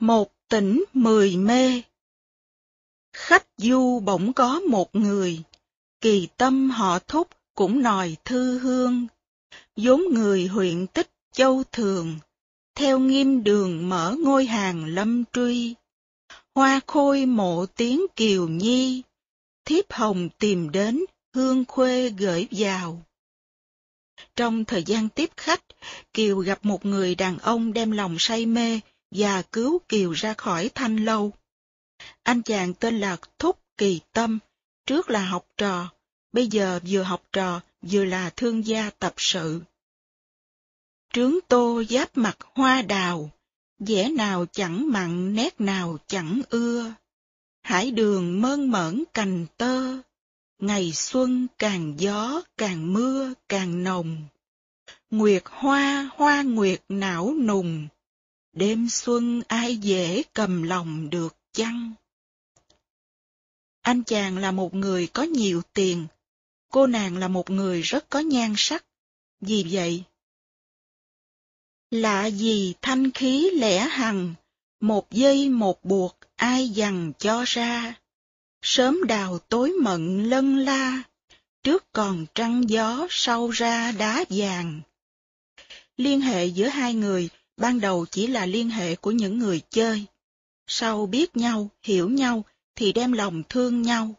Một tỉnh mười mê. Khách du bỗng có một người, kỳ tâm họ thúc cũng nòi thư hương, vốn người huyện tích châu thường, theo nghiêm đường mở ngôi hàng lâm truy. Hoa khôi mộ tiếng kiều nhi, thiếp hồng tìm đến, hương khuê gửi vào. Trong thời gian tiếp khách, Kiều gặp một người đàn ông đem lòng say mê và cứu Kiều ra khỏi thanh lâu. Anh chàng tên là Thúc Kỳ Tâm, trước là học trò, bây giờ vừa học trò vừa là thương gia tập sự. Trướng tô giáp mặt hoa đào, vẻ nào chẳng mặn nét nào chẳng ưa. Hải đường mơn mởn cành tơ, ngày xuân càng gió càng mưa càng nồng. Nguyệt hoa hoa nguyệt não nùng, đêm xuân ai dễ cầm lòng được chăng? Anh chàng là một người có nhiều tiền, cô nàng là một người rất có nhan sắc. Vì vậy, lạ gì thanh khí lẻ hằng, một giây một buộc ai dằn cho ra. Sớm đào tối mận lân la, trước còn trăng gió sau ra đá vàng. Liên hệ giữa hai người ban đầu chỉ là liên hệ của những người chơi. Sau biết nhau, hiểu nhau thì đem lòng thương nhau.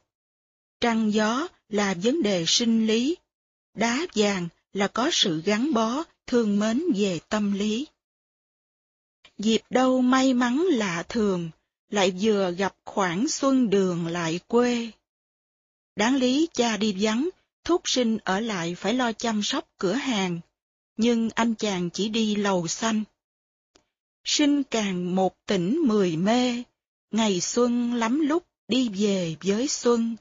Trăng gió là vấn đề sinh lý, đá vàng là có sự gắn bó, thương mến về tâm lý. Dịp đâu may mắn lạ thường, lại vừa gặp khoảng xuân đường lại quê. Đáng lý cha đi vắng, thúc sinh ở lại phải lo chăm sóc cửa hàng, nhưng anh chàng chỉ đi lầu xanh. Sinh càng một tỉnh mười mê, ngày xuân lắm lúc đi về với xuân.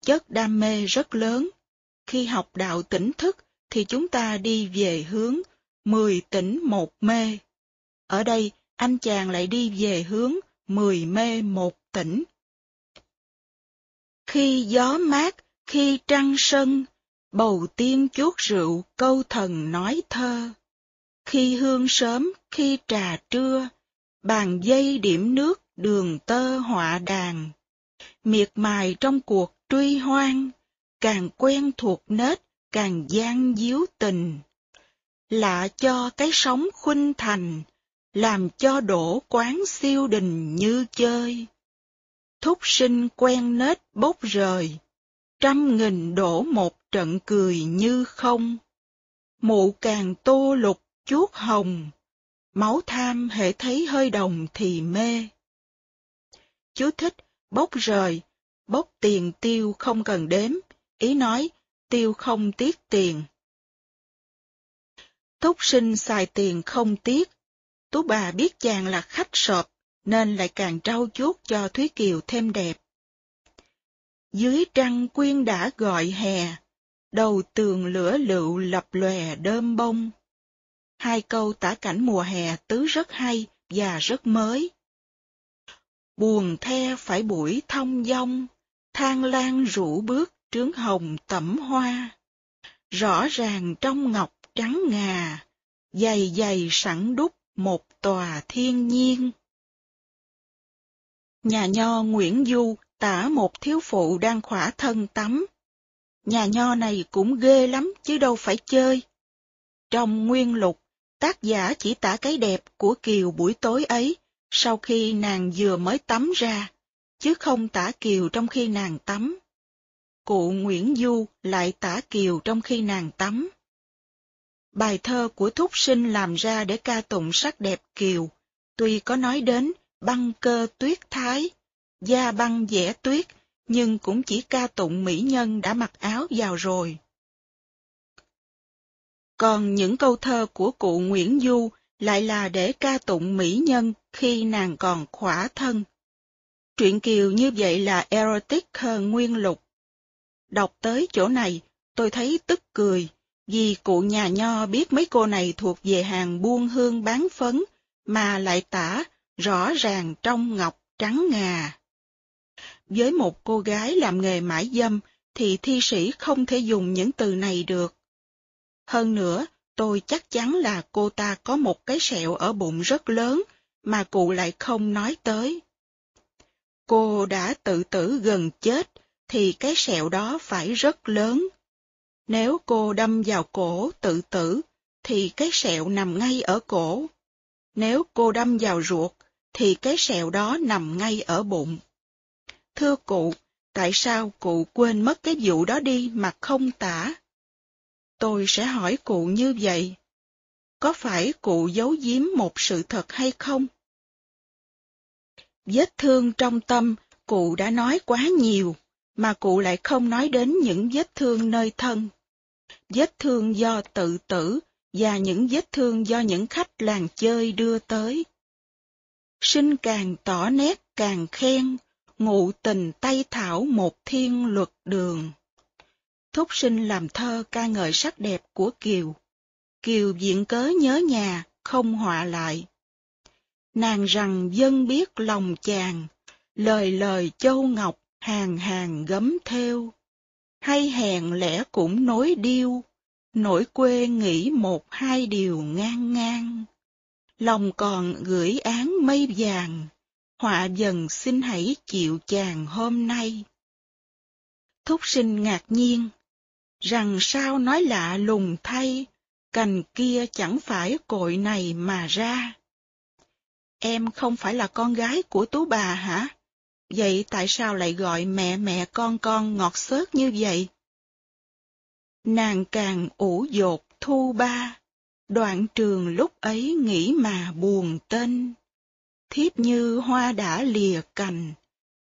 Chất đam mê rất lớn, khi học đạo tỉnh thức thì chúng ta đi về hướng mười tỉnh một mê. Ở đây, anh chàng lại đi về hướng mười mê một tỉnh. Khi gió mát, khi trăng sân, bầu tiên chuốt rượu câu thần nói thơ. Khi hương sớm, khi trà trưa, bàn dây điểm nước đường tơ họa đàn. Miệt mài trong cuộc truy hoang, càng quen thuộc nết, càng gian díu tình. Lạ cho cái sống khuynh thành, làm cho đổ quán siêu đình như chơi. Thúc sinh quen nết bốc rời, trăm nghìn đổ một trận cười như không. Mụ càng tô lục chuốt hồng, máu tham hệ thấy hơi đồng thì mê. Chú thích, bốc rời, bốc tiền tiêu không cần đếm, ý nói tiêu không tiếc tiền. Thúc sinh xài tiền không tiếc, Tú bà biết chàng là khách sộp, nên lại càng trau chuốt cho Thúy Kiều thêm đẹp. Dưới trăng quyên đã gọi hè, đầu tường lửa lựu lập lòe đơm bông. Hai câu tả cảnh mùa hè tứ rất hay và rất mới. Buồn the phải buổi thông dong, thang lan rủ bước trướng hồng tẩm hoa. Rõ ràng trong ngọc trắng ngà, dày dày sẵn đúc một tòa thiên nhiên. Nhà nho Nguyễn Du tả một thiếu phụ đang khỏa thân tắm. Nhà nho này cũng ghê lắm chứ đâu phải chơi. Trong nguyên lục, tác giả chỉ tả cái đẹp của Kiều buổi tối ấy, sau khi nàng vừa mới tắm ra, chứ không tả Kiều trong khi nàng tắm. Cụ Nguyễn Du lại tả Kiều trong khi nàng tắm. Bài thơ của Thúc Sinh làm ra để ca tụng sắc đẹp Kiều, tuy có nói đến băng cơ tuyết thái, da băng vẽ tuyết, nhưng cũng chỉ ca tụng mỹ nhân đã mặc áo vào rồi. Còn những câu thơ của cụ Nguyễn Du lại là để ca tụng mỹ nhân khi nàng còn khỏa thân. Truyện Kiều như vậy là erotic hơn nguyên lục. Đọc tới chỗ này, tôi thấy tức cười, vì cụ nhà nho biết mấy cô này thuộc về hàng buôn hương bán phấn, mà lại tả rõ ràng trong ngọc trắng ngà. Với một cô gái làm nghề mãi dâm, thì thi sĩ không thể dùng những từ này được. Hơn nữa, tôi chắc chắn là cô ta có một cái sẹo ở bụng rất lớn, mà cụ lại không nói tới. Cô đã tự tử gần chết, thì cái sẹo đó phải rất lớn. Nếu cô đâm vào cổ tự tử, thì cái sẹo nằm ngay ở cổ. Nếu cô đâm vào ruột, thì cái sẹo đó nằm ngay ở bụng. Thưa cụ, tại sao cụ quên mất cái vụ đó đi mà không tả? Tôi sẽ hỏi cụ như vậy. Có phải cụ giấu giếm một sự thật hay không? Vết thương trong tâm, cụ đã nói quá nhiều, mà cụ lại không nói đến những vết thương nơi thân. Vết thương do tự tử và những vết thương do những khách làng chơi đưa tới. Sinh càng tỏ nét càng khen, ngụ tình tay thảo một thiên luật đường. Thúc sinh làm thơ ca ngợi sắc đẹp của Kiều. Kiều diện cớ nhớ nhà, không họa lại. Nàng rằng dân biết lòng chàng, lời lời châu ngọc hàng hàng gấm theo. Hay hèn lẽ cũng nối điêu, nỗi quê nghĩ một hai điều ngang ngang. Lòng còn gửi án mây vàng, họa dần xin hãy chịu chàng hôm nay. Thúc sinh ngạc nhiên, rằng sao nói lạ lùng thay, cành kia chẳng phải cội này mà ra. Em không phải là con gái của tú bà hả? Vậy tại sao lại gọi mẹ mẹ con con ngọt xớt như vậy? Nàng càng ủ dột thu ba, đoạn trường lúc ấy nghĩ mà buồn tên. Thiếp như hoa đã lìa cành,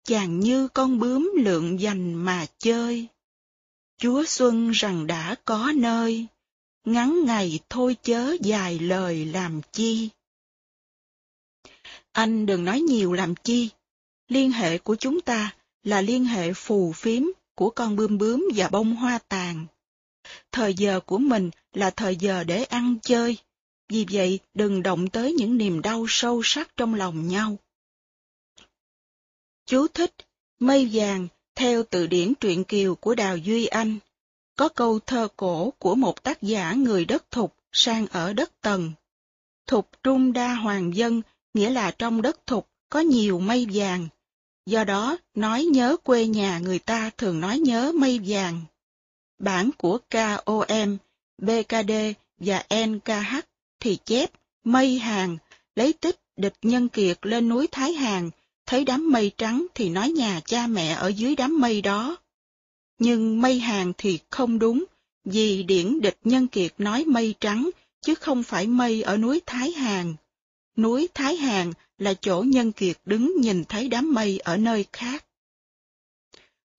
chàng như con bướm lượng dành mà chơi. Chúa Xuân rằng đã có nơi, ngắn ngày thôi chớ dài lời làm chi. Anh đừng nói nhiều làm chi, liên hệ của chúng ta là liên hệ phù phiếm của con bươm bướm và bông hoa tàn. Thời giờ của mình là thời giờ để ăn chơi, vì vậy đừng động tới những niềm đau sâu sắc trong lòng nhau. Chú thích Mây vàng theo từ điển truyện kiều của Đào Duy Anh. Có câu thơ cổ của một tác giả người đất thục sang ở đất tần. Thục trung đa hoàng dân nghĩa là trong đất thục có nhiều mây vàng. Do đó, nói nhớ quê nhà người ta thường nói nhớ mây vàng. Bản của KOM, BKD và NKH thì chép mây hàng, lấy tích địch nhân kiệt lên núi Thái Hàng, thấy đám mây trắng thì nói nhà cha mẹ ở dưới đám mây đó. Nhưng mây hàng thì không đúng, vì điển địch nhân kiệt nói mây trắng, chứ không phải mây ở núi Thái Hàng. Núi Thái Hàng là chỗ nhân kiệt đứng nhìn thấy đám mây ở nơi khác.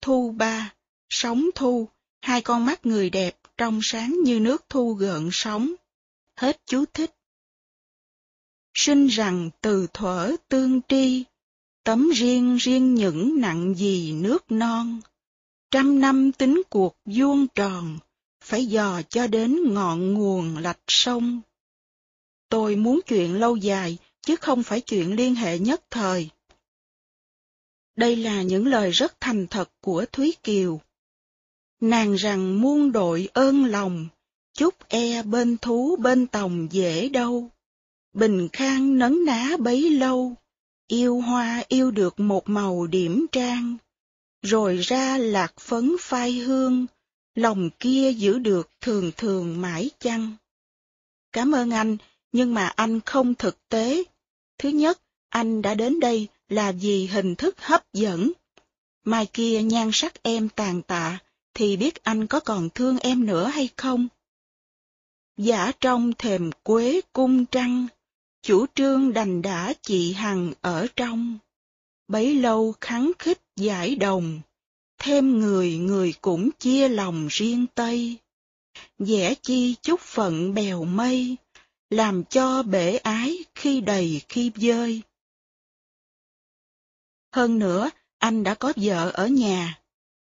Thu ba, sóng thu, hai con mắt người đẹp trong sáng như nước thu gợn sóng. Hết chú thích. Sinh rằng từ thuở tương tri, tấm riêng riêng những nặng gì nước non. Trăm năm tính cuộc vuông tròn, phải dò cho đến ngọn nguồn lạch sông. Tôi muốn chuyện lâu dài, chứ không phải chuyện liên hệ nhất thời. Đây là những lời rất thành thật của Thúy Kiều. Nàng rằng muôn đội ơn lòng, chúc e bên thú bên tòng dễ đâu. Bình khang nấn ná bấy lâu, yêu hoa yêu được một màu điểm trang, rồi ra lạc phấn phai hương, lòng kia giữ được thường thường mãi chăng. Cảm ơn anh, nhưng mà anh không thực tế. Thứ nhất, anh đã đến đây là vì hình thức hấp dẫn. Mai kia nhan sắc em tàn tạ, thì biết anh có còn thương em nữa hay không? Giả trong thềm quế cung trăng, chủ trương đành đã chị Hằng ở trong. Bấy lâu kháng khích giải đồng, thêm người người cũng chia lòng riêng Tây. Dẻ chi chút phận bèo mây, làm cho bể ái khi đầy khi dơi. Hơn nữa, anh đã có vợ ở nhà.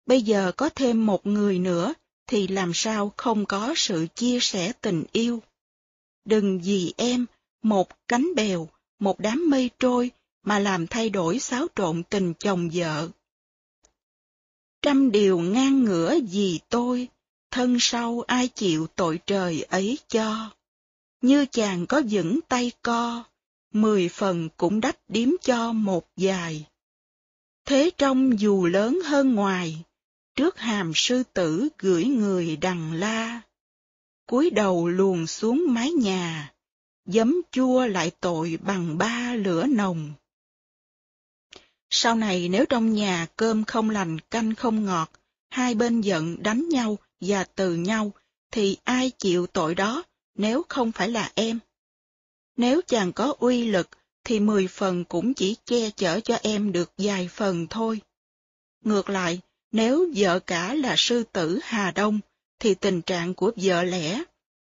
Bây giờ có thêm một người nữa, thì làm sao không có sự chia sẻ tình yêu. Đừng vì em, một cánh bèo, một đám mây trôi, mà làm thay đổi xáo trộn tình chồng vợ. Trăm điều ngang ngửa vì tôi, thân sau ai chịu tội trời ấy cho. Như chàng có vững tay co, mười phần cũng đắp điếm cho một dài. Thế trong dù lớn hơn ngoài, trước hàm sư tử gửi người đằng la. cúi đầu luồn xuống mái nhà, giấm chua lại tội bằng ba lửa nồng. Sau này nếu trong nhà cơm không lành canh không ngọt, hai bên giận đánh nhau và từ nhau, thì ai chịu tội đó nếu không phải là em? Nếu chàng có uy lực, thì mười phần cũng chỉ che chở cho em được vài phần thôi. Ngược lại, nếu vợ cả là sư tử Hà Đông, thì tình trạng của vợ lẽ,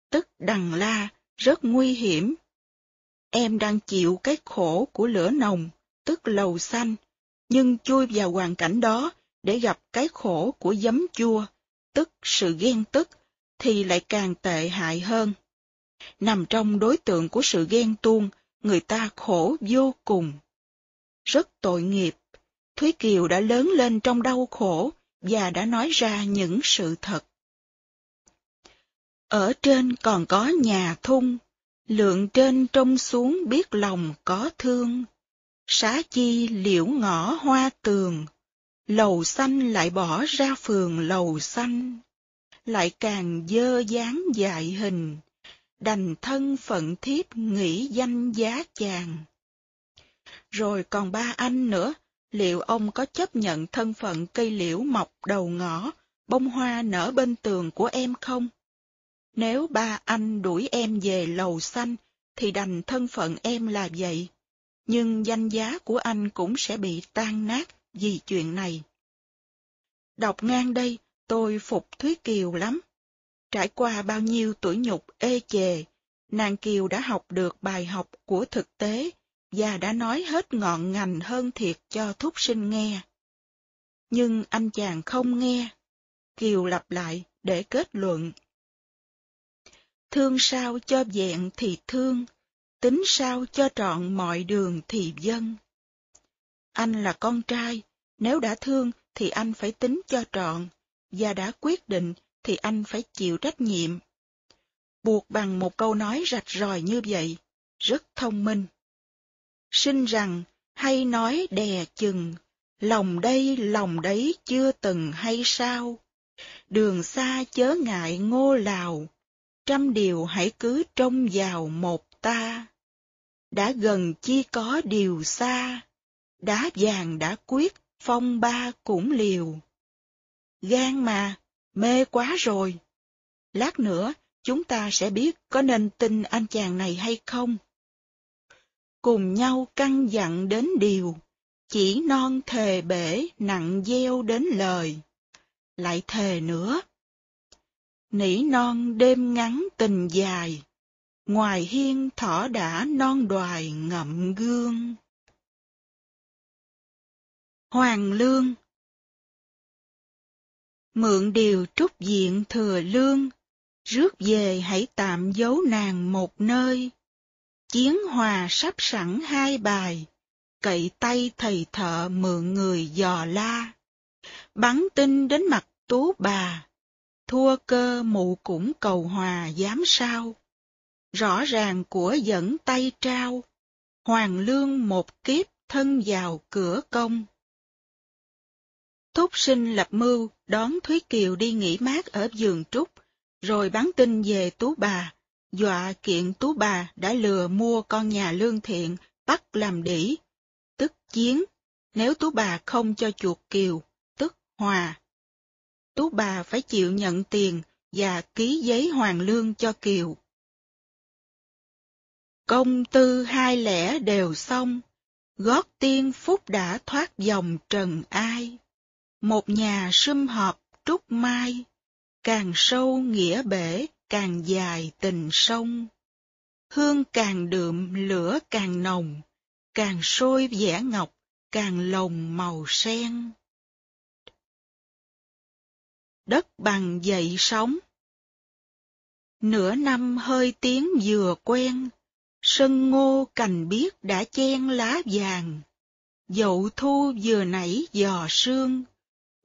tức đằng la, rất nguy hiểm. Em đang chịu cái khổ của lửa nồng, tức lầu xanh, nhưng chui vào hoàn cảnh đó để gặp cái khổ của giấm chua, tức sự ghen tức, thì lại càng tệ hại hơn. Nằm trong đối tượng của sự ghen tuông, người ta khổ vô cùng. Rất tội nghiệp, Thúy Kiều đã lớn lên trong đau khổ và đã nói ra những sự thật. Ở trên còn có nhà thung, lượng trên trông xuống biết lòng có thương. Xá chi liễu ngõ hoa tường, lầu xanh lại bỏ ra phường lầu xanh, lại càng dơ dáng dại hình, đành thân phận thiếp nghĩ danh giá chàng. Rồi còn ba anh nữa, liệu ông có chấp nhận thân phận cây liễu mọc đầu ngõ, bông hoa nở bên tường của em không? Nếu ba anh đuổi em về lầu xanh, thì đành thân phận em là vậy. Nhưng danh giá của anh cũng sẽ bị tan nát vì chuyện này. Đọc ngang đây, tôi phục Thúy Kiều lắm. Trải qua bao nhiêu tuổi nhục ê chề, nàng Kiều đã học được bài học của thực tế và đã nói hết ngọn ngành hơn thiệt cho thúc sinh nghe. Nhưng anh chàng không nghe. Kiều lặp lại để kết luận. Thương sao cho vẹn thì thương, tính sao cho trọn mọi đường thì dân. Anh là con trai, nếu đã thương thì anh phải tính cho trọn, và đã quyết định thì anh phải chịu trách nhiệm. Buộc bằng một câu nói rạch ròi như vậy, rất thông minh. Sinh rằng, hay nói đè chừng, lòng đây lòng đấy chưa từng hay sao? Đường xa chớ ngại ngô lào, trăm điều hãy cứ trông vào một ta. Đã gần chi có điều xa, đá vàng đã quyết, phong ba cũng liều. Gan mà, mê quá rồi. Lát nữa, chúng ta sẽ biết có nên tin anh chàng này hay không. Cùng nhau căng dặn đến điều, chỉ non thề bể nặng gieo đến lời. Lại thề nữa. Nỉ non đêm ngắn tình dài, ngoài hiên thỏ đã non đoài ngậm gương. Hoàng Lương Mượn điều trúc diện thừa lương, rước về hãy tạm giấu nàng một nơi. Chiến hòa sắp sẵn hai bài, cậy tay thầy thợ mượn người dò la. Bắn tin đến mặt tú bà, thua cơ mụ cũng cầu hòa dám sao. Rõ ràng của dẫn tay trao, hoàng lương một kiếp thân vào cửa công. Thúc sinh lập mưu đón Thúy Kiều đi nghỉ mát ở giường trúc, rồi bắn tin về Tú bà, dọa kiện Tú bà đã lừa mua con nhà lương thiện, bắt làm đỉ, tức chiến, nếu Tú bà không cho chuột Kiều, tức hòa. Tú bà phải chịu nhận tiền và ký giấy hoàng lương cho Kiều. Công tư hai lẻ đều xong, gót tiên phúc đã thoát dòng trần ai. Một nhà sum họp trúc mai, càng sâu nghĩa bể, càng dài tình sông. Hương càng đượm, lửa càng nồng, càng sôi vẻ ngọc, càng lồng màu sen. Đất bằng dậy sóng Nửa năm hơi tiếng vừa quen, sân ngô cành biếc đã chen lá vàng, dậu thu vừa nảy giò sương,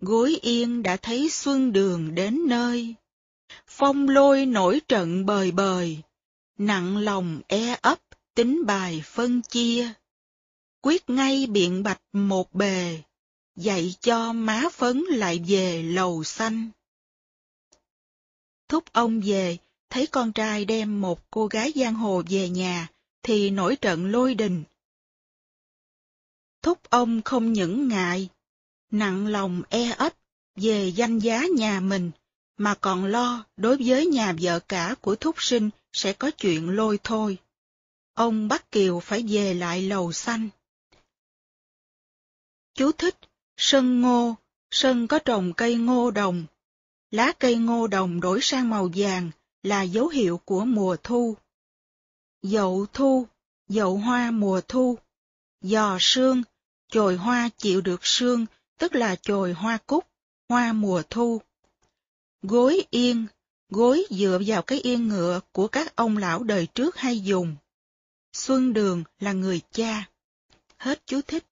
gối yên đã thấy xuân đường đến nơi. Phong lôi nổi trận bời bời, nặng lòng e ấp, tính bài phân chia. Quyết ngay biện bạch một bề, dạy cho má phấn lại về lầu xanh. Thúc ông về, thấy con trai đem một cô gái giang hồ về nhà, thì nổi trận lôi đình. Thúc ông không những ngại, nặng lòng e ấp về danh giá nhà mình, mà còn lo đối với nhà vợ cả của thúc sinh sẽ có chuyện lôi thôi. Ông bắt Kiều phải về lại lầu xanh. Chú thích, sân ngô, sân có trồng cây ngô đồng. Lá cây ngô đồng đổi sang màu vàng là dấu hiệu của mùa thu. Dậu thu, dậu hoa mùa thu. Giò sương, chồi hoa chịu được sương, tức là chồi hoa cúc, hoa mùa thu. Gối yên, gối dựa vào cái yên ngựa của các ông lão đời trước hay dùng. Xuân Đường là người cha. Hết chú thích.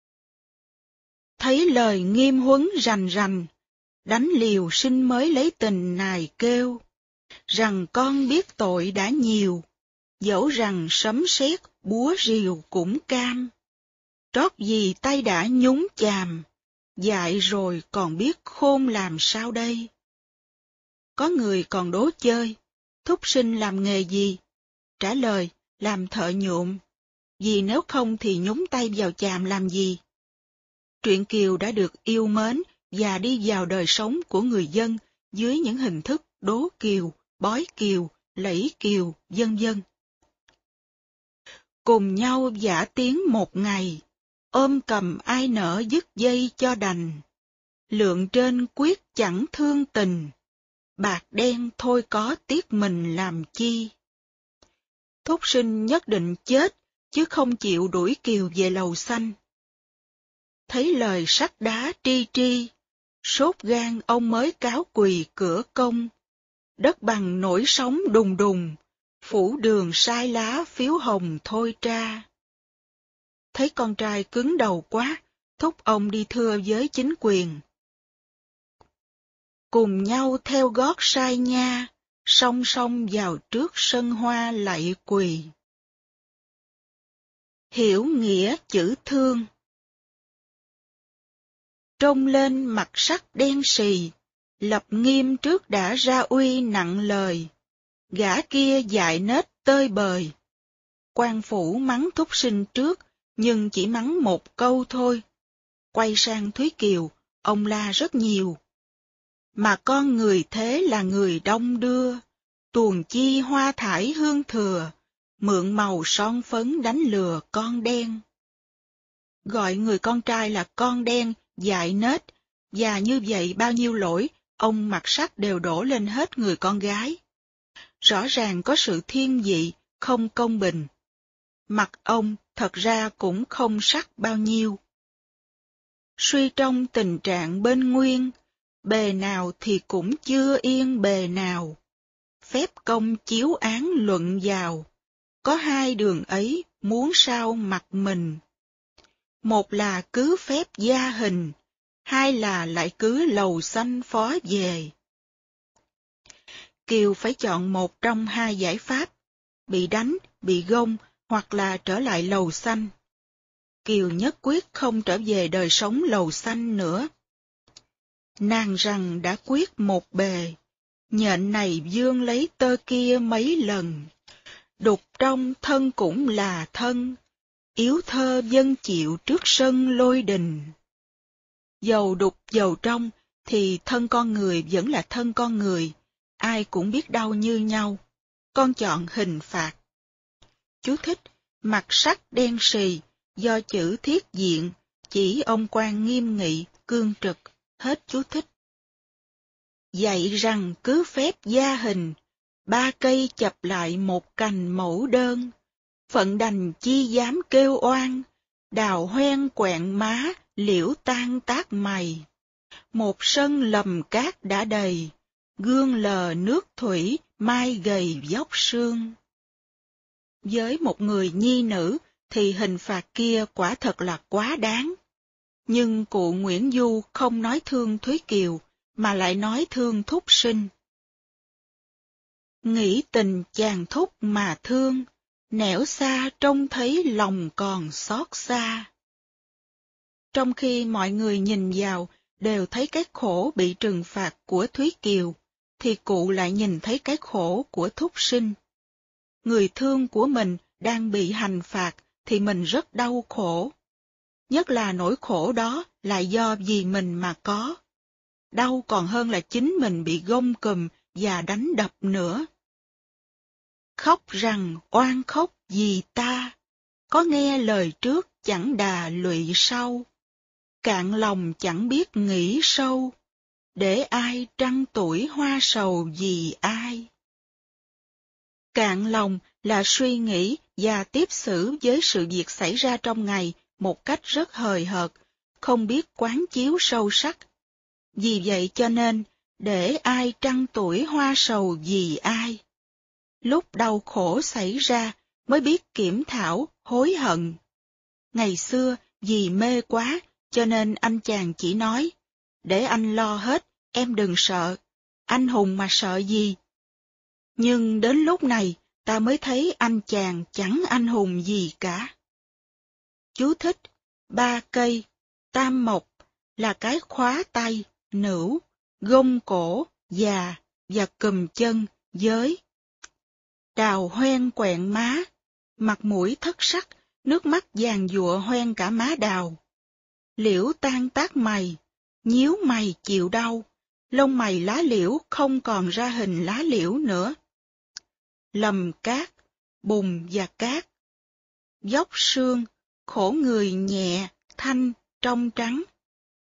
Thấy lời nghiêm huấn rành rành, đánh liều sinh mới lấy tình nài kêu, rằng con biết tội đã nhiều, dẫu rằng sấm sét búa rìu cũng cam. Trót gì tay đã nhúng chàm, dại rồi còn biết khôn làm sao đây? Có người còn đố chơi, thúc sinh làm nghề gì? Trả lời, làm thợ nhuộm. Vì nếu không thì nhúng tay vào chàm làm gì? Truyện Kiều đã được yêu mến và đi vào đời sống của người dân dưới những hình thức đố kiều, bói kiều, lẫy kiều, vân vân. Cùng nhau giả tiếng một ngày, ôm cầm ai nở dứt dây cho đành. Lượng trên quyết chẳng thương tình, bạc đen thôi có tiếc mình làm chi. Thúc sinh nhất định chết, chứ không chịu đuổi kiều về lầu xanh. Thấy lời sắt đá tri tri, sốt gan ông mới cáo quỳ cửa công. Đất bằng nổi sóng đùng đùng, phủ đường sai lá phiếu hồng thôi tra. Thấy con trai cứng đầu quá, thúc ông đi thưa với chính quyền. Cùng nhau theo gót sai nha, song song vào trước sân hoa lạy quỳ. Hiểu nghĩa chữ thương Trông lên mặt sắc đen sì, lập nghiêm trước đã ra uy nặng lời, gã kia dại nết tơi bời. quan phủ mắng thúc sinh trước, nhưng chỉ mắng một câu thôi. Quay sang Thúy Kiều, ông la rất nhiều. Mà con người thế là người đông đưa, tuồng chi hoa thải hương thừa, mượn màu son phấn đánh lừa con đen. Gọi người con trai là con đen, dại nết, và như vậy bao nhiêu lỗi, ông mặt sắc đều đổ lên hết người con gái. Rõ ràng có sự thiên vị, không công bình. Mặt ông thật ra cũng không sắc bao nhiêu. Suy trong tình trạng bên nguyên, bề nào thì cũng chưa yên bề nào. Phép công chiếu án luận vào, có hai đường ấy muốn sao mặt mình. Một là cứ phép gia hình, hai là lại cứ lầu xanh phó về. Kiều phải chọn một trong hai giải pháp, bị đánh, bị gông hoặc là trở lại lầu xanh. Kiều nhất quyết không trở về đời sống lầu xanh nữa. Nàng rằng đã quyết một bề, nhện này dương lấy tơ kia mấy lần, đục trong thân cũng là thân, yếu thơ dân chịu trước sân lôi đình. Dầu đục dầu trong, thì thân con người vẫn là thân con người, ai cũng biết đau như nhau. Con chọn hình phạt. Chú thích, mặt sắc đen sì, do chữ thiết diện, chỉ ông quan nghiêm nghị, cương trực, hết chú thích. Dạy rằng cứ phép gia hình, ba cây chập lại một cành mẫu đơn, phận đành chi dám kêu oan, đào hoen quẹn má, liễu tan tác mày. Một sân lầm cát đã đầy, gương lờ nước thủy, mai gầy dốc sương. Với một người nhi nữ thì hình phạt kia quả thật là quá đáng. Nhưng cụ Nguyễn Du không nói thương Thúy Kiều, mà lại nói thương thúc sinh. Nghĩ tình chàng thúc mà thương, nẻo xa trông thấy lòng còn xót xa. Trong khi mọi người nhìn vào đều thấy cái khổ bị trừng phạt của Thúy Kiều, thì cụ lại nhìn thấy cái khổ của thúc sinh. Người thương của mình đang bị hành phạt thì mình rất đau khổ. Nhất là nỗi khổ đó là do vì mình mà có. Đau còn hơn là chính mình bị gông cùm và đánh đập nữa. Khóc rằng oan khóc vì ta, có nghe lời trước chẳng đà lụy sau. Cạn lòng chẳng biết nghĩ sâu, để ai trăng tuổi hoa sầu vì ai. Cạn lòng là suy nghĩ và tiếp xử với sự việc xảy ra trong ngày một cách rất hời hợt, không biết quán chiếu sâu sắc. Vì vậy cho nên, để ai trăng tuổi hoa sầu vì ai. Lúc đau khổ xảy ra mới biết kiểm thảo, hối hận. Ngày xưa, vì mê quá, cho nên anh chàng chỉ nói, để anh lo hết, em đừng sợ, anh hùng mà sợ gì. Nhưng đến lúc này, ta mới thấy anh chàng chẳng anh hùng gì cả. Chú thích, ba cây, tam mộc, là cái khóa tay, nữ, gông cổ, già và cùm chân, giới. Đào hoen quẹn má, mặt mũi thất sắc, nước mắt vàng dụa hoen cả má đào. Liễu tan tác mày, nhíu mày chịu đau, lông mày lá liễu không còn ra hình lá liễu nữa. Lầm cát, bùn và cát. Dốc xương, khổ người nhẹ, thanh, trong trắng.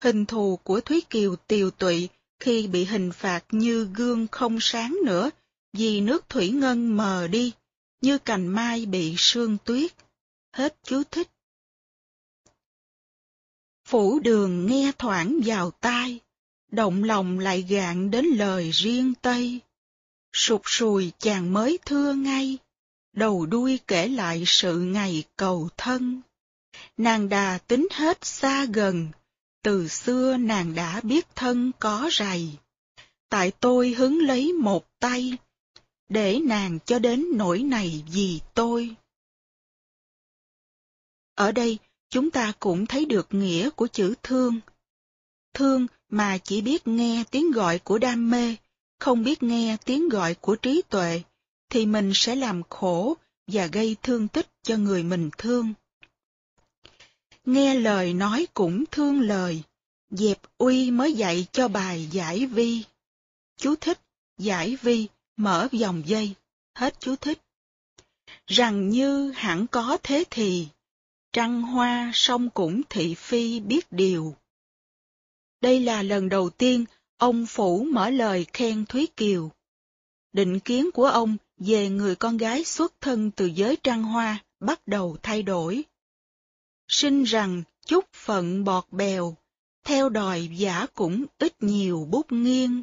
Hình thù của Thúy Kiều tiều tụy khi bị hình phạt như gương không sáng nữa vì nước thủy ngân mờ đi, như cành mai bị sương tuyết. Hết chú thích. Phủ đường nghe thoảng vào tai, động lòng lại gạn đến lời riêng Tây. Sụt sùi chàng mới thưa ngay, đầu đuôi kể lại sự ngày cầu thân. Nàng đà tính hết xa gần, từ xưa nàng đã biết thân có rầy. Tại tôi hứng lấy một tay, để nàng cho đến nỗi này vì tôi. Ở đây, chúng ta cũng thấy được nghĩa của chữ thương. Thương mà chỉ biết nghe tiếng gọi của đam mê, không biết nghe tiếng gọi của trí tuệ, thì mình sẽ làm khổ và gây thương tích cho người mình thương. Nghe lời nói cũng thương lời, dẹp uy mới dạy cho bài giải vi. Chú thích, giải vi, mở dòng dây, hết chú thích. Rằng như hẳn có thế thì, trăng hoa song cũng thị phi biết điều. Đây là lần đầu tiên ông Phủ mở lời khen Thúy Kiều. Định kiến của ông về người con gái xuất thân từ giới trăng hoa bắt đầu thay đổi. Sinh rằng chút phận bọt bèo, theo đòi giả cũng ít nhiều bút nghiêng.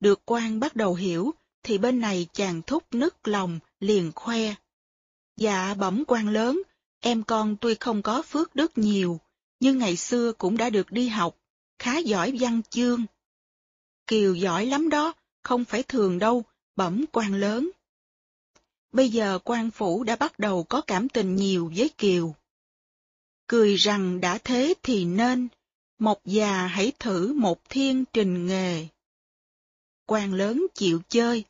Được quan bắt đầu hiểu, thì bên này chàng thúc nức lòng, liền khoe. Dạ bẩm quan lớn, em con tuy không có phước đức nhiều, nhưng ngày xưa cũng đã được đi học, khá giỏi văn chương. Kiều giỏi lắm đó, không phải thường đâu, bẩm quan lớn. Bây giờ quan phủ đã bắt đầu có cảm tình nhiều với Kiều. Cười rằng đã thế thì nên, một già hãy thử một thiên trình nghề. Quan lớn chịu chơi.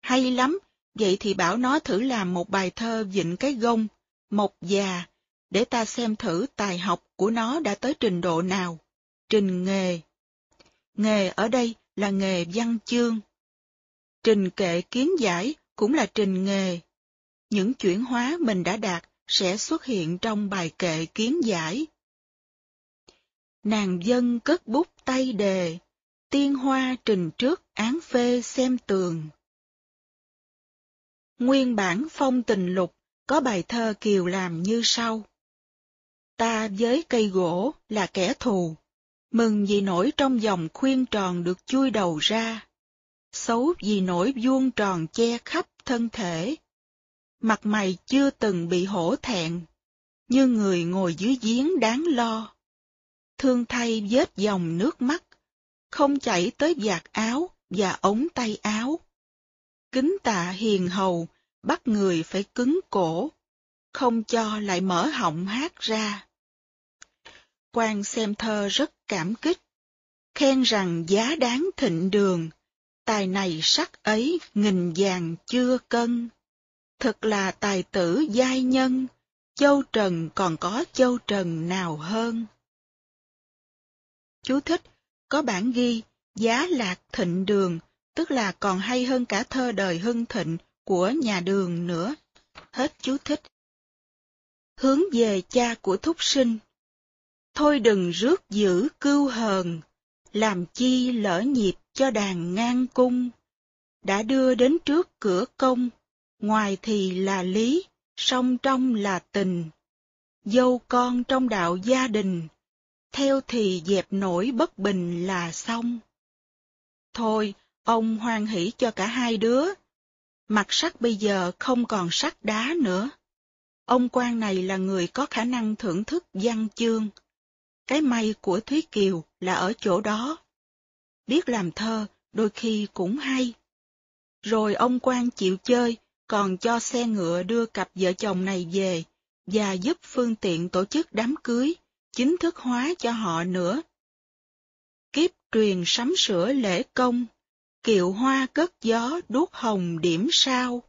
Hay lắm, vậy thì bảo nó thử làm một bài thơ vịnh cái gông, một già, để ta xem thử tài học của nó đã tới trình độ nào. Trình nghề. Nghề ở đây là nghề văn chương. Trình kệ kiến giải cũng là trình nghề. Những chuyển hóa mình đã đạt sẽ xuất hiện trong bài kệ kiến giải. Nàng dân cất bút tay đề, tiên hoa trình trước án phê xem tường. Nguyên bản phong tình lục có bài thơ kiều làm như sau. Ta với cây gỗ là kẻ thù, mừng vì nổi trong dòng khuyên tròn được chui đầu ra, xấu vì nổi vuông tròn che khắp thân thể. Mặt mày chưa từng bị hổ thẹn, như người ngồi dưới giếng đáng lo. Thương thay vết dòng nước mắt, không chảy tới vạt áo và ống tay áo. Kính tạ hiền hầu, bắt người phải cứng cổ, không cho lại mở họng hát ra. quan xem thơ rất cảm kích, khen rằng giá đáng thịnh đường, tài này sắc ấy nghìn vàng chưa cân. Thật là tài tử giai nhân, châu trần còn có châu trần nào hơn. Chú thích, có bản ghi, giá lạc thịnh đường, tức là còn hay hơn cả thơ đời hưng thịnh của nhà đường nữa. Hết chú thích. Hướng về cha của thúc sinh. Thôi đừng rước giữ cưu hờn, làm chi lỡ nhịp cho đàn ngang cung. Đã đưa đến trước cửa công, ngoài thì là lý, song trong là tình. Dâu con trong đạo gia đình, theo thì dẹp nổi bất bình là xong. Thôi, ông hoan hỷ cho cả hai đứa. Mặt sắt bây giờ không còn sắt đá nữa. Ông quan này là người có khả năng thưởng thức văn chương. Cái may của Thúy Kiều là ở chỗ đó. Biết làm thơ, đôi khi cũng hay. Rồi ông quan chịu chơi, còn cho xe ngựa đưa cặp vợ chồng này về, và giúp phương tiện tổ chức đám cưới, chính thức hóa cho họ nữa. Kiếp truyền sắm sửa lễ công, kiệu hoa cất gió đuốc hồng điểm sao.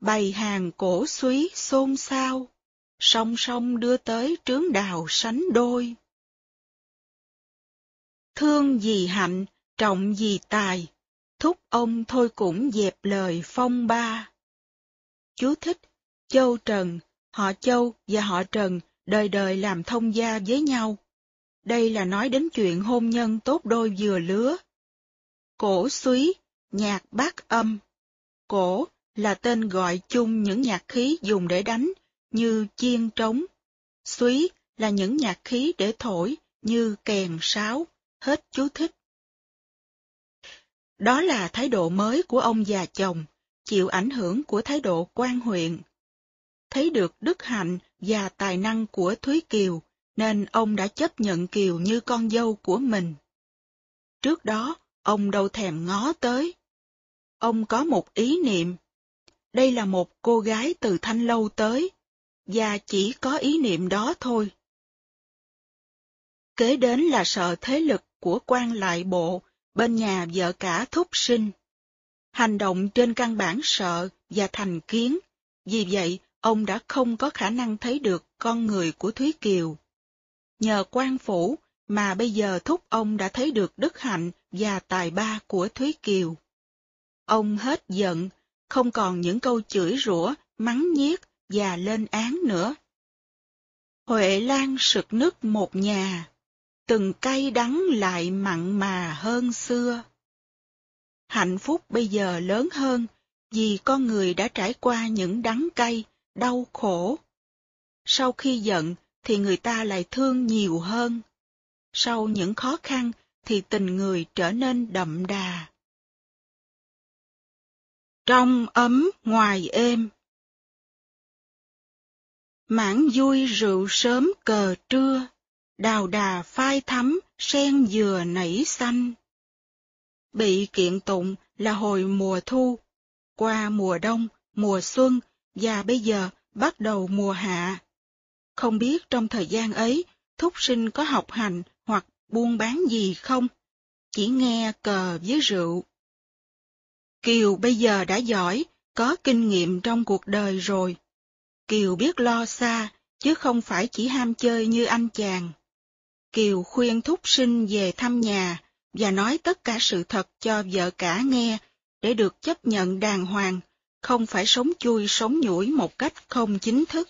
Bày hàng cổ suý xôn xao, song song đưa tới trướng đào sánh đôi. Thương gì hạnh, trọng gì tài, thúc ông thôi cũng dẹp lời phong ba. Chú thích, Châu Trần, họ Châu và họ Trần đời đời làm thông gia với nhau. Đây là nói đến chuyện hôn nhân tốt đôi vừa lứa. Cổ suý, nhạc bát âm. Cổ là tên gọi chung những nhạc khí dùng để đánh, như chiên trống. Suý là những nhạc khí để thổi, như kèn sáo. Hết chú thích. Đó là thái độ mới của ông già chồng, chịu ảnh hưởng của thái độ quan huyện. Thấy được đức hạnh và tài năng của Thúy Kiều, nên ông đã chấp nhận Kiều như con dâu của mình. Trước đó, ông đâu thèm ngó tới. Ông có một ý niệm. Đây là một cô gái từ thanh lâu tới, và chỉ có ý niệm đó thôi. Kế đến là sợ thế lực của quan lại bộ bên nhà vợ cả thúc sinh. Hành động trên căn bản sợ và thành kiến, vì vậy ông đã không có khả năng thấy được con người của Thúy Kiều. Nhờ quan phủ mà bây giờ thúc ông đã thấy được đức hạnh và tài ba của Thúy Kiều. Ông hết giận, không còn những câu chửi rủa, mắng nhiếc và lên án nữa. Huệ Lan sực nức một nhà, từng cay đắng lại mặn mà hơn xưa. Hạnh phúc bây giờ lớn hơn vì con người đã trải qua những đắng cay, đau khổ. Sau khi giận thì người ta lại thương nhiều hơn. Sau những khó khăn thì tình người trở nên đậm đà. Trong ấm ngoài êm Mãn vui rượu sớm cờ trưa, đào đà phai thắm, sen dừa nảy xanh. Bị kiện tụng là hồi mùa thu, qua mùa đông, mùa xuân, và bây giờ bắt đầu mùa hạ. Không biết trong thời gian ấy, thúc sinh có học hành hoặc buôn bán gì không? Chỉ nghe cờ với rượu. Kiều bây giờ đã giỏi, có kinh nghiệm trong cuộc đời rồi. Kiều biết lo xa, chứ không phải chỉ ham chơi như anh chàng. Kiều khuyên thúc sinh về thăm nhà và nói tất cả sự thật cho vợ cả nghe để được chấp nhận đàng hoàng, không phải sống chui sống nhủi một cách không chính thức.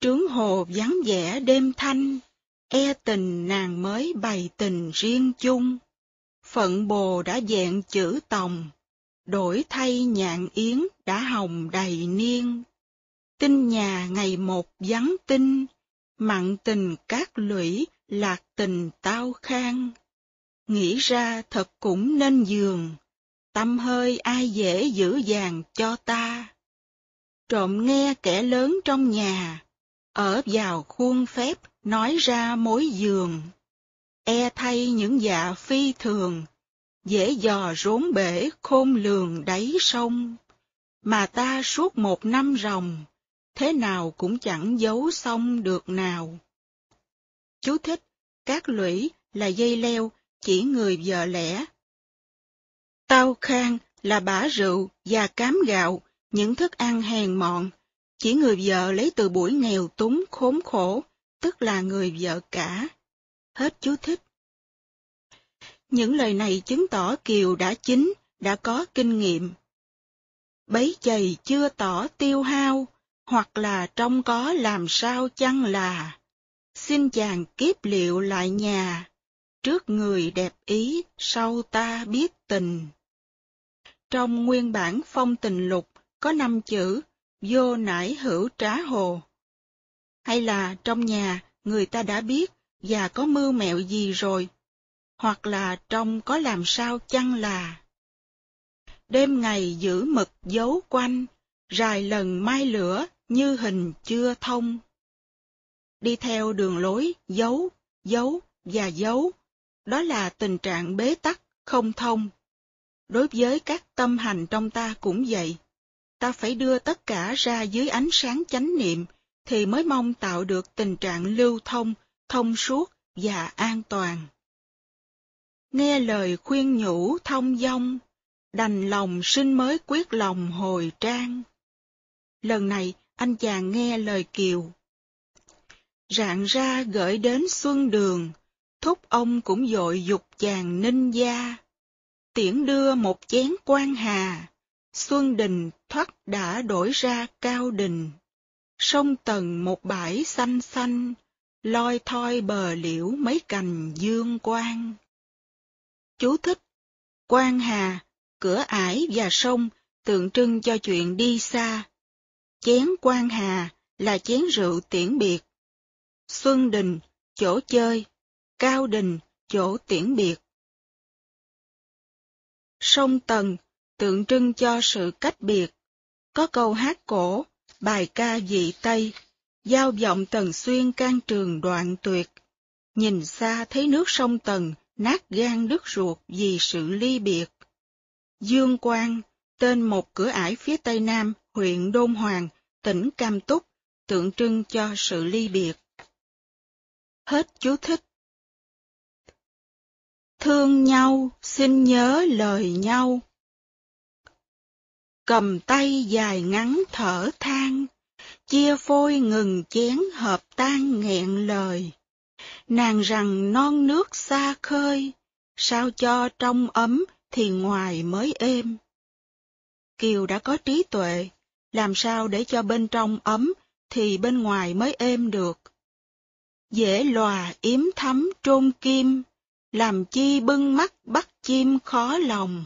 Trướng hồ vắng vẻ đêm thanh, e tình nàng mới bày tình riêng chung. Phận bồ đã dẹn chữ tòng, đổi thay nhạn yến đã hồng đầy niên. Tinh nhà ngày một vắng tinh, mặn tình các lũy, lạc tình tao khang. Nghĩ ra thật cũng nên giường, tâm hơi ai dễ giữ vàng cho ta. Trộm nghe kẻ lớn trong nhà, ở vào khuôn phép nói ra mối giường. E thay những dạ phi thường, dễ dò rốn bể khôn lường đáy sông. mà ta suốt một năm ròng, thế nào cũng chẳng giấu xong được nào. Chú thích, các lũy là dây leo, chỉ người vợ lẽ. Tao khang là bả rượu và cám gạo, những thức ăn hèn mọn, chỉ người vợ lấy từ buổi nghèo túng khốn khổ, tức là người vợ cả. Hết chú thích. Những lời này chứng tỏ Kiều đã chính, đã có kinh nghiệm. Bấy chày chưa tỏ tiêu hao, hoặc là trong có làm sao chăng là, xin chàng kiếp liệu lại nhà, trước người đẹp ý, sau ta biết tình. Trong nguyên bản phong tình lục có năm chữ, vô nải hữu trá hồ. Hay là trong nhà người ta đã biết và có mưu mẹo gì rồi, hoặc là trong có làm sao chăng là. Đêm ngày giữ mực giấu quanh, rài lần mai lửa như hình chưa thông. Đi theo đường lối giấu, giấu và giấu, đó là tình trạng bế tắc, không thông. Đối với các tâm hành trong ta cũng vậy. Ta phải đưa tất cả ra dưới ánh sáng chánh niệm, thì mới mong tạo được tình trạng lưu thông, thông suốt và an toàn. Nghe lời khuyên nhủ thông dong, đành lòng sinh mới quyết lòng hồi trang. Lần này, anh chàng nghe lời Kiều. Rạng ra gửi đến xuân đường, thúc ông cũng dội dục chàng ninh gia. Tiễn đưa một chén quan hà, xuân đình thoát đã đổi ra cao đình. Sông tầng một bãi xanh xanh, loi thoi bờ liễu mấy cành dương quang. Chú thích Quan hà, cửa ải và sông tượng trưng cho chuyện đi xa. Chén quan hà là chén rượu tiễn biệt. Xuân đình, chỗ chơi. Cao đình, chỗ tiễn biệt. Sông Tần tượng trưng cho sự cách biệt. Có câu hát cổ, bài ca dị Tây, giao vọng Tần Xuyên can trường đoạn tuyệt. Nhìn xa thấy nước sông Tần nát gan đứt ruột vì sự ly biệt. Dương Quang, tên một cửa ải phía tây nam, huyện Đôn Hoàng, tỉnh Cam Túc, tượng trưng cho sự ly biệt. Hết chú thích. Thương nhau, xin nhớ lời nhau. Cầm tay dài ngắn thở than, chia phôi ngừng chén hợp tan nghẹn lời. Nàng rằng non nước xa khơi, sao cho trong ấm thì ngoài mới êm. Kiều đã có trí tuệ, làm sao để cho bên trong ấm thì bên ngoài mới êm được. Dễ lòa yếm thấm trôn kim, làm chi bưng mắt bắt chim khó lòng.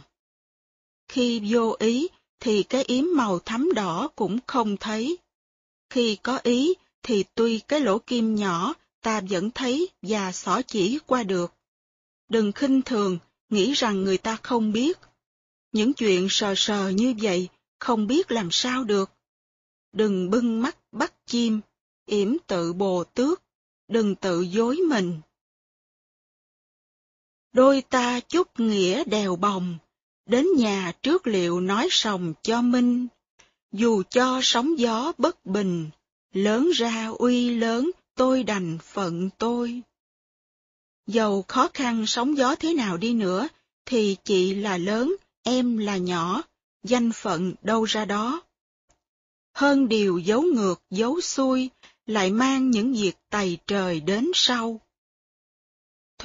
Khi vô ý thì cái yếm màu thắm đỏ cũng không thấy. Khi có ý thì tuy cái lỗ kim nhỏ ta vẫn thấy và xỏ chỉ qua được. Đừng khinh thường, nghĩ rằng người ta không biết. Những chuyện sờ sờ như vậy, không biết làm sao được. Đừng bưng mắt bắt chim, yểm tự bồ tước, đừng tự dối mình. Đôi ta chút nghĩa đèo bồng, đến nhà trước liệu nói sòng cho minh. Dù cho sóng gió bất bình, lớn ra uy lớn tôi đành phận tôi. Dầu khó khăn sóng gió thế nào đi nữa, thì chị là lớn, em là nhỏ, danh phận đâu ra đó. Hơn điều giấu ngược, giấu xuôi, lại mang những việc tày trời đến sau.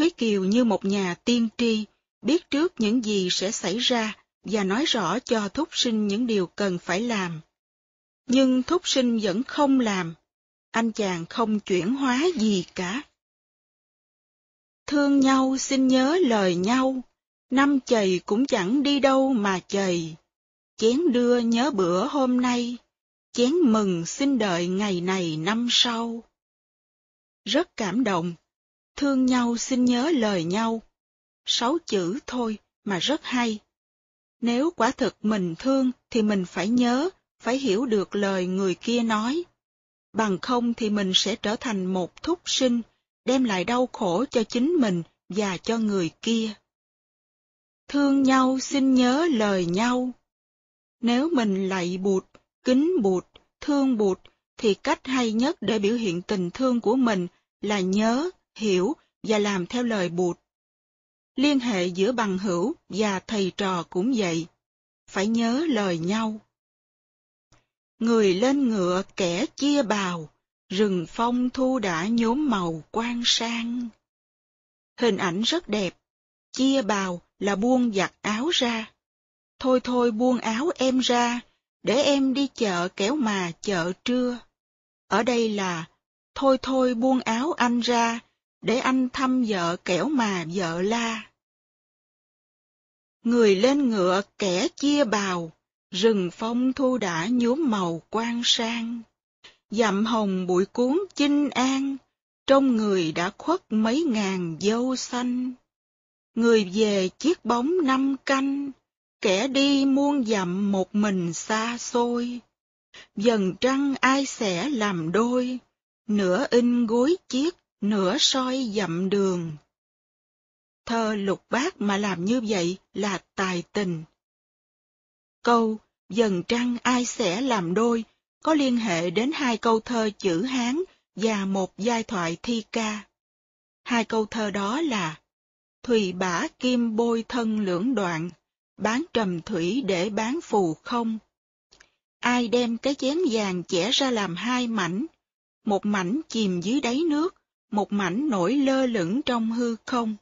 Thúy Kiều như một nhà tiên tri, biết trước những gì sẽ xảy ra và nói rõ cho thúc sinh những điều cần phải làm. Nhưng thúc sinh vẫn không làm, anh chàng không chuyển hóa gì cả. Thương nhau xin nhớ lời nhau, năm chầy cũng chẳng đi đâu mà chầy Chén đưa nhớ bữa hôm nay, chén mừng xin đợi ngày này năm sau. Rất cảm động, thương nhau xin nhớ lời nhau. Sáu chữ thôi mà rất hay. Nếu quả thực mình thương thì mình phải nhớ, phải hiểu được lời người kia nói bằng không thì mình sẽ trở thành một thúc sinh, đem lại đau khổ cho chính mình và cho người kia. Thương nhau xin nhớ lời nhau. Nếu mình lạy bụt, kính bụt, thương bụt, thì cách hay nhất để biểu hiện tình thương của mình là nhớ, hiểu và làm theo lời bụt. Liên hệ giữa bằng hữu và thầy trò cũng vậy. Phải nhớ lời nhau. Người lên ngựa kẻ chia bào, rừng phong thu đã nhốm màu quang sang. Hình ảnh rất đẹp, chia bào là buông giặt áo ra. Thôi thôi buông áo em ra, để em đi chợ kéo mà chợ trưa. Ở đây là, thôi thôi buông áo anh ra, để anh thăm vợ kẻo mà vợ la. Người lên ngựa kẻ chia bào, rừng phong thu đã nhuốm màu quan sang. Dặm hồng bụi cuốn chinh an, trong người đã khuất mấy ngàn dâu xanh. Người về chiếc bóng năm canh, kẻ đi muôn dặm một mình xa xôi. Dần trăng ai sẽ làm đôi, nửa in gối chiếc, nửa soi dặm đường. Thơ lục bát mà làm như vậy là tài tình. Câu dần trăng ai sẽ làm đôi có liên hệ đến hai câu thơ chữ Hán và một giai thoại thi ca. Hai câu thơ đó là Thùy bả kim bôi thân lưỡng đoạn, bán trầm thủy để bán phù không. Ai đem cái chén vàng chẻ ra làm hai mảnh, một mảnh chìm dưới đáy nước, một mảnh nổi lơ lửng trong hư không.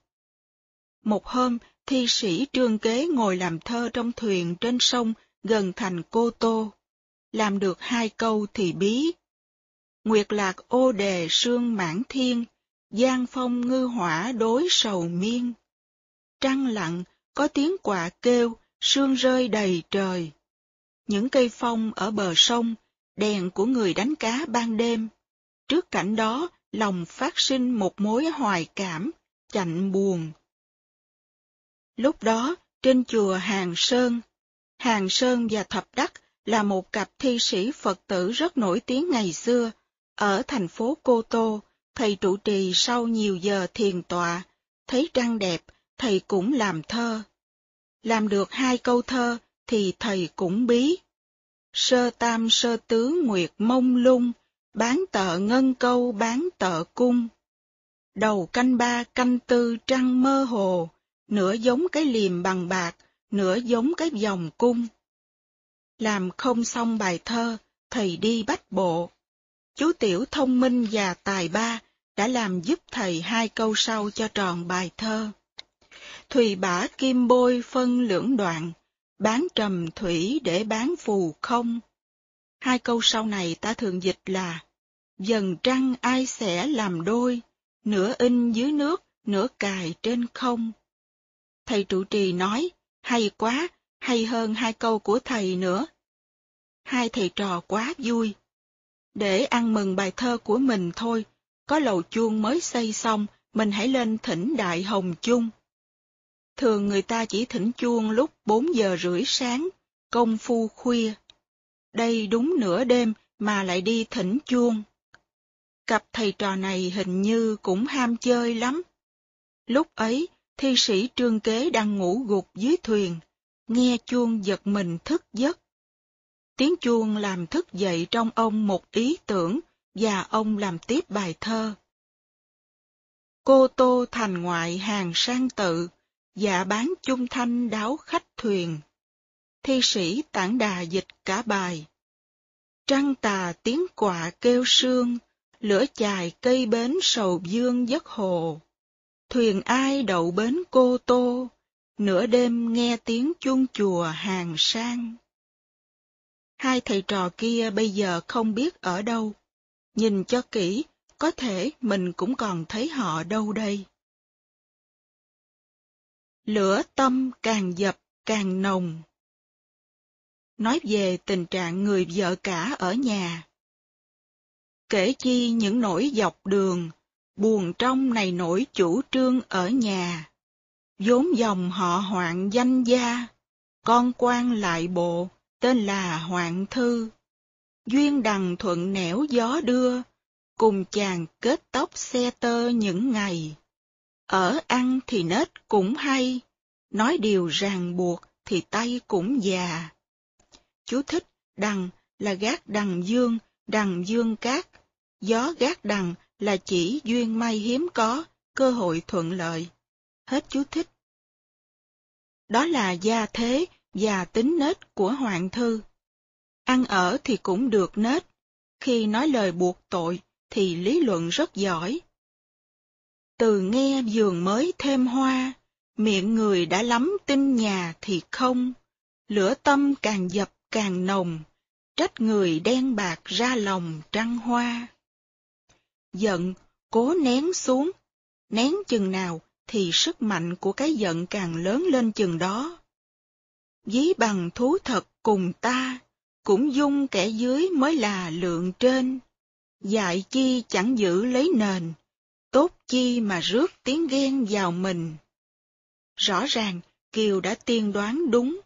Một hôm, thi sĩ trương kế ngồi làm thơ trong thuyền trên sông gần thành Cô Tô. Làm được hai câu thì bí. Nguyệt lạc ô đề sương mãn thiên, giang phong ngư hỏa đối sầu miên. Trăng lặng, có tiếng quạ kêu, sương rơi đầy trời. Những cây phong ở bờ sông, đèn của người đánh cá ban đêm. Trước cảnh đó, lòng phát sinh một mối hoài cảm, chạnh buồn. Lúc đó, trên chùa Hàng Sơn, Hàng Sơn và Thập Đắc là một cặp thi sĩ Phật tử rất nổi tiếng ngày xưa. Ở thành phố Cô Tô, thầy trụ trì sau nhiều giờ thiền tọa, thấy trăng đẹp, thầy cũng làm thơ. Làm được hai câu thơ thì thầy cũng bí. Sơ tam sơ tứ nguyệt mông lung, bán tợ ngân câu bán tợ cung. Đầu canh ba canh tư trăng mơ hồ, nửa giống cái liềm bằng bạc, nửa giống cái vòng cung. Làm không xong bài thơ, thầy đi bách bộ. Chú Tiểu thông minh và tài ba đã làm giúp thầy hai câu sau cho tròn bài thơ. Thùy bả kim bôi phân lưỡng đoạn, bán trầm thủy để bán phù không. Hai câu sau này ta thường dịch là Dần trăng ai sẽ làm đôi, nửa in dưới nước, nửa cài trên không. Thầy trụ trì nói, hay quá, hay hơn hai câu của thầy nữa. Hai thầy trò quá vui. Để ăn mừng bài thơ của mình thôi, có lầu chuông mới xây xong, mình hãy lên thỉnh đại hồng chung. Thường người ta chỉ thỉnh chuông lúc 4 giờ rưỡi sáng, công phu khuya. Đây đúng nửa đêm mà lại đi thỉnh chuông. Cặp thầy trò này hình như cũng ham chơi lắm. Lúc ấy, thi sĩ trương kế đang ngủ gục dưới thuyền, nghe chuông giật mình thức giấc. Tiếng chuông làm thức dậy trong ông một ý tưởng, và ông làm tiếp bài thơ. Cô tô thành ngoại hàng sang tự, dạ bán chung thanh đáo khách thuyền. Thi sĩ tản đà dịch cả bài. Trăng tà tiếng quạ kêu sương, lửa chài cây bến sầu dương giấc hồ. Thuyền ai đậu bến cô tô, nửa đêm nghe tiếng chuông chùa hàng sang. Hai thầy trò kia bây giờ không biết ở đâu. Nhìn cho kỹ, có thể mình cũng còn thấy họ đâu đây. Lửa tâm càng dập càng nồng. Nói về tình trạng người vợ cả ở nhà. Kể chi những nỗi dọc đường, buồn trong này nổi chủ trương ở nhà. vốn dòng họ hoạn danh gia, con quan lại bộ, tên là Hoạn Thư. Duyên đằng thuận nẻo gió đưa, cùng chàng kết tóc xe tơ những ngày. Ở ăn thì nết cũng hay, nói điều ràng buộc thì tay cũng già. Chú thích, đằng là gác đằng dương, đằng dương cát. Gió gác đằng là chỉ duyên may hiếm có, cơ hội thuận lợi. Hết chú thích. Đó là gia thế và tính nết của Hoàng Thư. Ăn ở thì cũng được nết, khi nói lời buộc tội thì lý luận rất giỏi. Từ nghe giường mới thêm hoa, miệng người đã lắm tin nhà thì không, lửa tâm càng dập càng nồng, trách người đen bạc ra lòng trăng hoa. Giận, cố nén xuống, nén chừng nào thì sức mạnh của cái giận càng lớn lên chừng đó. Dí bằng thú thật cùng ta, cũng dung kẻ dưới mới là lượng trên. Dạy chi chẳng giữ lấy nền, tốt chi mà rước tiếng ghen vào mình. Rõ ràng, Kiều đã tiên đoán đúng.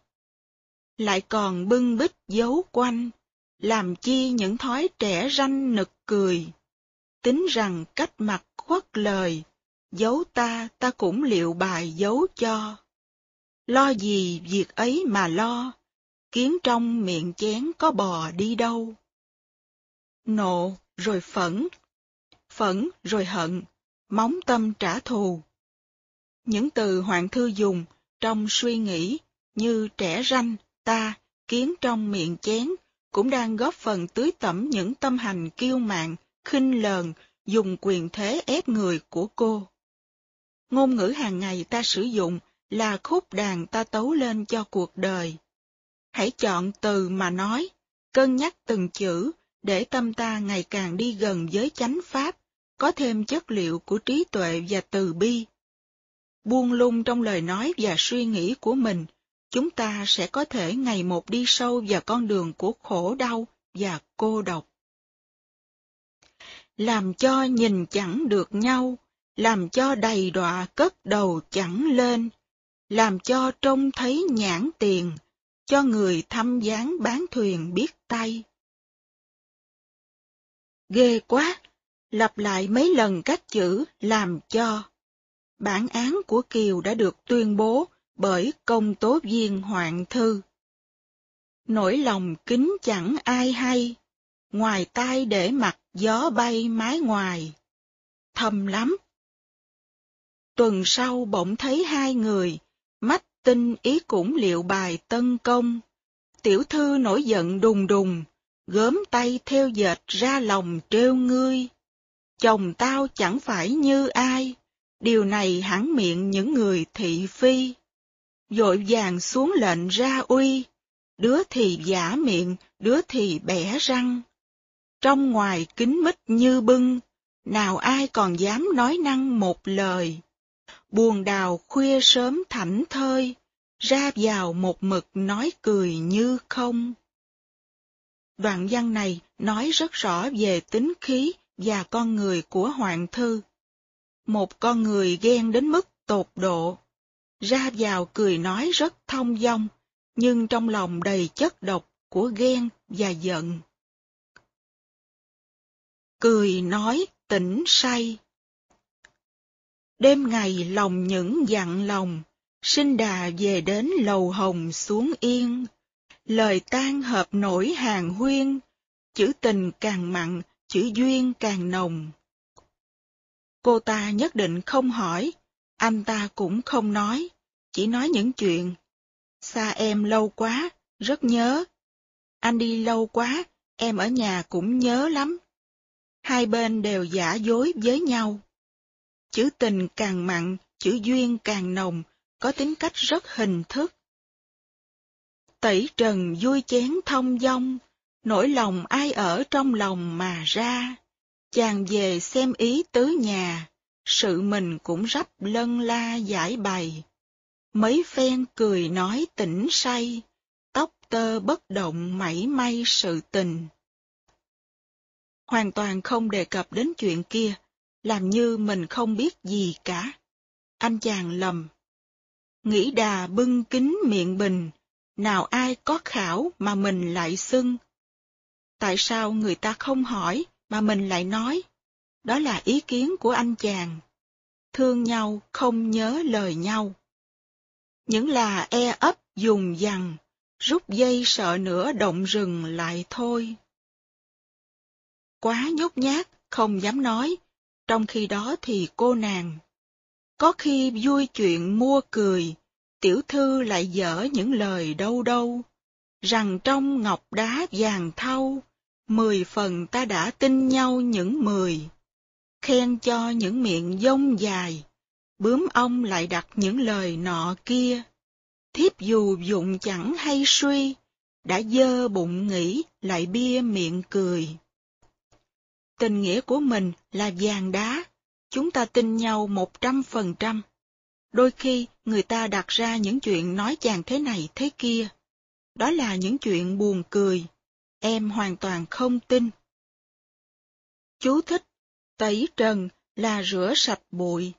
Lại còn bưng bích giấu quanh, làm chi những thói trẻ ranh nực cười. Tính rằng cách mặt khuất lời, giấu ta ta cũng liệu bài giấu cho. Lo gì việc ấy mà lo, kiến trong miệng chén có bò đi đâu. Nộ rồi phẫn, phẫn rồi hận, móng tâm trả thù. Những từ Hoàng Thư dùng trong suy nghĩ như trẻ ranh, ta, kiến trong miệng chén cũng đang góp phần tưới tẩm những tâm hành kiêu mạn, khinh lờn, dùng quyền thế ép người của cô. Ngôn ngữ hàng ngày ta sử dụng là khúc đàn ta tấu lên cho cuộc đời. Hãy chọn từ mà nói, cân nhắc từng chữ để tâm ta ngày càng đi gần với chánh pháp, có thêm chất liệu của trí tuệ và từ bi. Buông lung trong lời nói và suy nghĩ của mình, chúng ta sẽ có thể ngày một đi sâu vào con đường của khổ đau và cô độc. Làm cho nhìn chẳng được nhau, làm cho đầy đọa cất đầu chẳng lên, làm cho trông thấy nhãn tiền, cho người thăm dáng bán thuyền biết tay. Ghê quá, lặp lại mấy lần các chữ làm cho. Bản án của Kiều đã được tuyên bố bởi công tố viên Hoạn Thư. Nỗi lòng kính chẳng ai hay, ngoài tay để mặt gió bay mái ngoài. Thầm lắm. Tuần sau bỗng thấy hai người, mắt tinh ý cũng liệu bài tân công. Tiểu thư nổi giận đùng đùng, gớm tay theo dệt ra lòng trêu ngươi. Chồng tao chẳng phải như ai, điều này hẳn miệng những người thị phi. Dội vàng xuống lệnh ra uy, đứa thì giả miệng, đứa thì bẻ răng. Trong ngoài kính mít như bưng, nào ai còn dám nói năng một lời. Buồn đào khuya sớm thảnh thơi, ra vào một mực nói cười như không. Đoạn văn này nói rất rõ về tính khí và con người của Hoàng Thư. Một con người ghen đến mức tột độ, ra vào cười nói rất thông dong, nhưng trong lòng đầy chất độc của ghen và giận. Cười nói tỉnh say. Đêm ngày lòng những dặn lòng, sinh đà về đến lầu hồng xuống yên. Lời tan hợp nổi hàng huyên, chữ tình càng mặn, chữ duyên càng nồng. Cô ta nhất định không hỏi, anh ta cũng không nói, chỉ nói những chuyện. Xa em lâu quá, rất nhớ. Anh đi lâu quá, em ở nhà cũng nhớ lắm. Hai bên đều giả dối với nhau. Chữ tình càng mặn, chữ duyên càng nồng, có tính cách rất hình thức. Tẩy trần vui chén thông dong, nỗi lòng ai ở trong lòng mà ra. Chàng về xem ý tứ nhà, sự mình cũng rắp lân la giải bày. Mấy phen cười nói tỉnh say, tóc tơ bất động mảy may sự tình. Hoàn toàn không đề cập đến chuyện kia, làm như mình không biết gì cả. Anh chàng lầm. Nghĩ đà bưng kính miệng bình, nào ai có khảo mà mình lại xưng. Tại sao người ta không hỏi mà mình lại nói? Đó là ý kiến của anh chàng. Thương nhau không nhớ lời nhau. Những là e ấp dùng dằn, rút dây sợ nữa động rừng lại thôi. Quá nhút nhát, không dám nói, trong khi đó thì cô nàng. Có khi vui chuyện mua cười, tiểu thư lại dở những lời đâu đâu, rằng trong ngọc đá vàng thau, mười phần ta đã tin nhau những mười. Khen cho những miệng dông dài, bướm ông lại đặt những lời nọ kia. Thiếp dù dụng chẳng hay suy, đã dơ bụng nghĩ lại bia miệng cười. Tình nghĩa của mình là vàng đá, chúng ta tin nhau một trăm phần trăm. Đôi khi người ta đặt ra những chuyện nói chàng thế này thế kia. Đó là những chuyện buồn cười. Em hoàn toàn không tin. Chú thích, tẩy trần là rửa sạch bụi.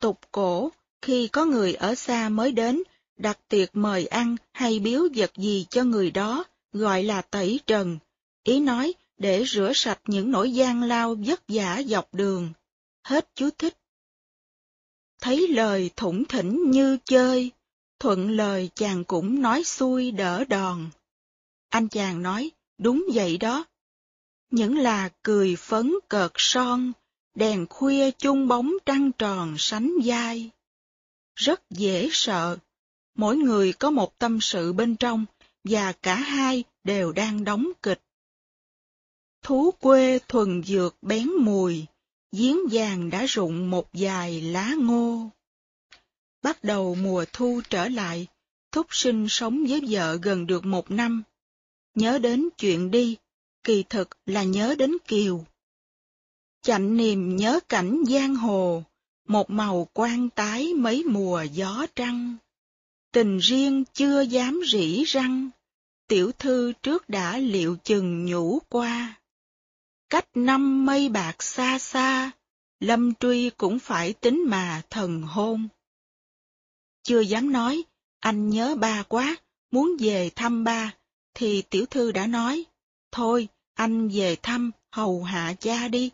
Tục cổ, khi có người ở xa mới đến, đặt tiệc mời ăn hay biếu vật gì cho người đó, gọi là tẩy trần. Ý nói để rửa sạch những nỗi gian lao vất vả dọc đường. Hết chú thích. Thấy lời thủng thỉnh như chơi, thuận lời chàng cũng nói xuôi đỡ đòn. Anh chàng nói, đúng vậy đó. Những là cười phấn cợt son, đèn khuya chung bóng trăng tròn sánh vai. Rất dễ sợ, mỗi người có một tâm sự bên trong, và cả hai đều đang đóng kịch. Thú quê thuần dược bén mùi, giếng vàng đã rụng một vài lá ngô. Bắt đầu mùa thu trở lại, Thúc sinh sống với vợ gần được một năm. Nhớ đến chuyện đi, kỳ thực là nhớ đến Kiều. Chạnh niềm nhớ cảnh giang hồ, một màu quan tái mấy mùa gió trăng. Tình riêng chưa dám rỉ răng, tiểu thư trước đã liệu chừng nhủ qua. Cách năm mây bạc xa xa, lâm truy cũng phải tính mà thần hôn. Chưa dám nói, anh nhớ ba quá, muốn về thăm ba, thì tiểu thư đã nói, thôi, anh về thăm, hầu hạ cha đi.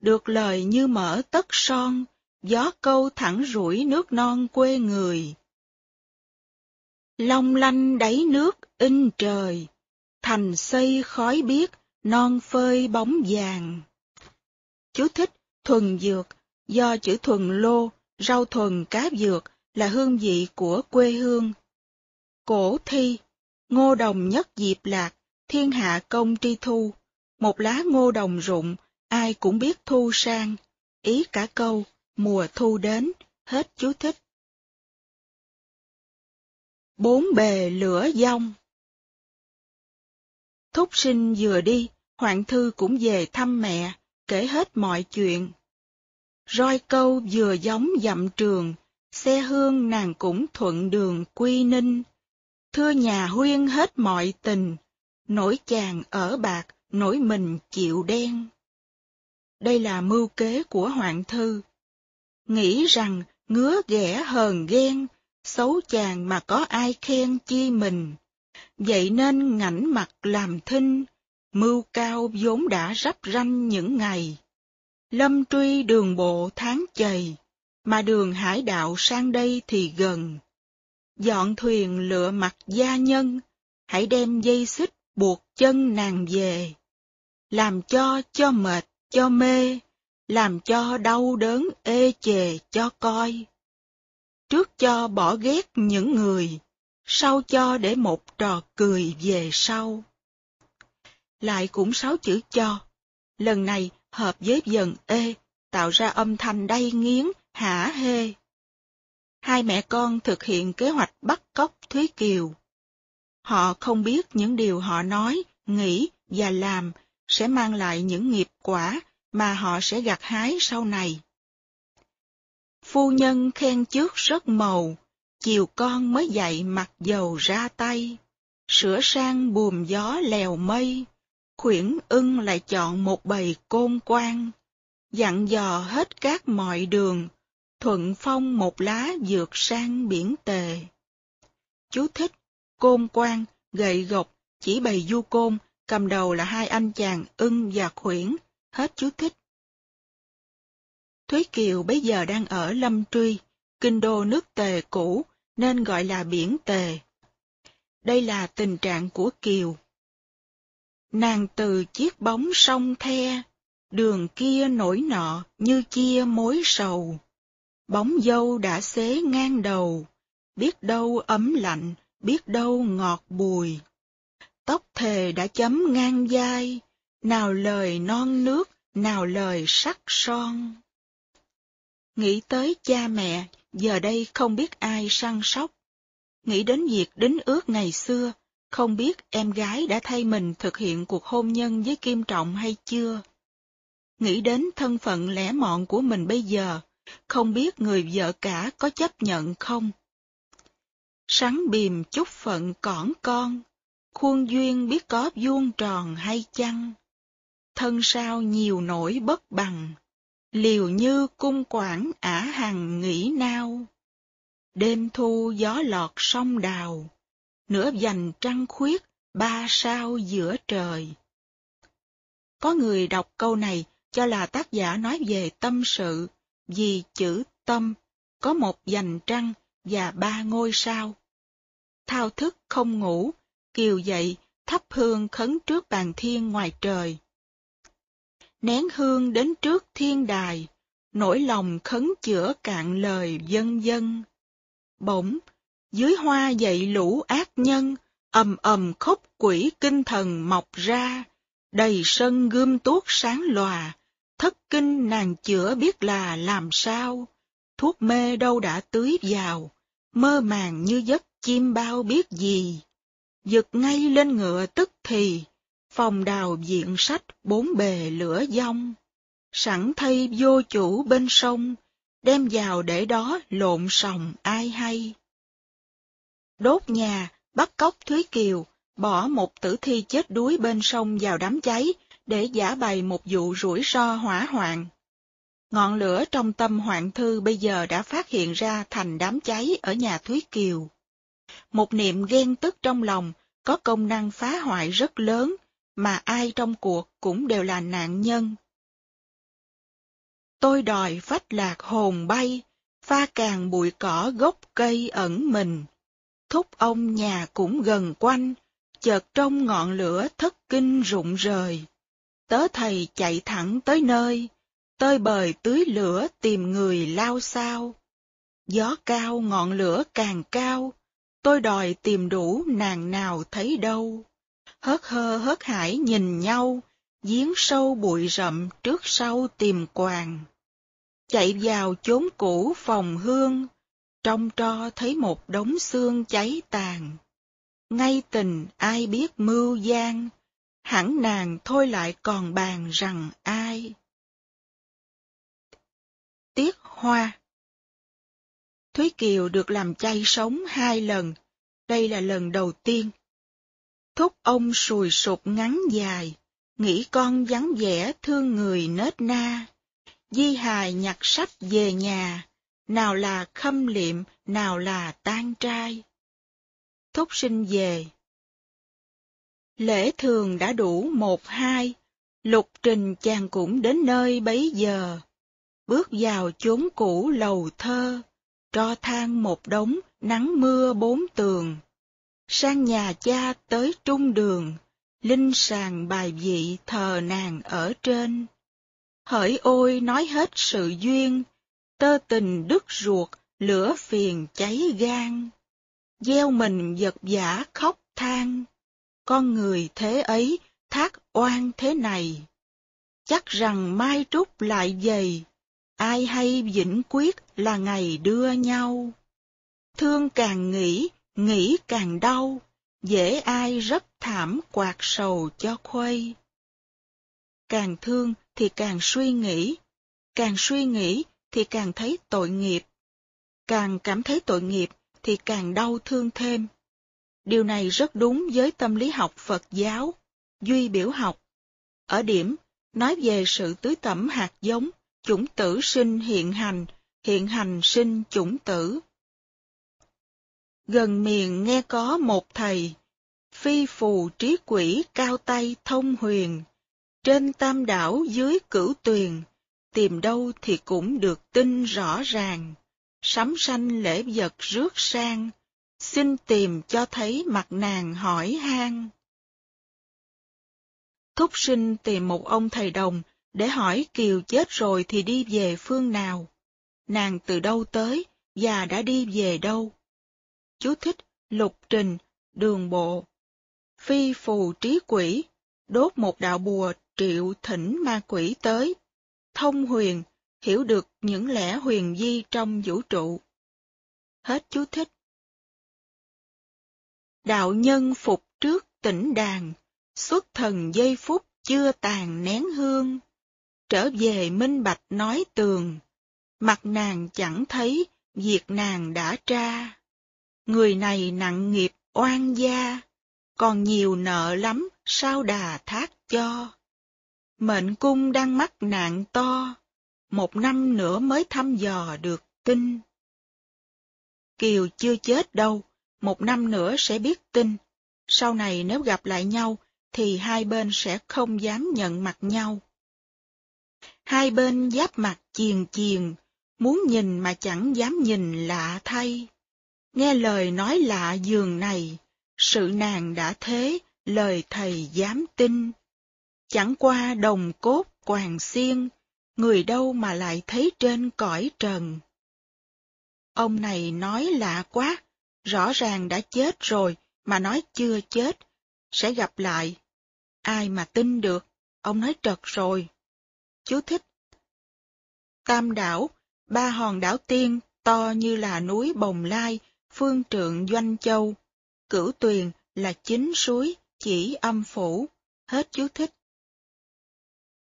Được lời như mở tất son, gió câu thẳng rủi nước non quê người. Long lanh đáy nước in trời, thành xây khói biếc, non phơi bóng vàng. Chú thích thuần dược, do chữ thuần lô, rau thuần cá dược là hương vị của quê hương. Cổ thi, ngô đồng nhất diệp lạc, thiên hạ công tri thu, một lá ngô đồng rụng, ai cũng biết thu sang, ý cả câu, mùa thu đến, hết chú thích. Bốn bề lửa dông Thúc sinh vừa đi, hoàng Thư cũng về thăm mẹ, kể hết mọi chuyện. Roi câu vừa giống dặm trường, xe hương nàng cũng thuận đường quy ninh. Thưa nhà huyên hết mọi tình, nổi chàng ở bạc, nổi mình chịu đen. Đây là mưu kế của hoàng Thư. Nghĩ rằng ngứa ghẻ hờn ghen, xấu chàng mà có ai khen chi mình. Vậy nên ngảnh mặt làm thinh, mưu cao vốn đã rắp ranh những ngày. Lâm truy đường bộ tháng chày, mà đường hải đạo sang đây thì gần. Dọn thuyền lựa mặt gia nhân, hãy đem dây xích buộc chân nàng về. Làm cho cho mệt, cho mê, làm cho đau đớn ê chề cho coi. Trước cho bỏ ghét những người, sau cho để một trò cười về sau. Lại cũng sáu chữ cho. Lần này hợp với dần ê, tạo ra âm thanh đay nghiến, hả hê. Hai mẹ con thực hiện kế hoạch bắt cóc Thúy Kiều. Họ không biết những điều họ nói, nghĩ và làm sẽ mang lại những nghiệp quả mà họ sẽ gặt hái sau này. Phu nhân khen trước rất màu, chiều con mới dậy mặt dầu ra tay, sửa sang buồm gió lèo mây, khuyển ưng lại chọn một bầy côn quan, dặn dò hết các mọi đường, thuận phong một lá dược sang biển tề. Chú thích, côn quan, gậy gộc, chỉ bầy du côn, cầm đầu là hai anh chàng ưng và khuyển, hết chú thích. Thúy Kiều bây giờ đang ở Lâm Truy, kinh đô nước Tề cũ, nên gọi là biển Tề. đây là tình trạng của Kiều. Nàng từ chiếc bóng sông the, đường kia nổi nọ như chia mối sầu. Bóng dâu đã xế ngang đầu, biết đâu ấm lạnh, biết đâu ngọt bùi. Tóc thề đã chấm ngang vai, nào lời non nước, nào lời sắc son. Nghĩ tới cha mẹ, giờ đây không biết ai săn sóc. Nghĩ đến việc đính ước ngày xưa, không biết em gái đã thay mình thực hiện cuộc hôn nhân với Kim Trọng hay chưa. Nghĩ đến thân phận lẻ mọn của mình bây giờ, không biết người vợ cả có chấp nhận không. Sắn bìm chút phận cỏn con, khuôn duyên biết có vuông tròn hay chăng. Thân sao nhiều nỗi bất bằng, liều như cung quản ả hằng nghĩ nao. Đêm thu gió lọt sông đào, nửa dành trăng khuyết, ba sao giữa trời. Có người đọc câu này cho là tác giả nói về tâm sự, vì chữ tâm có một dành trăng và ba ngôi sao. Thao thức không ngủ, kiều dậy, thắp hương khấn trước bàn thiên ngoài trời. Nén hương đến trước thiên đài, nỗi lòng khấn chữa cạn lời dân dân. Bỗng, dưới hoa dậy lũ ác nhân, ầm ầm khóc quỷ kinh thần mọc ra, đầy sân gươm tuốt sáng lòa, thất kinh nàng chữa biết là làm sao, thuốc mê đâu đã tưới vào, mơ màng như giấc chim bao biết gì. Giật ngay lên ngựa tức thì, phòng đào diện sách bốn bề lửa dông, sẵn thay vô chủ bên sông, đem vào để đó lộn sòng ai hay. Đốt nhà, bắt cóc Thúy Kiều, bỏ một tử thi chết đuối bên sông vào đám cháy, để giả bày một vụ rủi ro hỏa hoạn. Ngọn lửa trong tâm hoạn thư bây giờ đã phát hiện ra thành đám cháy ở nhà Thúy Kiều. Một niệm ghen tức trong lòng có công năng phá hoại rất lớn, mà ai trong cuộc cũng đều là nạn nhân. Tôi đòi phách lạc hồn bay, pha càng bụi cỏ gốc cây ẩn mình. Thúc ông nhà cũng gần quanh, chợt trong ngọn lửa thất kinh rụng rời. Tớ thầy chạy thẳng tới nơi, tơi bời tưới lửa tìm người lao sao. Gió cao ngọn lửa càng cao, tôi đòi tìm đủ nàng nào thấy đâu. Hớt hơ hớt hải nhìn nhau, giếng sâu bụi rậm trước sau tìm quàng. Chạy vào chốn cũ phòng hương, trong tro thấy một đống xương cháy tàn. Ngay tình ai biết mưu gian, hẳn nàng thôi lại còn bàn rằng ai. Tiết Hoa Thúy Kiều được làm chay sống hai lần, đây là lần đầu tiên. Thúc ông sùi sụp ngắn dài, nghĩ con vắng vẻ thương người nết na. Di hài nhặt sách về nhà, nào là khâm liệm, nào là tan trai. Thúc sinh về. Lễ thường đã đủ một hai, lục trình chàng cũng đến nơi bấy giờ. Bước vào chốn cũ lầu thơ, tro than một đống, nắng mưa bốn tường. Sang nhà cha tới trung đường, linh sàng bài vị thờ nàng ở trên. Hỡi ôi nói hết sự duyên, tơ tình đứt ruột, lửa phiền cháy gan. Gieo mình giật giả khóc than, con người thế ấy thác oan thế này. Chắc rằng mai trúc lại dày, ai hay vĩnh quyết là ngày đưa nhau. Thương càng nghĩ, nghĩ càng đau, dễ ai rất thảm quạt sầu cho khuây. Càng thương thì càng suy nghĩ, càng suy nghĩ thì càng thấy tội nghiệp, càng cảm thấy tội nghiệp thì càng đau thương thêm. Điều này rất đúng với tâm lý học Phật giáo, duy biểu học. Ở điểm, nói về sự tưới tẩm hạt giống, chủng tử sinh hiện hành, hiện hành sinh chủng tử. Gần miền nghe có một thầy, phi phù trí quỷ cao tay thông huyền, trên tam đảo dưới cửu tuyền, tìm đâu thì cũng được tin rõ ràng, sắm sanh lễ vật rước sang, xin tìm cho thấy mặt nàng hỏi han. Thúc sinh tìm một ông thầy đồng để hỏi Kiều chết rồi thì đi về phương nào. Nàng từ đâu tới và đã đi về đâu. Chú thích lục trình, đường bộ. Phi phù trí quỷ, đốt một đạo bùa triệu thỉnh ma quỷ tới. Thông huyền, hiểu được những lẽ huyền di trong vũ trụ. Hết chú thích. Đạo nhân phục trước tỉnh đàn, xuất thần giây phút chưa tàn nén hương. Trở về minh bạch nói tường, mặt nàng chẳng thấy, việc nàng đã tra. Người này nặng nghiệp oan gia, còn nhiều nợ lắm sao đà thác cho. Mệnh cung đang mắc nạn to, một năm nữa mới thăm dò được tin. Kiều chưa chết đâu, một năm nữa sẽ biết tin. Sau này nếu gặp lại nhau, thì hai bên sẽ không dám nhận mặt nhau. Hai bên giáp mặt chiền chiền, muốn nhìn mà chẳng dám nhìn lạ thay. Nghe lời nói lạ giường này, sự nàng đã thế, lời thầy dám tin. Chẳng qua đồng cốt quàng xiên, người đâu mà lại thấy trên cõi trần. Ông này nói lạ quá, rõ ràng đã chết rồi, mà nói chưa chết, sẽ gặp lại. Ai mà tin được, ông nói trật rồi. Chú thích. Tam đảo, ba hòn đảo tiên, to như là núi Bồng Lai, phương trượng Doanh Châu. Cửu tuyền là chính suối, chỉ âm phủ. Hết chú thích.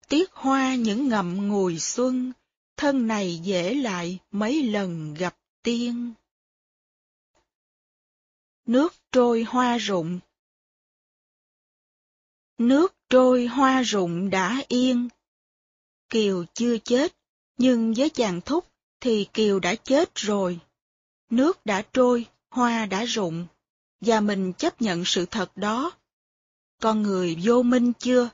Tiết hoa những ngậm ngùi xuân, thân này dễ lại mấy lần gặp tiên. Nước trôi hoa rụng Nước trôi hoa rụng đã yên. Kiều chưa chết, nhưng với chàng thúc thì Kiều đã chết rồi. Nước đã trôi, hoa đã rụng, và mình chấp nhận sự thật đó. Con người vô minh chưa?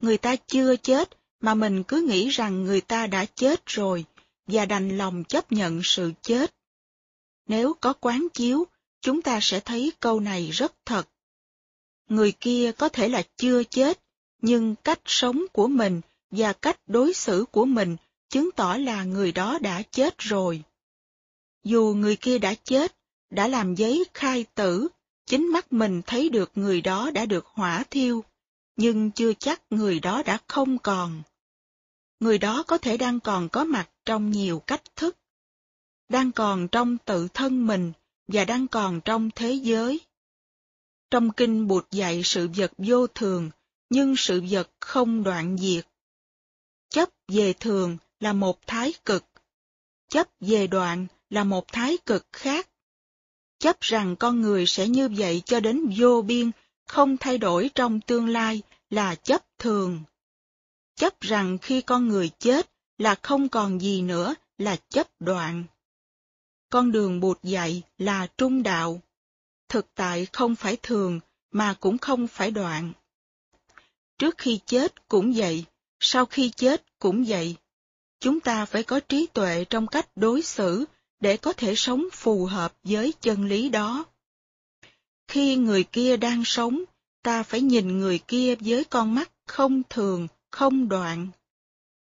Người ta chưa chết, mà mình cứ nghĩ rằng người ta đã chết rồi, và đành lòng chấp nhận sự chết. Nếu có quán chiếu, chúng ta sẽ thấy câu này rất thật. Người kia có thể là chưa chết, nhưng cách sống của mình và cách đối xử của mình chứng tỏ là người đó đã chết rồi. Dù người kia đã chết, đã làm giấy khai tử, chính mắt mình thấy được người đó đã được hỏa thiêu, nhưng chưa chắc người đó đã không còn. Người đó có thể đang còn có mặt trong nhiều cách thức, đang còn trong tự thân mình và đang còn trong thế giới. Trong kinh Bụt dạy sự vật vô thường, nhưng sự vật không đoạn diệt. Chấp về thường là một thái cực, chấp về đoạn là một thái cực khác. Chấp rằng con người sẽ như vậy cho đến vô biên, không thay đổi trong tương lai là chấp thường. Chấp rằng khi con người chết là không còn gì nữa là chấp đoạn. Con đường bụt dạy là trung đạo. Thực tại không phải thường, mà cũng không phải đoạn. Trước khi chết cũng vậy, sau khi chết cũng vậy. Chúng ta phải có trí tuệ trong cách đối xử để có thể sống phù hợp với chân lý đó. Khi người kia đang sống, ta phải nhìn người kia với con mắt không thường, không đoạn.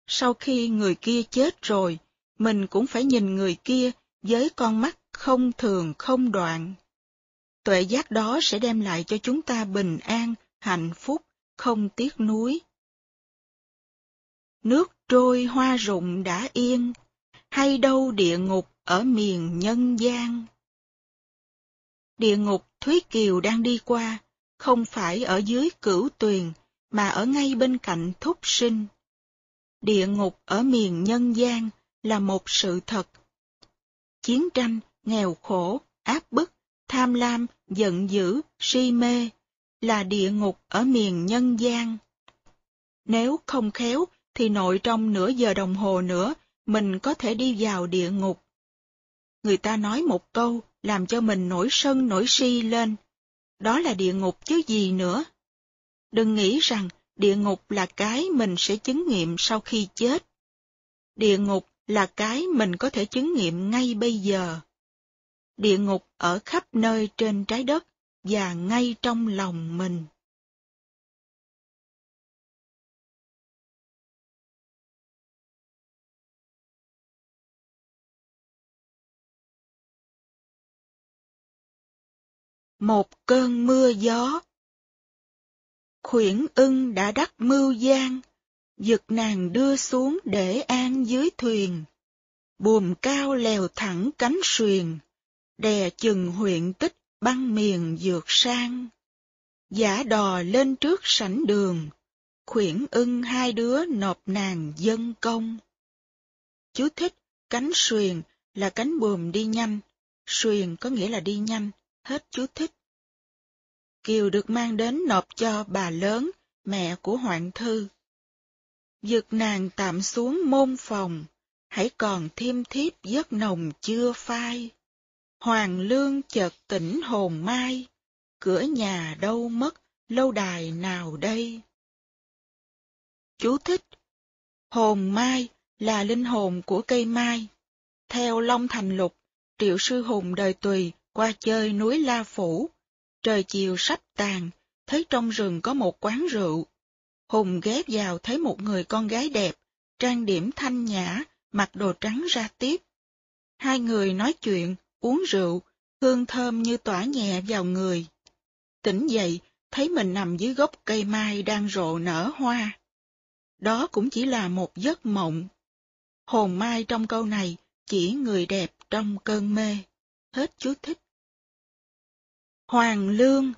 Sau khi người kia chết rồi, mình cũng phải nhìn người kia với con mắt không thường không đoạn. Tuệ giác đó sẽ đem lại cho chúng ta bình an, hạnh phúc, không tiếc nuối. Nước trôi hoa rụng đã yên, hay đâu địa ngục ở miền nhân gian. Địa ngục Thúy Kiều đang đi qua, không phải ở dưới cửu tuyền, mà ở ngay bên cạnh thúc sinh. Địa ngục ở miền nhân gian là một sự thật chiến tranh, nghèo khổ, áp bức, tham lam, giận dữ, si mê, là địa ngục ở miền nhân gian. Nếu không khéo, thì nội trong nửa giờ đồng hồ nữa, mình có thể đi vào địa ngục. Người ta nói một câu, làm cho mình nổi sân nổi si lên. Đó là địa ngục chứ gì nữa. Đừng nghĩ rằng địa ngục là cái mình sẽ chứng nghiệm sau khi chết. Địa ngục là cái mình có thể chứng nghiệm ngay bây giờ. địa ngục ở khắp nơi trên trái đất và ngay trong lòng mình. Một cơn mưa gió Khuyển ưng đã đắc mưu gian, giật nàng đưa xuống để an dưới thuyền. Buồm cao lèo thẳng cánh suyền, đè chừng huyện tích băng miền dược sang. Giả đò lên trước sảnh đường, khuyển ưng hai đứa nộp nàng dân công. Chú thích, cánh suyền là cánh buồm đi nhanh, suyền có nghĩa là đi nhanh, hết chú thích. Kiều được mang đến nộp cho bà lớn, mẹ của Hoạn Thư. Dực nàng tạm xuống môn phòng, hãy còn thêm thiếp giấc nồng chưa phai. Hoàng lương chợt tỉnh hồn mai, cửa nhà đâu mất, lâu đài nào đây? Chú thích Hồn mai là linh hồn của cây mai. Theo Long Thành Lục, triệu sư hùng đời tùy qua chơi núi La Phủ. Trời chiều sắp tàn, thấy trong rừng có một quán rượu. Hùng ghé vào thấy một người con gái đẹp, trang điểm thanh nhã, mặc đồ trắng ra tiếp. Hai người nói chuyện, uống rượu, hương thơm như tỏa nhẹ vào người. Tỉnh dậy, thấy mình nằm dưới gốc cây mai đang rộ nở hoa. Đó cũng chỉ là một giấc mộng. Hồn mai trong câu này chỉ người đẹp trong cơn mê. Hết chú thích. Hoàng lương,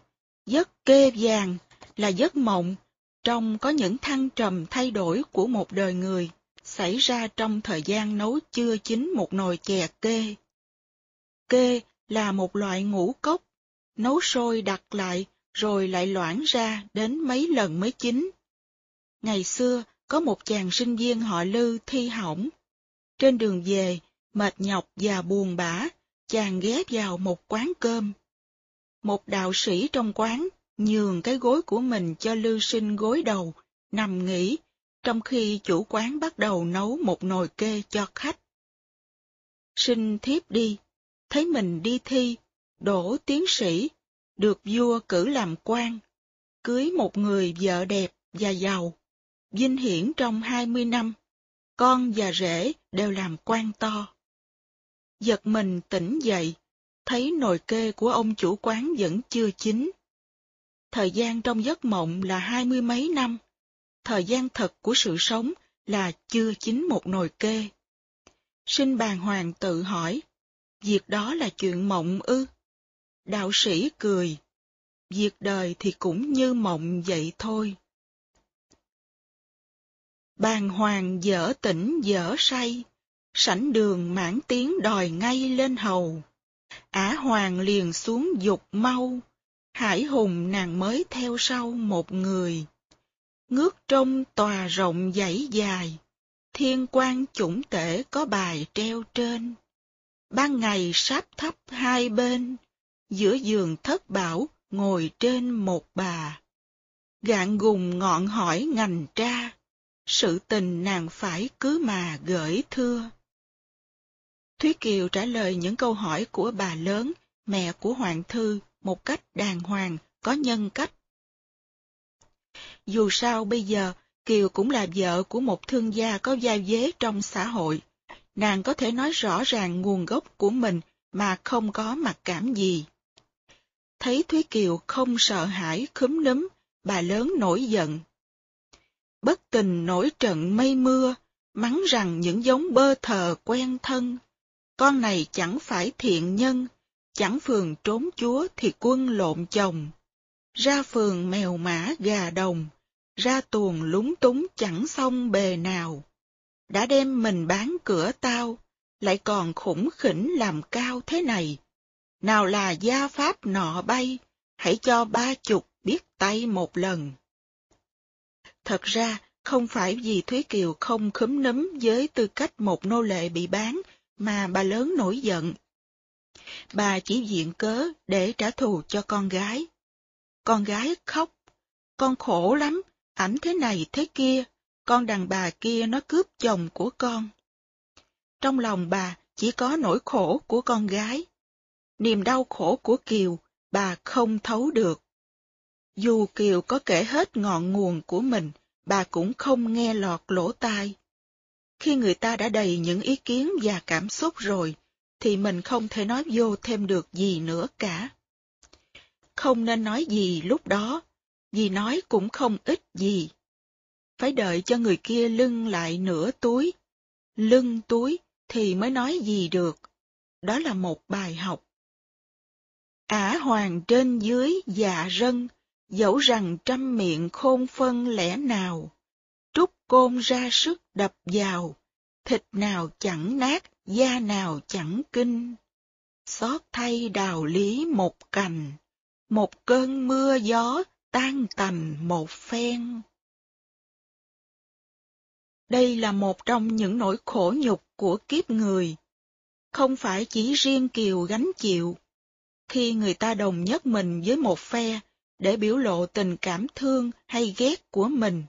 giấc kê vàng là giấc mộng, trong có những thăng trầm thay đổi của một đời người, xảy ra trong thời gian nấu chưa chín một nồi chè kê. Kê là một loại ngũ cốc, nấu sôi đặt lại rồi lại loãng ra đến mấy lần mới chín. Ngày xưa, có một chàng sinh viên họ Lư thi hỏng. Trên đường về, mệt nhọc và buồn bã, chàng ghé vào một quán cơm. Một đạo sĩ trong quán nhường cái gối của mình cho lưu sinh gối đầu, nằm nghỉ, trong khi chủ quán bắt đầu nấu một nồi kê cho khách. Sinh thiếp đi, thấy mình đi thi, đổ tiến sĩ, được vua cử làm quan, cưới một người vợ đẹp và giàu, vinh hiển trong hai mươi năm, con và rể đều làm quan to. Giật mình tỉnh dậy, thấy nồi kê của ông chủ quán vẫn chưa chín. Thời gian trong giấc mộng là hai mươi mấy năm, thời gian thật của sự sống là chưa chín một nồi kê. Sinh bàng hoàng tự hỏi, việc đó là chuyện mộng ư? Đạo sĩ cười, việc đời thì cũng như mộng vậy thôi. Bàng hoàng dở tỉnh dở say, sảnh đường mãn tiếng đòi ngay lên hầu. Ả hoàng liền xuống dục mau, hải hùng nàng mới theo sau một người. Ngước trông tòa rộng dãy dài, thiên quan chủng tể có bài treo trên. Ban ngày sáp thấp hai bên, giữa giường thất bảo ngồi trên một bà. Gạn gùng ngọn hỏi ngành tra, sự tình nàng phải cứ mà gửi thưa. Thúy Kiều trả lời những câu hỏi của bà lớn, mẹ của Hoàng Thư, một cách đàng hoàng, có nhân cách. Dù sao bây giờ, Kiều cũng là vợ của một thương gia có gia dế trong xã hội. Nàng có thể nói rõ ràng nguồn gốc của mình mà không có mặc cảm gì. Thấy Thúy Kiều không sợ hãi khúm núm, bà lớn nổi giận. Bất tình nổi trận mây mưa, mắng rằng những giống bơ thờ quen thân. Con này chẳng phải thiện nhân, chẳng phường trốn chúa thì quân lộn chồng. Ra phường mèo mã gà đồng, ra tuồng lúng túng chẳng xong bề nào. Đã đem mình bán cửa tao, lại còn khủng khỉnh làm cao thế này. Nào là gia pháp nọ bay, hãy cho ba chục biết tay một lần. Thật ra, không phải vì Thúy Kiều không khúm núm với tư cách một nô lệ bị bán, mà bà lớn nổi giận. Bà chỉ viện cớ để trả thù cho con gái. Con gái khóc. Con khổ lắm, ảnh thế này thế kia, con đàn bà kia nó cướp chồng của con. Trong lòng bà chỉ có nỗi khổ của con gái. niềm đau khổ của Kiều bà không thấu được. Dù Kiều có kể hết ngọn nguồn của mình, bà cũng không nghe lọt lỗ tai. Khi người ta đã đầy những ý kiến và cảm xúc rồi, thì mình không thể nói vô thêm được gì nữa cả. Không nên nói gì lúc đó, vì nói cũng không ích gì. Phải đợi cho người kia lưng lại nửa túi, lưng túi thì mới nói gì được. Đó là một bài học. Ả hoàng trên dưới dạ rân, dẫu rằng trăm miệng khôn phân lẽ nào, côn ra sức đập vào, thịt nào chẳng nát, da nào chẳng kinh. Xót thay đào lý một cành, một cơn mưa gió tan tành một phen. Đây là một trong những nỗi khổ nhục của kiếp người. Không phải chỉ riêng Kiều gánh chịu. Khi người ta đồng nhất mình với một phe để biểu lộ tình cảm thương hay ghét của mình,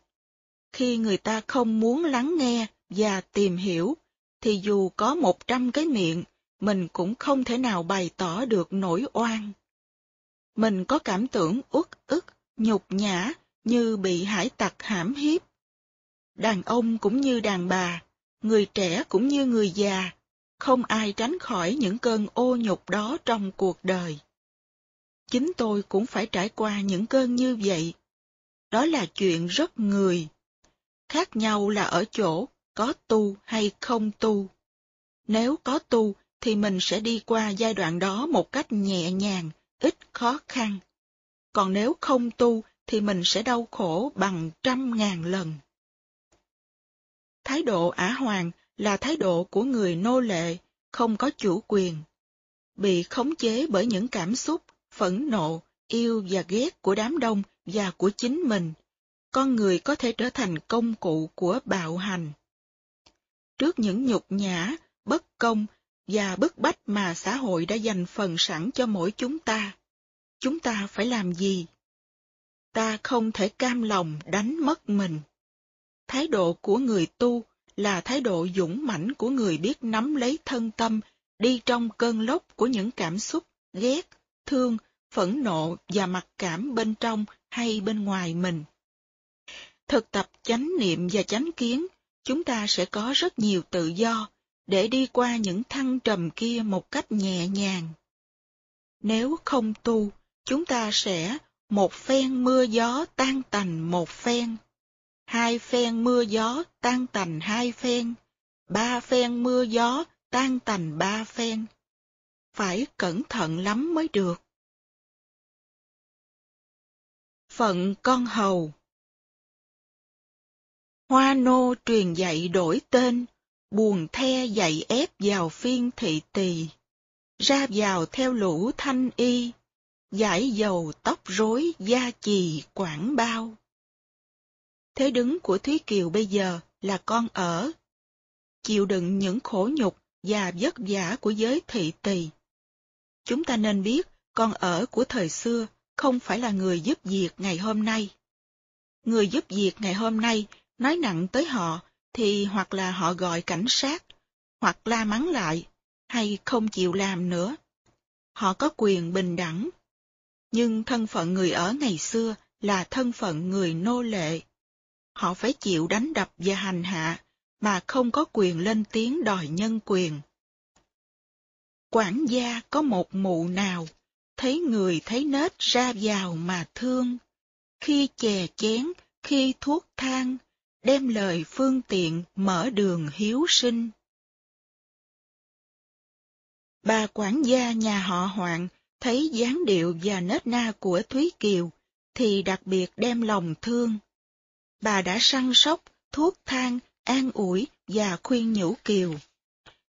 khi người ta không muốn lắng nghe và tìm hiểu, thì dù có một trăm cái miệng, mình cũng không thể nào bày tỏ được nỗi oan. Mình có cảm tưởng uất ức, nhục nhã như bị hải tặc hãm hiếp. Đàn ông cũng như đàn bà, người trẻ cũng như người già, không ai tránh khỏi những cơn ô nhục đó trong cuộc đời. Chính tôi cũng phải trải qua những cơn như vậy. Đó là chuyện rất người. Khác nhau là ở chỗ có tu hay không tu. Nếu có tu thì mình sẽ đi qua giai đoạn đó một cách nhẹ nhàng, ít khó khăn. Còn nếu không tu thì mình sẽ đau khổ bằng trăm ngàn lần. Thái độ ả hoàng là thái độ của người nô lệ, không có chủ quyền. Bị khống chế bởi những cảm xúc, phẫn nộ, yêu và ghét của đám đông và của chính mình, con người có thể trở thành công cụ của bạo hành. Trước những nhục nhã, bất công và bức bách mà xã hội đã dành phần sẵn cho mỗi chúng ta, chúng ta phải làm gì? Ta không thể cam lòng đánh mất mình. Thái độ của người tu là thái độ dũng mãnh của người biết nắm lấy thân tâm, đi trong cơn lốc của những cảm xúc ghét, thương, phẫn nộ và mặc cảm bên trong hay bên ngoài mình. Thực tập chánh niệm và chánh kiến, chúng ta sẽ có rất nhiều tự do để đi qua những thăng trầm kia một cách nhẹ nhàng. Nếu không tu, chúng ta sẽ một phen mưa gió tan tành một phen hai phen mưa gió tan tành hai phen, ba phen mưa gió tan tành ba phen. Phải cẩn thận lắm mới được. Phận con hầu Hoa nô truyền dạy đổi tên, buồn the dạy ép vào phiên thị tỳ, ra vào theo lũ thanh y, giải dầu tóc rối da chì quảng bao. Thế đứng của Thúy Kiều bây giờ là con ở. Chịu đựng những khổ nhục và vất vả của giới thị tỳ. Chúng ta nên biết con ở của thời xưa không phải là người giúp việc ngày hôm nay. Người giúp việc ngày hôm nay nói nặng tới họ thì hoặc là họ gọi cảnh sát, hoặc la mắng lại, hay không chịu làm nữa. Họ có quyền bình đẳng. Nhưng thân phận người ở ngày xưa là thân phận người nô lệ họ phải chịu đánh đập và hành hạ, mà không có quyền lên tiếng đòi nhân quyền. Quản gia có một mụ nào, thấy người thấy nết ra vào mà thương, khi chè chén, khi thuốc thang, đem lời phương tiện mở đường hiếu sinh. Bà quản gia nhà họ Hoạn thấy dáng điệu và nết na của Thúy Kiều, thì đặc biệt đem lòng thương bà đã săn sóc, thuốc thang, an ủi và khuyên nhủ Kiều.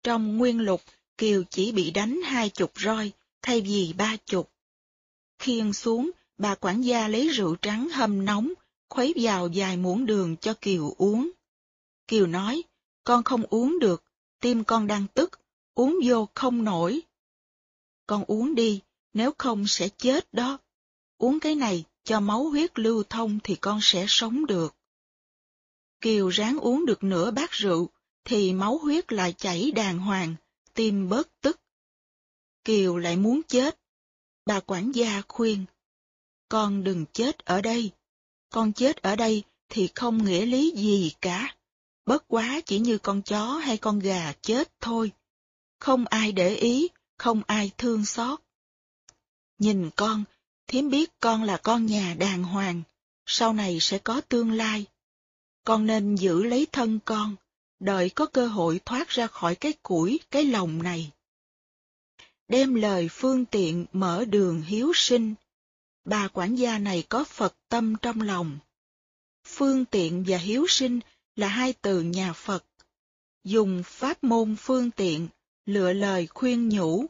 Trong nguyên lục, Kiều chỉ bị đánh hai chục roi, thay vì ba chục. Khiêng xuống, bà quản gia lấy rượu trắng hâm nóng, khuấy vào vài muỗng đường cho Kiều uống. Kiều nói, con không uống được, tim con đang tức, uống vô không nổi. Con uống đi, nếu không sẽ chết đó. Uống cái này cho máu huyết lưu thông thì con sẽ sống được. Kiều ráng uống được nửa bát rượu, thì máu huyết lại chảy đàng hoàng, tim bớt tức. Kiều lại muốn chết. Bà quản gia khuyên, con đừng chết ở đây. Con chết ở đây thì không nghĩa lý gì cả. Bất quá chỉ như con chó hay con gà chết thôi. Không ai để ý, không ai thương xót. Nhìn con, thiếm biết con là con nhà đàng hoàng, sau này sẽ có tương lai. Con nên giữ lấy thân con, đợi có cơ hội thoát ra khỏi cái củi, cái lòng này. Đem lời phương tiện mở đường hiếu sinh, bà quản gia này có Phật tâm trong lòng. Phương tiện và hiếu sinh là hai từ nhà Phật. Dùng pháp môn phương tiện, lựa lời khuyên nhủ.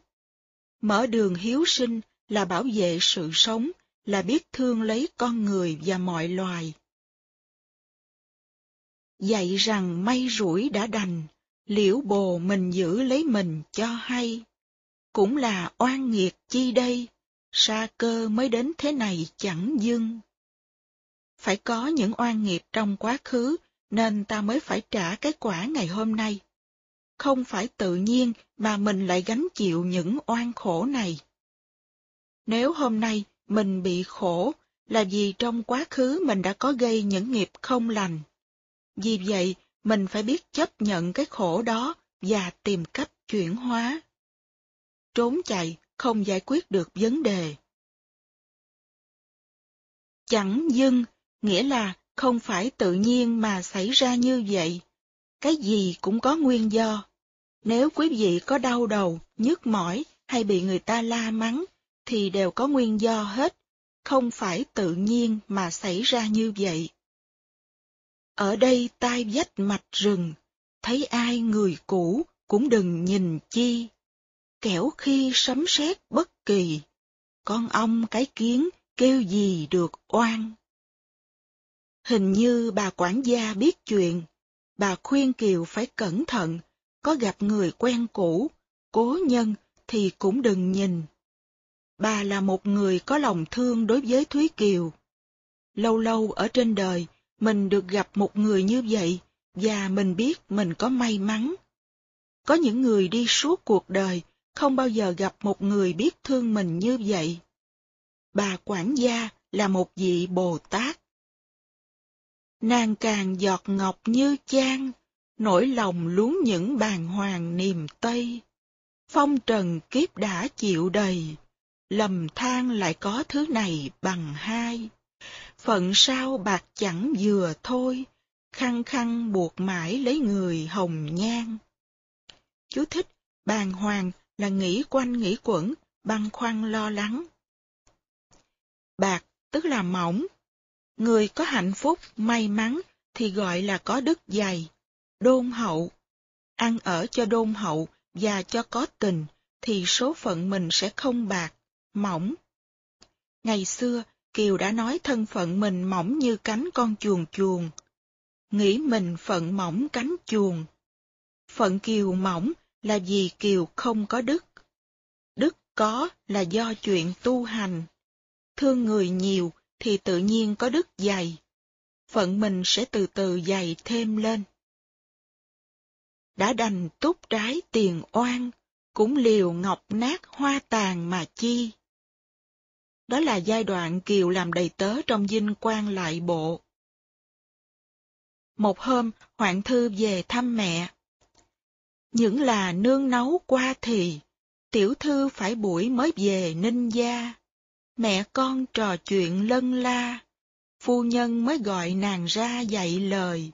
Mở đường hiếu sinh là bảo vệ sự sống, là biết thương lấy con người và mọi loài. Dạy rằng may rủi đã đành, liễu bồ mình giữ lấy mình cho hay. Cũng là oan nghiệt chi đây, sa cơ mới đến thế này chẳng dưng. Phải có những oan nghiệp trong quá khứ, nên ta mới phải trả cái quả ngày hôm nay. Không phải tự nhiên mà mình lại gánh chịu những oan khổ này. Nếu hôm nay mình bị khổ là vì trong quá khứ mình đã có gây những nghiệp không lành. Vì vậy, mình phải biết chấp nhận cái khổ đó và tìm cách chuyển hóa. Trốn chạy không giải quyết được vấn đề. Chẳng dưng, nghĩa là không phải tự nhiên mà xảy ra như vậy. Cái gì cũng có nguyên do. Nếu quý vị có đau đầu, nhức mỏi hay bị người ta la mắng, thì đều có nguyên do hết, không phải tự nhiên mà xảy ra như vậy. Ở đây tai vách mạch rừng, thấy ai người cũ cũng đừng nhìn chi. Kẻo khi sấm sét bất kỳ, con ong cái kiến kêu gì được oan. Hình như bà quản gia biết chuyện, bà khuyên Kiều phải cẩn thận, có gặp người quen cũ, cố nhân thì cũng đừng nhìn. Bà là một người có lòng thương đối với Thúy Kiều. Lâu lâu ở trên đời, mình được gặp một người như vậy, và mình biết mình có may mắn. Có những người đi suốt cuộc đời, không bao giờ gặp một người biết thương mình như vậy. Bà quản gia là một vị Bồ Tát. Nàng càng giọt ngọc như chan, nỗi lòng luống những bàn hoàng niềm tây. Phong trần kiếp đã chịu đầy, lầm than lại có thứ này bằng hai. Phận sao bạc chẳng vừa thôi, khăng khăng buộc mãi lấy người hồng nhan. Chú thích, bàn hoàng là nghĩ quanh nghĩ quẩn, băn khoăn lo lắng. Bạc tức là mỏng. Người có hạnh phúc, may mắn thì gọi là có đức dày, đôn hậu. Ăn ở cho đôn hậu và cho có tình thì số phận mình sẽ không bạc, mỏng. Ngày xưa, Kiều đã nói thân phận mình mỏng như cánh con chuồn chuồn. Nghĩ mình phận mỏng cánh chuồn. Phận Kiều mỏng là vì Kiều không có đức. Đức có là do chuyện tu hành. Thương người nhiều thì tự nhiên có đức dày. Phận mình sẽ từ từ dày thêm lên. Đã đành túc trái tiền oan, cũng liều ngọc nát hoa tàn mà chi. Đó là giai đoạn Kiều làm đầy tớ trong dinh quan lại bộ. Một hôm, Hoạn Thư về thăm mẹ. Những là nương nấu qua thì, tiểu thư phải buổi mới về ninh gia. Mẹ con trò chuyện lân la, phu nhân mới gọi nàng ra dạy lời.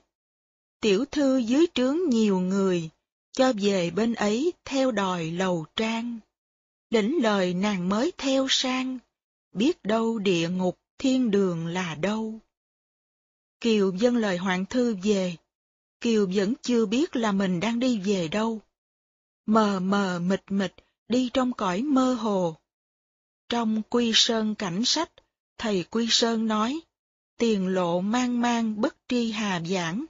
Tiểu thư dưới trướng nhiều người, cho về bên ấy theo đòi lầu trang. Lĩnh lời nàng mới theo sang, biết đâu địa ngục thiên đường là đâu. Kiều dâng lời hoàng thư về, Kiều vẫn chưa biết là mình đang đi về đâu. Mờ mờ mịt mịt đi trong cõi mơ hồ. Trong Quy Sơn cảnh sách, thầy Quy Sơn nói, tiền lộ mang mang bất tri hà giảng,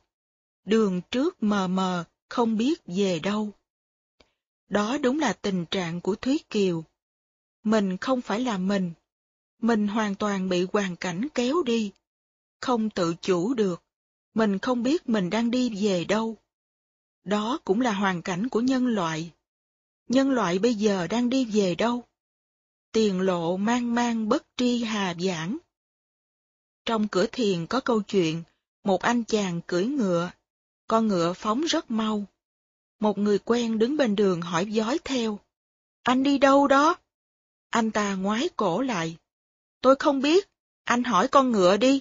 đường trước mờ mờ không biết về đâu. Đó đúng là tình trạng của Thúy Kiều. Mình không phải là mình, mình hoàn toàn bị hoàn cảnh kéo đi, không tự chủ được, mình không biết mình đang đi về đâu. Đó cũng là hoàn cảnh của nhân loại. nhân loại bây giờ đang đi về đâu? Tiền lộ mang mang bất tri hà giảng. Trong cửa thiền có câu chuyện, một anh chàng cưỡi ngựa, con ngựa phóng rất mau. Một người quen đứng bên đường hỏi dõi theo. Anh đi đâu đó? Anh ta ngoái cổ lại. Tôi không biết, anh hỏi con ngựa đi.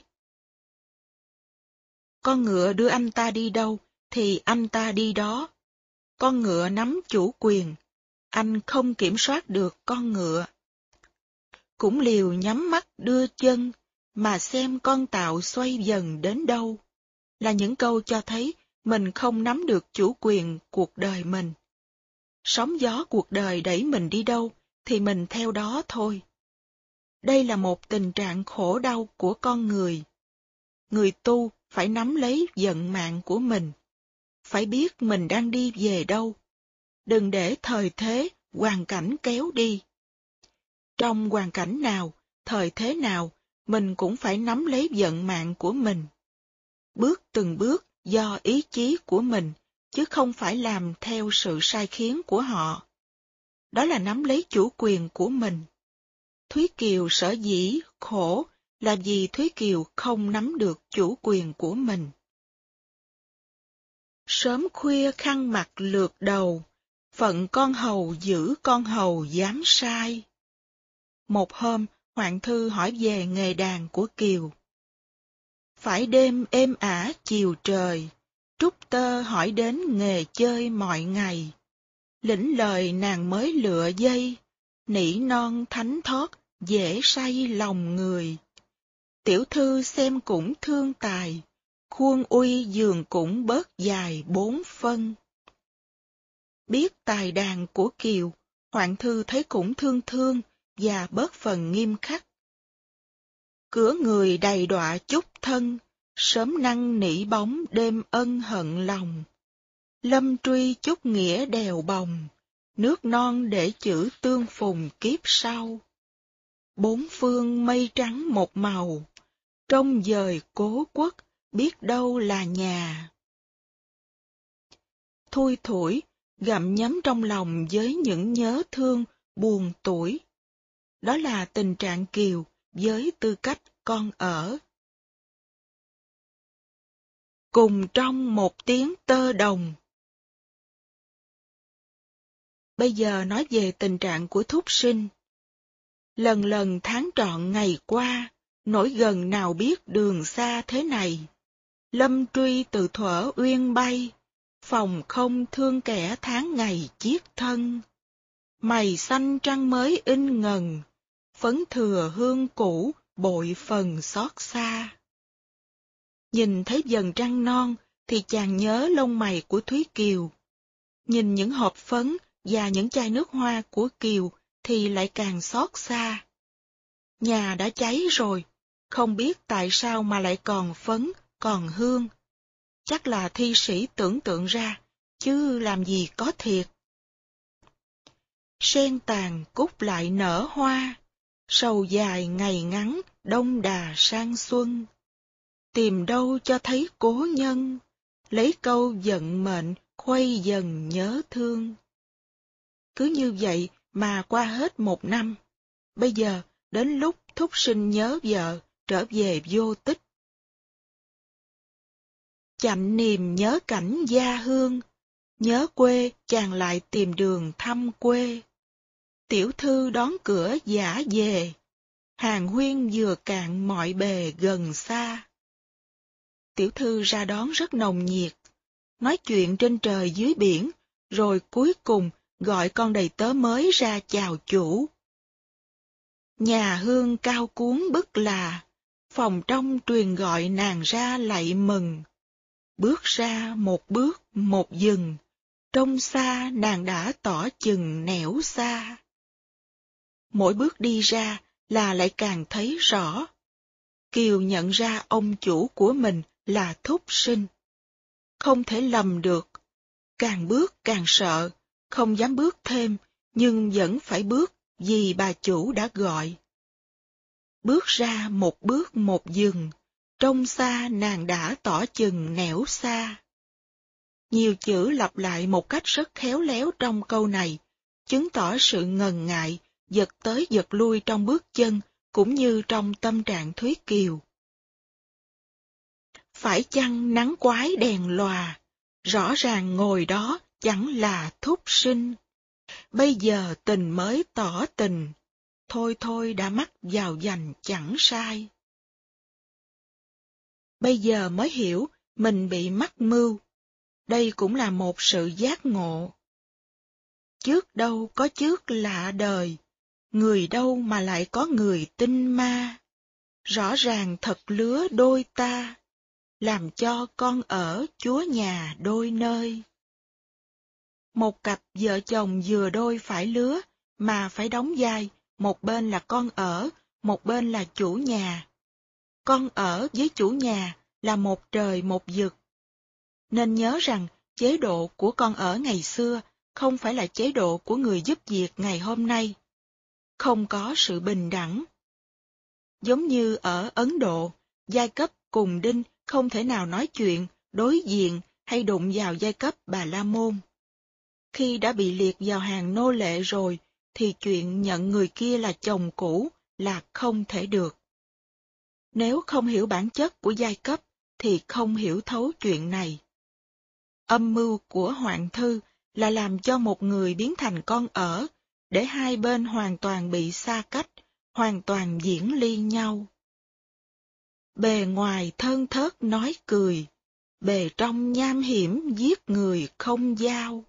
Con ngựa đưa anh ta đi đâu, thì anh ta đi đó. Con ngựa nắm chủ quyền, anh không kiểm soát được con ngựa. Cũng liều nhắm mắt đưa chân, mà xem con tạo xoay dần đến đâu, là những câu cho thấy mình không nắm được chủ quyền cuộc đời mình. Sóng gió cuộc đời đẩy mình đi đâu, thì mình theo đó thôi. Đây là một tình trạng khổ đau của con người. Người tu phải nắm lấy vận mạng của mình, phải biết mình đang đi về đâu. Đừng để thời thế, hoàn cảnh kéo đi. Trong hoàn cảnh nào, thời thế nào, mình cũng phải nắm lấy vận mạng của mình. Bước từng bước do ý chí của mình, chứ không phải làm theo sự sai khiến của họ. Đó là nắm lấy chủ quyền của mình. Thúy Kiều sở dĩ khổ là vì Thúy Kiều không nắm được chủ quyền của mình. Sớm khuya khăn mặt lượt đầu, phận con hầu giữ con hầu dám sai. Một hôm, Hoàng Thư hỏi về nghề đàn của Kiều. Phải đêm êm ả chiều trời, Trúc Tơ hỏi đến nghề chơi mọi ngày. Lĩnh lời nàng mới lựa dây, nỉ non thánh thót, dễ say lòng người. Tiểu thư xem cũng thương tài, khuôn uy giường cũng bớt dài bốn phân. Biết tài đàn của Kiều, Hoàng thư thấy cũng thương thương và bớt phần nghiêm khắc. Cửa người đầy đọa chúc thân, sớm năng nỉ bóng đêm ân hận lòng. Lâm truy chúc nghĩa đèo bồng, nước non để chữ tương phùng kiếp sau. Bốn phương mây trắng một màu, trong dời cố quốc, biết đâu là nhà. Thui thủi, gặm nhấm trong lòng với những nhớ thương, buồn tuổi. Đó là tình trạng kiều với tư cách con ở. Cùng trong một tiếng tơ đồng. Bây giờ nói về tình trạng của thúc sinh. Lần lần tháng trọn ngày qua, nổi gần nào biết đường xa thế này. Lâm truy từ thuở uyên bay, phòng không thương kẻ tháng ngày chiết thân. Mày xanh trăng mới in ngần, phấn thừa hương cũ, bội phần xót xa. Nhìn thấy dần trăng non, thì chàng nhớ lông mày của Thúy Kiều. Nhìn những hộp phấn và những chai nước hoa của Kiều thì lại càng xót xa. Nhà đã cháy rồi, không biết tại sao mà lại còn phấn, còn hương. Chắc là thi sĩ tưởng tượng ra, chứ làm gì có thiệt. Sen tàn cúc lại nở hoa, sầu dài ngày ngắn, đông đà sang xuân. Tìm đâu cho thấy cố nhân, lấy câu giận mệnh, khuây dần nhớ thương. Cứ như vậy mà qua hết một năm. Bây giờ, đến lúc thúc sinh nhớ vợ, trở về vô tích. Chậm niềm nhớ cảnh gia hương, nhớ quê chàng lại tìm đường thăm quê. Tiểu thư đón cửa giả về, hàng huyên vừa cạn mọi bề gần xa. Tiểu thư ra đón rất nồng nhiệt, nói chuyện trên trời dưới biển, rồi cuối cùng gọi con đầy tớ mới ra chào chủ. Nhà hương cao cuốn bức là, phòng trong truyền gọi nàng ra lạy mừng. Bước ra một bước một dừng, trong xa nàng đã tỏ chừng nẻo xa. Mỗi bước đi ra là lại càng thấy rõ. Kiều nhận ra ông chủ của mình là thúc sinh. Không thể lầm được. Càng bước càng sợ, không dám bước thêm, nhưng vẫn phải bước vì bà chủ đã gọi. Bước ra một bước một dừng, trong xa nàng đã tỏ chừng nẻo xa. Nhiều chữ lặp lại một cách rất khéo léo trong câu này, chứng tỏ sự ngần ngại, giật tới giật lui trong bước chân, cũng như trong tâm trạng Thúy Kiều. Phải chăng nắng quái đèn lòa, rõ ràng ngồi đó chẳng là thúc sinh. Bây giờ tình mới tỏ tình, thôi thôi đã mắc vào dành chẳng sai. Bây giờ mới hiểu mình bị mắc mưu. Đây cũng là một sự giác ngộ. Trước đâu có trước lạ đời, người đâu mà lại có người tinh ma. Rõ ràng thật lứa đôi ta, làm cho con ở chúa nhà đôi nơi. Một cặp vợ chồng vừa đôi phải lứa, mà phải đóng vai, một bên là con ở, một bên là chủ nhà. Con ở với chủ nhà là một trời một vực. Nên nhớ rằng chế độ của con ở ngày xưa không phải là chế độ của người giúp việc ngày hôm nay. Không có sự bình đẳng. Giống như ở Ấn Độ, giai cấp cùng đinh không thể nào nói chuyện, đối diện hay đụng vào giai cấp bà La Môn. Khi đã bị liệt vào hàng nô lệ rồi, thì chuyện nhận người kia là chồng cũ là không thể được. Nếu không hiểu bản chất của giai cấp, thì không hiểu thấu chuyện này. Âm mưu của Hoàng Thư là làm cho một người biến thành con ở, để hai bên hoàn toàn bị xa cách, hoàn toàn diễn ly nhau. Bề ngoài thân thớt nói cười, bề trong nham hiểm giết người không giao.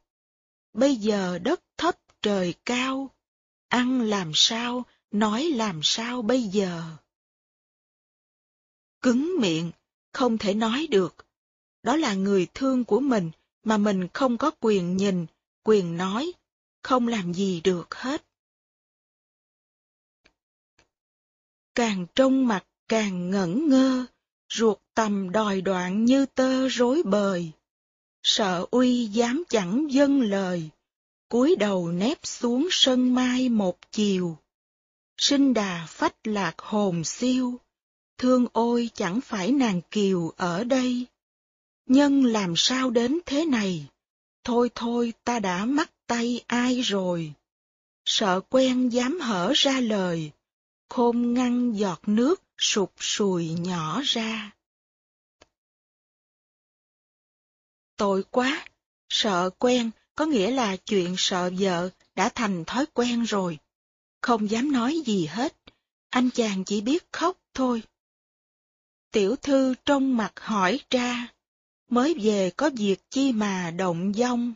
Bây giờ đất thấp trời cao, ăn làm sao, nói làm sao bây giờ. Cứng miệng, không thể nói được. Đó là người thương của mình mà mình không có quyền nhìn, quyền nói, không làm gì được hết. Càng trông mặt càng ngẩn ngơ, ruột tầm đòi đoạn như tơ rối bời. Sợ uy dám chẳng dâng lời, cúi đầu nép xuống sân mai một chiều. Sinh đà phách lạc hồn siêu, thương ôi chẳng phải nàng kiều ở đây. Nhân làm sao đến thế này? Thôi thôi ta đã mắc tay ai rồi? Sợ quen dám hở ra lời, khôn ngăn giọt nước sụp sùi nhỏ ra. Tội quá, sợ quen có nghĩa là chuyện sợ vợ đã thành thói quen rồi. Không dám nói gì hết, anh chàng chỉ biết khóc thôi. Tiểu thư trong mặt hỏi ra, mới về có việc chi mà động dông.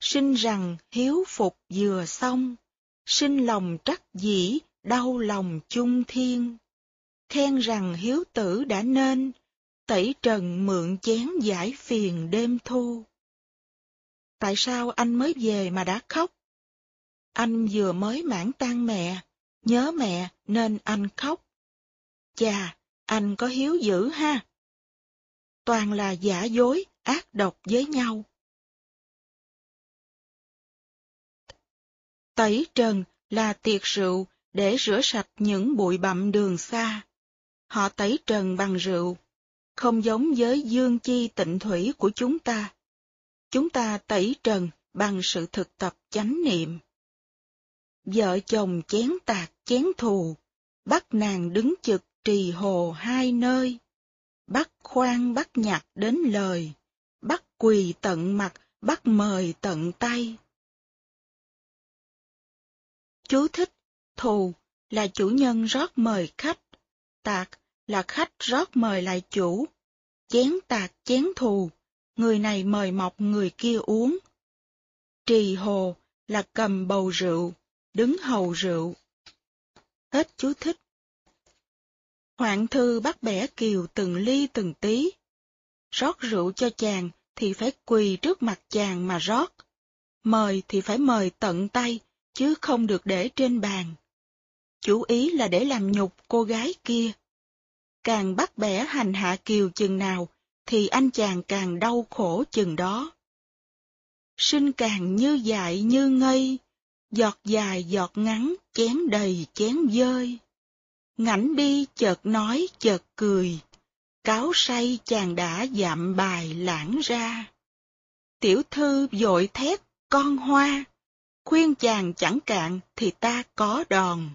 Xin rằng hiếu phục vừa xong, sinh lòng trắc dĩ, đau lòng chung thiên. Khen rằng hiếu tử đã nên, tẩy trần mượn chén giải phiền đêm thu. Tại sao anh mới về mà đã khóc? Anh vừa mới mãn tan mẹ, nhớ mẹ nên anh khóc. Chà, anh có hiếu dữ ha. Toàn là giả dối, ác độc với nhau. Tẩy trần là tiệc rượu để rửa sạch những bụi bặm đường xa. Họ tẩy trần bằng rượu, không giống với dương chi tịnh thủy của chúng ta. Chúng ta tẩy trần bằng sự thực tập chánh niệm. Vợ chồng chén tạc chén thù, bắt nàng đứng trực trì hồ hai nơi, bắt khoan bắt nhặt đến lời, bắt quỳ tận mặt, bắt mời tận tay. Chú thích, thù là chủ nhân rót mời khách, tạc là khách rót mời lại chủ, chén tạc chén thù, người này mời mọc người kia uống. Trì hồ là cầm bầu rượu, đứng hầu rượu. Hết chú thích. Hoạn thư bắt bẻ kiều từng ly từng tí. Rót rượu cho chàng thì phải quỳ trước mặt chàng mà rót. Mời thì phải mời tận tay, chứ không được để trên bàn. Chủ ý là để làm nhục cô gái kia. Càng bắt bẻ hành hạ kiều chừng nào, thì anh chàng càng đau khổ chừng đó. Sinh càng như dại như ngây, giọt dài giọt ngắn, chén đầy chén dơi. Ngảnh đi chợt nói chợt cười, cáo say chàng đã dạm bài lãng ra. Tiểu thư vội thét con hoa, khuyên chàng chẳng cạn thì ta có đòn.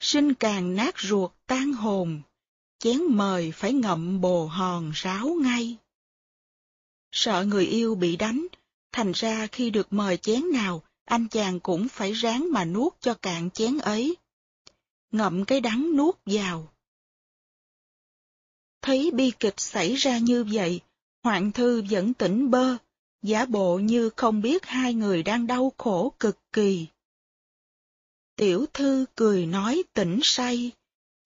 Sinh càng nát ruột tan hồn, chén mời phải ngậm bồ hòn ráo ngay. Sợ người yêu bị đánh, thành ra khi được mời chén nào, anh chàng cũng phải ráng mà nuốt cho cạn chén ấy. Ngậm cái đắng nuốt vào. Thấy bi kịch xảy ra như vậy, Hoạn Thư vẫn tỉnh bơ, giả bộ như không biết hai người đang đau khổ cực kỳ. Tiểu thư cười nói tỉnh say,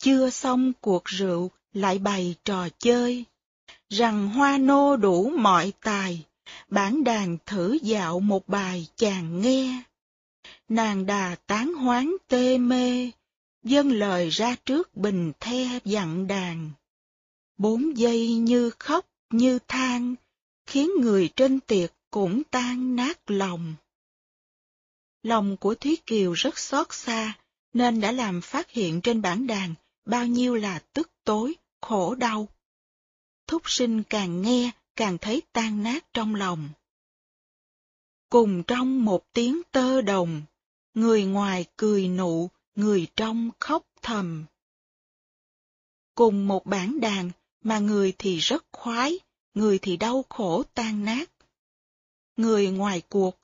chưa xong cuộc rượu lại bày trò chơi, rằng hoa nô đủ mọi tài, bản đàn thử dạo một bài chàng nghe. Nàng đà tán hoán tê mê, dâng lời ra trước bình the dặn đàn. Bốn giây như khóc như than, khiến người trên tiệc cũng tan nát lòng. Lòng của Thúy Kiều rất xót xa, nên đã làm phát hiện trên bản đàn bao nhiêu là tức tối, khổ đau. Thúc sinh càng nghe, càng thấy tan nát trong lòng. Cùng trong một tiếng tơ đồng, người ngoài cười nụ, người trong khóc thầm. Cùng một bản đàn mà người thì rất khoái, người thì đau khổ tan nát. Người ngoài cuộc,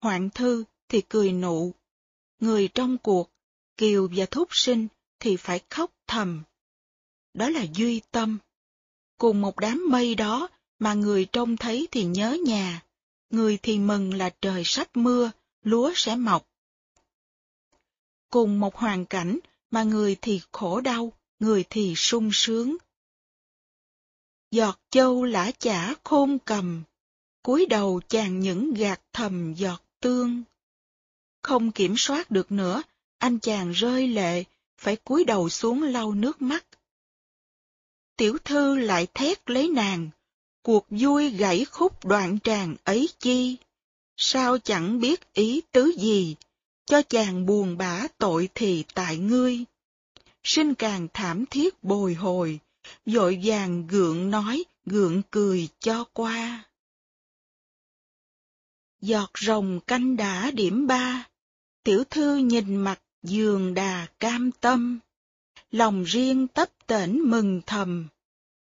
hoạn thư thì cười nụ. Người trong cuộc, kiều và thúc sinh thì phải khóc thầm. Đó là duy tâm. Cùng một đám mây đó mà người trông thấy thì nhớ nhà, người thì mừng là trời sắp mưa, lúa sẽ mọc. Cùng một hoàn cảnh mà người thì khổ đau, người thì sung sướng. Giọt châu lã chả khôn cầm, cúi đầu chàng những gạt thầm giọt tương. Không kiểm soát được nữa, anh chàng rơi lệ, phải cúi đầu xuống lau nước mắt. Tiểu thư lại thét lấy nàng, cuộc vui gãy khúc đoạn tràng ấy chi? Sao chẳng biết ý tứ gì, cho chàng buồn bã tội thì tại ngươi. Sinh càng thảm thiết bồi hồi, dội vàng gượng nói, gượng cười cho qua. Giọt rồng canh đã điểm ba, tiểu thư nhìn mặt dường đà cam tâm, lòng riêng tấp tễnh mừng thầm,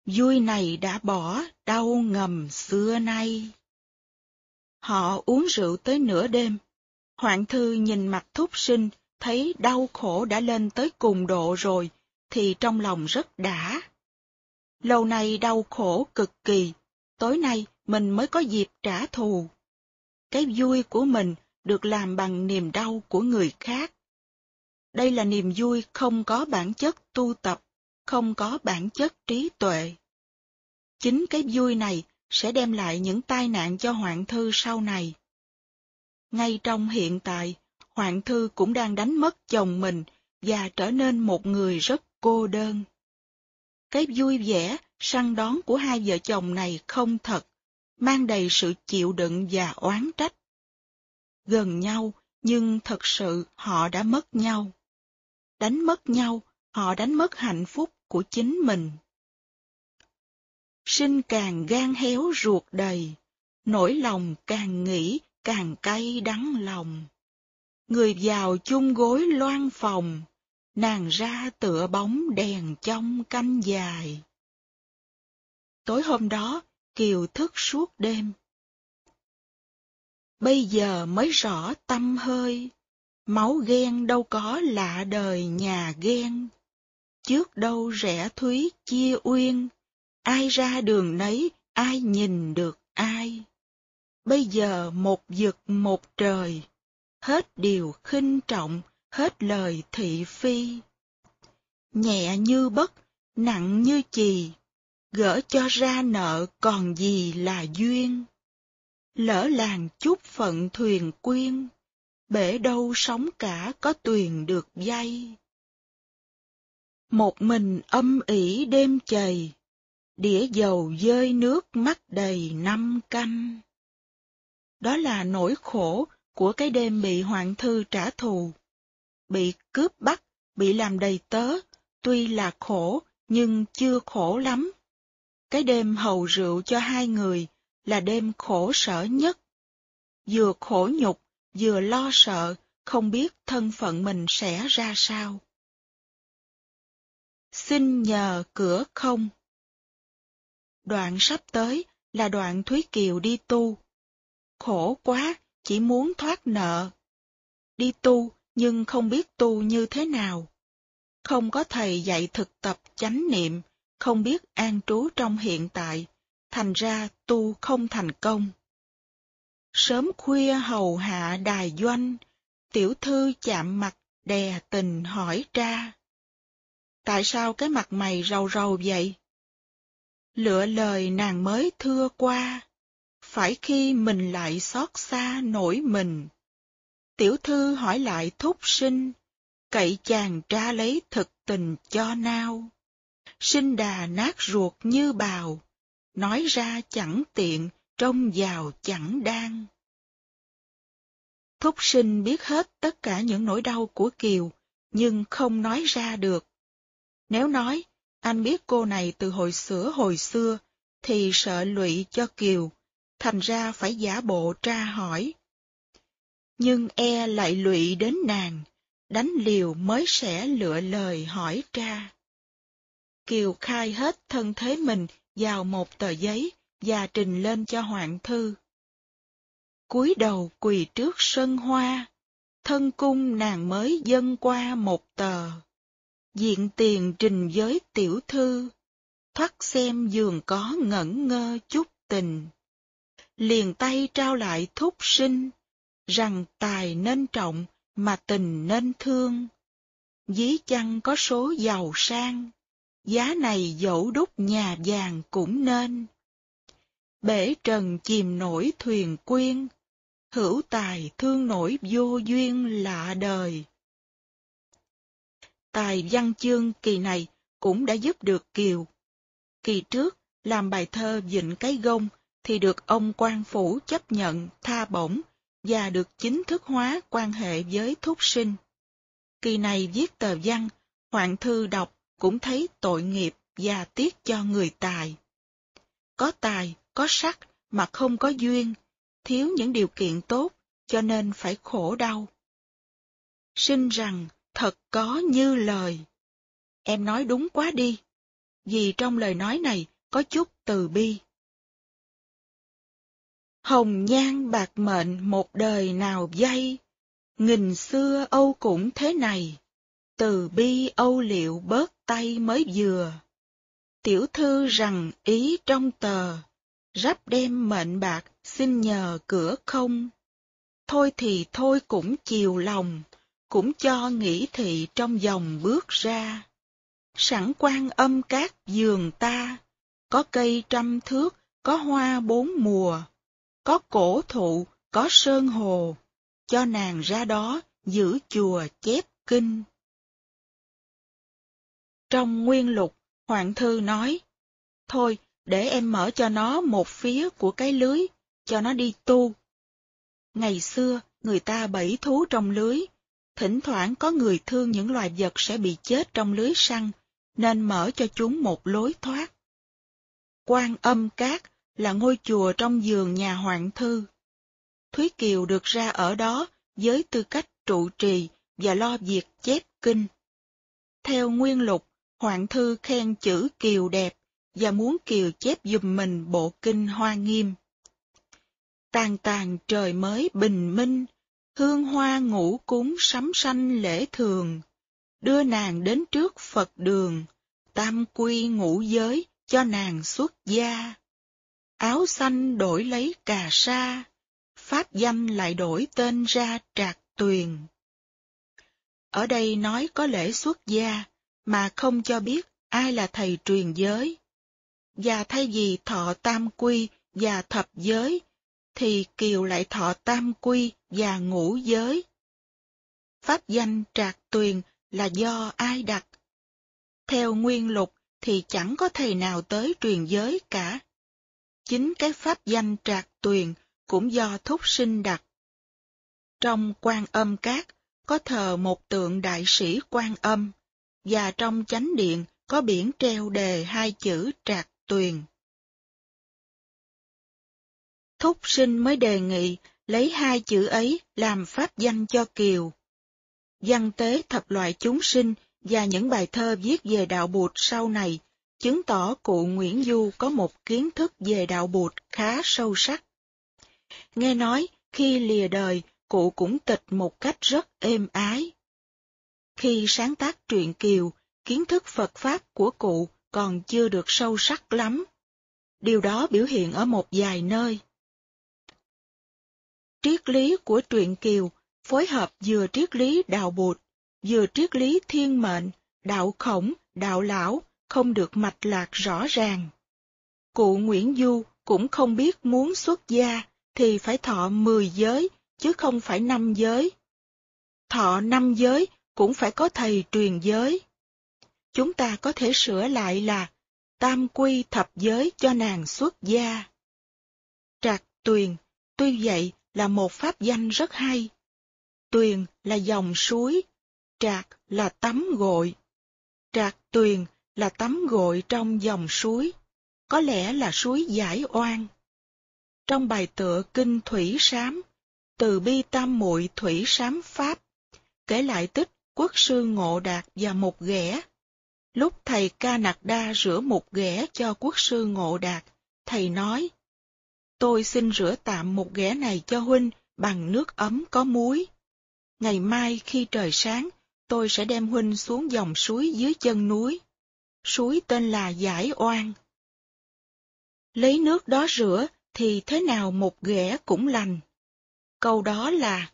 vui này đã bỏ đau ngầm xưa nay. Họ uống rượu tới nửa đêm, hoạn thư nhìn mặt thúc sinh, thấy đau khổ đã lên tới cùng độ rồi, thì trong lòng rất đã. Lâu nay đau khổ cực kỳ, tối nay mình mới có dịp trả thù. Cái vui của mình được làm bằng niềm đau của người khác. Đây là niềm vui không có bản chất tu tập, không có bản chất trí tuệ. Chính cái vui này sẽ đem lại những tai nạn cho Hoạn Thư sau này. Ngay trong hiện tại, Hoạn Thư cũng đang đánh mất chồng mình và trở nên một người rất cô đơn. Cái vui vẻ, săn đón của hai vợ chồng này không thật, mang đầy sự chịu đựng và oán trách. Gần nhau, nhưng thật sự họ đã mất nhau. Đánh mất nhau, họ đánh mất hạnh phúc của chính mình. Sinh càng gan héo ruột đầy, nỗi lòng càng nghĩ càng cay đắng lòng. Người vào chung gối loan phòng, nàng ra tựa bóng đèn trong canh dài. Tối hôm đó, Kiều thức suốt đêm. Bây giờ mới rõ tâm hơi, máu ghen đâu có lạ đời nhà ghen. Trước đâu rẻ thúy chia uyên, ai ra đường nấy, ai nhìn được ai. Bây giờ một vực một trời, hết điều khinh trọng, hết lời thị phi. Nhẹ như bất, nặng như chì, gỡ cho ra nợ còn gì là duyên. Lỡ làng chút phận thuyền quyên, bể đâu sóng cả có tuyền được dây. Một mình âm ỉ đêm chày, đĩa dầu dơi nước mắt đầy năm canh. Đó là nỗi khổ của cái đêm bị hoạn thư trả thù. Bị cướp bắt, bị làm đầy tớ, tuy là khổ nhưng chưa khổ lắm. Cái đêm hầu rượu cho hai người là đêm khổ sở nhất. Vừa khổ nhục, vừa lo sợ, không biết thân phận mình sẽ ra sao. Xin nhờ cửa không. Đoạn sắp tới là đoạn Thúy Kiều đi tu. Khổ quá, chỉ muốn thoát nợ. Đi tu, nhưng không biết tu như thế nào. Không có thầy dạy thực tập chánh niệm, không biết an trú trong hiện tại, thành ra tu không thành công. Sớm khuya hầu hạ đài doanh, tiểu thư chạm mặt đè tình hỏi ra. Tại sao cái mặt mày rầu rầu vậy? Lựa lời nàng mới thưa qua, phải khi mình lại xót xa nổi mình. Tiểu thư hỏi lại thúc sinh, cậy chàng tra lấy thực tình cho nao. Sinh đà nát ruột như bào, nói ra chẳng tiện, trông vào chẳng đang. Thúc sinh biết hết tất cả những nỗi đau của Kiều, nhưng không nói ra được. Nếu nói, anh biết cô này từ hồi xưa hồi xưa, thì sợ lụy cho Kiều, thành ra phải giả bộ tra hỏi. Nhưng e lại lụy đến nàng, đánh liều mới sẽ lựa lời hỏi tra. Kiều khai hết thân thế mình vào một tờ giấy và trình lên cho Hoàng Thư. cúi đầu quỳ trước sân hoa, thân cung nàng mới dâng qua một tờ. Diện tiền trình với tiểu thư, thoát xem giường có ngẩn ngơ chút tình. Liền tay trao lại thúc sinh, rằng tài nên trọng mà tình nên thương. Dí chăng có số giàu sang, giá này dẫu đúc nhà vàng cũng nên. Bể trần chìm nổi thuyền quyên, hữu tài thương nổi vô duyên lạ đời. Tài văn chương kỳ này cũng đã giúp được Kiều. Kỳ trước, làm bài thơ Vịnh Cái Gông thì được ông quan phủ chấp nhận tha bổng và được chính thức hóa quan hệ với thúc sinh. Kỳ này viết tờ văn, Hoàng thư đọc cũng thấy tội nghiệp và tiếc cho người tài. Có tài, có sắc mà không có duyên, thiếu những điều kiện tốt, cho nên phải khổ đau. Sinh rằng thật có như lời. Em nói đúng quá đi, vì trong lời nói này có chút từ bi. Hồng nhan bạc mệnh một đời nào dây, nghìn xưa Âu cũng thế này, từ bi Âu liệu bớt tay mới vừa. Tiểu thư rằng ý trong tờ, rắp đem mệnh bạc xin nhờ cửa không. Thôi thì thôi cũng chiều lòng, cũng cho nghĩ thị trong dòng bước ra. Sẵn quan âm các giường ta, có cây trăm thước, có hoa bốn mùa, có cổ thụ, có sơn hồ, cho nàng ra đó giữ chùa chép kinh. Trong nguyên lục, Hoàng thư nói, thôi, để em mở cho nó một phía của cái lưới, cho nó đi tu. Ngày xưa, người ta bẫy thú trong lưới, thỉnh thoảng có người thương những loài vật sẽ bị chết trong lưới săn, nên mở cho chúng một lối thoát. Quan âm cát là ngôi chùa trong giường nhà Hoàng Thư. Thúy Kiều được ra ở đó với tư cách trụ trì và lo việc chép kinh. Theo nguyên lục, Hoàng Thư khen chữ Kiều đẹp và muốn Kiều chép dùm mình bộ kinh hoa nghiêm. Tàn tàn trời mới bình minh, hương hoa ngũ cúng sắm sanh lễ thường, đưa nàng đến trước Phật đường, tam quy ngũ giới cho nàng xuất gia áo xanh đổi lấy cà sa, pháp danh lại đổi tên ra trạc tuyền. Ở đây nói có lễ xuất gia, mà không cho biết ai là thầy truyền giới. Và thay vì thọ tam quy và thập giới, thì Kiều lại thọ tam quy và ngũ giới. Pháp danh trạc tuyền là do ai đặt? Theo nguyên lục thì chẳng có thầy nào tới truyền giới cả. Chính cái pháp danh trạc tuyền cũng do thúc sinh đặt. Trong quan âm cát có thờ một tượng đại sĩ quan âm, và trong chánh điện có biển treo đề hai chữ trạc tuyền. Thúc sinh mới đề nghị lấy hai chữ ấy làm pháp danh cho Kiều. Văn tế thập loại chúng sinh và những bài thơ viết về đạo bụt sau này chứng tỏ cụ Nguyễn Du có một kiến thức về đạo bụt khá sâu sắc. Nghe nói, khi lìa đời, cụ cũng tịch một cách rất êm ái. Khi sáng tác truyện Kiều, kiến thức Phật Pháp của cụ còn chưa được sâu sắc lắm. Điều đó biểu hiện ở một vài nơi. Triết lý của truyện Kiều phối hợp vừa triết lý đạo bụt, vừa triết lý thiên mệnh, đạo khổng, đạo lão, không được mạch lạc rõ ràng. Cụ Nguyễn Du cũng không biết muốn xuất gia thì phải thọ mười giới, chứ không phải năm giới. Thọ năm giới cũng phải có thầy truyền giới. Chúng ta có thể sửa lại là tam quy thập giới cho nàng xuất gia. Trạc Tuyền, tuy vậy là một pháp danh rất hay. Tuyền là dòng suối, trạc là tắm gội. Trạc Tuyền là tắm gội trong dòng suối, có lẽ là suối giải oan. Trong bài tựa Kinh Thủy Sám, từ bi tam muội Thủy Sám Pháp, kể lại tích quốc sư Ngộ Đạt và một ghẻ. Lúc thầy Ca Nặc Đa rửa một ghẻ cho quốc sư Ngộ Đạt, thầy nói, Tôi xin rửa tạm một ghẻ này cho huynh bằng nước ấm có muối. Ngày mai khi trời sáng, tôi sẽ đem huynh xuống dòng suối dưới chân núi. Suối tên là Giải Oan. Lấy nước đó rửa thì thế nào một ghẻ cũng lành. Câu đó là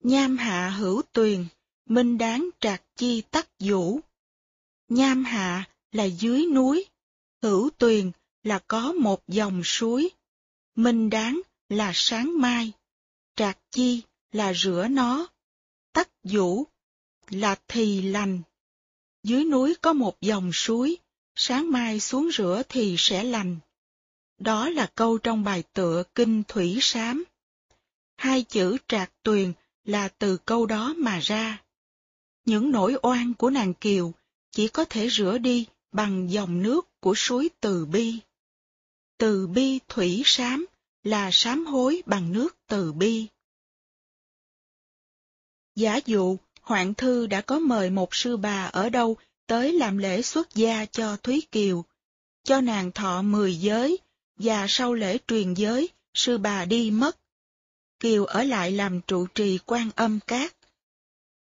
Nham hạ hữu tuyền, minh đáng trạc chi tắc vũ. Nham hạ là dưới núi, hữu tuyền là có một dòng suối, minh đáng là sáng mai, trạc chi là rửa nó, tắc vũ là thì lành. Dưới núi có một dòng suối, sáng mai xuống rửa thì sẽ lành. Đó là câu trong bài tựa Kinh Thủy Sám. Hai chữ trạc tuyền là từ câu đó mà ra. Những nỗi oan của nàng Kiều chỉ có thể rửa đi bằng dòng nước của suối Từ Bi. Từ Bi Thủy Sám là sám hối bằng nước Từ Bi. Giả dụ, Hoạn Thư đã có mời một sư bà ở đâu tới làm lễ xuất gia cho Thúy Kiều, cho nàng thọ mười giới, và sau lễ truyền giới, sư bà đi mất. Kiều ở lại làm trụ trì quan âm cát.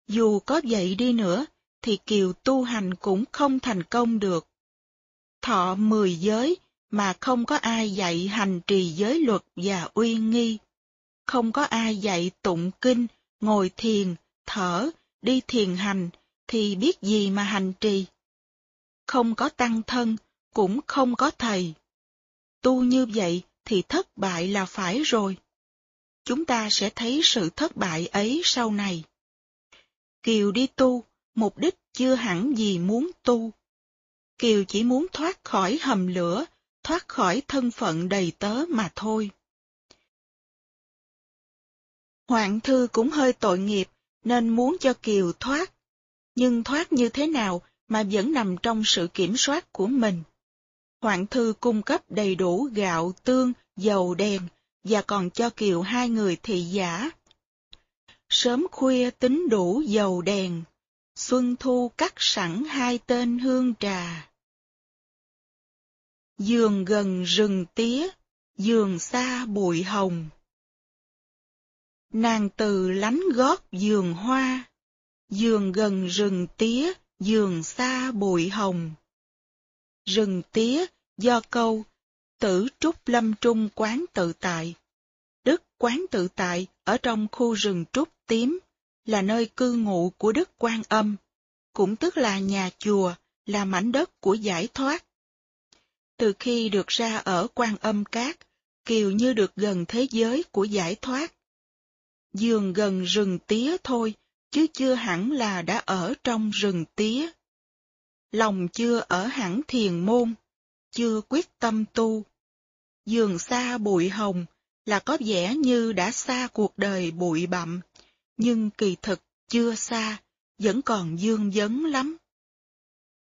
Dù có vậy đi nữa, thì Kiều tu hành cũng không thành công được. Thọ mười giới mà không có ai dạy hành trì giới luật và uy nghi. Không có ai dạy tụng kinh, ngồi thiền, thở, đi thiền hành, thì biết gì mà hành trì. Không có tăng thân, cũng không có thầy. Tu như vậy thì thất bại là phải rồi. Chúng ta sẽ thấy sự thất bại ấy sau này. Kiều đi tu, mục đích chưa hẳn gì muốn tu. Kiều chỉ muốn thoát khỏi hầm lửa, thoát khỏi thân phận đầy tớ mà thôi. Hoàng thư cũng hơi tội nghiệp, nên muốn cho Kiều thoát. Nhưng thoát như thế nào mà vẫn nằm trong sự kiểm soát của mình. Hoàng thư cung cấp đầy đủ gạo, tương, dầu đèn, và còn cho Kiều hai người thị giả. Sớm khuya tính đủ dầu đèn, xuân thu cắt sẵn hai tên hương trà. Giường gần rừng tía, giường xa bụi hồng. Nàng từ lánh gót giường hoa, giường gần rừng tía, giường xa bụi hồng. Rừng tía do câu tử trúc lâm trung quán tự tại. Đức quán tự tại ở trong khu rừng trúc tím là nơi cư ngụ của Đức Quan Âm, cũng tức là nhà chùa, là mảnh đất của giải thoát. Từ khi được ra ở Quan Âm Cát, Kiều như được gần thế giới của giải thoát. Dường gần rừng tía thôi, chứ chưa hẳn là đã ở trong rừng tía. Lòng chưa ở hẳn thiền môn, chưa quyết tâm tu. Dường xa bụi hồng là có vẻ như đã xa cuộc đời bụi bặm, nhưng kỳ thực chưa xa, vẫn còn dương vấn lắm.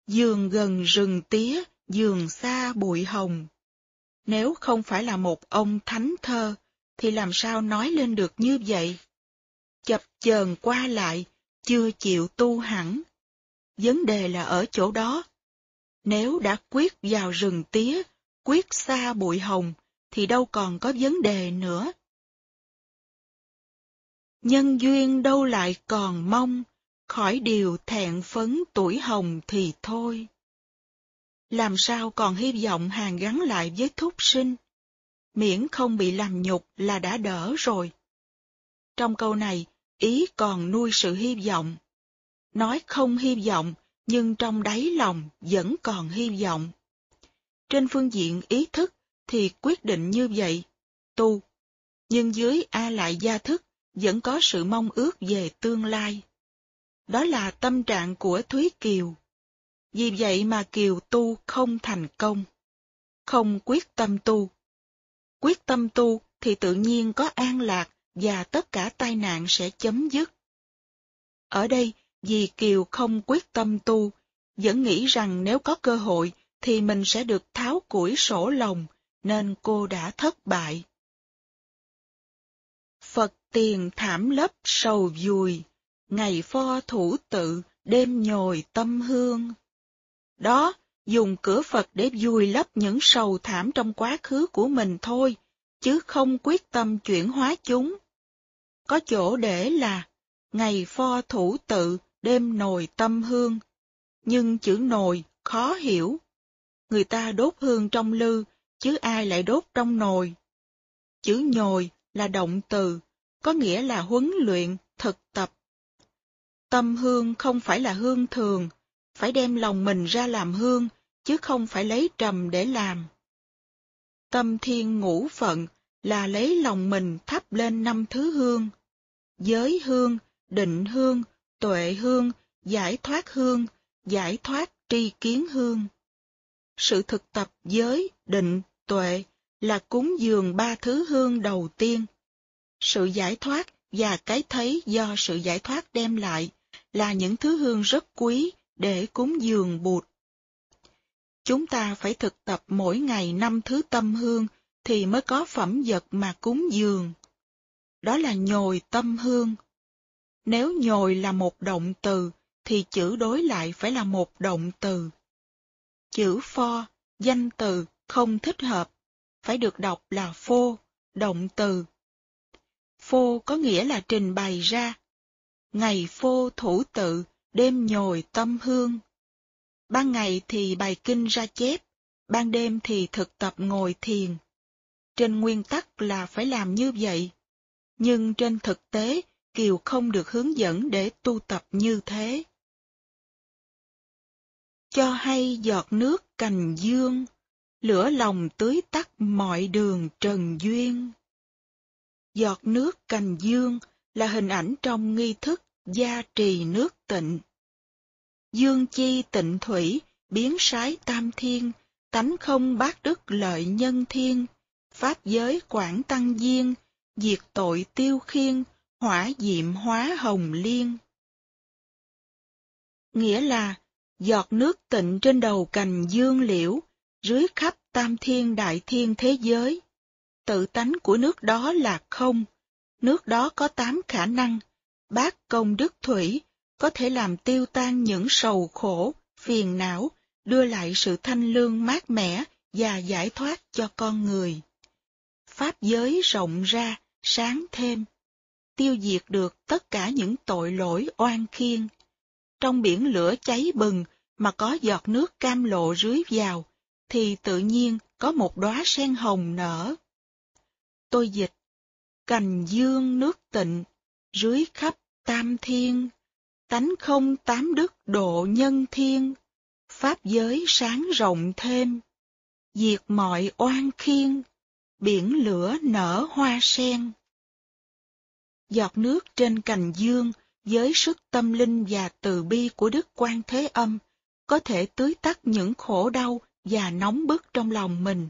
Dường gần rừng tía, dường xa bụi hồng. Nếu không phải là một ông thánh thơ, thì làm sao nói lên được như vậy? Chập chờn qua lại, chưa chịu tu hẳn. Vấn đề là ở chỗ đó. Nếu đã quyết vào rừng tía, quyết xa bụi hồng, thì đâu còn có vấn đề nữa. Nhân duyên đâu lại còn mong, khỏi điều thẹn phấn tuổi hồng thì thôi. Làm sao còn hy vọng hàng gắn lại với thúc sinh? Miễn không bị làm nhục là đã đỡ rồi. Trong câu này, ý còn nuôi sự hy vọng. Nói không hy vọng, nhưng trong đáy lòng vẫn còn hy vọng. Trên phương diện ý thức thì quyết định như vậy, tu. Nhưng dưới A lại gia thức vẫn có sự mong ước về tương lai. Đó là tâm trạng của Thúy Kiều. Vì vậy mà Kiều tu không thành công. Không quyết tâm tu. Quyết tâm tu thì tự nhiên có an lạc và tất cả tai nạn sẽ chấm dứt. Ở đây, vì Kiều không quyết tâm tu, vẫn nghĩ rằng nếu có cơ hội thì mình sẽ được tháo củi sổ lòng, nên cô đã thất bại. Phật tiền thảm lấp sầu dùi, ngày pho thủ tự, đêm nhồi tâm hương. Đó, dùng cửa Phật để vùi lấp những sầu thảm trong quá khứ của mình thôi, chứ không quyết tâm chuyển hóa chúng. Có chỗ để là, ngày pho thủ tự, đêm nồi tâm hương. Nhưng chữ nồi khó hiểu. Người ta đốt hương trong lư, chứ ai lại đốt trong nồi. Chữ nhồi là động từ, có nghĩa là huấn luyện, thực tập. Tâm hương không phải là hương thường, phải đem lòng mình ra làm hương, chứ không phải lấy trầm để làm. Tâm thiên ngũ phận là lấy lòng mình thắp lên năm thứ hương. Giới hương, định hương, tuệ hương, giải thoát hương, giải thoát tri kiến hương. Sự thực tập giới, định, tuệ là cúng dường ba thứ hương đầu tiên. Sự giải thoát và cái thấy do sự giải thoát đem lại là những thứ hương rất quý để cúng dường bụt. Chúng ta phải thực tập mỗi ngày năm thứ tâm hương thì mới có phẩm vật mà cúng dường. Đó là nhồi tâm hương. Nếu nhồi là một động từ, thì chữ đối lại phải là một động từ. Chữ pho, danh từ, không thích hợp, phải được đọc là phô, động từ. Phô có nghĩa là trình bày ra. Ngày phô thủ tự, đêm nhồi tâm hương. Ban ngày thì bài kinh ra chép, ban đêm thì thực tập ngồi thiền. Trên nguyên tắc là phải làm như vậy. Nhưng trên thực tế, Kiều không được hướng dẫn để tu tập như thế. Cho hay giọt nước cành dương, lửa lòng tưới tắt mọi đường trần duyên. Giọt nước cành dương là hình ảnh trong nghi thức gia trì nước tịnh. Dương chi tịnh thủy, biến sái tam thiên, tánh không bát đức lợi nhân thiên, pháp giới quảng tăng viên diệt tội tiêu khiên, hỏa diệm hóa hồng liên. Nghĩa là, giọt nước tịnh trên đầu cành dương liễu, rưới khắp tam thiên đại thiên thế giới. Tự tánh của nước đó là không, nước đó có tám khả năng, bát công đức thủy, có thể làm tiêu tan những sầu khổ, phiền não, đưa lại sự thanh lương mát mẻ và giải thoát cho con người. Pháp giới rộng ra, sáng thêm, tiêu diệt được tất cả những tội lỗi oan khiên. Trong biển lửa cháy bừng mà có giọt nước cam lộ rưới vào, thì tự nhiên có một đóa sen hồng nở. Tôi dịch, cành dương nước tịnh, rưới khắp tam thiên, tánh không tám đức độ nhân thiên, pháp giới sáng rộng thêm, diệt mọi oan khiên, biển lửa nở hoa sen. Giọt nước trên cành dương với sức tâm linh và từ bi của Đức Quan Thế Âm có thể tưới tắt những khổ đau và nóng bức trong lòng mình.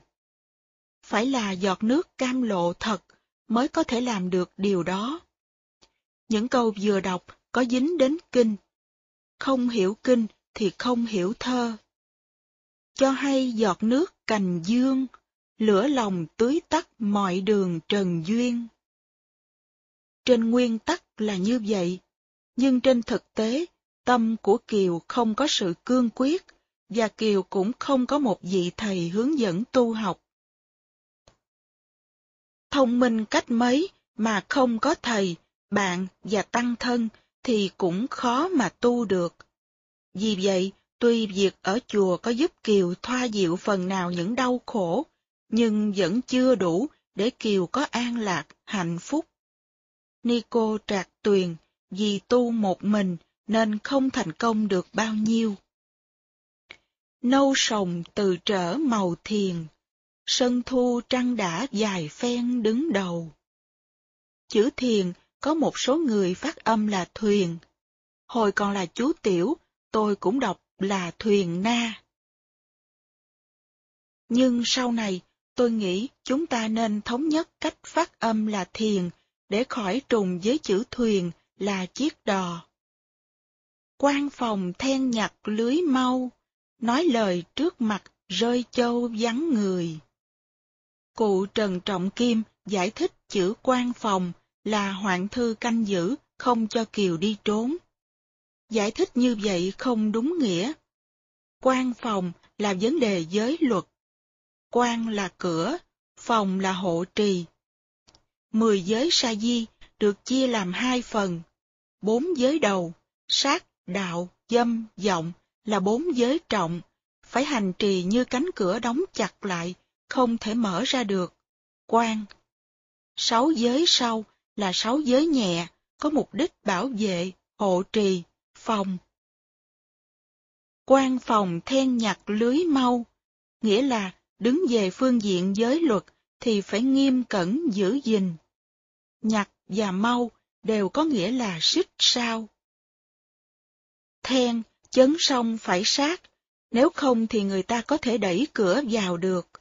Phải là giọt nước cam lộ thật mới có thể làm được điều đó. Những câu vừa đọc có dính đến kinh. Không hiểu kinh thì không hiểu thơ. Cho hay giọt nước cành dương, lửa lòng tưới tắt mọi đường trần duyên. Trên nguyên tắc là như vậy, nhưng trên thực tế, tâm của Kiều không có sự cương quyết, và Kiều cũng không có một vị thầy hướng dẫn tu học. Thông minh cách mấy mà không có thầy, bạn và tăng thân thì cũng khó mà tu được. Vì vậy, tuy việc ở chùa có giúp Kiều thoa dịu phần nào những đau khổ, nhưng vẫn chưa đủ để Kiều có an lạc, hạnh phúc. Nico Trạc Tuyền vì tu một mình nên không thành công được bao nhiêu. Nâu sồng từ trở màu thiền, sân thu trăng đã dài phen đứng đầu. Chữ thiền có một số người phát âm là thuyền. Hồi còn là chú tiểu, tôi cũng đọc là thuyền na. Nhưng sau này, tôi nghĩ chúng ta nên thống nhất cách phát âm là thiền để khỏi trùng với chữ thuyền là chiếc đò. quan phòng then nhặt lưới mau, nói lời trước mặt rơi châu vắng người. Cụ Trần Trọng Kim giải thích chữ quan phòng là hoạn thư canh giữ, không cho Kiều đi trốn. Giải thích như vậy không đúng nghĩa. Quan phòng là vấn đề giới luật. Quan là cửa, phòng là hộ trì. Mười giới sa di được chia làm hai phần. Bốn giới đầu, sát, đạo, dâm, vọng là bốn giới trọng, phải hành trì như cánh cửa đóng chặt lại, không thể mở ra được. Quan. Sáu giới sau là sáu giới nhẹ, có mục đích bảo vệ, hộ trì, phòng. Quan phòng then nhặt lưới mau, nghĩa là đứng về phương diện giới luật thì phải nghiêm cẩn giữ gìn. Nhặt và mau đều có nghĩa là xích sao. Then, chấn song phải sát, nếu không thì người ta có thể đẩy cửa vào được.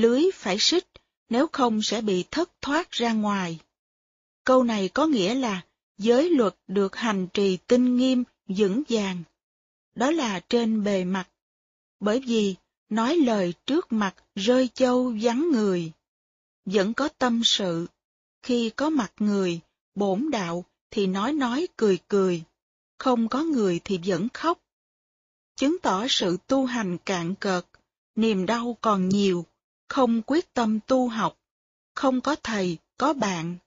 Lưới phải xích, nếu không sẽ bị thất thoát ra ngoài. Câu này có nghĩa là giới luật được hành trì tinh nghiêm, vững vàng. Đó là trên bề mặt. Bởi vì nói lời trước mặt rơi châu vắng người. Vẫn có tâm sự. Khi có mặt người, bổn đạo thì nói nói cười cười. Không có người thì vẫn khóc. Chứng tỏ sự tu hành cạn cợt, niềm đau còn nhiều, không quyết tâm tu học, không có thầy, có bạn,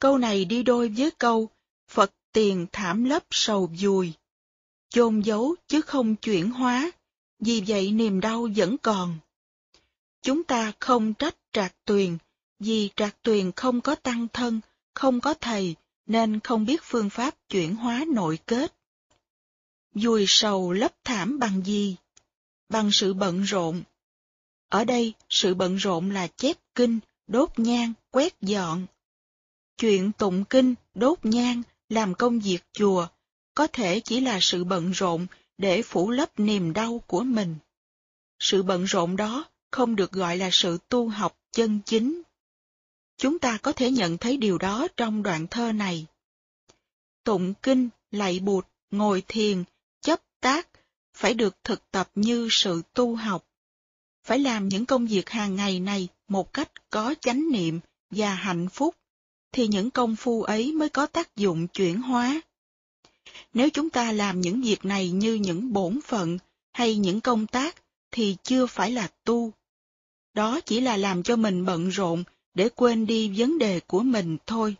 Câu này đi đôi với câu Phật tiền thảm lấp sầu dùi. Chôn giấu chứ không chuyển hóa, vì vậy niềm đau vẫn còn. Chúng ta không trách trạc tuyền, vì trạc tuyền không có tăng thân, không có thầy, nên không biết phương pháp chuyển hóa nội kết. Dùi sầu lấp thảm bằng gì? Bằng sự bận rộn. Ở đây, sự bận rộn là chép kinh, đốt nhang, quét dọn, Chuyện tụng kinh, đốt nhang, làm công việc chùa, có thể chỉ là sự bận rộn để phủ lấp niềm đau của mình. Sự bận rộn đó không được gọi là sự tu học chân chính. Chúng ta có thể nhận thấy điều đó trong đoạn thơ này. Tụng kinh, lạy bụt, ngồi thiền, chấp tác, phải được thực tập như sự tu học. Phải làm những công việc hàng ngày này một cách có chánh niệm và hạnh phúc thì những công phu ấy mới có tác dụng chuyển hóa. Nếu chúng ta làm những việc này như những bổn phận hay những công tác thì chưa phải là tu. Đó chỉ là làm cho mình bận rộn để quên đi vấn đề của mình thôi.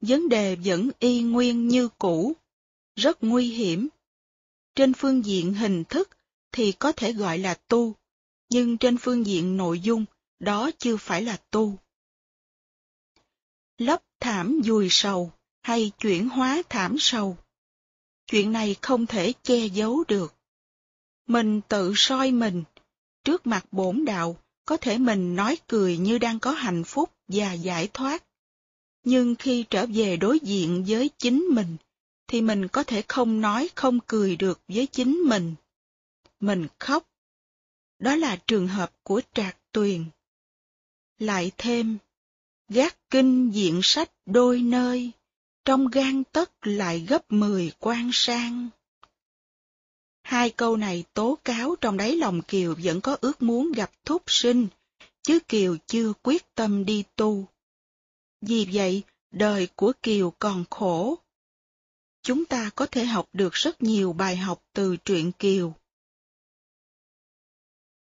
Vấn đề vẫn y nguyên như cũ, rất nguy hiểm. Trên phương diện hình thức thì có thể gọi là tu, nhưng trên phương diện nội dung đó chưa phải là tu lấp thảm dùi sầu hay chuyển hóa thảm sầu. Chuyện này không thể che giấu được. Mình tự soi mình, trước mặt bổn đạo, có thể mình nói cười như đang có hạnh phúc và giải thoát. Nhưng khi trở về đối diện với chính mình, thì mình có thể không nói không cười được với chính mình. Mình khóc. Đó là trường hợp của Trạc Tuyền. Lại thêm, gác kinh diện sách đôi nơi, trong gan tất lại gấp mười quan sang. Hai câu này tố cáo trong đáy lòng Kiều vẫn có ước muốn gặp thúc sinh, chứ Kiều chưa quyết tâm đi tu. Vì vậy, đời của Kiều còn khổ. Chúng ta có thể học được rất nhiều bài học từ truyện Kiều.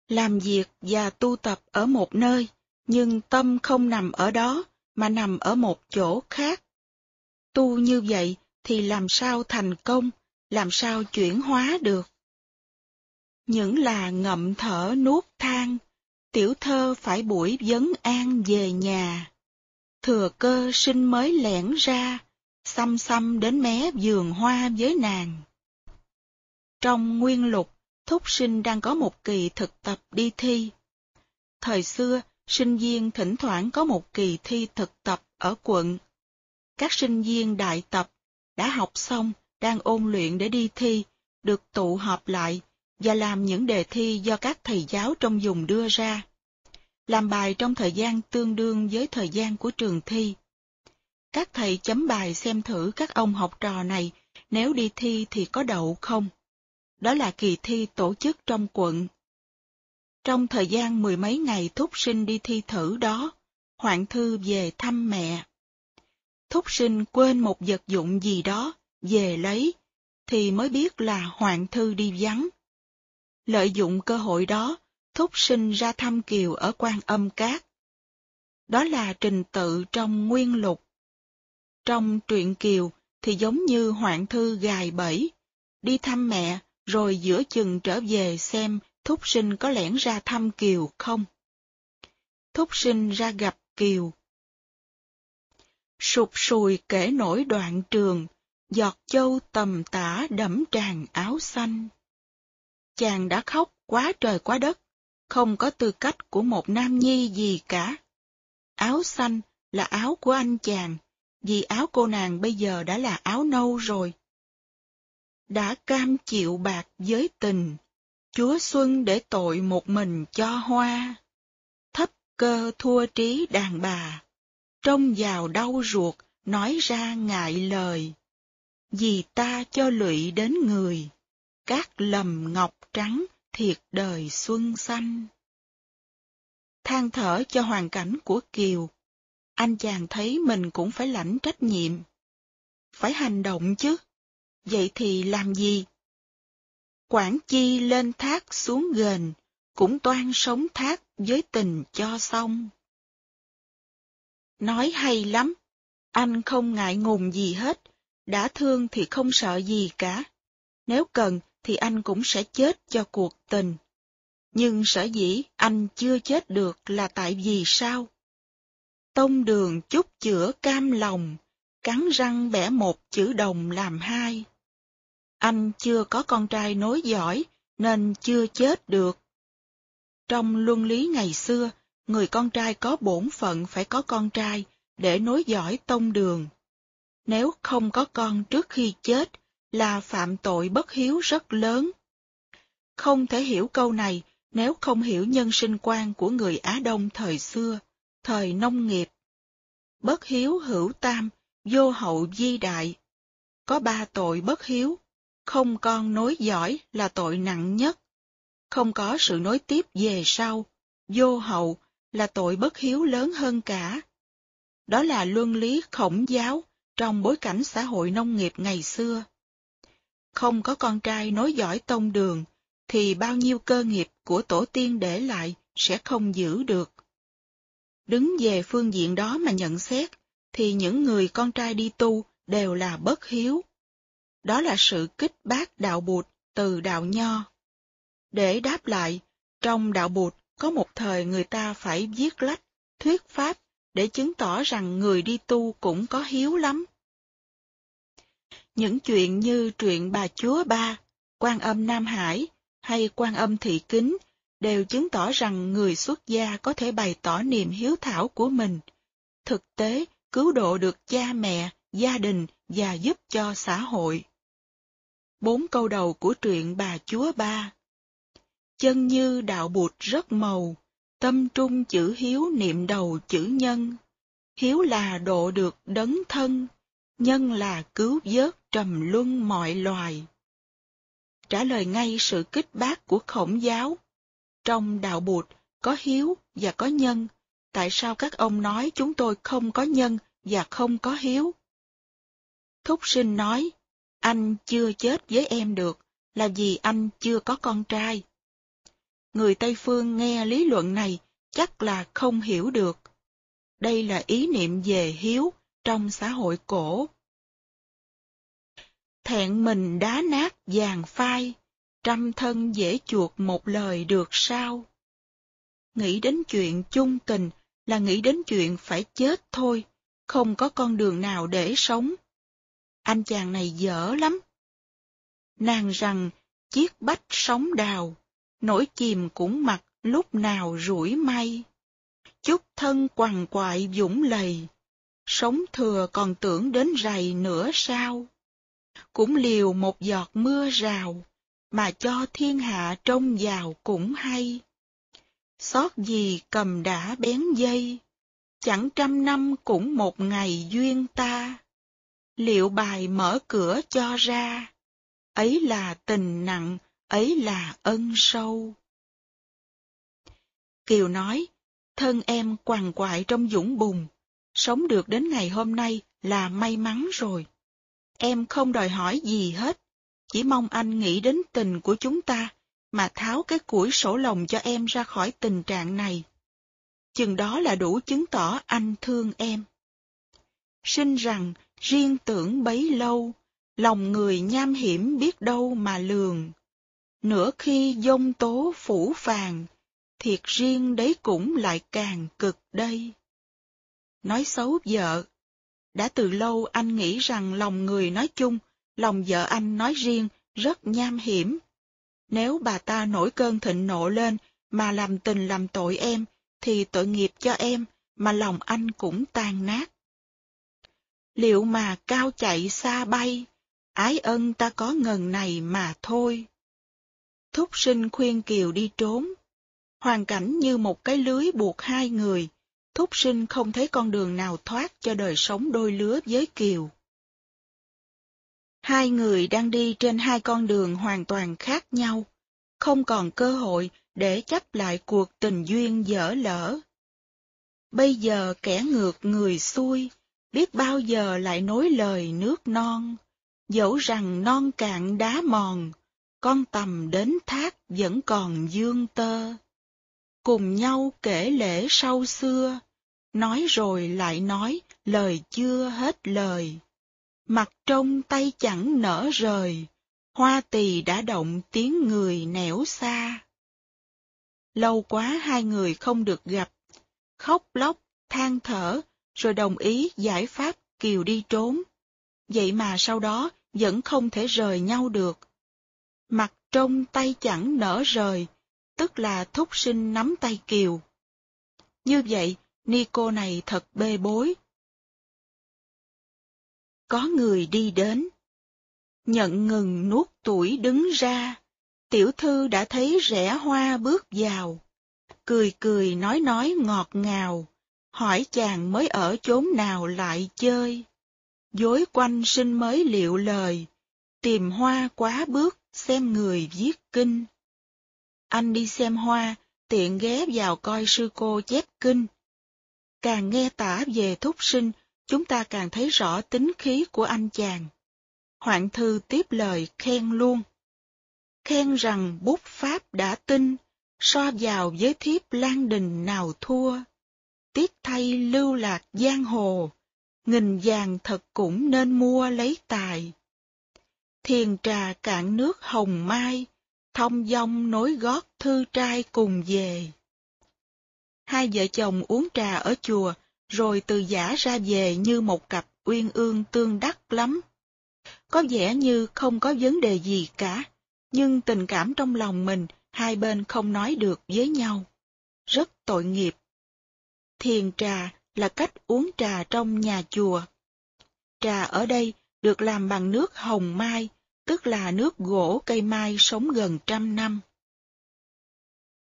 Làm việc và tu tập ở một nơi, nhưng tâm không nằm ở đó, mà nằm ở một chỗ khác. Tu như vậy thì làm sao thành công, làm sao chuyển hóa được? Những là ngậm thở nuốt than, tiểu thơ phải buổi vấn an về nhà. Thừa cơ sinh mới lẻn ra, xăm xăm đến mé vườn hoa với nàng. Trong nguyên lục, Thúc sinh đang có một kỳ thực tập đi thi. Thời xưa, sinh viên thỉnh thoảng có một kỳ thi thực tập ở quận. Các sinh viên đại tập đã học xong, đang ôn luyện để đi thi, được tụ họp lại và làm những đề thi do các thầy giáo trong vùng đưa ra. Làm bài trong thời gian tương đương với thời gian của trường thi. Các thầy chấm bài xem thử các ông học trò này nếu đi thi thì có đậu không. Đó là kỳ thi tổ chức trong quận. Trong thời gian mười mấy ngày thúc sinh đi thi thử đó, Hoạn Thư về thăm mẹ. Thúc sinh quên một vật dụng gì đó, về lấy, thì mới biết là Hoạn Thư đi vắng. Lợi dụng cơ hội đó, thúc sinh ra thăm Kiều ở quan âm cát. Đó là trình tự trong nguyên lục. Trong truyện Kiều thì giống như Hoạn Thư gài bẫy, đi thăm mẹ rồi giữa chừng trở về xem Thúc sinh có lẻn ra thăm Kiều không? Thúc sinh ra gặp Kiều. Sụp sùi kể nổi đoạn trường, giọt châu tầm tả đẫm tràn áo xanh. Chàng đã khóc quá trời quá đất, không có tư cách của một nam nhi gì cả. Áo xanh là áo của anh chàng, vì áo cô nàng bây giờ đã là áo nâu rồi. Đã cam chịu bạc giới tình, Chúa Xuân để tội một mình cho hoa. Thấp cơ thua trí đàn bà, trông vào đau ruột, nói ra ngại lời. Vì ta cho lụy đến người, các lầm ngọc trắng thiệt đời xuân xanh. Than thở cho hoàn cảnh của Kiều, anh chàng thấy mình cũng phải lãnh trách nhiệm. Phải hành động chứ. Vậy thì làm gì? Quảng chi lên thác xuống gần, cũng toan sống thác với tình cho xong. Nói hay lắm, anh không ngại ngùng gì hết, đã thương thì không sợ gì cả. Nếu cần thì anh cũng sẽ chết cho cuộc tình. Nhưng sở dĩ anh chưa chết được là tại vì sao? Tông đường chút chữa cam lòng, cắn răng bẻ một chữ đồng làm hai. Anh chưa có con trai nối giỏi, nên chưa chết được. Trong luân lý ngày xưa, người con trai có bổn phận phải có con trai để nối dõi tông đường. Nếu không có con trước khi chết, là phạm tội bất hiếu rất lớn. Không thể hiểu câu này nếu không hiểu nhân sinh quan của người Á Đông thời xưa, thời nông nghiệp. Bất hiếu hữu tam, vô hậu di đại. Có ba tội bất hiếu, không con nối dõi là tội nặng nhất. Không có sự nối tiếp về sau, vô hậu là tội bất hiếu lớn hơn cả. Đó là luân lý khổng giáo trong bối cảnh xã hội nông nghiệp ngày xưa. Không có con trai nối dõi tông đường, thì bao nhiêu cơ nghiệp của tổ tiên để lại sẽ không giữ được. Đứng về phương diện đó mà nhận xét, thì những người con trai đi tu đều là bất hiếu đó là sự kích bác đạo bụt từ đạo nho. Để đáp lại, trong đạo bụt có một thời người ta phải viết lách, thuyết pháp để chứng tỏ rằng người đi tu cũng có hiếu lắm. Những chuyện như truyện bà chúa ba, quan âm Nam Hải hay quan âm thị kính đều chứng tỏ rằng người xuất gia có thể bày tỏ niềm hiếu thảo của mình, thực tế cứu độ được cha mẹ, gia đình và giúp cho xã hội. Bốn câu đầu của truyện Bà Chúa Ba Chân như đạo bụt rất màu, tâm trung chữ hiếu niệm đầu chữ nhân. Hiếu là độ được đấng thân, nhân là cứu vớt trầm luân mọi loài. Trả lời ngay sự kích bác của khổng giáo. Trong đạo bụt có hiếu và có nhân. Tại sao các ông nói chúng tôi không có nhân và không có hiếu? Thúc sinh nói, anh chưa chết với em được, là vì anh chưa có con trai. Người Tây Phương nghe lý luận này chắc là không hiểu được. Đây là ý niệm về hiếu trong xã hội cổ. Thẹn mình đá nát vàng phai, trăm thân dễ chuột một lời được sao? Nghĩ đến chuyện chung tình là nghĩ đến chuyện phải chết thôi, không có con đường nào để sống. Anh chàng này dở lắm. Nàng rằng, chiếc bách sóng đào, nổi chìm cũng mặc lúc nào rủi may. Chút thân quằn quại dũng lầy, sống thừa còn tưởng đến rầy nữa sao? Cũng liều một giọt mưa rào, mà cho thiên hạ trông vào cũng hay. Xót gì cầm đã bén dây, chẳng trăm năm cũng một ngày duyên ta. Liệu bài mở cửa cho ra, ấy là tình nặng, ấy là ân sâu. Kiều nói, thân em quằn quại trong dũng bùn, sống được đến ngày hôm nay là may mắn rồi. Em không đòi hỏi gì hết, chỉ mong anh nghĩ đến tình của chúng ta mà tháo cái củi sổ lòng cho em ra khỏi tình trạng này. Chừng đó là đủ chứng tỏ anh thương em. Xin rằng riêng tưởng bấy lâu, lòng người nham hiểm biết đâu mà lường. Nửa khi dông tố phủ phàng, thiệt riêng đấy cũng lại càng cực đây. Nói xấu vợ. Đã từ lâu anh nghĩ rằng lòng người nói chung, lòng vợ anh nói riêng rất nham hiểm. Nếu bà ta nổi cơn thịnh nộ lên mà làm tình làm tội em, thì tội nghiệp cho em, mà lòng anh cũng tan nát. Liệu mà cao chạy xa bay, ái ân ta có ngần này mà thôi. Thúc sinh khuyên Kiều đi trốn. Hoàn cảnh như một cái lưới buộc hai người, thúc sinh không thấy con đường nào thoát cho đời sống đôi lứa với Kiều. Hai người đang đi trên hai con đường hoàn toàn khác nhau, không còn cơ hội để chấp lại cuộc tình duyên dở lỡ. Bây giờ kẻ ngược người xuôi, biết bao giờ lại nối lời nước non, dẫu rằng non cạn đá mòn, con tầm đến thác vẫn còn dương tơ. Cùng nhau kể lễ sau xưa, nói rồi lại nói, lời chưa hết lời. Mặt trông tay chẳng nở rời, hoa tỳ đã động tiếng người nẻo xa. Lâu quá hai người không được gặp, khóc lóc, than thở, rồi đồng ý giải pháp Kiều đi trốn. Vậy mà sau đó vẫn không thể rời nhau được. Mặt trông tay chẳng nở rời, tức là thúc sinh nắm tay Kiều. Như vậy, ni cô này thật bê bối. Có người đi đến. Nhận ngừng nuốt tuổi đứng ra, tiểu thư đã thấy rẻ hoa bước vào. Cười cười nói nói ngọt ngào, hỏi chàng mới ở chốn nào lại chơi. Dối quanh sinh mới liệu lời, tìm hoa quá bước xem người viết kinh. Anh đi xem hoa, tiện ghé vào coi sư cô chép kinh. Càng nghe tả về thúc sinh, chúng ta càng thấy rõ tính khí của anh chàng. Hoạn thư tiếp lời khen luôn. Khen rằng bút pháp đã tinh, so vào với thiếp lan đình nào thua. Tiếc thay lưu lạc giang hồ, nghìn vàng thật cũng nên mua lấy tài. Thiền trà cạn nước hồng mai, thông dong nối gót thư trai cùng về. Hai vợ chồng uống trà ở chùa, rồi từ giả ra về như một cặp uyên ương tương đắc lắm. Có vẻ như không có vấn đề gì cả, nhưng tình cảm trong lòng mình hai bên không nói được với nhau. Rất tội nghiệp. Thiền trà là cách uống trà trong nhà chùa. Trà ở đây được làm bằng nước hồng mai, tức là nước gỗ cây mai sống gần trăm năm.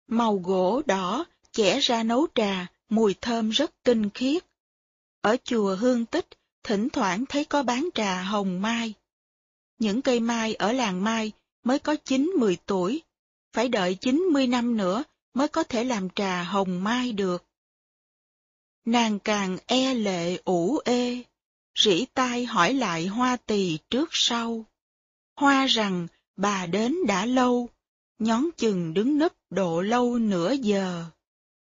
Màu gỗ đỏ chẻ ra nấu trà, mùi thơm rất tinh khiết. Ở chùa Hương Tích, thỉnh thoảng thấy có bán trà hồng mai. Những cây mai ở làng mai mới có 9-10 tuổi, phải đợi 90 năm nữa mới có thể làm trà hồng mai được. Nàng càng e lệ ủ ê, rỉ tai hỏi lại hoa tỳ trước sau. Hoa rằng bà đến đã lâu, nhón chừng đứng nấp độ lâu nửa giờ.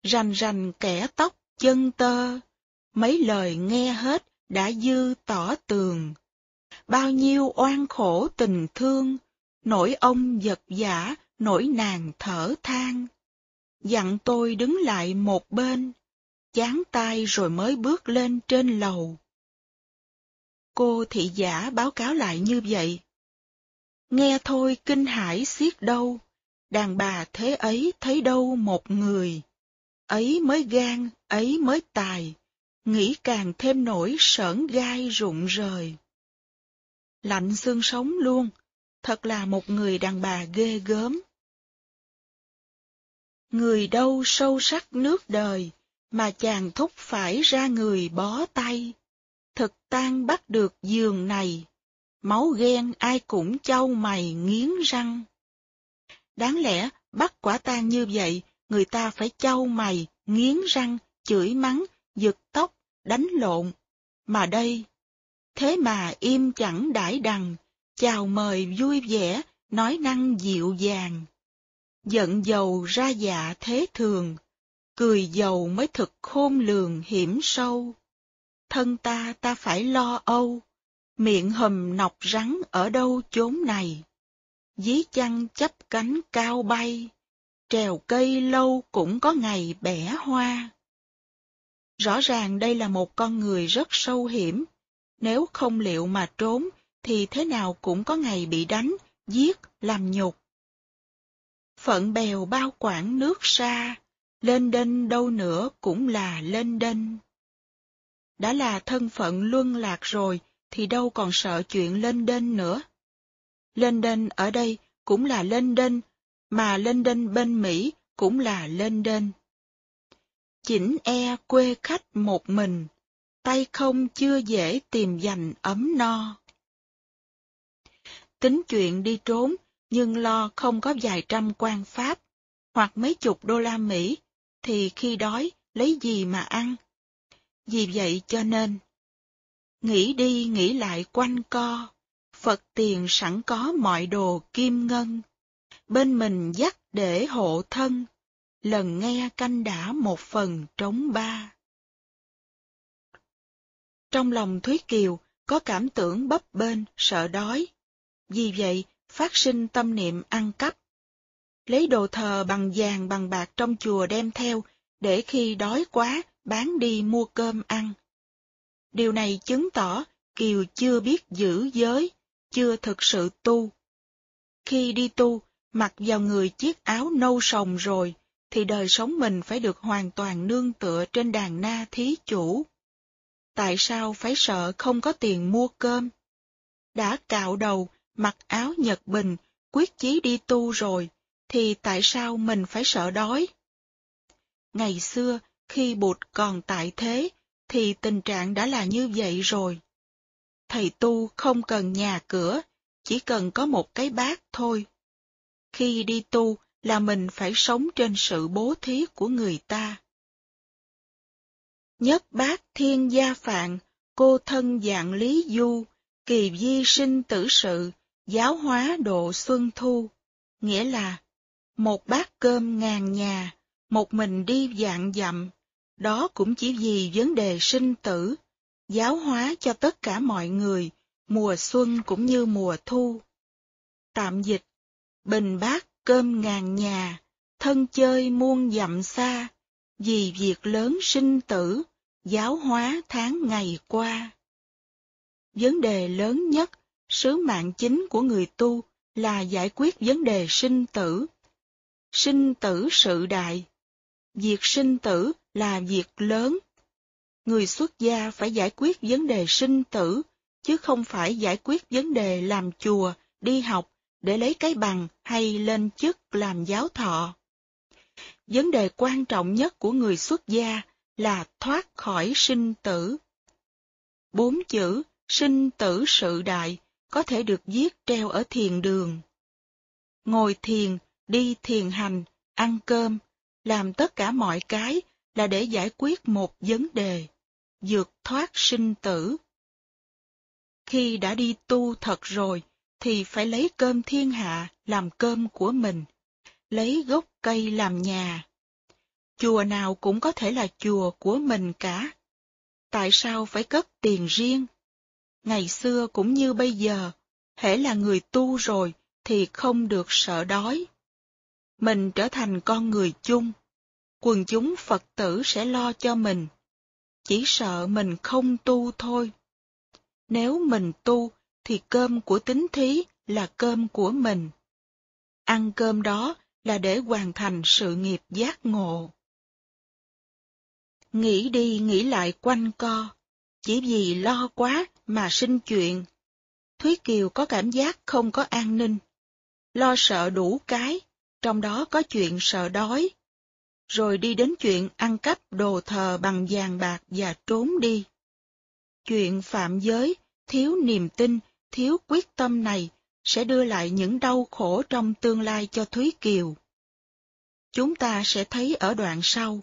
Rành rành kẻ tóc chân tơ, mấy lời nghe hết đã dư tỏ tường. Bao nhiêu oan khổ tình thương, nỗi ông giật giả, nỗi nàng thở than. Dặn tôi đứng lại một bên, chán tay rồi mới bước lên trên lầu. Cô thị giả báo cáo lại như vậy. Nghe thôi kinh hãi xiết đâu, đàn bà thế ấy thấy đâu một người. Ấy mới gan, ấy mới tài, nghĩ càng thêm nổi sởn gai rụng rời. Lạnh xương sống luôn, thật là một người đàn bà ghê gớm. Người đâu sâu sắc nước đời, mà chàng thúc phải ra người bó tay. Thực tan bắt được giường này, máu ghen ai cũng châu mày nghiến răng. Đáng lẽ bắt quả tang như vậy, người ta phải châu mày, nghiến răng, chửi mắng, giật tóc, đánh lộn. Mà đây, thế mà im chẳng đãi đằng, chào mời vui vẻ, nói năng dịu dàng. Giận dầu ra dạ thế thường, cười giàu mới thực khôn lường hiểm sâu. Thân ta ta phải lo âu, miệng hầm nọc rắn ở đâu chốn này. Dí chăng chấp cánh cao bay, trèo cây lâu cũng có ngày bẻ hoa. Rõ ràng đây là một con người rất sâu hiểm, nếu không liệu mà trốn thì thế nào cũng có ngày bị đánh, giết, làm nhục. Phận bèo bao quảng nước xa, lên đên đâu nữa cũng là lên đên. Đã là thân phận luân lạc rồi thì đâu còn sợ chuyện lên đên nữa. Lên đên ở đây cũng là lên đên, mà lên đên bên Mỹ cũng là lên đên. Chỉnh e quê khách một mình, tay không chưa dễ tìm dành ấm no. Tính chuyện đi trốn, nhưng lo không có vài trăm quan pháp, hoặc mấy chục đô la Mỹ, thì khi đói, lấy gì mà ăn? Vì vậy cho nên, nghĩ đi nghĩ lại quanh co, Phật tiền sẵn có mọi đồ kim ngân, bên mình dắt để hộ thân, lần nghe canh đã một phần trống ba. Trong lòng Thúy Kiều có cảm tưởng bấp bênh, sợ đói. Vì vậy, phát sinh tâm niệm ăn cắp. Lấy đồ thờ bằng vàng bằng bạc trong chùa đem theo, để khi đói quá, bán đi mua cơm ăn. Điều này chứng tỏ Kiều chưa biết giữ giới, chưa thực sự tu. Khi đi tu, mặc vào người chiếc áo nâu sồng rồi, thì đời sống mình phải được hoàn toàn nương tựa trên đàn na thí chủ. Tại sao phải sợ không có tiền mua cơm? Đã cạo đầu, mặc áo nhật bình, quyết chí đi tu rồi, thì tại sao mình phải sợ đói? Ngày xưa, khi Bụt còn tại thế, thì tình trạng đã là như vậy rồi. Thầy tu không cần nhà cửa, chỉ cần có một cái bát thôi. Khi đi tu là mình phải sống trên sự bố thí của người ta. Nhất bát thiên gia phạn, cô thân dạng lý du, kỳ di sinh tử sự, giáo hóa độ xuân thu, nghĩa là một bát cơm ngàn nhà, một mình đi dạng dặm, đó cũng chỉ vì vấn đề sinh tử, giáo hóa cho tất cả mọi người, mùa xuân cũng như mùa thu. Tạm dịch, bình bát cơm ngàn nhà, thân chơi muôn dặm xa, vì việc lớn sinh tử, giáo hóa tháng ngày qua. Vấn đề lớn nhất, sứ mạng chính của người tu là giải quyết vấn đề sinh tử. Sinh tử sự đại. Việc sinh tử là việc lớn. Người xuất gia phải giải quyết vấn đề sinh tử, chứ không phải giải quyết vấn đề làm chùa, đi học, để lấy cái bằng hay lên chức làm giáo thọ. Vấn đề quan trọng nhất của người xuất gia là thoát khỏi sinh tử. Bốn chữ sinh tử sự đại có thể được viết treo ở thiền đường. Ngồi thiền, đi thiền hành, ăn cơm làm tất cả mọi cái là để giải quyết một vấn đề, vượt thoát sinh tử. Khi đã đi tu thật rồi, thì phải lấy cơm thiên hạ làm cơm của mình, lấy gốc cây làm nhà. Chùa nào cũng có thể là chùa của mình cả. Tại sao phải cất tiền riêng? Ngày xưa cũng như bây giờ, hễ là người tu rồi thì không được sợ đói. Mình trở thành con người chung, quần chúng Phật tử sẽ lo cho mình. Chỉ sợ mình không tu thôi. Nếu mình tu thì cơm của tính thí là cơm của mình. Ăn cơm đó là để hoàn thành sự nghiệp giác ngộ. Nghĩ đi nghĩ lại quanh co, chỉ vì lo quá mà sinh chuyện. Thúy Kiều có cảm giác không có an ninh, lo sợ đủ cái, trong đó có chuyện sợ đói. Rồi đi đến chuyện ăn cắp đồ thờ bằng vàng bạc và trốn đi. Chuyện phạm giới, thiếu niềm tin, thiếu quyết tâm này sẽ đưa lại những đau khổ trong tương lai cho Thúy Kiều. Chúng ta sẽ thấy ở đoạn sau.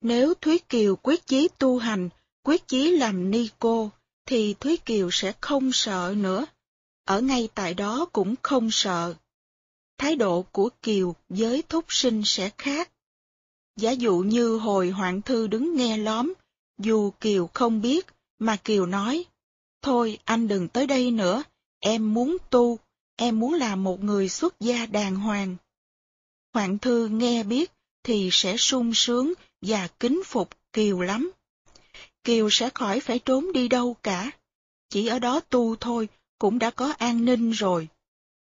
Nếu Thúy Kiều quyết chí tu hành, quyết chí làm ni cô, thì Thúy Kiều sẽ không sợ nữa. Ở ngay tại đó cũng không sợ. Thái độ của Kiều với thúc sinh sẽ khác. Giả dụ như hồi Hoạn Thư đứng nghe lóm, dù Kiều không biết, mà Kiều nói, Thôi anh đừng tới đây nữa, em muốn tu, em muốn làm một người xuất gia đàng hoàng. Hoạn Thư nghe biết thì sẽ sung sướng và kính phục Kiều lắm. Kiều sẽ khỏi phải trốn đi đâu cả. Chỉ ở đó tu thôi cũng đã có an ninh rồi.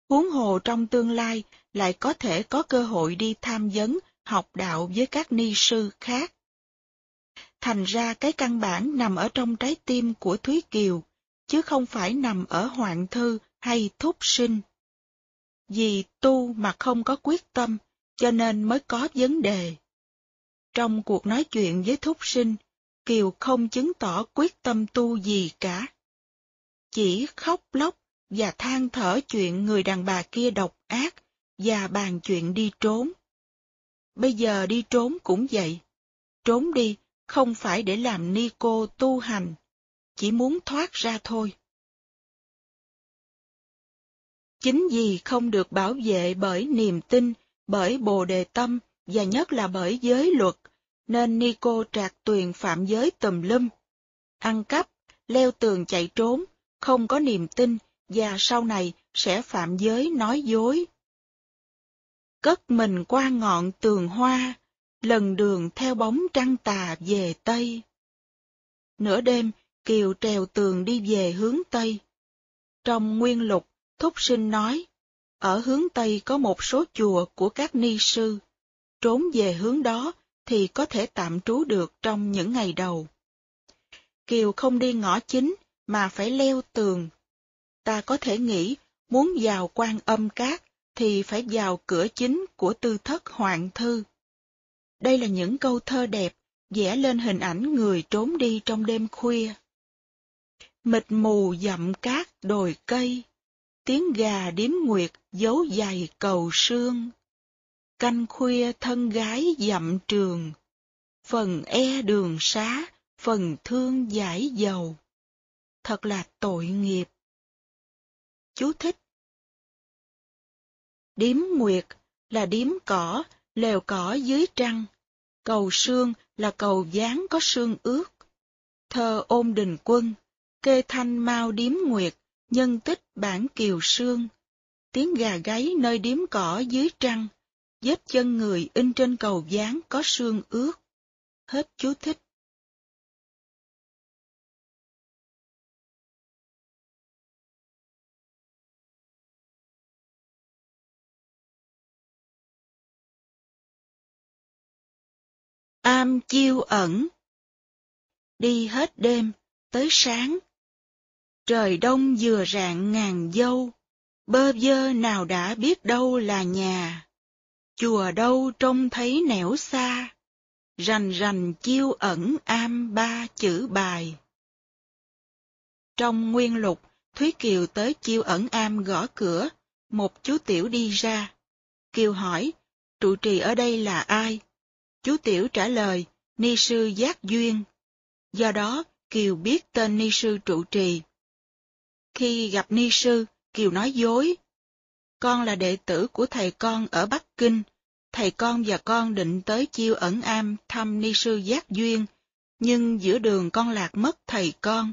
Huống hồ trong tương lai lại có thể có cơ hội đi tham vấn, học đạo với các ni sư khác. Thành ra cái căn bản nằm ở trong trái tim của Thúy Kiều, chứ không phải nằm ở hoạn thư hay thúc sinh. Vì tu mà không có quyết tâm, cho nên mới có vấn đề. Trong cuộc nói chuyện với thúc sinh, Kiều không chứng tỏ quyết tâm tu gì cả. Chỉ khóc lóc và than thở chuyện người đàn bà kia độc ác và bàn chuyện đi trốn. Bây giờ đi trốn cũng vậy. Trốn đi không phải để làm ni cô tu hành, chỉ muốn thoát ra thôi. Chính vì không được bảo vệ bởi niềm tin, bởi bồ đề tâm và nhất là bởi giới luật, nên ni cô trạc tuyền phạm giới tùm lum. Ăn cắp, leo tường chạy trốn, không có niềm tin và sau này sẽ phạm giới nói dối. Cất mình qua ngọn tường hoa, lần đường theo bóng trăng tà về Tây. Nửa đêm, Kiều trèo tường đi về hướng Tây. Trong nguyên lục, Thúc Sinh nói, ở hướng Tây có một số chùa của các ni sư, trốn về hướng đó thì có thể tạm trú được trong những ngày đầu. Kiều không đi ngõ chính mà phải leo tường. Ta có thể nghĩ muốn vào quan âm cát thì phải vào cửa chính của tư thất hoàng thư. Đây là những câu thơ đẹp, vẽ lên hình ảnh người trốn đi trong đêm khuya. Mịt mù dặm cát đồi cây, tiếng gà điếm nguyệt giấu dày cầu sương. Canh khuya thân gái dặm trường, phần e đường xá, phần thương giải dầu. Thật là tội nghiệp. Chú thích Điếm nguyệt là điếm cỏ, lều cỏ dưới trăng. Cầu sương là cầu dáng có sương ướt. Thơ ôn đình quân, kê thanh mau điếm nguyệt, nhân tích bản kiều sương. Tiếng gà gáy nơi điếm cỏ dưới trăng, vết chân người in trên cầu dáng có sương ướt. Hết chú thích. Am chiêu ẩn Đi hết đêm, tới sáng. Trời đông vừa rạng ngàn dâu, bơ vơ nào đã biết đâu là nhà. Chùa đâu trông thấy nẻo xa, rành rành chiêu ẩn am ba chữ bài. Trong nguyên lục, Thúy Kiều tới chiêu ẩn am gõ cửa, một chú tiểu đi ra. Kiều hỏi, trụ trì ở đây là ai? Chú Tiểu trả lời, Ni sư Giác Duyên. Do đó, Kiều biết tên Ni sư trụ trì. Khi gặp Ni sư, Kiều nói dối. Con là đệ tử của thầy con ở Bắc Kinh. Thầy con và con định tới chiêu ẩn am thăm Ni sư Giác Duyên, nhưng giữa đường con lạc mất thầy con,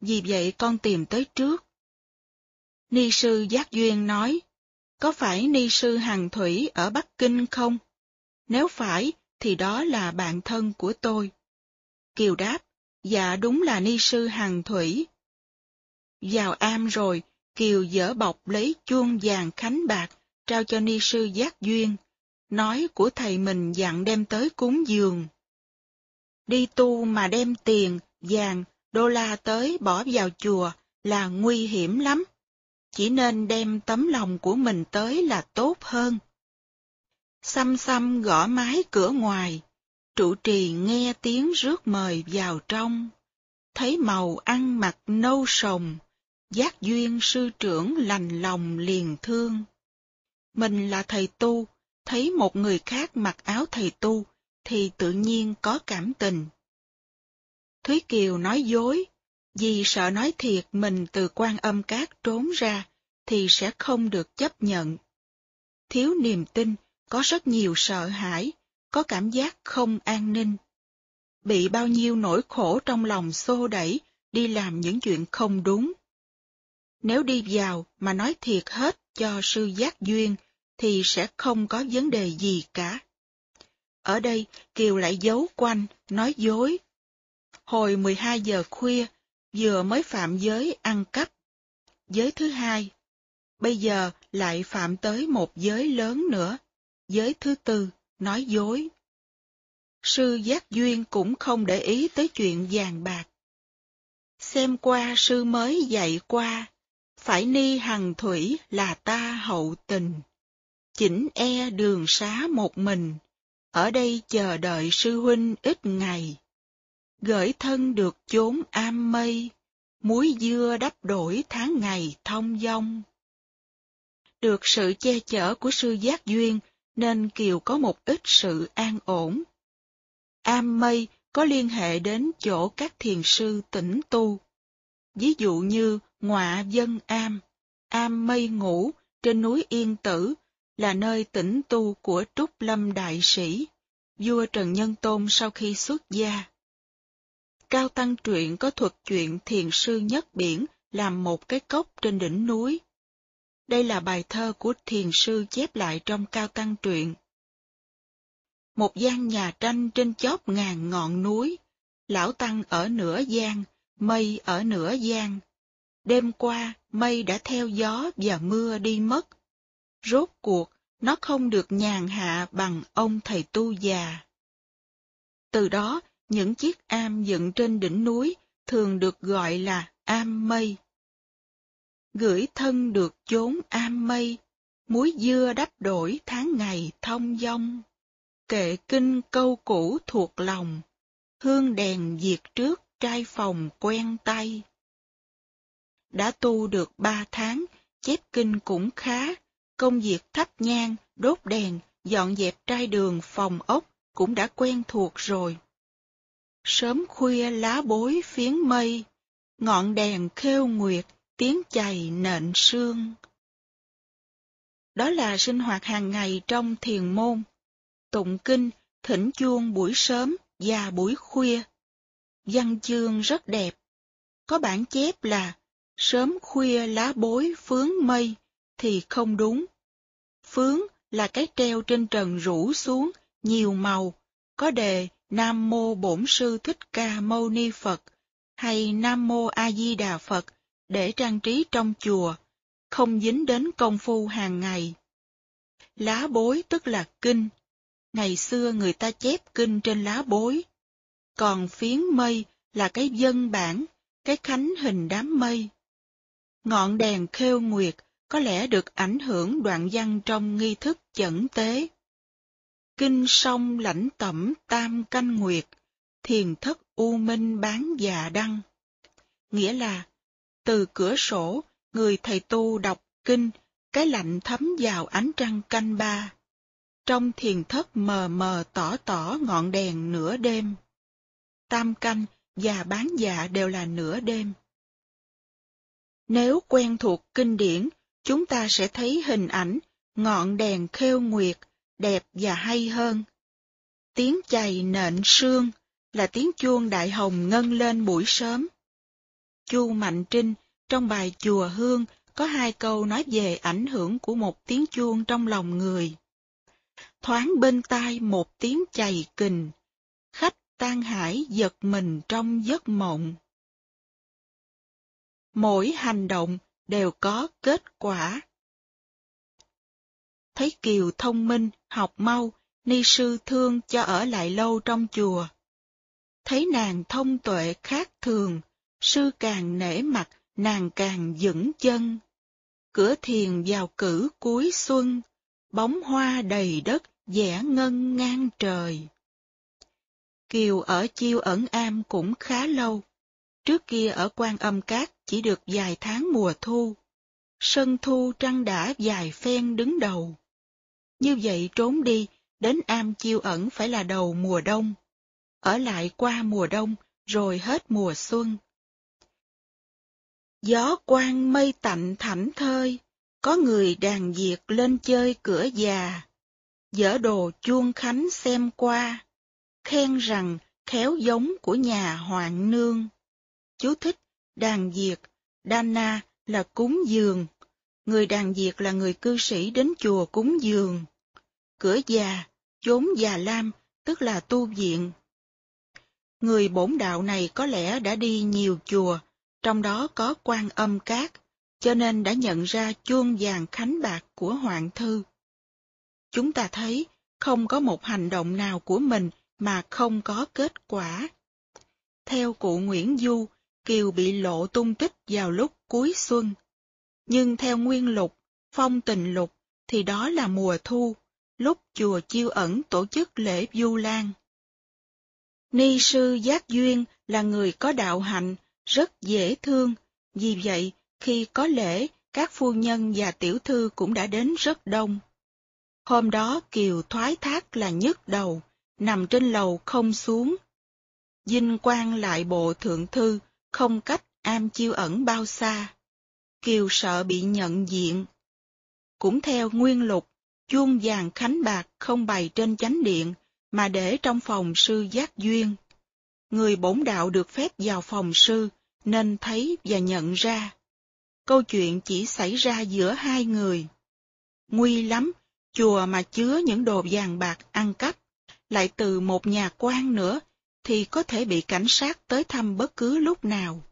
vì vậy con tìm tới trước. Ni sư Giác Duyên nói, có phải Ni sư Hằng Thủy ở Bắc Kinh không? Nếu phải, thì đó là bạn thân của tôi. Kiều đáp, dạ đúng là Ni sư Hằng Thủy. Vào am rồi, Kiều dở bọc lấy chuông vàng khánh bạc, trao cho Ni sư Giác Duyên, nói của thầy mình dặn đem tới cúng dường. Đi tu mà đem tiền, vàng, đô la tới bỏ vào chùa là nguy hiểm lắm. Chỉ nên đem tấm lòng của mình tới là tốt hơn. Xăm xăm gõ mái cửa ngoài, trụ trì nghe tiếng rước mời vào trong. Thấy màu ăn mặc nâu sồng, giác duyên sư trưởng lành lòng liền thương. Mình là thầy tu, thấy một người khác mặc áo thầy tu, thì tự nhiên có cảm tình. Thúy Kiều nói dối, vì sợ nói thiệt mình từ quan âm cát trốn ra, thì sẽ không được chấp nhận. Thiếu niềm tin, có rất nhiều sợ hãi, có cảm giác không an ninh. Bị bao nhiêu nỗi khổ trong lòng xô đẩy, đi làm những chuyện không đúng. Nếu đi vào mà nói thiệt hết cho sư giác duyên, thì sẽ không có vấn đề gì cả. Ở đây, Kiều lại giấu quanh, nói dối. Hồi 12 giờ khuya, vừa mới phạm giới ăn cắp. Giới thứ hai. Bây giờ lại phạm tới một giới lớn nữa. Giới thứ tư, nói dối. Sư Giác Duyên cũng không để ý tới chuyện vàng bạc. Xem qua sư mới dạy qua, phải ni hằng thủy là ta hậu tình. Chỉnh e đường xá một mình, ở đây chờ đợi sư huynh ít ngày. Gửi thân được chốn am mây, muối dưa đắp đổi tháng ngày thông dong. Được sự che chở của sư giác duyên nên Kiều có một ít sự an ổn. Am mây có liên hệ đến chỗ các thiền sư tĩnh tu. Ví dụ như Ngọa Dân Am, Am Mây ngủ trên núi Yên Tử là nơi tĩnh tu của Trúc Lâm Đại Sĩ, vua Trần Nhân Tôn sau khi xuất gia. Cao Tăng Truyện có thuật chuyện thiền sư nhất biển làm một cái cốc trên đỉnh núi. Đây là bài thơ của thiền sư chép lại trong Cao Tăng Truyện. Một gian nhà tranh trên chóp ngàn ngọn núi, lão Tăng ở nửa gian, mây ở nửa gian. Đêm qua, mây đã theo gió và mưa đi mất. Rốt cuộc, nó không được nhàn hạ bằng ông thầy tu già. Từ đó, những chiếc am dựng trên đỉnh núi thường được gọi là am mây. Gửi thân được chốn am mây, muối dưa đắp đổi tháng ngày thông dong. Kệ kinh câu cũ thuộc lòng, hương đèn diệt trước trai phòng quen tay. Đã tu được ba tháng, chép kinh cũng khá, công việc thắp nhang, đốt đèn, dọn dẹp trai đường phòng ốc cũng đã quen thuộc rồi. Sớm khuya lá bối phiến mây, ngọn đèn khêu nguyệt, tiếng chày nện sương. Đó là sinh hoạt hàng ngày trong thiền môn. Tụng kinh, thỉnh chuông buổi sớm và buổi khuya. Văn chương rất đẹp. Có bản chép là sớm khuya lá bối phướng mây thì không đúng. Phướng là cái treo trên trần rủ xuống, nhiều màu, có đề Nam Mô Bổn Sư Thích Ca Mâu Ni Phật hay Nam Mô A Di Đà Phật để trang trí trong chùa, không dính đến công phu hàng ngày. Lá bối tức là kinh. Ngày xưa người ta chép kinh trên lá bối. Còn phiến mây là cái dân bản, cái khánh hình đám mây. Ngọn đèn khêu nguyệt có lẽ được ảnh hưởng đoạn văn trong nghi thức chẩn tế. Kinh sông lãnh tẩm tam canh nguyệt, thiền thất u minh bán già đăng. Nghĩa là, từ cửa sổ, người thầy tu đọc kinh, cái lạnh thấm vào ánh trăng canh ba. trong thiền thất mờ mờ tỏ tỏ ngọn đèn nửa đêm. Tam canh và bán dạ đều là nửa đêm. Nếu quen thuộc kinh điển, chúng ta sẽ thấy hình ảnh ngọn đèn khêu nguyệt, đẹp và hay hơn. Tiếng chày nện sương là tiếng chuông đại hồng ngân lên buổi sớm. Chu Mạnh Trinh trong bài Chùa Hương có hai câu nói về ảnh hưởng của một tiếng chuông trong lòng người. Thoáng bên tai một tiếng chày kình, khách tan hải giật mình trong giấc mộng. Mỗi hành động đều có kết quả. Thấy Kiều thông minh, học mau, ni sư thương cho ở lại lâu trong chùa. Thấy nàng thông tuệ khác thường, sư càng nể mặt, nàng càng vững chân. Cửa thiền vào cử cuối xuân, bóng hoa đầy đất, vẽ ngân ngang trời. Kiều ở chiêu ẩn am cũng khá lâu. Trước kia ở quan âm cát chỉ được vài tháng mùa thu. Sân thu trăng đã dài phen đứng đầu. Như vậy trốn đi, đến am chiêu ẩn phải là đầu mùa đông. Ở lại qua mùa đông, rồi hết mùa xuân. Gió quang mây tạnh thảnh thơi, có người đàn diệt lên chơi cửa già. Dở đồ chuông khánh xem qua, khen rằng khéo giống của nhà hoàng nương. Chú thích, đàn diệt, Dana là cúng dường. Người đàn diệt là người cư sĩ đến chùa cúng dường. Cửa già, chốn già lam, tức là tu viện. Người bổn đạo này có lẽ đã đi nhiều chùa, trong đó có quan âm cát, cho nên đã nhận ra chuông vàng khánh bạc của Hoàng Thư. Chúng ta thấy không có một hành động nào của mình mà không có kết quả. Theo cụ Nguyễn Du, Kiều bị lộ tung tích vào lúc cuối xuân. Nhưng theo Nguyên Lục, Phong Tình Lục, thì đó là mùa thu, lúc chùa Chiêu Ẩn tổ chức lễ Du Lan. Ni sư Giác Duyên là người có đạo hạnh, rất dễ thương, vì vậy khi có lễ, các phu nhân và tiểu thư cũng đã đến rất đông. Hôm đó Kiều thoái thác là nhức đầu, nằm trên lầu không xuống. Dinh quan lại bộ thượng thư, không cách am chiêu ẩn bao xa. Kiều sợ bị nhận diện. Cũng theo nguyên lục, chuông vàng khánh bạc không bày trên chánh điện, mà để trong phòng sư giác duyên. Người bổn đạo được phép vào phòng sư, nên thấy và nhận ra. Câu chuyện chỉ xảy ra giữa hai người. Nguy lắm, chùa mà chứa những đồ vàng bạc ăn cắp, lại từ một nhà quan nữa, thì có thể bị cảnh sát tới thăm bất cứ lúc nào.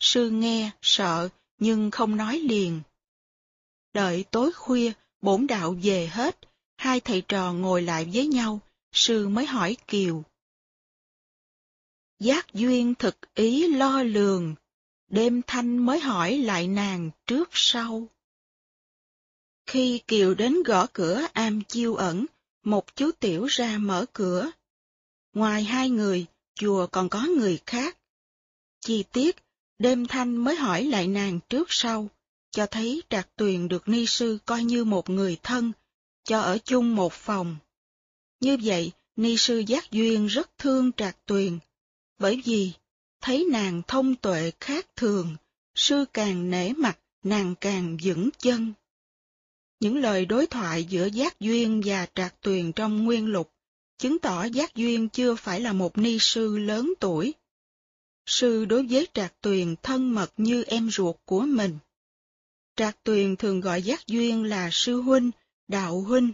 Sư nghe, sợ, nhưng không nói liền. Đợi tối khuya, bổn đạo về hết, hai thầy trò ngồi lại với nhau, sư mới hỏi Kiều. Giác duyên thực ý lo lường, đêm thanh mới hỏi lại nàng trước sau. Khi Kiều đến gõ cửa am chiêu ẩn, một chú tiểu ra mở cửa. Ngoài hai người, chùa còn có người khác. Chi tiết, đêm thanh mới hỏi lại nàng trước sau, cho thấy Trạc Tuyền được ni sư coi như một người thân, cho ở chung một phòng. Như vậy, ni sư Giác Duyên rất thương Trạc Tuyền, bởi vì thấy nàng thông tuệ khác thường, sư càng nể mặt, nàng càng vững chân. Những lời đối thoại giữa Giác Duyên và Trạc Tuyền trong nguyên lục chứng tỏ Giác Duyên chưa phải là một ni sư lớn tuổi. Sư đối với Trạc Tuyền thân mật như em ruột của mình. Trạc Tuyền thường gọi Giác Duyên là sư huynh, đạo huynh,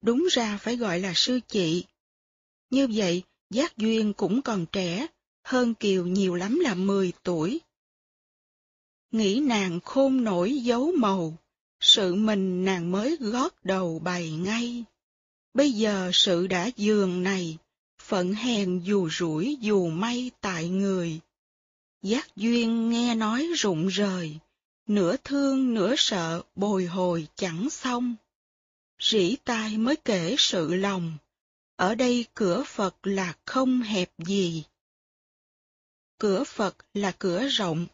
đúng ra phải gọi là sư chị. Như vậy, Giác Duyên cũng còn trẻ, hơn Kiều nhiều lắm là 10 tuổi. Nghĩ nàng khôn nổi dấu màu, sự mình nàng mới gót đầu bày ngay. Bây giờ sự đã giường này, phận hèn dù rủi dù may tại người. Giác duyên nghe nói rụng rời, nửa thương nửa sợ bồi hồi chẳng xong. Rỉ tai mới kể sự lòng, ở đây cửa Phật là không hẹp gì. Cửa Phật là cửa rộng,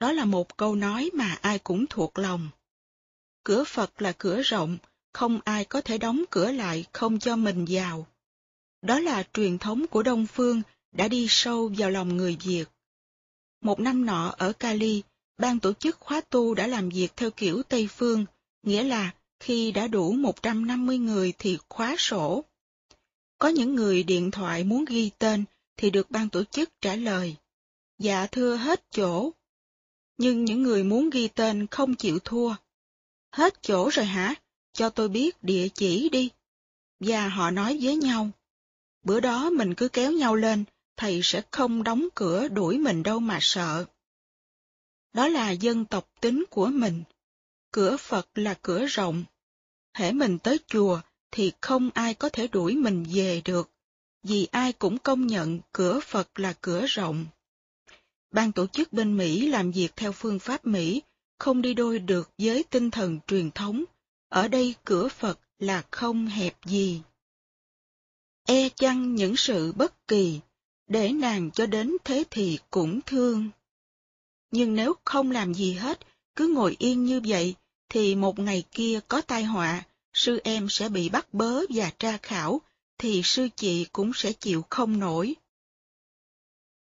đó là một câu nói mà ai cũng thuộc lòng. Cửa Phật là cửa rộng, không ai có thể đóng cửa lại không cho mình vào. Đó là truyền thống của Đông Phương đã đi sâu vào lòng người Việt. Một năm nọ ở Cali, ban tổ chức khóa tu đã làm việc theo kiểu Tây Phương, nghĩa là khi đã đủ 150 người thì khóa sổ. Có những người điện thoại muốn ghi tên thì được ban tổ chức trả lời. Dạ thưa hết chỗ. Nhưng những người muốn ghi tên không chịu thua. Hết chỗ rồi hả? Cho tôi biết địa chỉ đi. Và họ nói với nhau. Bữa đó mình cứ kéo nhau lên, thầy sẽ không đóng cửa đuổi mình đâu mà sợ. Đó là dân tộc tính của mình. Cửa Phật là cửa rộng. Hễ mình tới chùa thì không ai có thể đuổi mình về được, vì ai cũng công nhận cửa Phật là cửa rộng. Ban tổ chức bên Mỹ làm việc theo phương pháp Mỹ, không đi đôi được với tinh thần truyền thống. Ở đây cửa Phật là không hẹp gì. E chăng những sự bất kỳ, để nàng cho đến thế thì cũng thương. Nhưng nếu không làm gì hết, cứ ngồi yên như vậy, thì một ngày kia có tai họa, sư em sẽ bị bắt bớ và tra khảo, thì sư chị cũng sẽ chịu không nổi.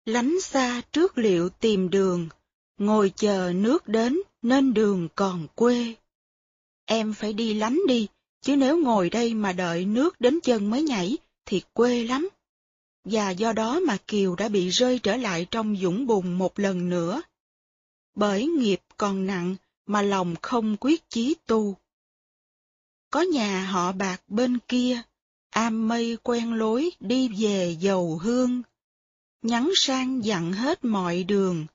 Lánh xa trước liệu tìm đường, ngồi chờ nước đến nên đường còn quê. Em phải đi lánh đi, chứ nếu ngồi đây mà đợi nước đến chân mới nhảy thì quê lắm. Và do đó mà Kiều đã bị rơi trở lại trong dũng bùn một lần nữa. Bởi nghiệp còn nặng mà lòng không quyết chí tu. Có nhà họ bạc bên kia, am mây quen lối đi về dầu hương. Nhắn sang dặn hết mọi đường,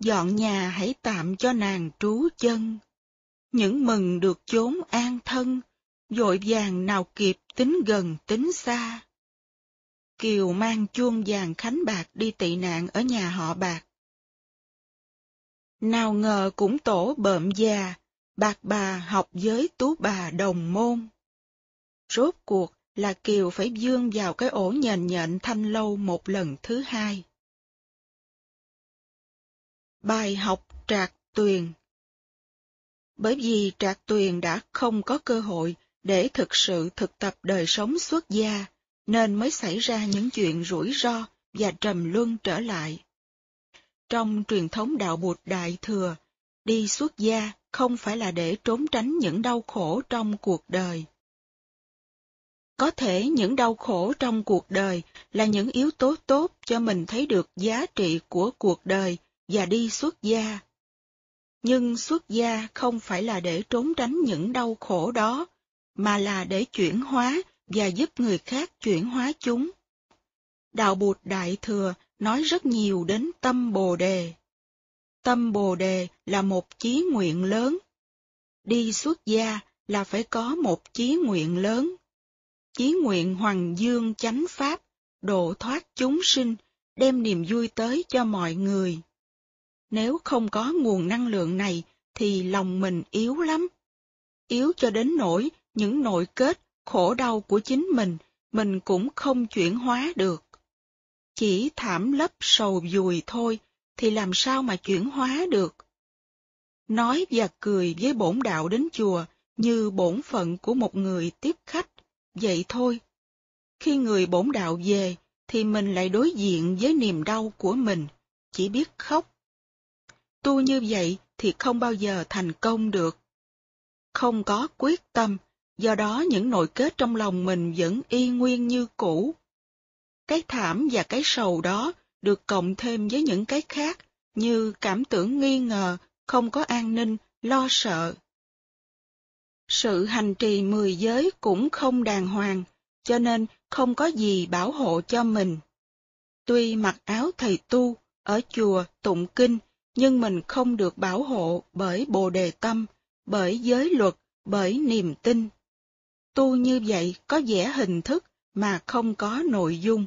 dọn nhà hãy tạm cho nàng trú chân. Những mừng được chốn an thân, dội vàng nào kịp tính gần tính xa. Kiều mang chuông vàng khánh bạc đi tị nạn ở nhà họ bạc. Nào ngờ cũng tổ bợm già, bạc bà học với tú bà đồng môn. Rốt cuộc là Kiều phải dương vào cái ổ nhện nhện thanh lâu một lần thứ hai. Bài học Trạc Tuyền Bởi vì Trạc Tuyền đã không có cơ hội để thực sự thực tập đời sống xuất gia, nên mới xảy ra những chuyện rủi ro và trầm luân trở lại. Trong truyền thống đạo Bụt Đại Thừa, đi xuất gia không phải là để trốn tránh những đau khổ trong cuộc đời. Có thể những đau khổ trong cuộc đời là những yếu tố tốt cho mình thấy được giá trị của cuộc đời và đi xuất gia. Nhưng xuất gia không phải là để trốn tránh những đau khổ đó, mà là để chuyển hóa và giúp người khác chuyển hóa chúng. Đạo Bụt Đại Thừa nói rất nhiều đến tâm Bồ Đề. Tâm Bồ Đề là một chí nguyện lớn. Đi xuất gia là phải có một chí nguyện lớn. Chí nguyện hoàng dương chánh pháp, độ thoát chúng sinh, đem niềm vui tới cho mọi người. Nếu không có nguồn năng lượng này thì lòng mình yếu lắm. Yếu cho đến nỗi những nội kết, khổ đau của chính mình, mình cũng không chuyển hóa được. Chỉ thảm lấp sầu dùi thôi, thì làm sao mà chuyển hóa được? Nói và cười với bổn đạo đến chùa như bổn phận của một người tiếp khách, vậy thôi. Khi người bổn đạo về, thì mình lại đối diện với niềm đau của mình, chỉ biết khóc. Tu như vậy thì không bao giờ thành công được. Không có quyết tâm, do đó những nội kết trong lòng mình vẫn y nguyên như cũ. Cái thảm và cái sầu đó được cộng thêm với những cái khác như cảm tưởng nghi ngờ, không có an ninh, lo sợ. Sự hành trì mười giới cũng không đàng hoàng, cho nên không có gì bảo hộ cho mình. Tuy mặc áo thầy tu, ở chùa, tụng kinh, nhưng mình không được bảo hộ bởi bồ đề tâm, bởi giới luật, bởi niềm tin. Tu như vậy có vẻ hình thức mà không có nội dung.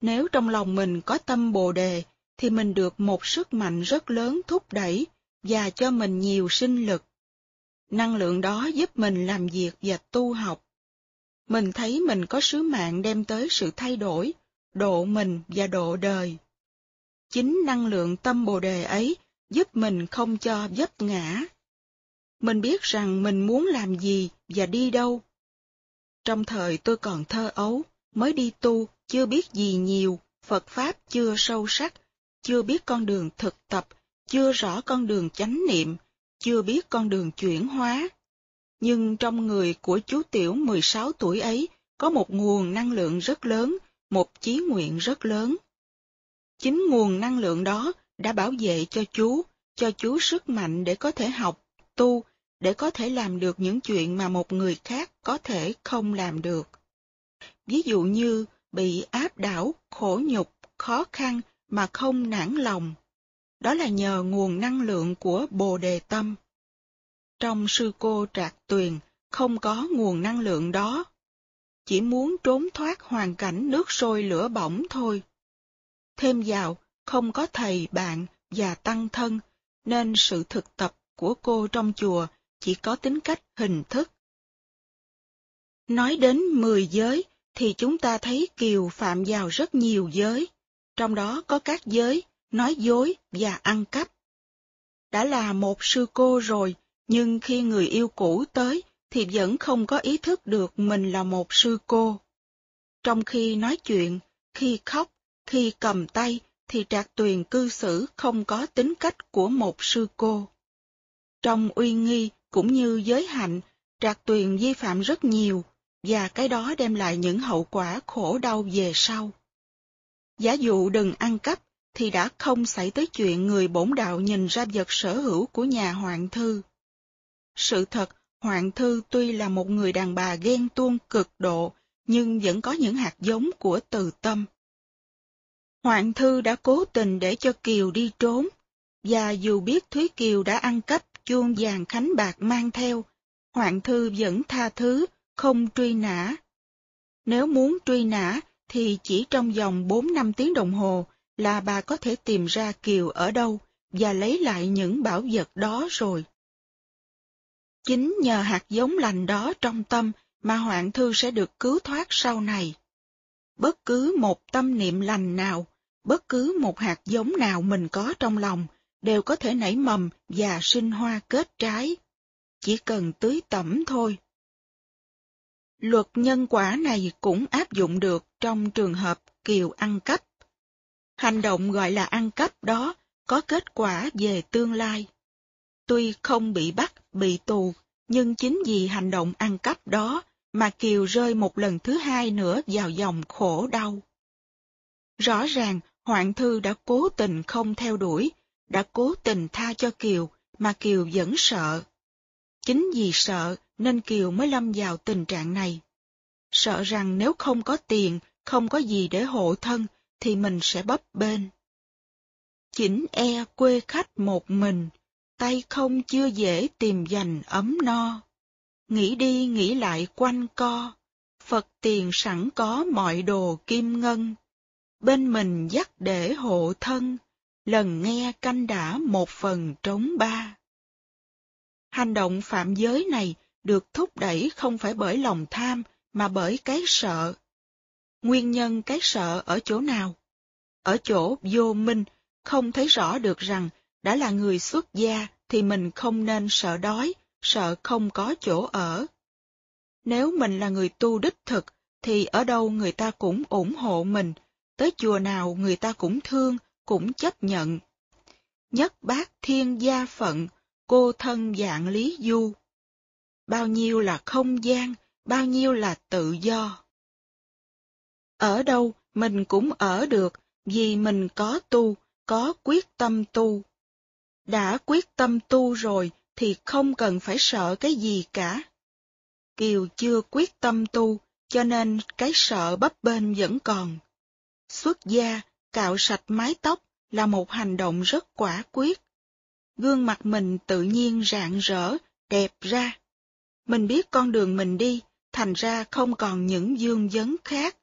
Nếu trong lòng mình có tâm bồ đề, thì mình được một sức mạnh rất lớn thúc đẩy và cho mình nhiều sinh lực. Năng lượng đó giúp mình làm việc và tu học. Mình thấy mình có sứ mạng đem tới sự thay đổi, độ mình và độ đời. Chính năng lượng tâm bồ đề ấy giúp mình không cho vấp ngã. Mình biết rằng mình muốn làm gì và đi đâu. Trong thời tôi còn thơ ấu, mới đi tu, chưa biết gì nhiều, Phật Pháp chưa sâu sắc, chưa biết con đường thực tập, chưa rõ con đường chánh niệm, chưa biết con đường chuyển hóa. Nhưng trong người của chú Tiểu 16 tuổi ấy có một nguồn năng lượng rất lớn, một chí nguyện rất lớn. Chính nguồn năng lượng đó đã bảo vệ cho chú, cho chú sức mạnh để có thể học, tu, để có thể làm được những chuyện mà một người khác có thể không làm được. Ví dụ như bị áp đảo, khổ nhục, khó khăn mà không nản lòng. Đó là nhờ nguồn năng lượng của Bồ Đề Tâm. Trong sư cô Trạc Tuyền không có nguồn năng lượng đó. Chỉ muốn trốn thoát hoàn cảnh nước sôi lửa bỏng thôi. Thêm vào, không có thầy, bạn và tăng thân, nên sự thực tập của cô trong chùa chỉ có tính cách hình thức. Nói đến mười giới, thì chúng ta thấy Kiều phạm vào rất nhiều giới, trong đó có các giới nói dối và ăn cắp. Đã là một sư cô rồi, nhưng khi người yêu cũ tới thì vẫn không có ý thức được mình là một sư cô. Trong khi nói chuyện, khi khóc, khi cầm tay thì Trạc Tuyền cư xử không có tính cách của một sư cô. Trong uy nghi cũng như giới hạnh, Trạc Tuyền vi phạm rất nhiều, và cái đó đem lại những hậu quả khổ đau về sau. Giả dụ đừng ăn cắp, thì đã không xảy tới chuyện người bổn đạo nhìn ra vật sở hữu của nhà Hoàng thư. Sự thật, Hoàng thư tuy là một người đàn bà ghen tuông cực độ, nhưng vẫn có những hạt giống của từ tâm. Hoàng thư đã cố tình để cho Kiều đi trốn, và dù biết Thúy Kiều đã ăn cắp chuông vàng khánh bạc mang theo, Hoàng thư vẫn tha thứ, không truy nã. Nếu muốn truy nã, thì chỉ trong vòng 4 năm tiếng đồng hồ là bà có thể tìm ra Kiều ở đâu và lấy lại những bảo vật đó rồi. Chính nhờ hạt giống lành đó trong tâm mà hoạn thư sẽ được cứu thoát sau này. Bất cứ một tâm niệm lành nào, bất cứ một hạt giống nào mình có trong lòng, đều có thể nảy mầm và sinh hoa kết trái. Chỉ cần tưới tẩm thôi. Luật nhân quả này cũng áp dụng được trong trường hợp Kiều ăn cắp. Hành động gọi là ăn cắp đó có kết quả về tương lai. Tuy không bị bắt, bị tù, nhưng chính vì hành động ăn cắp đó mà Kiều rơi một lần thứ hai nữa vào dòng khổ đau. Rõ ràng, Hoạn Thư đã cố tình không theo đuổi, đã cố tình tha cho Kiều, mà Kiều vẫn sợ. Chính vì sợ nên Kiều mới lâm vào tình trạng này. Sợ rằng nếu không có tiền, không có gì để hộ thân, thì mình sẽ bấp bênh. Chỉnh e quê khách một mình, tay không chưa dễ tìm dành ấm no. Nghĩ đi nghĩ lại quanh co, Phật tiền sẵn có mọi đồ kim ngân. Bên mình dắt để hộ thân, lần nghe canh đã một phần trống ba. Hành động phạm giới này được thúc đẩy không phải bởi lòng tham, mà bởi cái sợ. Nguyên nhân cái sợ ở chỗ nào? Ở chỗ vô minh, không thấy rõ được rằng đã là người xuất gia thì mình không nên sợ đói, sợ không có chỗ ở. Nếu mình là người tu đích thực, thì ở đâu người ta cũng ủng hộ mình, tới chùa nào người ta cũng thương, cũng chấp nhận. Nhất bác thiên gia phận, cô thân dạng lý du. Bao nhiêu là không gian, bao nhiêu là tự do. Ở đâu mình cũng ở được vì mình có tu, có quyết tâm tu. Đã quyết tâm tu rồi thì không cần phải sợ cái gì cả. Kiều chưa quyết tâm tu, cho nên cái sợ bấp bênh vẫn còn. Xuất gia, cạo sạch mái tóc là một hành động rất quả quyết. Gương mặt mình tự nhiên rạng rỡ, đẹp ra. Mình biết con đường mình đi, thành ra không còn những dương vấn khác.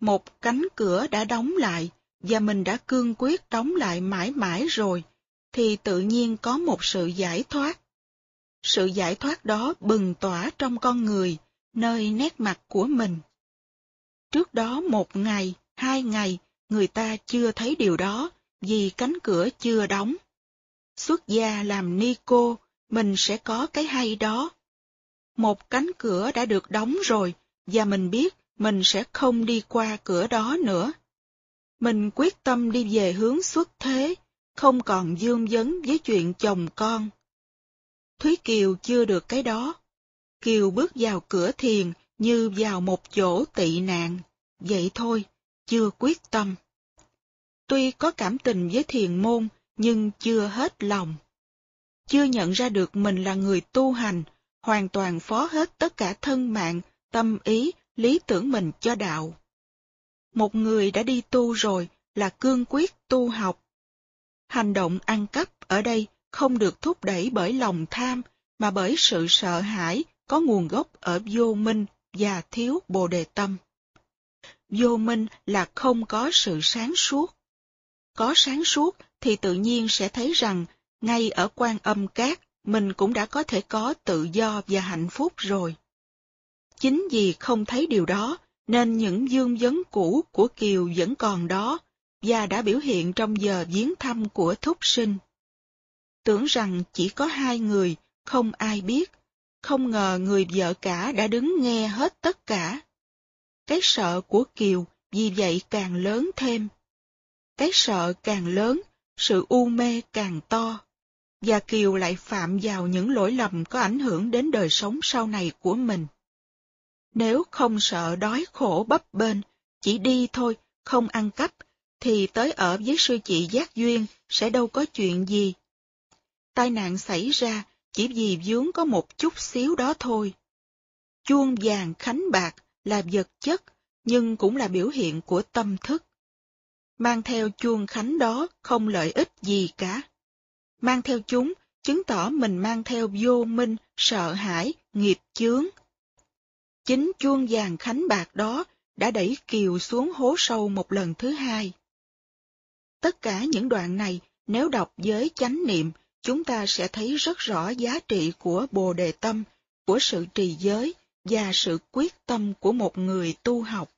Một cánh cửa đã đóng lại, và mình đã cương quyết đóng lại mãi mãi rồi, thì tự nhiên có một sự giải thoát. Sự giải thoát đó bừng tỏa trong con người, nơi nét mặt của mình. Trước đó một ngày, hai ngày, người ta chưa thấy điều đó, vì cánh cửa chưa đóng. Xuất gia làm ni cô, mình sẽ có cái hay đó. Một cánh cửa đã được đóng rồi, và mình biết mình sẽ không đi qua cửa đó nữa. Mình quyết tâm đi về hướng xuất thế, không còn dương vấn với chuyện chồng con. Thúy Kiều chưa được cái đó. Kiều bước vào cửa thiền như vào một chỗ tị nạn. Vậy thôi, chưa quyết tâm. Tuy có cảm tình với thiền môn, nhưng chưa hết lòng. Chưa nhận ra được mình là người tu hành, hoàn toàn phó hết tất cả thân mạng, tâm ý, lý tưởng mình cho đạo. Một người đã đi tu rồi là cương quyết tu học. Hành động ăn cắp ở đây không được thúc đẩy bởi lòng tham, mà bởi sự sợ hãi có nguồn gốc ở vô minh và thiếu bồ đề tâm. Vô minh là không có sự sáng suốt. Có sáng suốt thì tự nhiên sẽ thấy rằng ngay ở quan âm cát mình cũng đã có thể có tự do và hạnh phúc rồi. Chính vì không thấy điều đó nên những dương vấn cũ của Kiều vẫn còn đó và đã biểu hiện trong giờ viếng thăm của thúc sinh. Tưởng rằng chỉ có hai người, không ai biết, không ngờ người vợ cả đã đứng nghe hết tất cả. Cái sợ của Kiều vì vậy càng lớn thêm. Cái sợ càng lớn, sự u mê càng to. Và Kiều lại phạm vào những lỗi lầm có ảnh hưởng đến đời sống sau này của mình. Nếu không sợ đói khổ bấp bênh, chỉ đi thôi, không ăn cắp, thì tới ở với sư chị Giác Duyên sẽ đâu có chuyện gì. Tai nạn xảy ra chỉ vì vướng có một chút xíu đó thôi. Chuông vàng khánh bạc là vật chất, nhưng cũng là biểu hiện của tâm thức. Mang theo chuông khánh đó không lợi ích gì cả. Mang theo chúng, chứng tỏ mình mang theo vô minh, sợ hãi, nghiệp chướng. Chính chuông vàng khánh bạc đó đã đẩy Kiều xuống hố sâu một lần thứ hai. Tất cả những đoạn này, nếu đọc với chánh niệm, chúng ta sẽ thấy rất rõ giá trị của Bồ Đề Tâm, của sự trì giới và sự quyết tâm của một người tu học.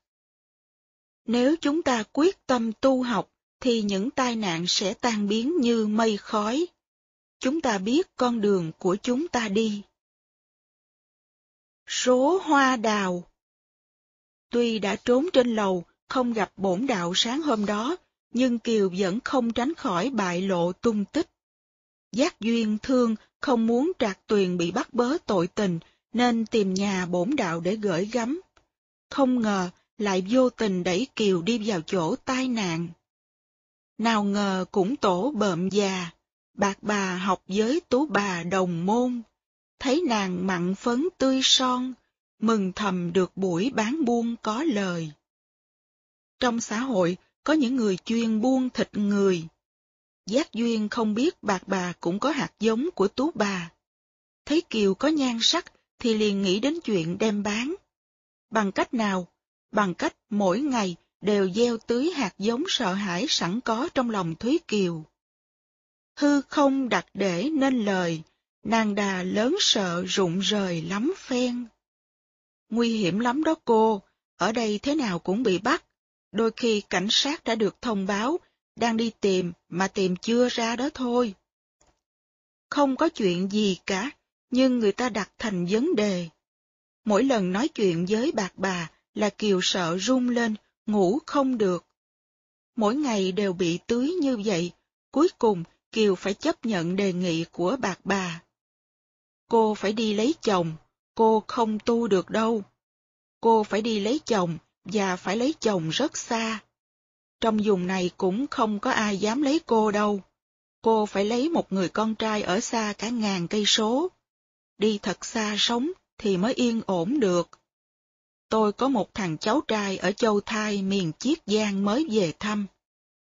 Nếu chúng ta quyết tâm tu học, thì những tai nạn sẽ tan biến như mây khói. Chúng ta biết con đường của chúng ta đi. Số hoa đào Tuy đã trốn trên lầu, không gặp bổn đạo sáng hôm đó, nhưng Kiều vẫn không tránh khỏi bại lộ tung tích. Giác duyên thương không muốn trạc tuyền bị bắt bớ tội tình, nên tìm nhà bổn đạo để gửi gắm. Không ngờ lại vô tình đẩy Kiều đi vào chỗ tai nạn. Nào ngờ cũng tổ bợm già, bạc bà học với tú bà đồng môn, thấy nàng mặn phấn tươi son, mừng thầm được buổi bán buôn có lời. Trong xã hội, có những người chuyên buôn thịt người. Giác duyên không biết bạc bà cũng có hạt giống của tú bà. Thấy Kiều có nhan sắc thì liền nghĩ đến chuyện đem bán. Bằng cách nào? Bằng cách mỗi ngày đều gieo tưới hạt giống sợ hãi sẵn có trong lòng Thúy Kiều. Hư không đặt để nên lời, nàng đà lớn sợ rụng rời lắm phen. Nguy hiểm lắm đó cô, ở đây thế nào cũng bị bắt. Đôi khi cảnh sát đã được thông báo, đang đi tìm mà tìm chưa ra đó thôi. Không có chuyện gì cả, nhưng người ta đặt thành vấn đề. Mỗi lần nói chuyện với bạc bà là Kiều sợ run lên, ngủ không được. Mỗi ngày đều bị tưới như vậy, cuối cùng Kiều phải chấp nhận đề nghị của bạc bà. Cô phải đi lấy chồng, cô không tu được đâu. Cô phải đi lấy chồng, và phải lấy chồng rất xa. Trong vùng này cũng không có ai dám lấy cô đâu. Cô phải lấy một người con trai ở xa cả ngàn cây số. Đi thật xa sống thì mới yên ổn được. Tôi có một thằng cháu trai ở Châu Thai miền Chiết Giang mới về thăm.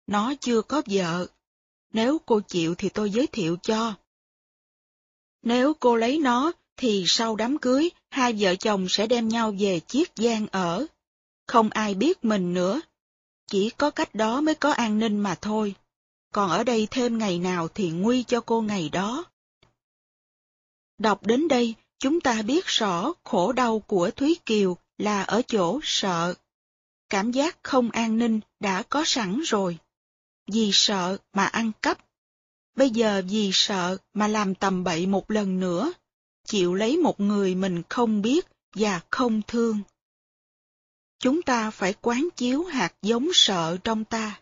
Nó chưa có vợ. Nếu cô chịu thì tôi giới thiệu cho. Nếu cô lấy nó, thì sau đám cưới, hai vợ chồng sẽ đem nhau về Chiết Giang ở. Không ai biết mình nữa. Chỉ có cách đó mới có an ninh mà thôi. Còn ở đây thêm ngày nào thì nguy cho cô ngày đó. Đọc đến đây, chúng ta biết rõ khổ đau của Thúy Kiều là ở chỗ sợ. Cảm giác không an ninh đã có sẵn rồi. Vì sợ mà ăn cắp. Bây giờ vì sợ mà làm tầm bậy một lần nữa, chịu lấy một người mình không biết và không thương. Chúng ta phải quán chiếu hạt giống sợ trong ta.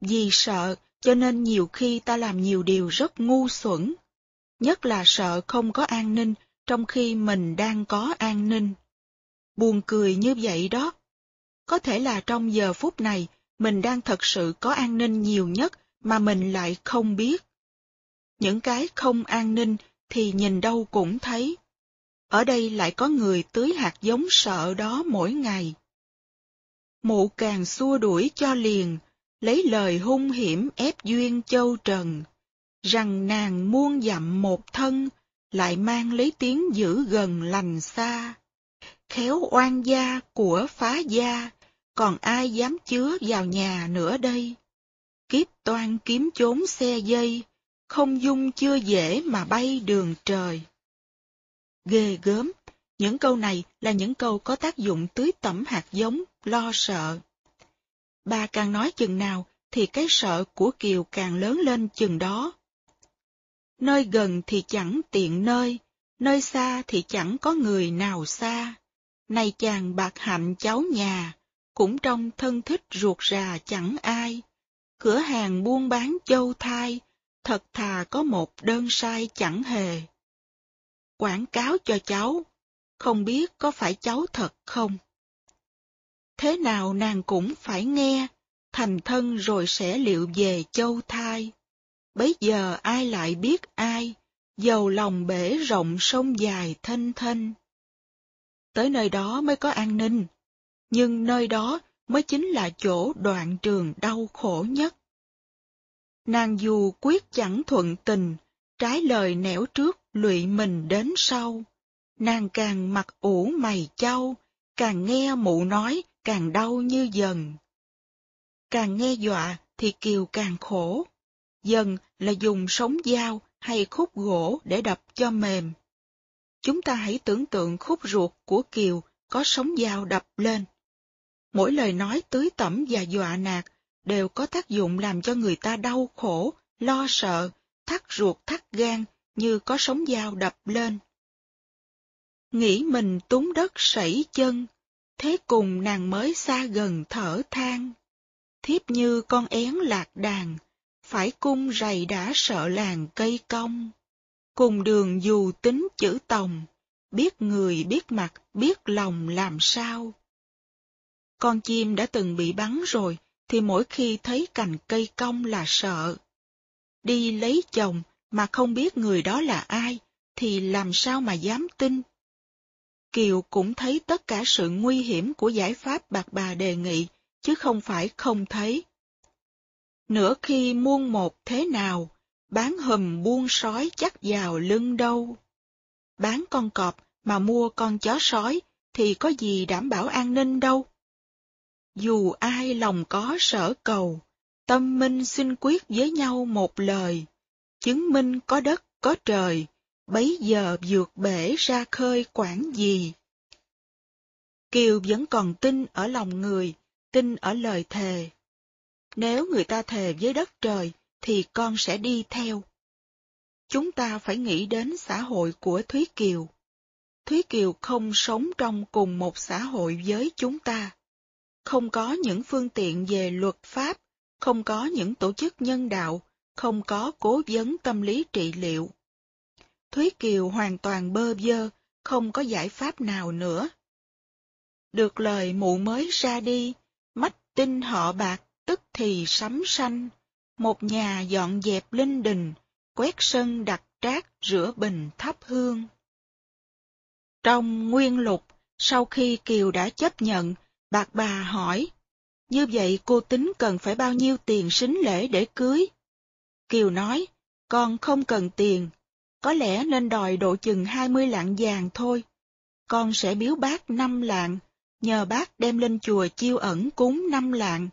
Vì sợ cho nên nhiều khi ta làm nhiều điều rất ngu xuẩn, nhất là sợ không có an ninh trong khi mình đang có an ninh. Buồn cười như vậy đó. Có thể là trong giờ phút này, mình đang thật sự có an ninh nhiều nhất mà mình lại không biết. Những cái không an ninh thì nhìn đâu cũng thấy. Ở đây lại có người tưới hạt giống sợ đó mỗi ngày. Mụ càng xua đuổi cho liền, lấy lời hung hiểm ép duyên châu trần, rằng nàng muôn dặm một thân, lại mang lấy tiếng giữ gần lành xa. Khéo oan gia của phá gia, còn ai dám chứa vào nhà nữa đây? Kiếp toan kiếm chốn xe dây, không dung chưa dễ mà bay đường trời. Ghê gớm, những câu này là những câu có tác dụng tưới tẩm hạt giống, lo sợ. Bà càng nói chừng nào thì cái sợ của Kiều càng lớn lên chừng đó. Nơi gần thì chẳng tiện nơi, nơi xa thì chẳng có người nào xa. Này chàng bạc hạnh cháu nhà, cũng trong thân thích ruột rà chẳng ai. Cửa hàng buôn bán châu thai, thật thà có một đơn sai chẳng hề. Quảng cáo cho cháu, không biết có phải cháu thật không? Thế nào nàng cũng phải nghe, thành thân rồi sẽ liệu về châu thai. Bấy giờ ai lại biết ai, dầu lòng bể rộng sông dài thênh thênh. Tới nơi đó mới có an ninh, nhưng nơi đó mới chính là chỗ đoạn trường đau khổ nhất. Nàng dù quyết chẳng thuận tình, trái lời nẻo trước lụy mình đến sau. Nàng càng mặt ủ mày châu, càng nghe mụ nói càng đau như dần. Càng nghe dọa thì Kiều càng khổ. Dần là dùng sống dao hay khúc gỗ để đập cho mềm. Chúng ta hãy tưởng tượng khúc ruột của Kiều có sống dao đập lên. Mỗi lời nói tưới tẩm và dọa nạt đều có tác dụng làm cho người ta đau khổ, lo sợ, thắt ruột thắt gan như có sống dao đập lên. Nghĩ mình túng đất sảy chân, thế cùng nàng mới xa gần thở than. Thiếp như con én lạc đàn, phải cung rầy đã sợ làng cây cong. Cùng đường dù tính chữ tòng, biết người biết mặt biết lòng làm sao. Con chim đã từng bị bắn rồi, thì mỗi khi thấy cành cây cong là sợ. Đi lấy chồng mà không biết người đó là ai, thì làm sao mà dám tin? Kiều cũng thấy tất cả sự nguy hiểm của giải pháp bạc bà đề nghị, chứ không phải không thấy. Nửa khi muôn một thế nào, bán hùm buôn sói chắc vào lưng đâu. Bán con cọp mà mua con chó sói thì có gì đảm bảo an ninh đâu. Dù ai lòng có sở cầu, tâm minh xin quyết với nhau một lời, chứng minh có đất có trời, bấy giờ vượt bể ra khơi quản gì. Kiều vẫn còn tin ở lòng người, tin ở lời thề. Nếu người ta thề với đất trời, thì con sẽ đi theo. Chúng ta phải nghĩ đến xã hội của Thúy Kiều. Thúy Kiều không sống trong cùng một xã hội với chúng ta. Không có những phương tiện về luật pháp, không có những tổ chức nhân đạo, không có cố vấn tâm lý trị liệu. Thúy Kiều hoàn toàn bơ vơ, không có giải pháp nào nữa. Được lời mụ mới ra đi, mách tin họ bạc tức thì sắm xanh, một nhà dọn dẹp linh đình, quét sân đặt trác rửa bình thắp hương. Trong nguyên lục, sau khi Kiều đã chấp nhận, bạc bà hỏi, như vậy cô tính cần phải bao nhiêu tiền sính lễ để cưới? Kiều nói, con không cần tiền, có lẽ nên đòi độ chừng hai mươi lạng vàng thôi. Con sẽ biếu bác năm lạng, nhờ bác đem lên chùa chiêu ẩn cúng năm lạng.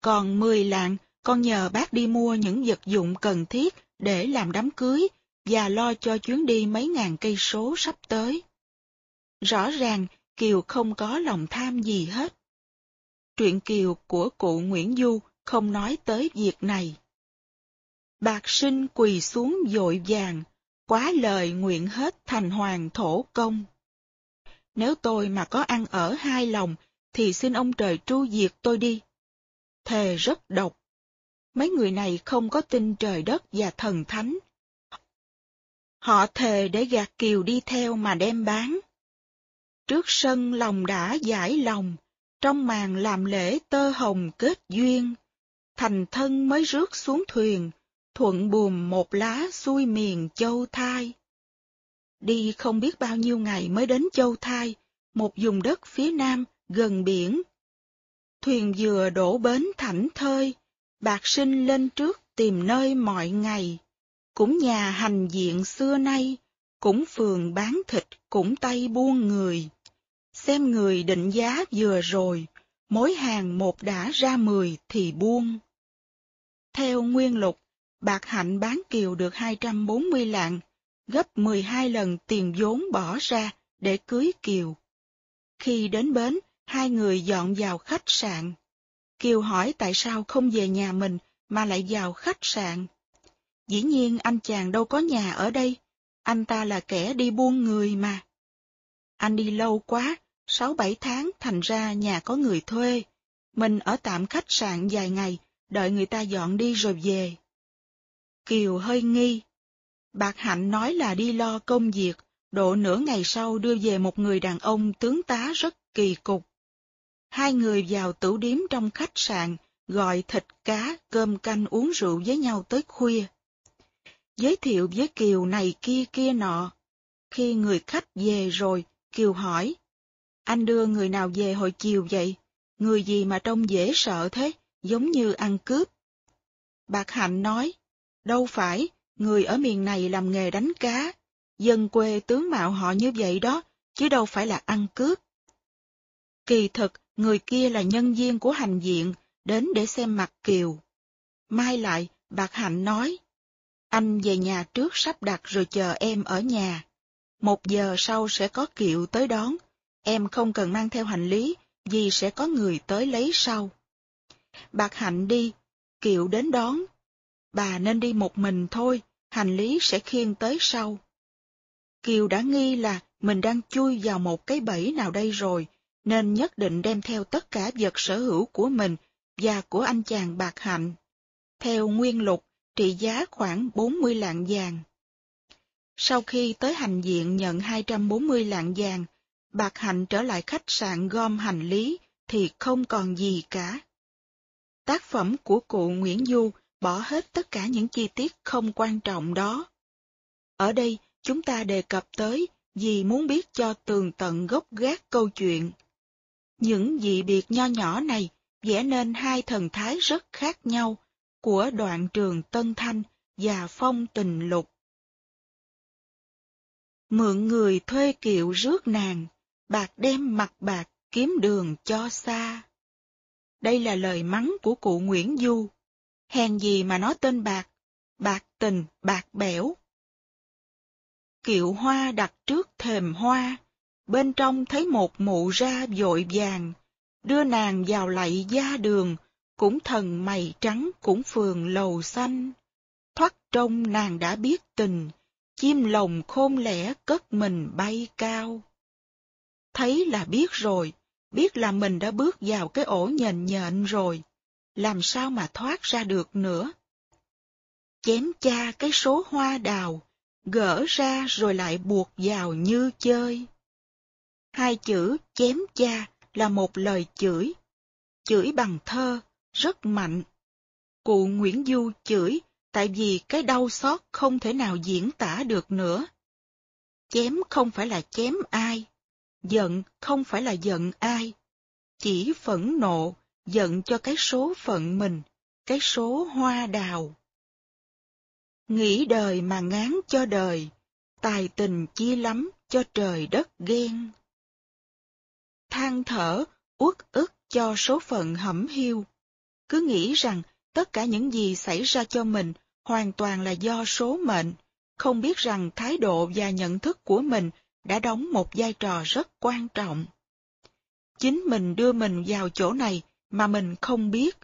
Còn mười lạng, con nhờ bác đi mua những vật dụng cần thiết để làm đám cưới và lo cho chuyến đi mấy ngàn cây số sắp tới. Rõ ràng, Kiều không có lòng tham gì hết. Truyện Kiều của cụ Nguyễn Du không nói tới việc này. Bạc sinh quỳ xuống dội vàng, quá lời nguyện hết thành hoàng thổ công. Nếu tôi mà có ăn ở hai lòng, thì xin ông trời tru diệt tôi đi. Thề rất độc. Mấy người này không có tin trời đất và thần thánh. Họ thề để gạt kiều đi theo mà đem bán. Trước sân lòng đã giải lòng, trong màn làm lễ tơ hồng kết duyên. Thành thân mới rước xuống thuyền, thuận buồm một lá xuôi miền châu thai. Đi không biết bao nhiêu ngày mới đến châu thai, một vùng đất phía nam, gần biển. Thuyền vừa đổ bến thảnh thơi, bạc sinh lên trước tìm nơi mọi ngày. Cũng nhà hành diện xưa nay, cũng phường bán thịt, cũng tay buôn người. Xem người định giá vừa rồi, mối hàng một đã ra mười thì buông. Theo nguyên lục, bạc hạnh bán kiều được 240 lạng, gấp 12 lần tiền vốn bỏ ra để cưới kiều. Khi đến bến, hai người dọn vào khách sạn. Kiều hỏi tại sao không về nhà mình mà lại vào khách sạn. Dĩ nhiên anh chàng đâu có nhà ở đây, anh ta là kẻ đi buôn người mà. Anh đi lâu quá, sáu bảy tháng thành ra nhà có người thuê. Mình ở tạm khách sạn vài ngày, đợi người ta dọn đi rồi về. Kiều hơi nghi. Bạc Hạnh nói là đi lo công việc, độ nửa ngày sau đưa về một người đàn ông tướng tá rất kỳ cục. Hai người vào tửu điếm trong khách sạn, gọi thịt cá, cơm canh uống rượu với nhau tới khuya. Giới thiệu với Kiều này kia kia nọ. Khi người khách về rồi, Kiều hỏi, anh đưa người nào về hồi chiều vậy? Người gì mà trông dễ sợ thế, giống như ăn cướp. Bạc Hạnh nói, đâu phải, người ở miền này làm nghề đánh cá, dân quê tướng mạo họ như vậy đó, chứ đâu phải là ăn cướp. Kỳ thực, người kia là nhân viên của hành diện, đến để xem mặt Kiều. Mai lại, Bạc Hạnh nói, anh về nhà trước sắp đặt rồi chờ em ở nhà. Một giờ sau sẽ có kiệu tới đón, em không cần mang theo hành lý, vì sẽ có người tới lấy sau. Bạc Hạnh đi, kiệu đến đón. Bà nên đi một mình thôi, hành lý sẽ khiêng tới sau. Kiều đã nghi là mình đang chui vào một cái bẫy nào đây rồi, nên nhất định đem theo tất cả vật sở hữu của mình và của anh chàng Bạc Hạnh. Theo nguyên lục, trị giá khoảng 40 lạng vàng. Sau khi tới hành diện nhận 240 lạng vàng, Bạc Hạnh trở lại khách sạn gom hành lý thì không còn gì cả. Tác phẩm của cụ Nguyễn Du bỏ hết tất cả những chi tiết không quan trọng đó. Ở đây, chúng ta đề cập tới vì muốn biết cho tường tận gốc gác câu chuyện. Những dị biệt nho nhỏ này vẽ nên hai thần thái rất khác nhau của đoạn trường Tân Thanh và phong tình lục. Mượn người thuê kiệu rước nàng, bạc đem mặt bạc kiếm đường cho xa. Đây là lời mắng của cụ Nguyễn Du. Hèn gì mà nói tên bạc, bạc tình, bạc bẻo. Kiệu hoa đặt trước thềm hoa, bên trong thấy một mụ ra vội vàng, đưa nàng vào lạy gia đường, cũng thần mày trắng cũng phường lầu xanh. Thoát trong nàng đã biết tình, chim lồng khôn lẻ cất mình bay cao. Thấy là biết rồi, biết là mình đã bước vào cái ổ nhện nhện rồi, làm sao mà thoát ra được nữa. Chém cha cái số hoa đào, gỡ ra rồi lại buộc vào như chơi. Hai chữ chém cha là một lời chửi, chửi bằng thơ, rất mạnh. Cụ Nguyễn Du chửi tại vì cái đau xót không thể nào diễn tả được nữa. Chém không phải là chém ai, giận không phải là giận ai, chỉ phẫn nộ, giận cho cái số phận mình, cái số hoa đào. Nghĩ đời mà ngán cho đời, tài tình chi lắm cho trời đất ghen. Than thở, uất ức cho số phận hẩm hiu, cứ nghĩ rằng tất cả những gì xảy ra cho mình hoàn toàn là do số mệnh, không biết rằng thái độ và nhận thức của mình đã đóng một vai trò rất quan trọng. Chính mình đưa mình vào chỗ này mà mình không biết.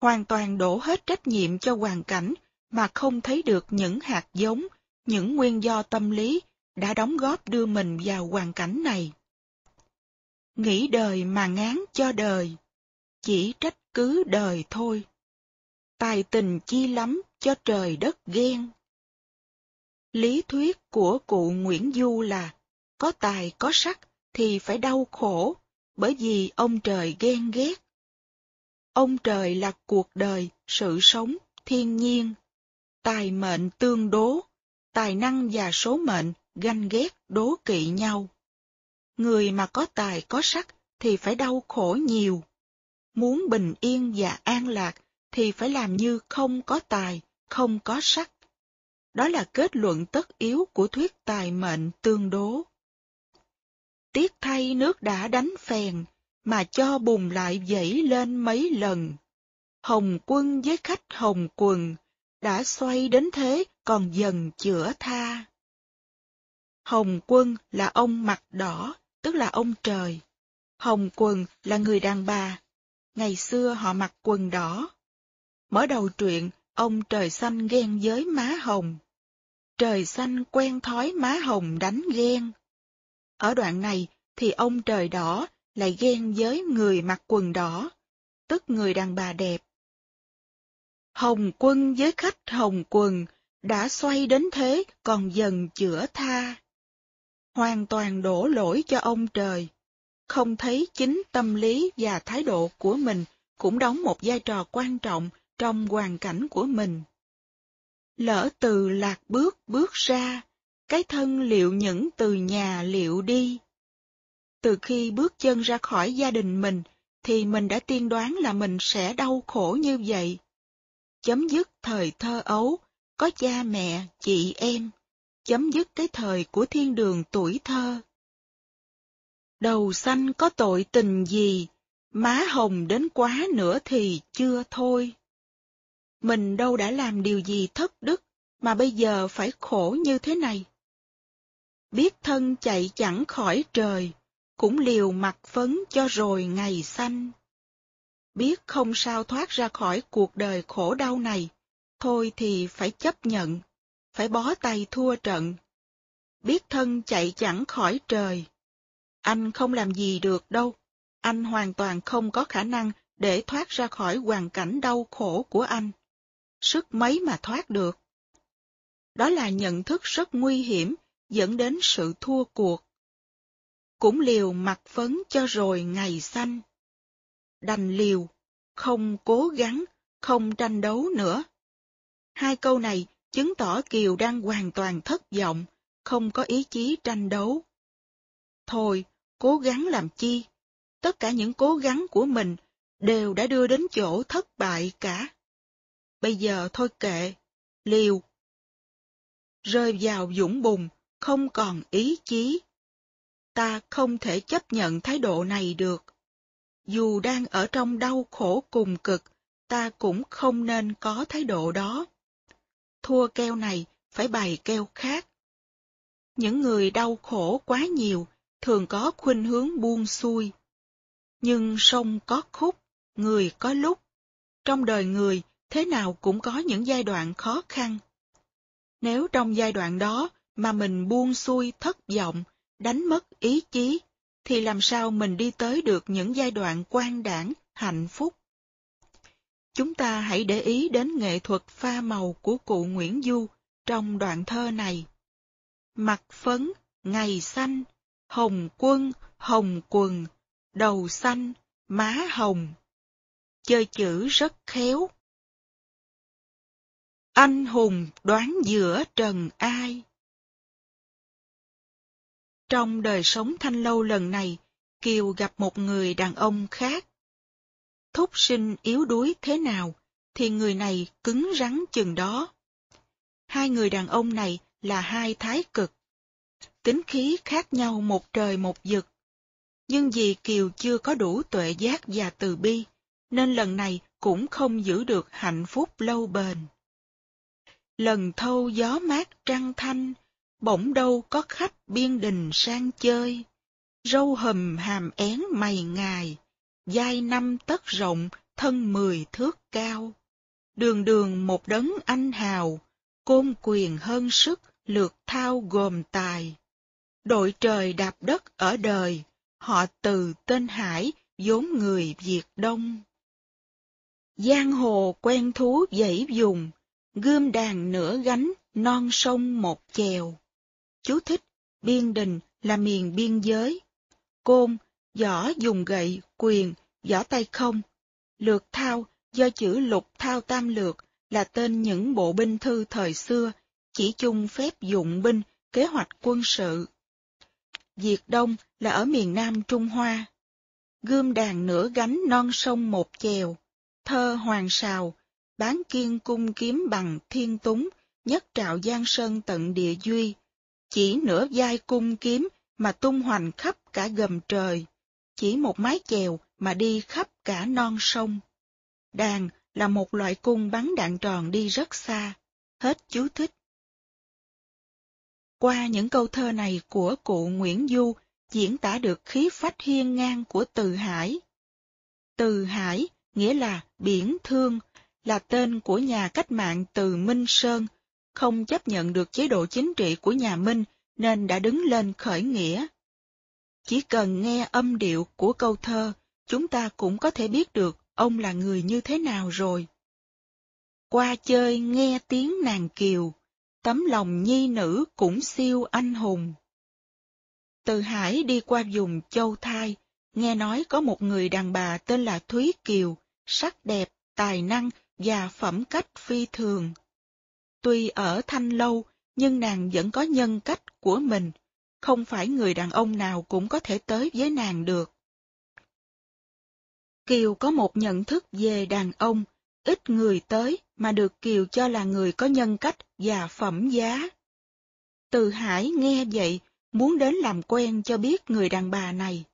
Hoàn toàn đổ hết trách nhiệm cho hoàn cảnh mà không thấy được những hạt giống, những nguyên do tâm lý đã đóng góp đưa mình vào hoàn cảnh này. Nghĩ đời mà ngán cho đời, chỉ trách cứ đời thôi. Tài tình chi lắm cho trời đất ghen. Lý thuyết của cụ Nguyễn Du là có tài có sắc thì phải đau khổ, bởi vì ông trời ghen ghét. Ông trời là cuộc đời, sự sống, thiên nhiên, tài mệnh tương đố, tài năng và số mệnh ganh ghét đố kỵ nhau. Người mà có tài có sắc thì phải đau khổ nhiều. Muốn bình yên và an lạc thì phải làm như không có tài, không có sắc. Đó là kết luận tất yếu của thuyết tài mệnh tương đố. Tiếc thay nước đã đánh phèn, mà cho bùng lại dậy lên mấy lần. Hồng quân với khách hồng quần, đã xoay đến thế còn dần chữa tha. Hồng quân là ông mặt đỏ, tức là ông trời. Hồng quần là người đàn bà. Ngày xưa họ mặc quần đỏ. Mở đầu truyện, ông trời xanh ghen với má hồng. Trời xanh quen thói má hồng đánh ghen. Ở đoạn này thì ông trời đỏ lại ghen với người mặc quần đỏ, tức người đàn bà đẹp. Hồng quân với khách hồng quần đã xoay đến thế còn dần chữa tha. Hoàn toàn đổ lỗi cho ông trời, không thấy chính tâm lý và thái độ của mình cũng đóng một vai trò quan trọng trong hoàn cảnh của mình. Lỡ từ lạc bước bước ra, cái thân liệu những từ nhà liệu đi. Từ khi bước chân ra khỏi gia đình mình, thì mình đã tiên đoán là mình sẽ đau khổ như vậy. Chấm dứt thời thơ ấu, có cha mẹ, chị em, chấm dứt cái thời của thiên đường tuổi thơ. Đầu xanh có tội tình gì, má hồng đến quá nữa thì chưa thôi. Mình đâu đã làm điều gì thất đức, mà bây giờ phải khổ như thế này. Biết thân chạy chẳng khỏi trời, cũng liều mặt phấn cho rồi ngày xanh. Biết không sao thoát ra khỏi cuộc đời khổ đau này, thôi thì phải chấp nhận, phải bó tay thua trận. Biết thân chạy chẳng khỏi trời. Anh không làm gì được đâu, anh hoàn toàn không có khả năng để thoát ra khỏi hoàn cảnh đau khổ của anh. Sức mấy mà thoát được. Đó là nhận thức rất nguy hiểm, dẫn đến sự thua cuộc cũng liều mặt phấn cho rồi ngày xanh. Đành liều, không cố gắng, không tranh đấu nữa. Hai câu này chứng tỏ Kiều đang hoàn toàn thất vọng, không có ý chí tranh đấu. Thôi, cố gắng làm chi? Tất cả những cố gắng của mình đều đã đưa đến chỗ thất bại cả. Bây giờ thôi kệ, liều. Rơi vào dũng bùn, không còn ý chí ta không thể chấp nhận thái độ này được. Dù đang ở trong đau khổ cùng cực, ta cũng không nên có thái độ đó. Thua keo này, phải bày keo khác. Những người đau khổ quá nhiều, thường có khuynh hướng buông xuôi. Nhưng sông có khúc, người có lúc. Trong đời người, thế nào cũng có những giai đoạn khó khăn. Nếu trong giai đoạn đó mà mình buông xuôi thất vọng, đánh mất ý chí, thì làm sao mình đi tới được những giai đoạn quan đảng, hạnh phúc. Chúng ta hãy để ý đến nghệ thuật pha màu của cụ Nguyễn Du trong đoạn thơ này. Mặt phấn, ngày xanh, hồng quân, hồng quần, đầu xanh, má hồng. Chơi chữ rất khéo. Anh hùng đoán giữa trần ai. Trong đời sống thanh lâu lần này, Kiều gặp một người đàn ông khác. Thúc sinh yếu đuối thế nào, thì người này cứng rắn chừng đó. Hai người đàn ông này là hai thái cực. Tính khí khác nhau một trời một vực. Nhưng vì Kiều chưa có đủ tuệ giác và từ bi, nên lần này cũng không giữ được hạnh phúc lâu bền. Lần thâu gió mát trăng thanh, bỗng đâu có khách biên đình sang chơi. Râu hầm hàm én mày ngài, dai năm tấc rộng, thân mười thước cao. đường đường một đấng anh hào, côn quyền hơn sức, lược thao gồm tài. Đội trời đạp đất ở đời, họ từ tên Hải, vốn người Việt Đông. Giang hồ quen thú dãy dùng, gươm đàn nửa gánh, non sông một chèo. Chú thích, biên đình là miền biên giới. Côn, võ dùng gậy, quyền, võ tay không. Lược thao, do chữ lục thao tam lược, là tên những bộ binh thư thời xưa, chỉ chung phép dụng binh, kế hoạch quân sự. Diệt Đông là ở miền Nam Trung Hoa. Gươm đàn nửa gánh non sông một chèo, thơ hoàng sào, bán kiên cung kiếm bằng thiên túng, nhất trạo giang sơn tận địa duy, chỉ nửa vai cung kiếm mà tung hoành khắp cả gầm trời, chỉ một mái chèo mà đi khắp cả non sông. Đàn là một loại cung bắn đạn tròn đi rất xa. Hết chú thích. Qua những câu thơ này của cụ Nguyễn Du diễn tả được khí phách hiên ngang của Từ Hải. Từ Hải nghĩa là biển thương, là tên của nhà cách mạng Từ Minh Sơn, không chấp nhận được chế độ chính trị của nhà Minh nên đã đứng lên khởi nghĩa. Chỉ cần nghe âm điệu của câu thơ, chúng ta cũng có thể biết được ông là người như thế nào rồi. Qua chơi nghe tiếng nàng kiều, tấm lòng nhi nữ cũng siêu anh hùng. Từ Hải đi qua vùng Châu Thai, nghe nói có một người đàn bà tên là Thúy Kiều, sắc đẹp, tài năng và phẩm cách phi thường. Tuy ở Thanh Lâu, nhưng nàng vẫn có nhân cách của mình, không phải người đàn ông nào cũng có thể tới với nàng được. Kiều có một nhận thức về đàn ông, ít người tới mà được Kiều cho là người có nhân cách và phẩm giá. Từ Hải nghe vậy, muốn đến làm quen cho biết người đàn bà này.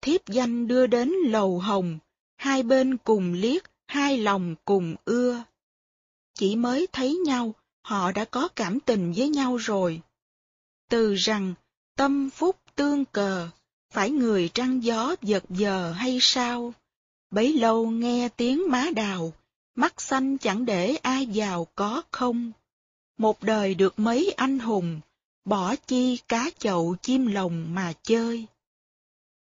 Thiếp danh đưa đến lầu hồng, hai bên cùng liếc, hai lòng cùng ưa. Chỉ mới thấy nhau, họ đã có cảm tình với nhau rồi. Từ rằng, tâm phúc tương cờ, phải người trăng gió giật giờ hay sao? Bấy lâu nghe tiếng má đào, mắt xanh chẳng để ai giàu có không. Một đời được mấy anh hùng, bỏ chi cá chậu chim lồng mà chơi.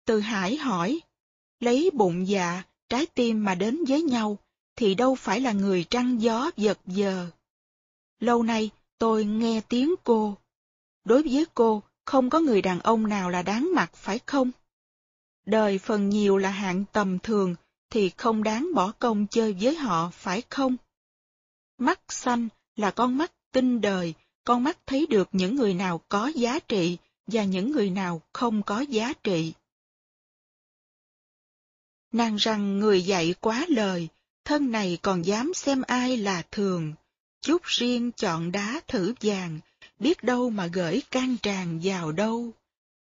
Từ Hải hỏi, lấy bụng dạ, trái tim mà đến với nhau, thì đâu phải là người trăng gió giật giờ. Lâu nay tôi nghe tiếng cô. Đối với cô, không có người đàn ông nào là đáng mặt phải không? Đời phần nhiều là hạng tầm thường, thì không đáng bỏ công chơi với họ phải không? Mắt xanh là con mắt tinh đời, con mắt thấy được những người nào có giá trị và những người nào không có giá trị. Nàng rằng người dạy quá lời, thân này còn dám xem ai là thường, chút riêng chọn đá thử vàng, biết đâu mà gửi can tràn vào đâu,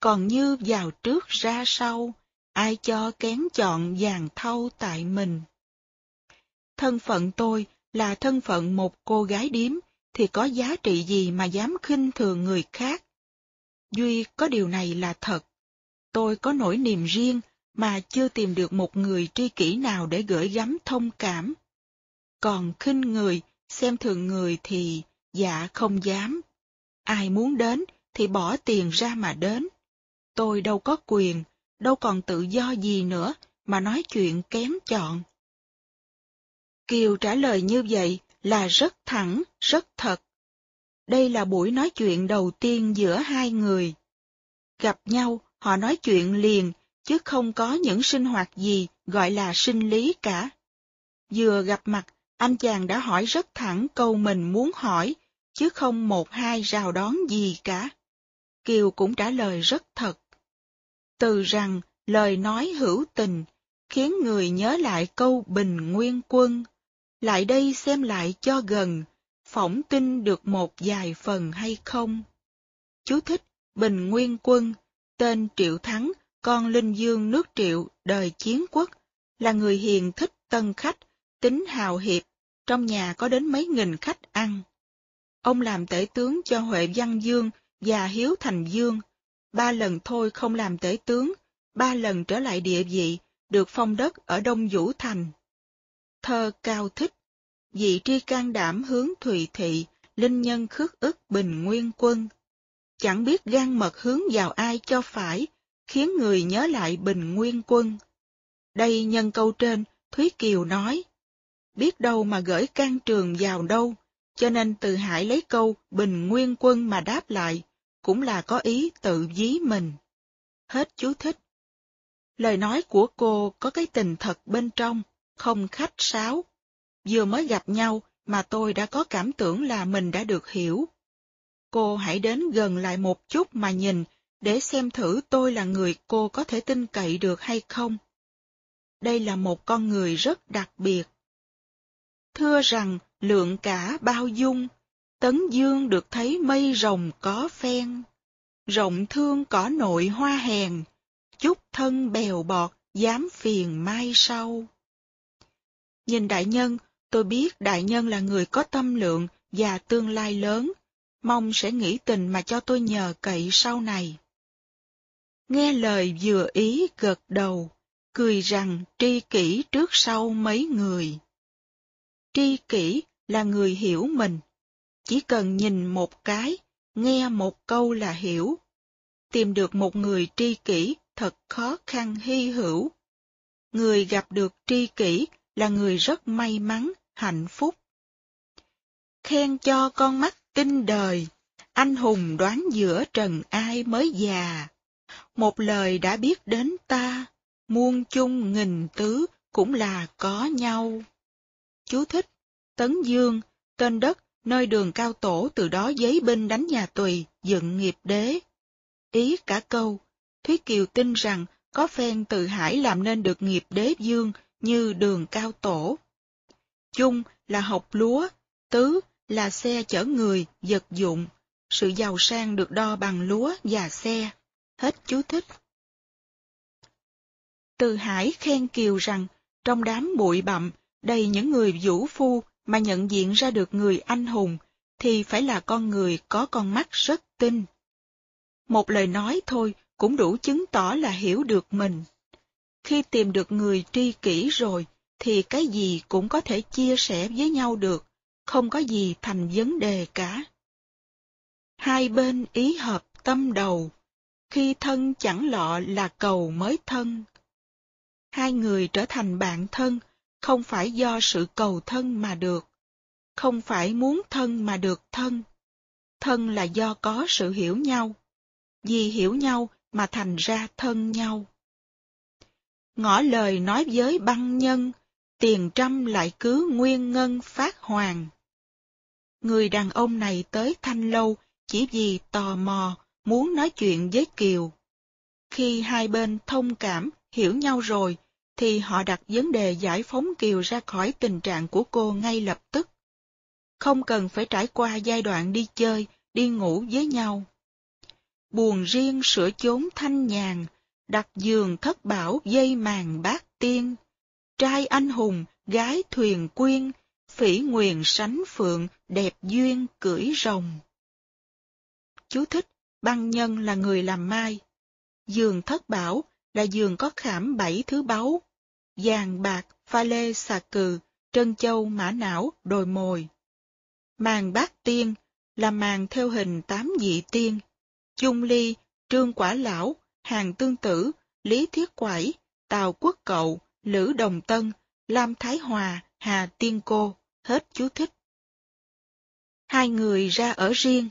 còn như vào trước ra sau, ai cho kén chọn vàng thâu tại mình. Thân phận tôi là thân phận một cô gái điếm, thì có giá trị gì mà dám khinh thường người khác? Duy có điều này là thật. Tôi có nỗi niềm riêng mà chưa tìm được một người tri kỷ nào để gửi gắm thông cảm. Còn khinh người, xem thường người thì dạ không dám. Ai muốn đến thì bỏ tiền ra mà đến. Tôi đâu có quyền, đâu còn tự do gì nữa mà nói chuyện kém chọn. Kiều trả lời như vậy là rất thẳng, rất thật. Đây là buổi nói chuyện đầu tiên giữa hai người. Gặp nhau, họ nói chuyện liền, chứ không có những sinh hoạt gì gọi là sinh lý cả. Vừa gặp mặt, anh chàng đã hỏi rất thẳng câu mình muốn hỏi, chứ không một hai rào đón gì cả. Kiều cũng trả lời rất thật. Từ rằng lời nói hữu tình, khiến người nhớ lại câu bình nguyên quân. Lại đây xem lại cho gần, phỏng tin được một vài phần hay không. Chú thích, Bình Nguyên Quân, tên Triệu Thắng, con Linh Dương nước Triệu, đời chiến quốc, là người hiền thích tân khách, tính hào hiệp, trong nhà có đến mấy nghìn khách ăn. Ông làm tể tướng cho Huệ Văn Dương và Hiếu Thành Dương, ba lần thôi không làm tể tướng, ba lần trở lại địa vị, được phong đất ở Đông Vũ Thành. Thơ cao thích, vị tri can đảm hướng Thùy Thị, linh nhân khước ức bình nguyên quân. Chẳng biết gan mật hướng vào ai cho phải, khiến người nhớ lại bình nguyên quân. Đây nhân câu trên, Thúy Kiều nói, biết đâu mà gửi can trường vào đâu, cho nên từ hải lấy câu bình nguyên quân mà đáp lại, cũng là có ý tự dí mình. Hết chú thích. Lời nói của cô có cái tình thật bên trong, không khách sáo. Vừa mới gặp nhau mà tôi đã có cảm tưởng là mình đã được hiểu. Cô hãy đến gần lại một chút mà nhìn, để xem thử tôi là người cô có thể tin cậy được hay không. Đây là một con người rất đặc biệt. Thưa rằng, lượng cả bao dung, tấn dương được thấy mây rồng có phen. Rộng thương cỏ nội hoa hèn, chút thân bèo bọt, dám phiền mai sau. Nhìn đại nhân, tôi biết đại nhân là người có tâm lượng và tương lai lớn, mong sẽ nghĩ tình mà cho tôi nhờ cậy sau này. Nghe lời vừa ý gật đầu, cười rằng tri kỷ trước sau mấy người. Tri kỷ là người hiểu mình, chỉ cần nhìn một cái, nghe một câu là hiểu. Tìm được một người tri kỷ thật khó khăn hy hữu. Người gặp được tri kỷ là người rất may mắn, hạnh phúc. Khen cho con mắt tinh đời, anh hùng đoán giữa trần ai mới già. Một lời đã biết đến ta, muôn chung nghìn tứ cũng là có nhau. Chú thích, Tấn Dương, tên đất, nơi đường cao tổ từ đó giấy binh đánh nhà Tùy, dựng nghiệp đế. Ý cả câu, Thúy Kiều tin rằng có phen từ hải làm nên được nghiệp đế dương như đường cao tổ. Chung là học lúa, tứ là xe chở người, vật dụng. Sự giàu sang được đo bằng lúa và xe. Hết chú thích. Từ Hải khen Kiều rằng, trong đám bụi bặm, đầy những người vũ phu mà nhận diện ra được người anh hùng, thì phải là con người có con mắt rất tinh. Một lời nói thôi cũng đủ chứng tỏ là hiểu được mình. Khi tìm được người tri kỷ rồi, thì cái gì cũng có thể chia sẻ với nhau được, không có gì thành vấn đề cả. Hai bên ý hợp tâm đầu, khi thân chẳng lọ là cầu mới thân. Hai người trở thành bạn thân, không phải do sự cầu thân mà được, không phải muốn thân mà được thân. Thân là do có sự hiểu nhau, vì hiểu nhau mà thành ra thân nhau. Ngõ lời nói với băng nhân, tiền trăm lại cứ nguyên ngân phát hoàng. Người đàn ông này tới thanh lâu chỉ vì tò mò, muốn nói chuyện với Kiều. Khi hai bên thông cảm, hiểu nhau rồi, thì họ đặt vấn đề giải phóng Kiều ra khỏi tình trạng của cô ngay lập tức. Không cần phải trải qua giai đoạn đi chơi, đi ngủ với nhau. Buồn riêng sửa chốn thanh nhàn, đặt giường thất bảo dây màn bát tiên. Trai anh hùng, gái thuyền quyên, phỉ nguyền sánh phượng, đẹp duyên cưỡi rồng. Chú thích, băng nhân là người làm mai. Giường thất bảo là giường có khảm bảy thứ báu, vàng bạc, pha lê xà cừ, trân châu mã não, đồi mồi. Màn bát tiên là màn theo hình tám vị tiên, chung ly, trương quả lão, hàng tương tử, lý thiết quải, tào quốc cậu, lữ đồng tân, lam thái hòa, hà tiên cô, hết chú thích. Hai người ra ở riêng.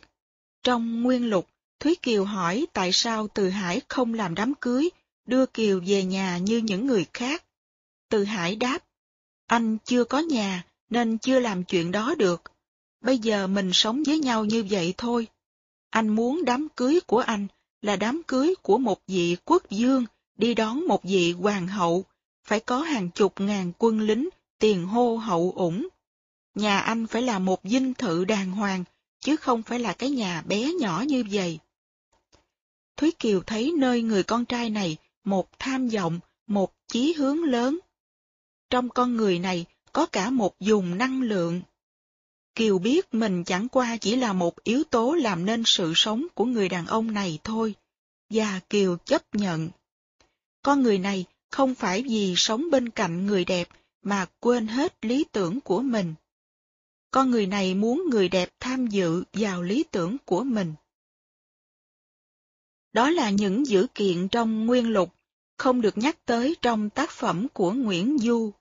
Trong nguyên lục, Thúy Kiều hỏi tại sao Từ Hải không làm đám cưới, đưa Kiều về nhà như những người khác. Từ Hải đáp, anh chưa có nhà nên chưa làm chuyện đó được. Bây giờ mình sống với nhau như vậy thôi. Anh muốn đám cưới của anh là đám cưới của một vị quốc dương đi đón một vị hoàng hậu, phải có hàng chục ngàn quân lính, tiền hô hậu ủng. Nhà anh phải là một dinh thự đàng hoàng, chứ không phải là cái nhà bé nhỏ như vậy. Thúy Kiều thấy nơi người con trai này một tham vọng, một chí hướng lớn. Trong con người này có cả một dùng năng lượng. Kiều biết mình chẳng qua chỉ là một yếu tố làm nên sự sống của người đàn ông này thôi, và Kiều chấp nhận. Con người này không phải vì sống bên cạnh người đẹp mà quên hết lý tưởng của mình. con người này muốn người đẹp tham dự vào lý tưởng của mình. Đó là những dữ kiện trong nguyên lục, không được nhắc tới trong tác phẩm của Nguyễn Du.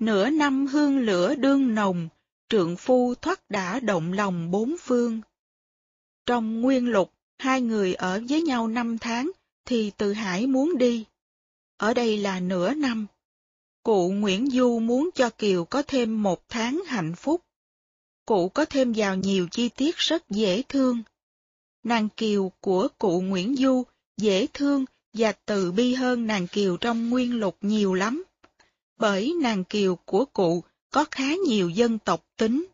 Nửa năm hương lửa đương nồng, trượng phu thoát đã động lòng bốn phương. Trong nguyên lục, hai người ở với nhau năm tháng, thì Từ Hải muốn đi. Ở đây là nửa năm. Cụ Nguyễn Du muốn cho Kiều có thêm một tháng hạnh phúc. Cụ có thêm vào nhiều chi tiết rất dễ thương. Nàng Kiều của cụ Nguyễn Du dễ thương và từ bi hơn nàng Kiều trong nguyên lục nhiều lắm. Bởi nàng Kiều của cụ có khá nhiều dân tộc tính.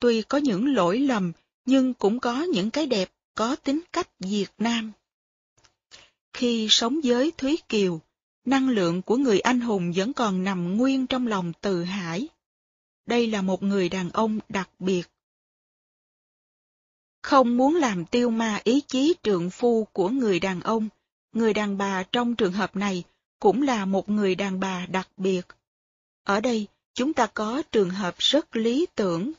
Tuy có những lỗi lầm, nhưng cũng có những cái đẹp có tính cách Việt Nam. Khi sống với Thúy Kiều, năng lượng của người anh hùng vẫn còn nằm nguyên trong lòng Từ Hải. Đây là một người đàn ông đặc biệt. Không muốn làm tiêu ma ý chí trượng phu của người đàn ông, người đàn bà trong trường hợp này cũng là một người đàn bà đặc biệt. Ở đây, chúng ta có trường hợp rất lý tưởng.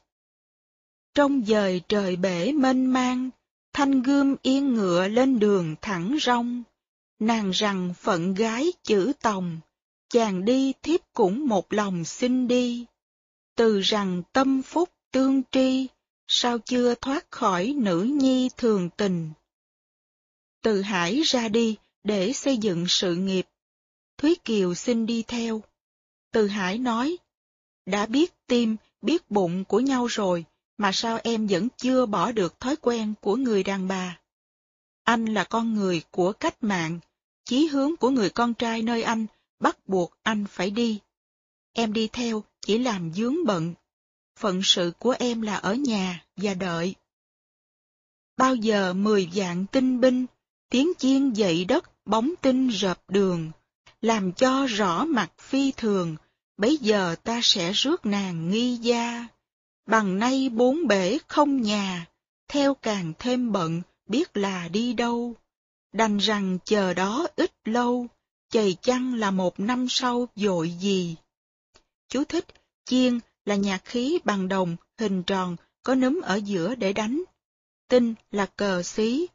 Trong dời trời bể mênh mang, thanh gươm yên ngựa lên đường thẳng rong. Nàng rằng phận gái chữ tòng, chàng đi thiếp cũng một lòng xin đi. Từ rằng tâm phúc tương tri, sao chưa thoát khỏi nữ nhi thường tình. Từ hải ra đi để xây dựng sự nghiệp. Thúy Kiều xin đi theo. Từ hải nói, đã biết tim, biết bụng của nhau rồi, mà sao em vẫn chưa bỏ được thói quen của người đàn bà? Anh là con người của cách mạng, chí hướng của người con trai nơi anh bắt buộc anh phải đi. Em đi theo chỉ làm dướng bận. Phận sự của em là ở nhà và đợi. Bao giờ mười vạn tinh binh, tiếng chiên dậy đất, bóng tinh rợp đường, làm cho rõ mặt phi thường, bấy giờ ta sẽ rước nàng nghi gia. Bằng nay bốn bể không nhà, theo càng thêm bận, biết là đi đâu. Đành rằng chờ đó ít lâu, chày chăng là một năm sau dội gì. Chú thích, chiên là nhạc khí bằng đồng, hình tròn, có núm ở giữa để đánh. Tinh là cờ xí,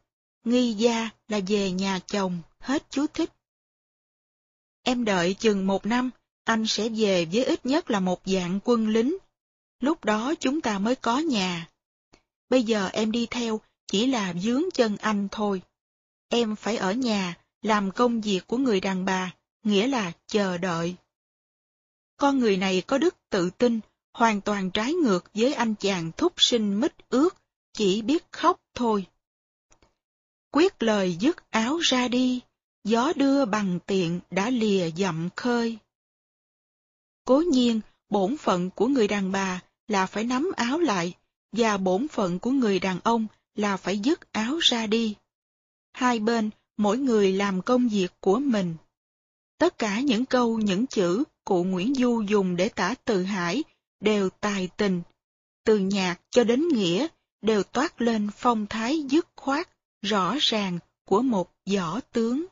nghi gia là về nhà chồng, hết chú thích. Em đợi chừng một năm, anh sẽ về với ít nhất là một dạng quân lính. Lúc đó chúng ta mới có nhà. Bây giờ em đi theo, chỉ là dướng chân anh thôi. Em phải ở nhà, làm công việc của người đàn bà, nghĩa là chờ đợi. Con người này có đức tự tin, hoàn toàn trái ngược với anh chàng thúc sinh mít ướt, chỉ biết khóc thôi. Quyết lời dứt áo ra đi, gió đưa bằng tiện đã lìa dặm khơi. Cố nhiên, bổn phận của người đàn bà là phải nắm áo lại, và bổn phận của người đàn ông là phải dứt áo ra đi. Hai bên, mỗi người làm công việc của mình. Tất cả những câu, những chữ cụ Nguyễn Du dùng để tả từ hải đều tài tình, từ nhạc cho đến nghĩa đều toát lên phong thái dứt khoát, rõ ràng của một võ tướng.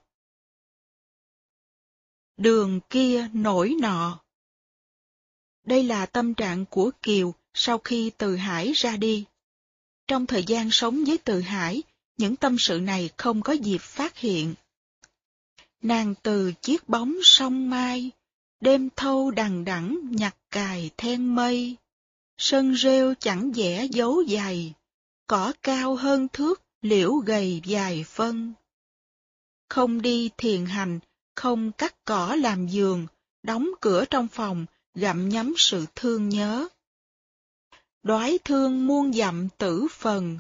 Đường kia nổi nọ Đây là tâm trạng của Kiều sau khi Từ Hải ra đi. Trong thời gian sống với Từ Hải, những tâm sự này không có dịp phát hiện. Nàng từ chiếc bóng sông mai, đêm thâu đằng đẵng nhặt cài then mây, sân rêu chẳng vẽ dấu dày, cỏ cao hơn thước, liễu gầy dài phân. Không đi thiền hành, không cắt cỏ làm giường, đóng cửa trong phòng, gặm nhắm sự thương nhớ. Đoái thương muôn dặm tử phần,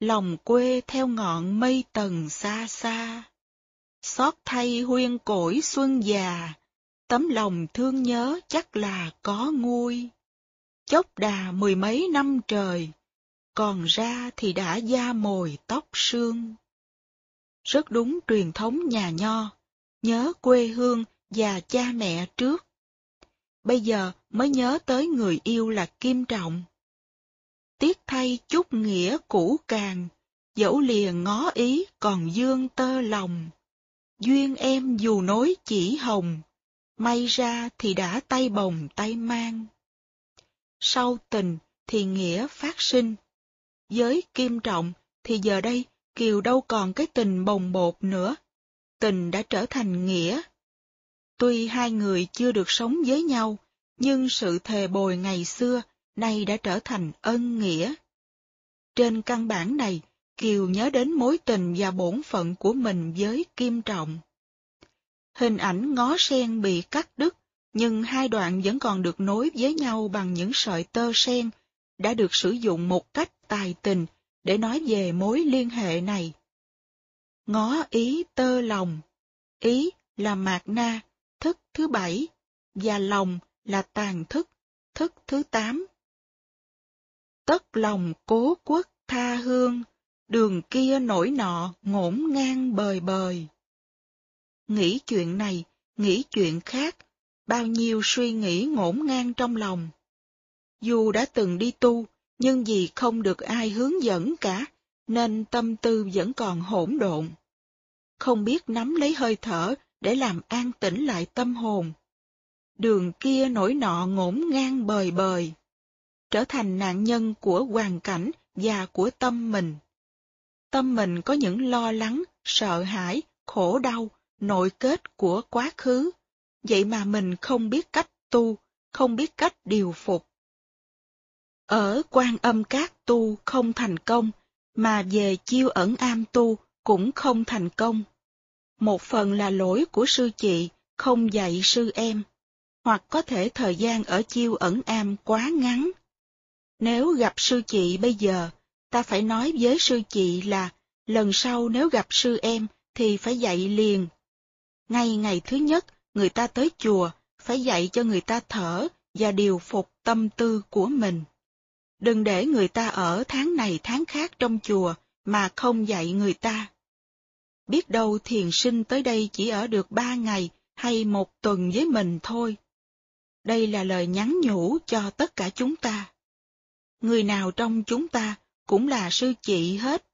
lòng quê theo ngọn mây tầng xa xa. Xót thay huyên cổi xuân già, tấm lòng thương nhớ chắc là có nguôi. Chốc đà mười mấy năm trời, còn ra thì đã da mồi tóc sương. Rất đúng truyền thống nhà nho, nhớ quê hương và cha mẹ trước. Bây giờ mới nhớ tới người yêu là Kim Trọng tiếc thay chút nghĩa cũ càng, dẫu lìa ngó ý còn dương tơ lòng. Duyên em dù nối chỉ hồng, may ra thì đã tay bồng tay mang. sau tình thì nghĩa phát sinh. Với Kim Trọng thì giờ đây Kiều đâu còn cái tình bồng bột nữa. Tình đã trở thành nghĩa. Tuy hai người chưa được sống với nhau, nhưng sự thề bồi ngày xưa nay đã trở thành ân nghĩa. Trên căn bản này, Kiều nhớ đến mối tình và bổn phận của mình với Kim Trọng. Hình ảnh ngó sen bị cắt đứt, nhưng hai đoạn vẫn còn được nối với nhau bằng những sợi tơ sen, đã được sử dụng một cách tài tình để nói về mối liên hệ này. Ngó ý tơ lòng, ý là mạt na, thức thứ bảy, và lòng là tàn thức, thức thứ tám. Tất lòng cố quốc tha hương, đường kia nổi nọ ngổn ngang bời bời. Nghĩ chuyện này, nghĩ chuyện khác, bao nhiêu suy nghĩ ngổn ngang trong lòng. Dù đã từng đi tu, nhưng vì không được ai hướng dẫn cả, nên tâm tư vẫn còn hỗn độn. Không biết nắm lấy hơi thở để làm an tĩnh lại tâm hồn. Đường kia nổi nọ ngổn ngang bời bời, trở thành nạn nhân của hoàn cảnh và của tâm mình. Tâm mình có những lo lắng, sợ hãi, khổ đau, nội kết của quá khứ, vậy mà mình không biết cách tu, không biết cách điều phục. Ở quan âm các tu không thành công, mà về chiêu ẩn am tu cũng không thành công. Một phần là lỗi của sư chị, không dạy sư em, hoặc có thể thời gian ở chiêu ẩn am quá ngắn. Nếu gặp sư chị bây giờ, ta phải nói với sư chị là lần sau nếu gặp sư em thì phải dạy liền. Ngay ngày thứ nhất, người ta tới chùa, phải dạy cho người ta thở và điều phục tâm tư của mình. Đừng để người ta ở tháng này tháng khác trong chùa mà không dạy người ta. Biết đâu thiền sinh tới đây chỉ ở được ba ngày hay một tuần với mình thôi. Đây là lời nhắn nhủ cho tất cả chúng ta. Người nào trong chúng ta cũng là sư chị hết.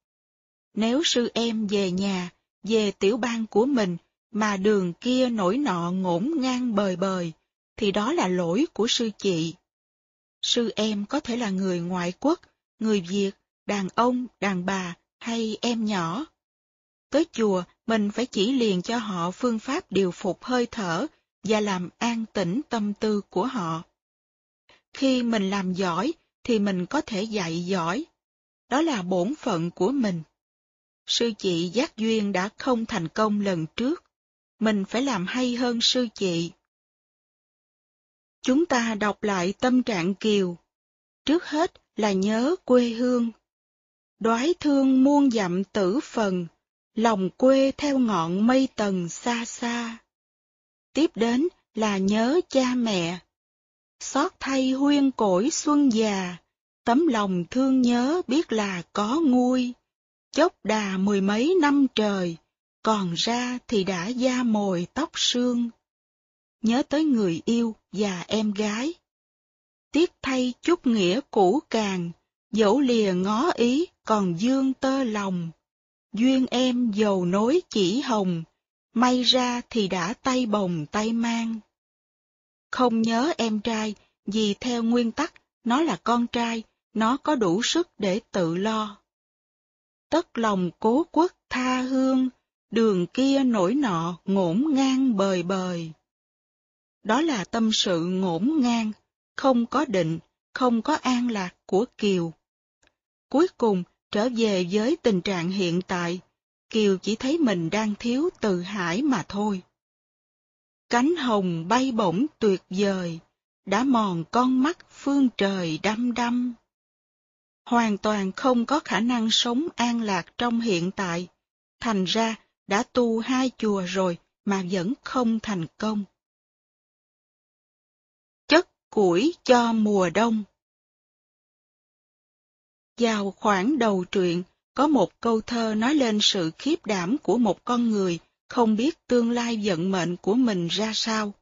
Nếu sư em về nhà, về tiểu bang của mình, mà đường kia nổi nọ ngổn ngang bời bời, thì đó là lỗi của sư chị. Sư em có thể là người ngoại quốc, người Việt, đàn ông, đàn bà hay em nhỏ. Tới chùa, mình phải chỉ liền cho họ phương pháp điều phục hơi thở và làm an tĩnh tâm tư của họ. Khi mình làm giỏi, thì mình có thể dạy giỏi. Đó là bổn phận của mình. Sư chị Giác Duyên đã không thành công lần trước. Mình phải làm hay hơn sư chị. Chúng ta đọc lại tâm trạng Kiều. Trước hết là nhớ quê hương. Đoái thương muôn dặm tử phần, lòng quê theo ngọn mây tầng xa xa. Tiếp đến là nhớ cha mẹ. Xót thay huyên cổi xuân già, tấm lòng thương nhớ biết là có nguôi. Chốc đà mười mấy năm trời, còn ra thì đã da mồi tóc xương nhớ tới người yêu và em gái. Tiếc thay chút nghĩa cũ càng, dẫu lìa ngó ý còn dương tơ lòng. Duyên em dầu nối chỉ hồng, may ra thì đã tay bồng tay mang. Không nhớ em trai, vì theo nguyên tắc, nó là con trai, nó có đủ sức để tự lo. Tất lòng cố quốc tha hương, đường kia nổi nọ ngổn ngang bời bời. Đó là tâm sự ngổn ngang, không có định, không có an lạc của Kiều. Cuối cùng, trở về với tình trạng hiện tại, Kiều chỉ thấy mình đang thiếu từ hải mà thôi. Cánh hồng bay bổng tuyệt vời, đã mòn con mắt phương trời đăm đăm. Hoàn toàn không có khả năng sống an lạc trong hiện tại, thành ra đã tu hai chùa rồi mà vẫn không thành công Chất củi cho mùa đông. Vào khoảng đầu truyện, có một câu thơ nói lên sự khiếp đảm của một con người không biết tương lai vận mệnh của mình ra sao.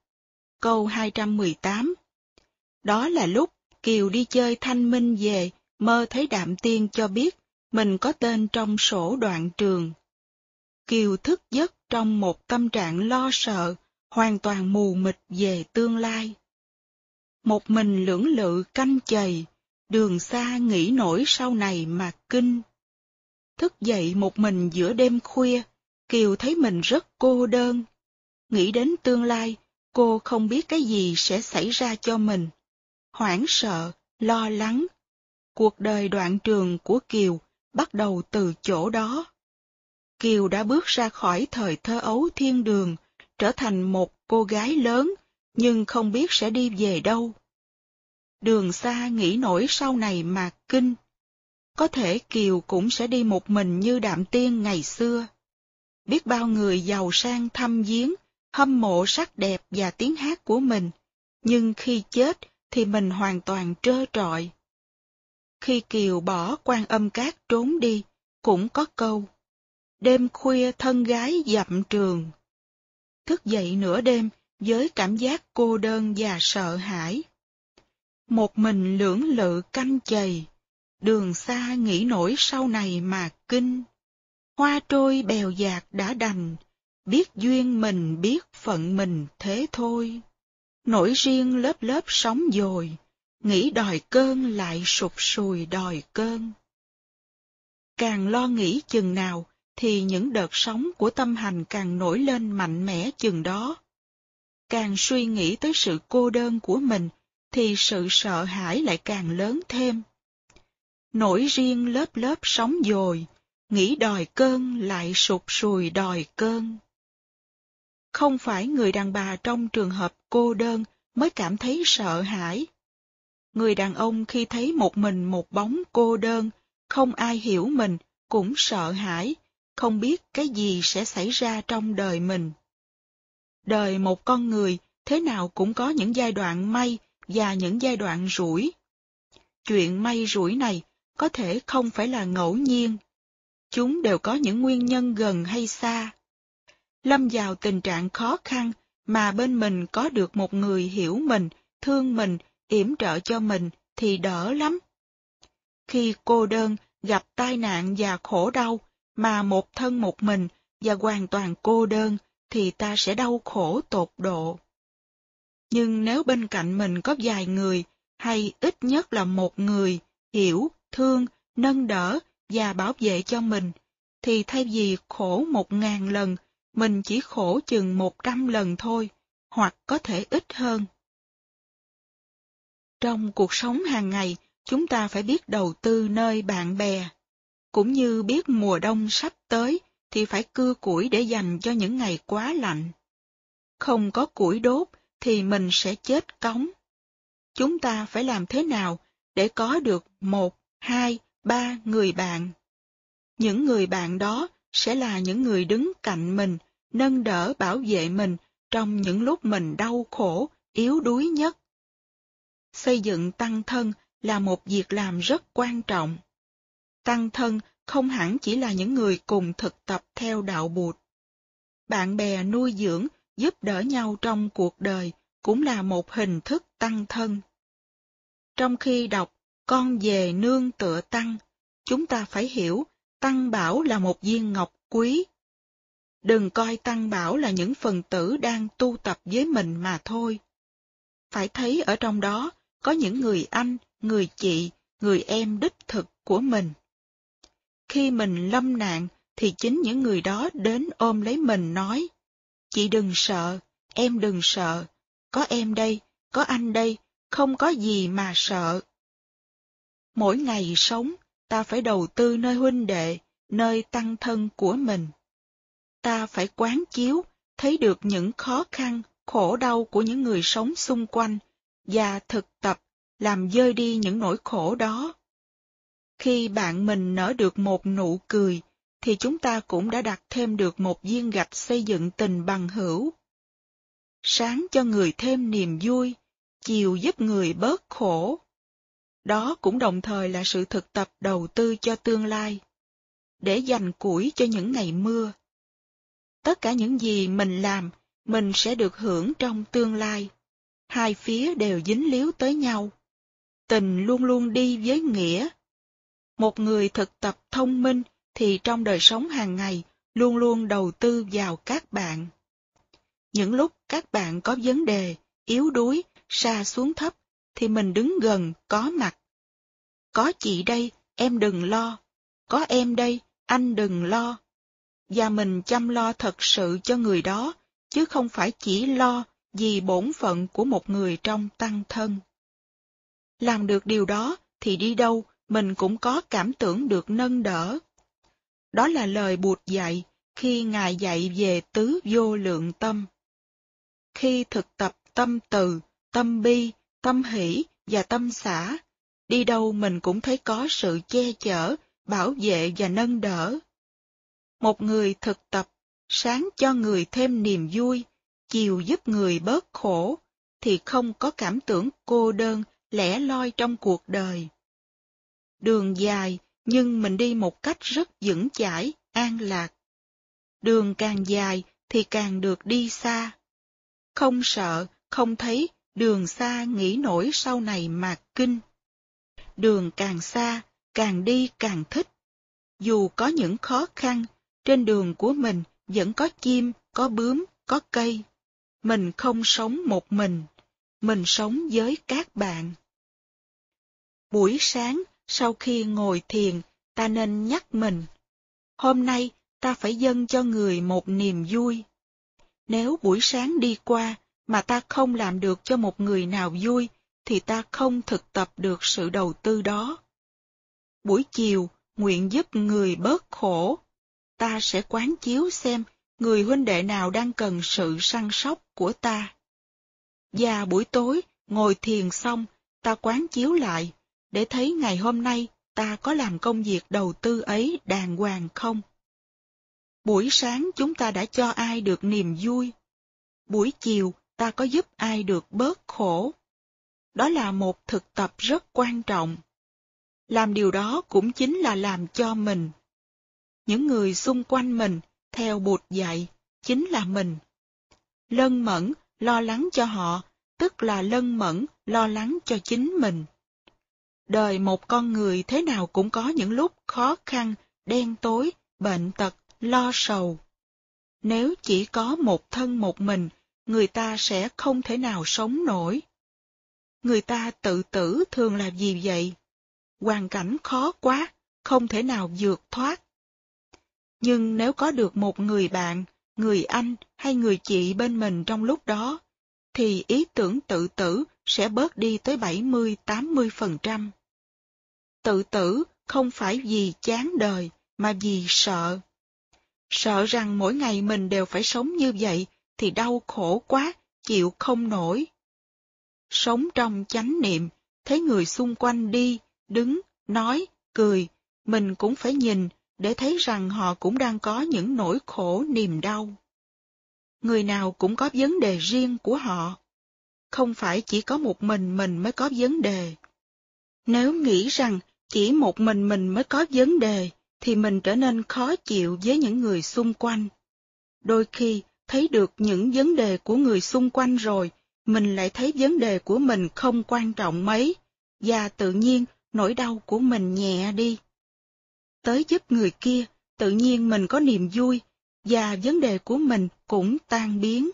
Câu 218 Đó là lúc Kiều đi chơi thanh minh về, mơ thấy đạm tiên cho biết mình có tên trong sổ đoạn trường. Kiều thức giấc trong một tâm trạng lo sợ, hoàn toàn mù mịt về tương lai. một mình lưỡng lự canh chầy, đường xa nghĩ nổi sau này mà kinh. Thức dậy một mình giữa đêm khuya, Kiều thấy mình rất cô đơn. Nghĩ đến tương lai, cô không biết cái gì sẽ xảy ra cho mình. Hoảng sợ, lo lắng. Cuộc đời đoạn trường của Kiều bắt đầu từ chỗ đó. Kiều đã bước ra khỏi thời thơ ấu thiên đường, trở thành một cô gái lớn, nhưng không biết sẽ đi về đâu. Đường xa nghĩ nổi sau này mà kinh. Có thể Kiều cũng sẽ đi một mình như đạm tiên ngày xưa. Biết bao người giàu sang thăm viếng, hâm mộ sắc đẹp và tiếng hát của mình, nhưng khi chết thì mình hoàn toàn trơ trọi. Khi Kiều bỏ quan âm cát trốn đi, cũng có câu. Đêm khuya thân gái dặm trường. Thức dậy nửa đêm với cảm giác cô đơn và sợ hãi. Một mình lưỡng lự canh chày, đường xa nghĩ nổi sau này mà kinh. Hoa trôi bèo dạt đã đành, biết duyên mình biết phận mình thế thôi. Nổi riêng lớp lớp sóng dồi, nghĩ đòi cơn lại sụp sùi đòi cơn. Càng lo nghĩ chừng nào, thì những đợt sóng của tâm hành càng nổi lên mạnh mẽ chừng đó. Càng suy nghĩ tới sự cô đơn của mình, thì sự sợ hãi lại càng lớn thêm. Nổi riêng lớp lớp sóng dồi, nghĩ đòi cơn lại sụp sùi đòi cơn. Không phải người đàn bà trong trường hợp cô đơn mới cảm thấy sợ hãi. Người đàn ông khi thấy một mình một bóng cô đơn, không ai hiểu mình, cũng sợ hãi, không biết cái gì sẽ xảy ra trong đời mình. Đời một con người thế nào cũng có những giai đoạn may và những giai đoạn rủi. Chuyện may rủi này có thể không phải là ngẫu nhiên. Chúng đều có những nguyên nhân gần hay xa. Lâm vào tình trạng khó khăn mà bên mình có được một người hiểu mình, thương mình, yểm trợ cho mình thì đỡ lắm. Khi cô đơn, gặp tai nạn và khổ đau, mà một thân một mình và hoàn toàn cô đơn thì ta sẽ đau khổ tột độ. Nhưng nếu bên cạnh mình có vài người, hay ít nhất là một người, hiểu, thương, nâng đỡ và bảo vệ cho mình, thì thay vì khổ một ngàn lần, mình chỉ khổ chừng một trăm lần thôi, hoặc có thể ít hơn. Trong cuộc sống hàng ngày, chúng ta phải biết đầu tư nơi bạn bè, cũng như biết mùa đông sắp tới thì phải cưa củi để dành cho những ngày quá lạnh. Không có củi đốt thì mình sẽ chết cống. Chúng ta phải làm thế nào để có được một, hai, ba người bạn? Những người bạn đó sẽ là những người đứng cạnh mình, nâng đỡ bảo vệ mình trong những lúc mình đau khổ, yếu đuối nhất. Xây dựng tăng thân là một việc làm rất quan trọng. Tăng thân không hẳn chỉ là những người cùng thực tập theo đạo Bụt. Bạn bè nuôi dưỡng, giúp đỡ nhau trong cuộc đời cũng là một hình thức tăng thân. Trong khi đọc Con về nương tựa tăng, chúng ta phải hiểu tăng bảo là một viên ngọc quý. Đừng coi tăng bảo là những phần tử đang tu tập với mình mà thôi. Phải thấy ở trong đó có những người anh, người chị, người em đích thực của mình. Khi mình lâm nạn, thì chính những người đó đến ôm lấy mình nói, Chị đừng sợ, em đừng sợ, có em đây, có anh đây, không có gì mà sợ. Mỗi ngày sống, ta phải đầu tư nơi huynh đệ, nơi tăng thân của mình. Ta phải quán chiếu, thấy được những khó khăn, khổ đau của những người sống xung quanh, và thực tập làm dơi đi những nỗi khổ đó. Khi bạn mình nở được một nụ cười, thì chúng ta cũng đã đặt thêm được một viên gạch xây dựng tình bằng hữu. Sáng cho người thêm niềm vui, chiều giúp người bớt khổ. Đó cũng đồng thời là sự thực tập đầu tư cho tương lai, để dành củi cho những ngày mưa. Tất cả những gì mình làm, mình sẽ được hưởng trong tương lai. Hai phía đều dính líu tới nhau. Tình luôn luôn đi với nghĩa một người thực tập thông minh thì trong đời sống hàng ngày luôn luôn đầu tư vào các bạn. Những lúc các bạn có vấn đề, yếu đuối, xa xuống thấp thì mình đứng gần, có mặt. Có chị đây, em đừng lo. Có em đây, anh đừng lo. Và mình chăm lo thật sự cho người đó, chứ không phải chỉ lo vì bổn phận của một người trong tăng thân. Làm được điều đó thì đi đâu mình cũng có cảm tưởng được nâng đỡ. Đó là lời buộc dạy khi Ngài dạy về tứ vô lượng tâm. Khi thực tập tâm từ, tâm bi, tâm hỷ và tâm xã, đi đâu mình cũng thấy có sự che chở, bảo vệ và nâng đỡ. Một người thực tập, sáng cho người thêm niềm vui, chiều giúp người bớt khổ, thì không có cảm tưởng cô đơn, lẻ loi trong cuộc đời. Đường dài, nhưng mình đi một cách rất vững chãi, an lạc. Đường càng dài thì càng được đi xa. Không sợ, không thấy, đường xa nghĩ nổi sau này mà kinh. Đường càng xa, càng đi càng thích. Dù có những khó khăn, trên đường của mình vẫn có chim, có bướm, có cây. Mình không sống một mình, mình sống với các bạn. Buổi sáng, sau khi ngồi thiền, ta nên nhắc mình. Hôm nay, ta phải dâng cho người một niềm vui. Nếu buổi sáng đi qua, mà ta không làm được cho một người nào vui, thì ta không thực tập được sự đầu tư đó. Buổi chiều, nguyện giúp người bớt khổ. Ta sẽ quán chiếu xem người huynh đệ nào đang cần sự săn sóc của ta. Và buổi tối, ngồi thiền xong, ta quán chiếu lại, để thấy ngày hôm nay ta có làm công việc đầu tư ấy đàng hoàng không. Buổi sáng chúng ta đã cho ai được niềm vui. Buổi chiều ta có giúp ai được bớt khổ. Đó là một thực tập rất quan trọng. Làm điều đó cũng chính là làm cho mình. Những người xung quanh mình, theo bụt dạy, chính là mình. Lân mẫn, lo lắng cho họ, tức là lân mẫn, lo lắng cho chính mình. Đời một con người thế nào cũng có những lúc khó khăn, đen tối, bệnh tật, lo sầu. Nếu chỉ có một thân một mình, người ta sẽ không thể nào sống nổi. Người ta tự tử thường là gì vậy? Hoàn cảnh khó quá, không thể nào vượt thoát. Nhưng nếu có được một người bạn, người anh hay người chị bên mình trong lúc đó, thì ý tưởng tự tử sẽ bớt đi tới 70-80%. Tự tử không phải vì chán đời, mà vì sợ. Sợ rằng mỗi ngày mình đều phải sống như vậy thì đau khổ quá, chịu không nổi. Sống trong chánh niệm, thấy người xung quanh đi, đứng, nói, cười, mình cũng phải nhìn để thấy rằng họ cũng đang có những nỗi khổ niềm đau. Người nào cũng có vấn đề riêng của họ. Không phải chỉ có một mình mình mới có vấn đề. Nếu nghĩ rằng chỉ một mình mình mới có vấn đề, thì mình trở nên khó chịu với những người xung quanh. Đôi khi, thấy được những vấn đề của người xung quanh rồi, mình lại thấy vấn đề của mình không quan trọng mấy, và tự nhiên nỗi đau của mình nhẹ đi. Tới giúp người kia, tự nhiên mình có niềm vui, và vấn đề của mình cũng tan biến.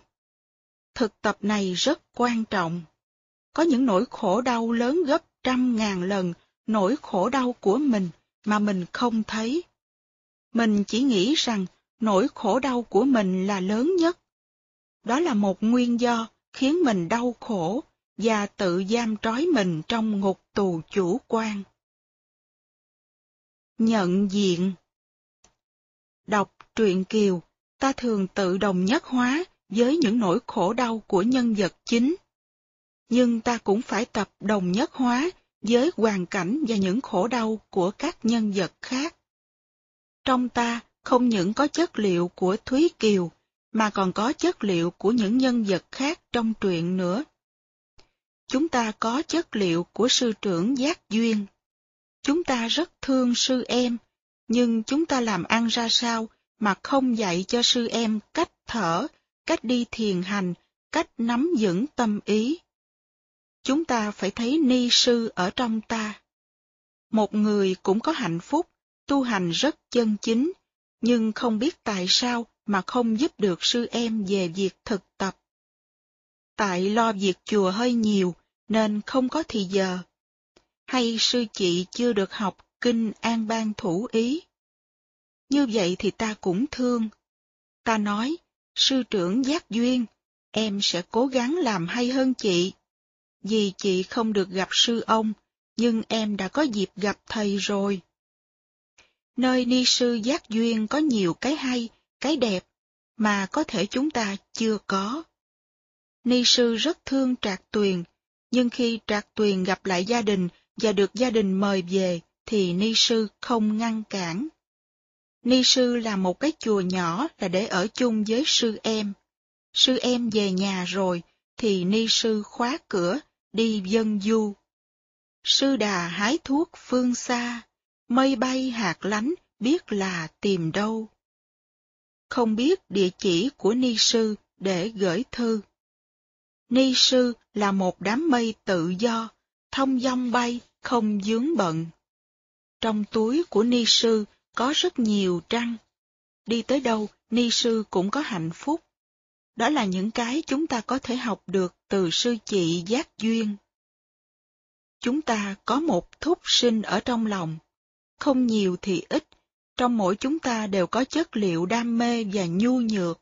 Thực tập này rất quan trọng. Có những nỗi khổ đau lớn gấp trăm ngàn lần nỗi khổ đau của mình mà mình không thấy. Mình chỉ nghĩ rằng nỗi khổ đau của mình là lớn nhất. Đó là một nguyên do khiến mình đau khổ và tự giam trói mình trong ngục tù chủ quan. Nhận diện Đọc truyện Kiều, ta thường tự đồng nhất hóa với những nỗi khổ đau của nhân vật chính. Nhưng ta cũng phải tập đồng nhất hóa với hoàn cảnh và những khổ đau của các nhân vật khác. Trong ta không những có chất liệu của Thúy Kiều, mà còn có chất liệu của những nhân vật khác trong truyện nữa. Chúng ta có chất liệu của sư trưởng Giác Duyên. Chúng ta rất thương sư em, nhưng chúng ta làm ăn ra sao mà không dạy cho sư em cách thở, cách đi thiền hành, cách nắm vững tâm ý chúng ta phải thấy ni sư ở trong ta. Một người cũng có hạnh phúc, tu hành rất chân chính, nhưng không biết tại sao mà không giúp được sư em về việc thực tập. Tại lo việc chùa hơi nhiều, nên không có thì giờ. Hay sư chị chưa được học kinh an ban thủ ý. Như vậy thì ta cũng thương. Ta nói, sư trưởng giác duyên, em sẽ cố gắng làm hay hơn chị. Vì chị không được gặp sư ông, nhưng em đã có dịp gặp thầy rồi. Nơi ni sư giác duyên có nhiều cái hay, cái đẹp, mà có thể chúng ta chưa có. Ni sư rất thương Trạc Tuyền, nhưng khi Trạc Tuyền gặp lại gia đình và được gia đình mời về, thì Ni sư không ngăn cản. Ni sư là một cái chùa nhỏ là để ở chung với sư em. Sư em về nhà rồi, thì Ni sư khóa cửa, đi dân du. Sư đà hái thuốc phương xa, mây bay hạt lánh biết là tìm đâu. Không biết địa chỉ của Ni sư để gửi thư. Ni sư là một đám mây tự do, thông dong bay, không dướng bận. Trong túi của Ni sư có rất nhiều trăng. Đi tới đâu, Ni sư cũng có hạnh phúc. Đó là những cái chúng ta có thể học được từ sư chị Giác Duyên. Chúng ta có một thúc sinh ở trong lòng. Không nhiều thì ít, trong mỗi chúng ta đều có chất liệu đam mê và nhu nhược.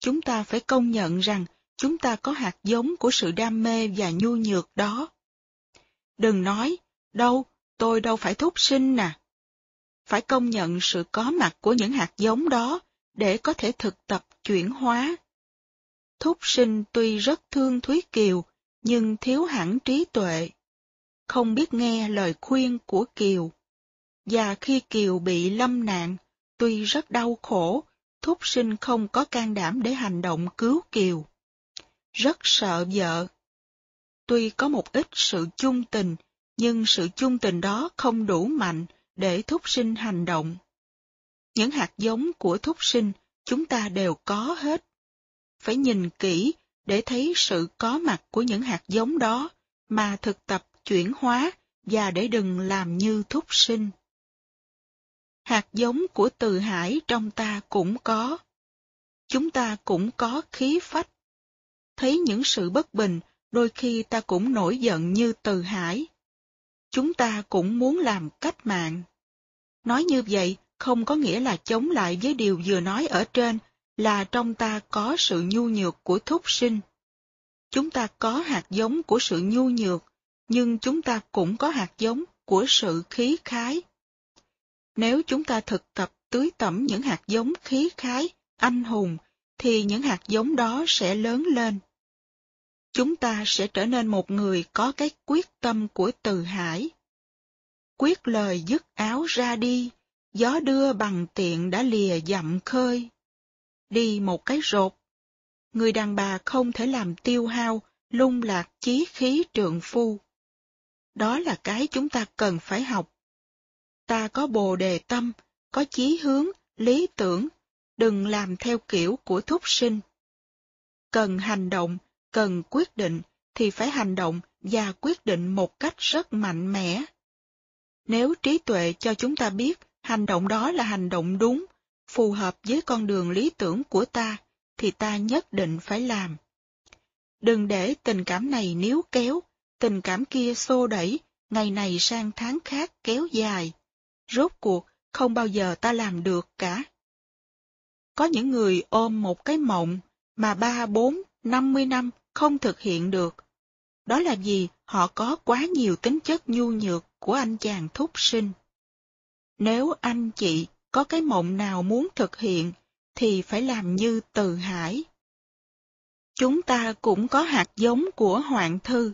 Chúng ta phải công nhận rằng chúng ta có hạt giống của sự đam mê và nhu nhược đó. Đừng nói, đâu, tôi đâu phải thúc sinh nè. Phải công nhận sự có mặt của những hạt giống đó để có thể thực tập chuyển hóa. Thúc sinh tuy rất thương Thúy Kiều, nhưng thiếu hẳn trí tuệ. Không biết nghe lời khuyên của Kiều. Và khi Kiều bị lâm nạn, tuy rất đau khổ, Thúc sinh không có can đảm để hành động cứu Kiều. Rất sợ vợ. Tuy có một ít sự chung tình, nhưng sự chung tình đó không đủ mạnh để Thúc sinh hành động. Những hạt giống của Thúc sinh chúng ta đều có hết. Phải nhìn kỹ để thấy sự có mặt của những hạt giống đó mà thực tập chuyển hóa và để đừng làm như Thúc sinh hạt giống của từ hải trong ta cũng có. Chúng ta cũng có khí phách. Thấy những sự bất bình, đôi khi ta cũng nổi giận như từ hải. Chúng ta cũng muốn làm cách mạng. Nói như vậy không có nghĩa là chống lại với điều vừa nói ở trên là trong ta có sự nhu nhược của thúc sinh. Chúng ta có hạt giống của sự nhu nhược, nhưng chúng ta cũng có hạt giống của sự khí khái. Nếu chúng ta thực tập tưới tẩm những hạt giống khí khái, anh hùng, thì những hạt giống đó sẽ lớn lên. Chúng ta sẽ trở nên một người có cái quyết tâm của từ hải. Quyết lời dứt áo ra đi, gió đưa bằng tiện đã lìa dặm khơi. Đi một cái rột. Người đàn bà không thể làm tiêu hao, lung lạc chí khí trượng phu. Đó là cái chúng ta cần phải học ta có bồ đề tâm, có chí hướng, lý tưởng, đừng làm theo kiểu của thúc sinh. Cần hành động, cần quyết định, thì phải hành động và quyết định một cách rất mạnh mẽ. Nếu trí tuệ cho chúng ta biết hành động đó là hành động đúng, phù hợp với con đường lý tưởng của ta, thì ta nhất định phải làm. Đừng để tình cảm này níu kéo, tình cảm kia xô đẩy, ngày này sang tháng khác kéo dài rốt cuộc không bao giờ ta làm được cả. Có những người ôm một cái mộng mà ba, bốn, năm mươi năm không thực hiện được. Đó là vì họ có quá nhiều tính chất nhu nhược của anh chàng thúc sinh. Nếu anh chị có cái mộng nào muốn thực hiện, thì phải làm như từ hải. Chúng ta cũng có hạt giống của Hoạn Thư.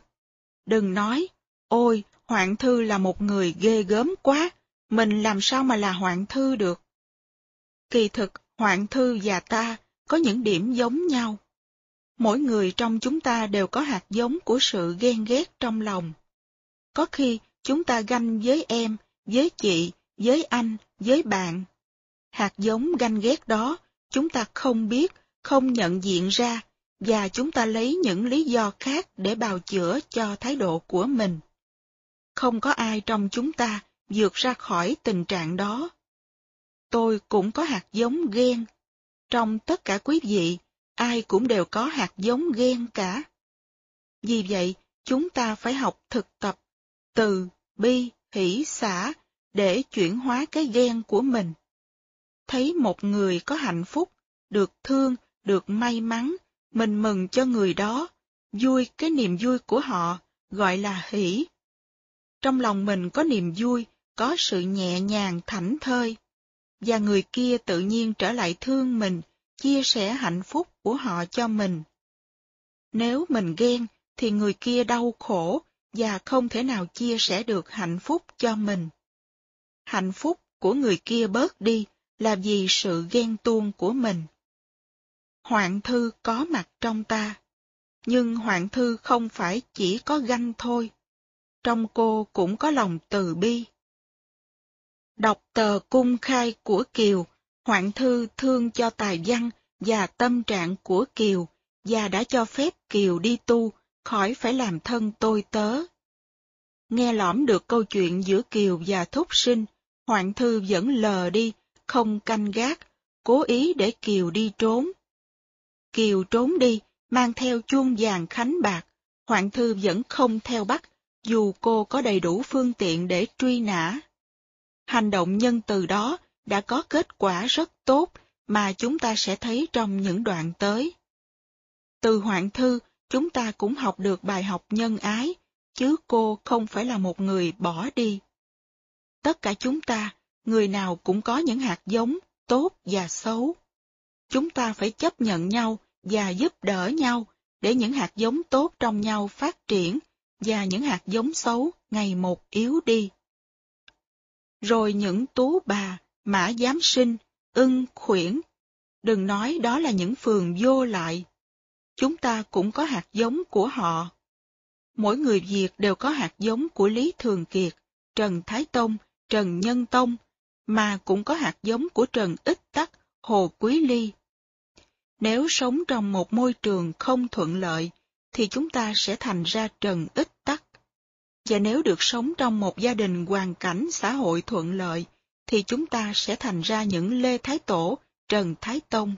Đừng nói, ôi, Hoạn Thư là một người ghê gớm quá, mình làm sao mà là hoạn thư được? Kỳ thực, hoạn thư và ta có những điểm giống nhau. Mỗi người trong chúng ta đều có hạt giống của sự ghen ghét trong lòng. Có khi chúng ta ganh với em, với chị, với anh, với bạn. Hạt giống ganh ghét đó, chúng ta không biết, không nhận diện ra, và chúng ta lấy những lý do khác để bào chữa cho thái độ của mình. Không có ai trong chúng ta vượt ra khỏi tình trạng đó. Tôi cũng có hạt giống ghen. Trong tất cả quý vị, ai cũng đều có hạt giống ghen cả. Vì vậy, chúng ta phải học thực tập từ, bi, hỷ, xã để chuyển hóa cái ghen của mình. Thấy một người có hạnh phúc, được thương, được may mắn, mình mừng cho người đó, vui cái niềm vui của họ, gọi là hỷ. Trong lòng mình có niềm vui, có sự nhẹ nhàng thảnh thơi, và người kia tự nhiên trở lại thương mình, chia sẻ hạnh phúc của họ cho mình. Nếu mình ghen, thì người kia đau khổ và không thể nào chia sẻ được hạnh phúc cho mình. Hạnh phúc của người kia bớt đi là vì sự ghen tuông của mình. Hoạn thư có mặt trong ta, nhưng hoạn thư không phải chỉ có ganh thôi. Trong cô cũng có lòng từ bi. Đọc tờ cung khai của Kiều, Hoạn Thư thương cho tài văn và tâm trạng của Kiều và đã cho phép Kiều đi tu, khỏi phải làm thân tôi tớ. Nghe lõm được câu chuyện giữa Kiều và Thúc Sinh, Hoạn Thư vẫn lờ đi, không canh gác, cố ý để Kiều đi trốn. Kiều trốn đi, mang theo chuông vàng khánh bạc, Hoạn Thư vẫn không theo bắt, dù cô có đầy đủ phương tiện để truy nã. Hành động nhân từ đó đã có kết quả rất tốt mà chúng ta sẽ thấy trong những đoạn tới. Từ Hoạn Thư, chúng ta cũng học được bài học nhân ái, chứ cô không phải là một người bỏ đi. Tất cả chúng ta, người nào cũng có những hạt giống tốt và xấu. Chúng ta phải chấp nhận nhau và giúp đỡ nhau để những hạt giống tốt trong nhau phát triển và những hạt giống xấu ngày một yếu đi. Rồi những tú bà, mã giám sinh, ưng, khuyển, đừng nói đó là những phường vô lại. Chúng ta cũng có hạt giống của họ. Mỗi người Việt đều có hạt giống của Lý Thường Kiệt, Trần Thái Tông, Trần Nhân Tông, mà cũng có hạt giống của Trần Ích Tắc, Hồ Quý Ly. Nếu sống trong một môi trường không thuận lợi, thì chúng ta sẽ thành ra Trần Ích Tắc. Và nếu được sống trong một gia đình hoàn cảnh xã hội thuận lợi, thì chúng ta sẽ thành ra những Lê Thái Tổ, Trần Thái Tông.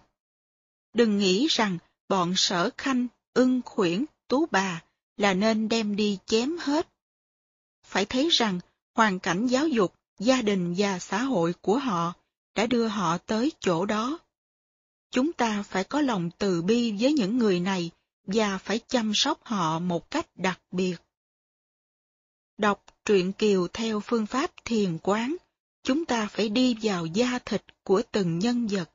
Đừng nghĩ rằng bọn sở khanh, ưng khuyển, tú bà là nên đem đi chém hết. Phải thấy rằng hoàn cảnh giáo dục, gia đình và xã hội của họ đã đưa họ tới chỗ đó. Chúng ta phải có lòng từ bi với những người này và phải chăm sóc họ một cách đặc biệt. Đọc truyện Kiều theo phương pháp thiền quán, chúng ta phải đi vào da thịt của từng nhân vật.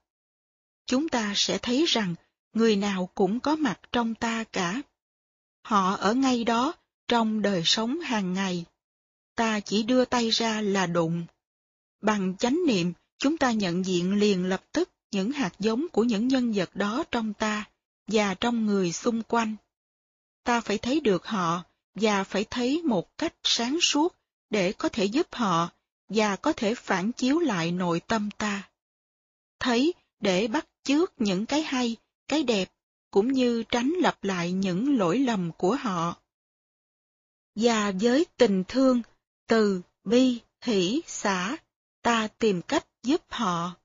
Chúng ta sẽ thấy rằng người nào cũng có mặt trong ta cả. Họ ở ngay đó trong đời sống hàng ngày. Ta chỉ đưa tay ra là đụng. Bằng chánh niệm, chúng ta nhận diện liền lập tức những hạt giống của những nhân vật đó trong ta và trong người xung quanh. Ta phải thấy được họ và phải thấy một cách sáng suốt để có thể giúp họ và có thể phản chiếu lại nội tâm ta. Thấy để bắt chước những cái hay, cái đẹp, cũng như tránh lặp lại những lỗi lầm của họ. Và với tình thương, từ, bi, hỷ, xả, ta tìm cách giúp họ.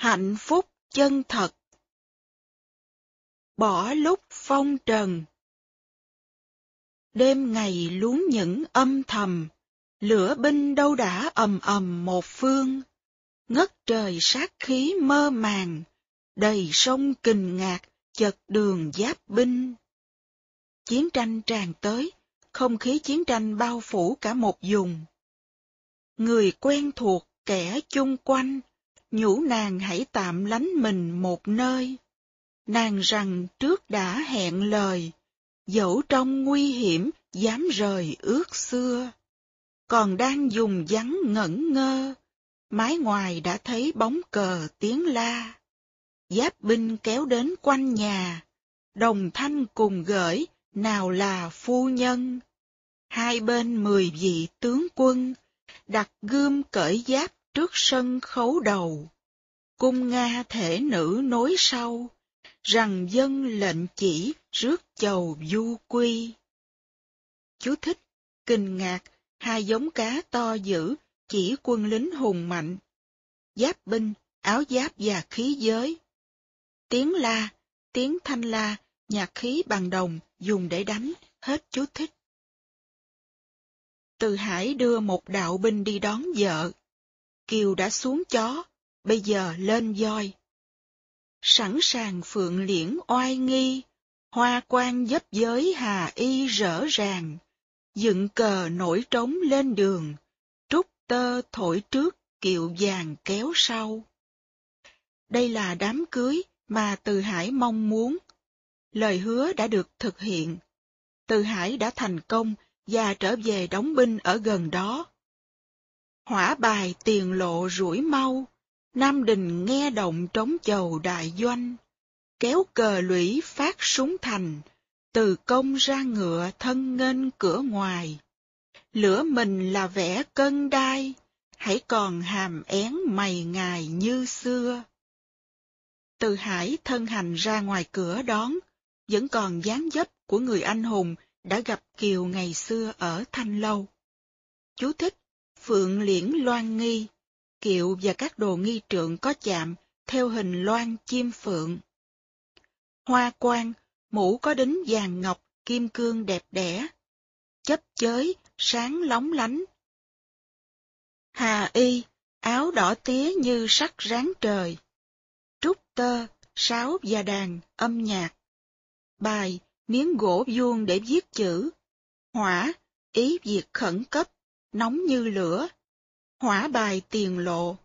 hạnh phúc chân thật. Bỏ lúc phong trần đêm ngày luống những âm thầm lửa binh đâu đã ầm ầm một phương. Ngất trời sát khí mơ màng đầy sông kình ngạc chật đường giáp binh. Chiến tranh tràn tới không khí chiến tranh bao phủ cả một vùng. Người quen thuộc kẻ chung quanh nhủ nàng hãy tạm lánh mình một nơi. Nàng rằng trước đã hẹn lời, dẫu trong nguy hiểm dám rời ước xưa. Còn đang dùng vắng ngẩn ngơ, mái ngoài đã thấy bóng cờ tiếng la. Giáp binh kéo đến quanh nhà, đồng thanh cùng gửi, nào là phu nhân. Hai bên mười vị tướng quân, đặt gươm cởi giáp trước sân khấu đầu. Cung Nga thể nữ nối sau, rằng dân lệnh chỉ rước chầu du quy. Chú thích, kinh ngạc, hai giống cá to dữ, chỉ quân lính hùng mạnh. Giáp binh, áo giáp và khí giới. Tiếng la, tiếng thanh la, nhạc khí bằng đồng dùng để đánh, hết chú thích. Từ Hải đưa một đạo binh đi đón vợ. Kiều đã xuống chó, bây giờ lên voi. Sẵn sàng phượng liễn oai nghi, hoa quan dấp giới hà y rỡ ràng, dựng cờ nổi trống lên đường, trúc tơ thổi trước kiệu vàng kéo sau. Đây là đám cưới mà Từ Hải mong muốn. Lời hứa đã được thực hiện. Từ Hải đã thành công và trở về đóng binh ở gần đó. Hỏa bài tiền lộ rủi mau, Nam Đình nghe động trống chầu đại doanh, kéo cờ lũy phát súng thành, từ công ra ngựa thân nghênh cửa ngoài. Lửa mình là vẻ cân đai, hãy còn hàm én mày ngài như xưa. Từ hải thân hành ra ngoài cửa đón, vẫn còn dáng dấp của người anh hùng đã gặp Kiều ngày xưa ở Thanh Lâu. Chú thích, Phượng Liễn Loan Nghi, kiệu và các đồ nghi trượng có chạm theo hình loan chim phượng. Hoa quan, mũ có đính vàng ngọc, kim cương đẹp đẽ, chấp chới, sáng lóng lánh. Hà y, áo đỏ tía như sắc ráng trời. Trúc tơ, sáo và đàn, âm nhạc. Bài, miếng gỗ vuông để viết chữ. Hỏa, ý việc khẩn cấp, nóng như lửa. Hỏa bài tiền lộ,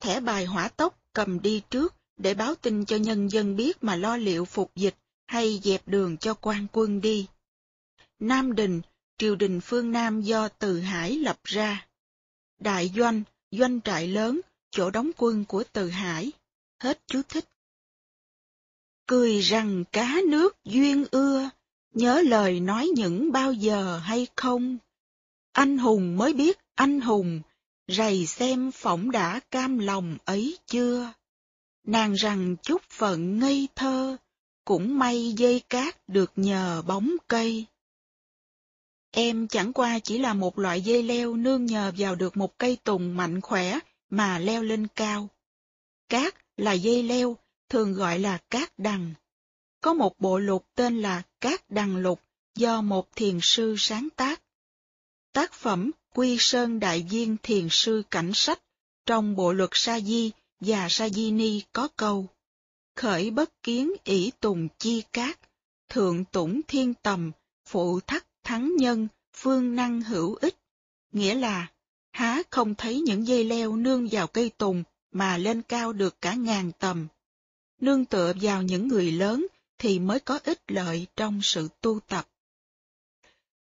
thẻ bài hỏa tốc cầm đi trước để báo tin cho nhân dân biết mà lo liệu phục dịch hay dẹp đường cho quan quân đi. Nam Đình, triều đình phương Nam do Từ Hải lập ra. Đại doanh, doanh trại lớn, chỗ đóng quân của Từ Hải. Hết chú thích. Cười rằng cá nước duyên ưa, nhớ lời nói những bao giờ hay không? Anh hùng mới biết anh hùng, rầy xem phỏng đã cam lòng ấy chưa? Nàng rằng chút phận ngây thơ, cũng may dây cát được nhờ bóng cây. Em chẳng qua chỉ là một loại dây leo nương nhờ vào được một cây tùng mạnh khỏe mà leo lên cao. Cát là dây leo, thường gọi là cát đằng. Có một bộ lục tên là Cát Đằng Lục do một thiền sư sáng tác. Tác phẩm Quy Sơn Đại Viên Thiền Sư Cảnh Sách trong bộ luật Sa Di và Sa Di Ni có câu Khởi bất kiến ỷ tùng chi cát, thượng tủng thiên tầm, phụ thắc thắng nhân, phương năng hữu ích. Nghĩa là, há không thấy những dây leo nương vào cây tùng mà lên cao được cả ngàn tầm. Nương tựa vào những người lớn thì mới có ích lợi trong sự tu tập.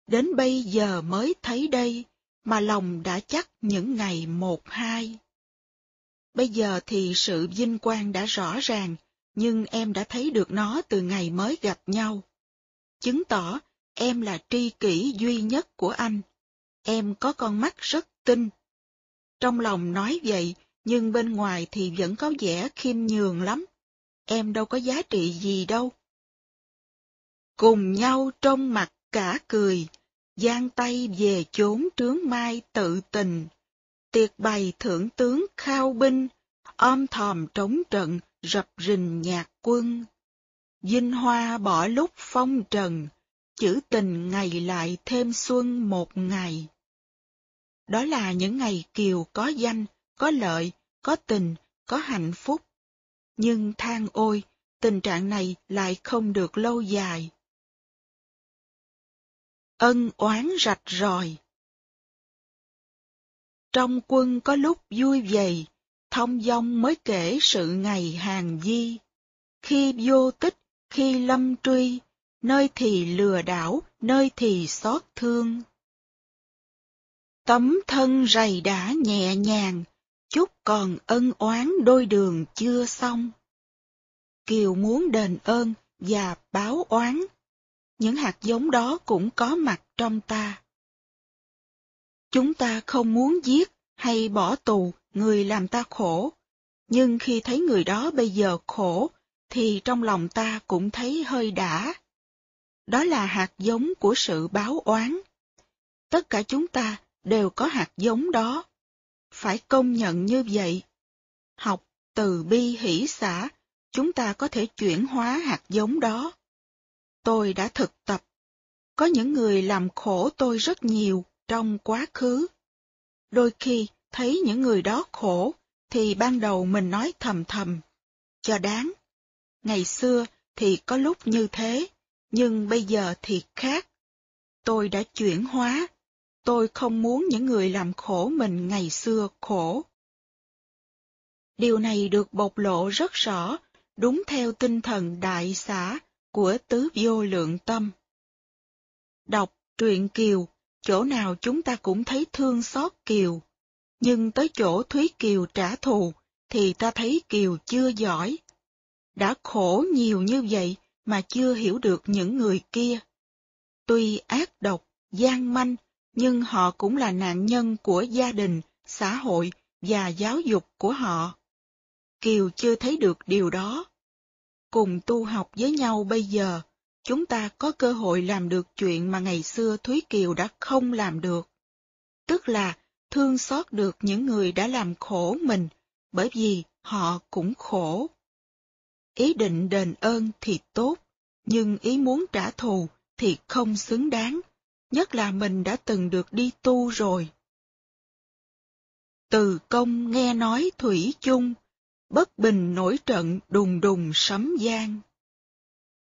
Đến bây giờ mới thấy đây, mà lòng đã chắc những ngày một hai. Bây giờ thì sự vinh quang đã rõ ràng, nhưng em đã thấy được nó từ ngày mới gặp nhau. Chứng tỏ em là tri kỷ duy nhất của anh. Em có con mắt rất tinh. Trong lòng nói vậy, nhưng bên ngoài thì vẫn có vẻ khiêm nhường lắm. Em đâu có giá trị gì đâu. Cùng nhau trong mặt cả cười, giang tay về chốn trướng mai tự tình. Tiệc bày thưởng tướng khao binh, om thòm trống trận, rập rình nhạc quân. Dinh hoa bỏ lúc phong trần, chữ tình ngày lại thêm xuân một ngày. Đó là những ngày kiều có danh, có lợi, có tình, có hạnh phúc. Nhưng than ôi, tình trạng này lại không được lâu dài. Ân oán rạch ròi Trong quân có lúc vui vầy, thông dong mới kể sự ngày hàng di. Khi vô tích, khi lâm truy, nơi thì lừa đảo, nơi thì xót thương. Tấm thân rầy đã nhẹ nhàng, chút còn ân oán đôi đường chưa xong. Kiều muốn đền ơn và báo oán, những hạt giống đó cũng có mặt trong ta. Chúng ta không muốn giết hay bỏ tù người làm ta khổ, nhưng khi thấy người đó bây giờ khổ, thì trong lòng ta cũng thấy hơi đã. Đó là hạt giống của sự báo oán. tất cả chúng ta đều có hạt giống đó. Phải công nhận như vậy. Học từ bi hỷ xã, chúng ta có thể chuyển hóa hạt giống đó. Tôi đã thực tập. Có những người làm khổ tôi rất nhiều trong quá khứ. Đôi khi thấy những người đó khổ, thì ban đầu mình nói thầm thầm, cho đáng. Ngày xưa thì có lúc như thế, nhưng bây giờ thì khác. Tôi đã chuyển hóa, tôi không muốn những người làm khổ mình ngày xưa khổ. Điều này được bộc lộ rất rõ, đúng theo tinh thần đại xã của tứ vô lượng tâm. Đọc truyện Kiều, chỗ nào chúng ta cũng thấy thương xót Kiều, nhưng tới chỗ Thúy Kiều trả thù, thì ta thấy Kiều chưa giỏi. Đã khổ nhiều như vậy mà chưa hiểu được những người kia. Tuy ác độc, gian manh, nhưng họ cũng là nạn nhân của gia đình, xã hội và giáo dục của họ. Kiều chưa thấy được điều đó. Cùng tu học với nhau bây giờ, chúng ta có cơ hội làm được chuyện mà ngày xưa Thúy Kiều đã không làm được. Tức là thương xót được những người đã làm khổ mình, bởi vì họ cũng khổ. Ý định đền ơn thì tốt, nhưng ý muốn trả thù thì không xứng đáng, nhất là mình đã từng được đi tu rồi. Từ công nghe nói thủy chung, bất bình nổi trận đùng đùng sấm giang.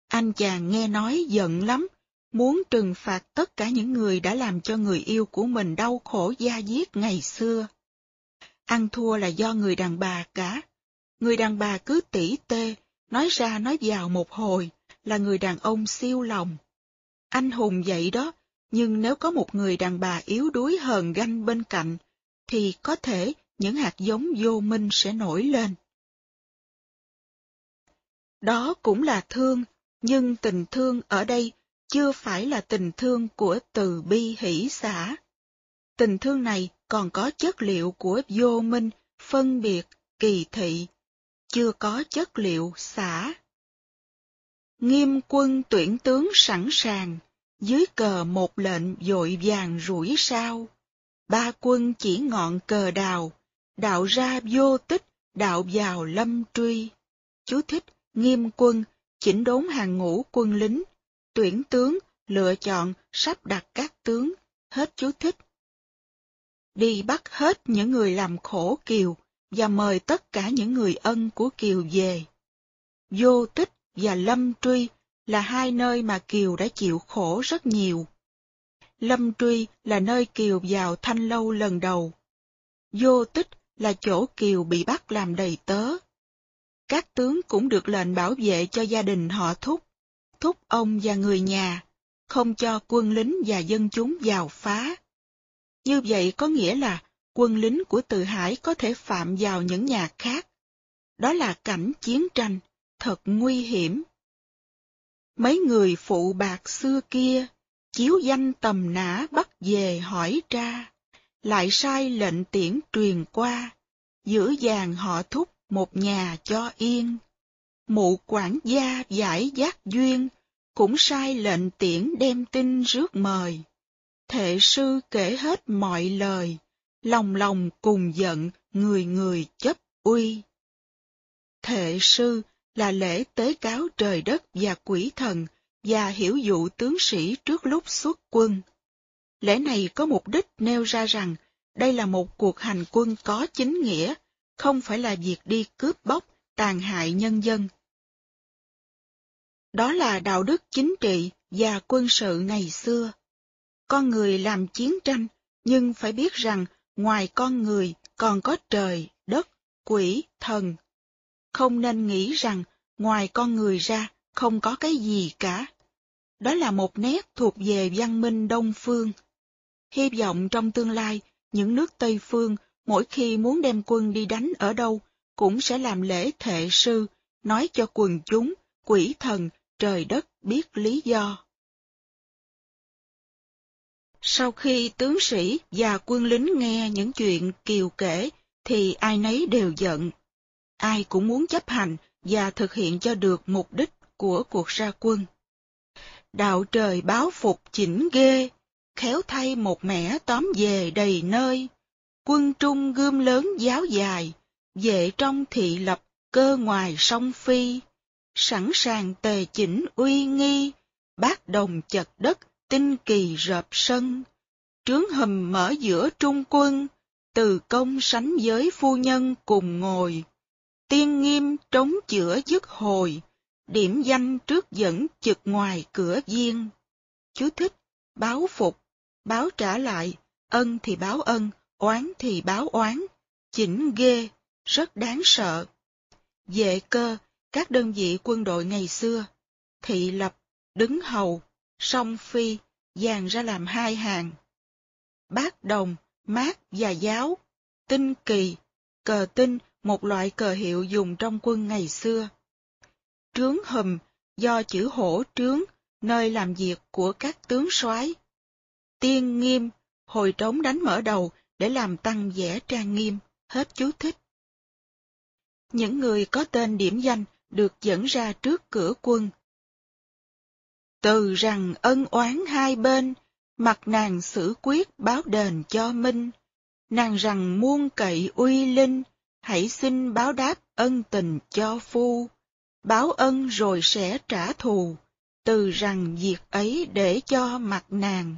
Anh chàng nghe nói giận lắm, muốn trừng phạt tất cả những người đã làm cho người yêu của mình đau khổ da diết ngày xưa. Ăn thua là do người đàn bà cả. Người đàn bà cứ tỉ tê, nói ra nói vào một hồi, là người đàn ông siêu lòng. Anh hùng vậy đó, nhưng nếu có một người đàn bà yếu đuối hờn ganh bên cạnh, thì có thể những hạt giống vô minh sẽ nổi lên. Đó cũng là thương, nhưng tình thương ở đây chưa phải là tình thương của từ bi hỷ xã. Tình thương này còn có chất liệu của vô minh, phân biệt, kỳ thị, chưa có chất liệu xã. Nghiêm quân tuyển tướng sẵn sàng, dưới cờ một lệnh dội vàng rủi sao. Ba quân chỉ ngọn cờ đào, đạo ra vô tích, đạo vào lâm truy. Chú thích, nghiêm quân, chỉnh đốn hàng ngũ quân lính, tuyển tướng, lựa chọn, sắp đặt các tướng, hết chú thích. Đi bắt hết những người làm khổ Kiều và mời tất cả những người ân của Kiều về. Vô tích và Lâm Truy là hai nơi mà Kiều đã chịu khổ rất nhiều. Lâm Truy là nơi Kiều vào thanh lâu lần đầu. Vô tích là chỗ Kiều bị bắt làm đầy tớ. Các tướng cũng được lệnh bảo vệ cho gia đình họ thúc thúc ông và người nhà, không cho quân lính và dân chúng vào phá. Như vậy có nghĩa là quân lính của Từ Hải có thể phạm vào những nhà khác. Đó là cảnh chiến tranh, thật nguy hiểm. Mấy người phụ bạc xưa kia, chiếu danh tầm nã bắt về hỏi tra, lại sai lệnh tiễn truyền qua, giữ vàng họ thúc một nhà cho yên mụ quản gia giải giác duyên, cũng sai lệnh tiễn đem tin rước mời. Thệ sư kể hết mọi lời, lòng lòng cùng giận, người người chấp uy. Thệ sư là lễ tế cáo trời đất và quỷ thần và hiểu dụ tướng sĩ trước lúc xuất quân. Lễ này có mục đích nêu ra rằng đây là một cuộc hành quân có chính nghĩa, không phải là việc đi cướp bóc, tàn hại nhân dân. Đó là đạo đức chính trị và quân sự ngày xưa. Con người làm chiến tranh, nhưng phải biết rằng ngoài con người còn có trời, đất, quỷ, thần. Không nên nghĩ rằng ngoài con người ra không có cái gì cả. Đó là một nét thuộc về văn minh Đông Phương. Hy vọng trong tương lai, những nước Tây Phương mỗi khi muốn đem quân đi đánh ở đâu, cũng sẽ làm lễ thệ sư, nói cho quần chúng, quỷ thần, trời đất biết lý do. Sau khi tướng sĩ và quân lính nghe những chuyện Kiều kể, thì ai nấy đều giận. Ai cũng muốn chấp hành và thực hiện cho được mục đích của cuộc ra quân. Đạo trời báo phục chỉnh ghê, khéo thay một mẻ tóm về đầy nơi. Quân trung gươm lớn giáo dài, vệ trong thị lập cơ ngoài sông phi, sẵn sàng tề chỉnh uy nghi, bát đồng chật đất, tinh kỳ rợp sân. Trướng hầm mở giữa trung quân, từ công sánh với phu nhân cùng ngồi. Tiên nghiêm trống chữa dứt hồi, điểm danh trước dẫn trực ngoài cửa viên. Chú thích, báo phục, báo trả lại, ân thì báo ân, oán thì báo oán, chỉnh ghê, rất đáng sợ. Vệ cơ, các đơn vị quân đội ngày xưa, thị lập, đứng hầu, song phi, dàn ra làm hai hàng. Bát đồng, mát và giáo, tinh kỳ, cờ tinh, một loại cờ hiệu dùng trong quân ngày xưa. Trướng hùm, do chữ hổ trướng, nơi làm việc của các tướng soái. Tiên nghiêm, hồi trống đánh mở đầu để làm tăng vẻ trang nghiêm, hết chú thích. Những người có tên điểm danh được dẫn ra trước cửa quân. Từ rằng ân oán hai bên, mặt nàng xử quyết báo đền cho Minh. Nàng rằng muôn cậy uy linh, hãy xin báo đáp ân tình cho phu. Báo ân rồi sẽ trả thù, từ rằng việc ấy để cho mặt nàng.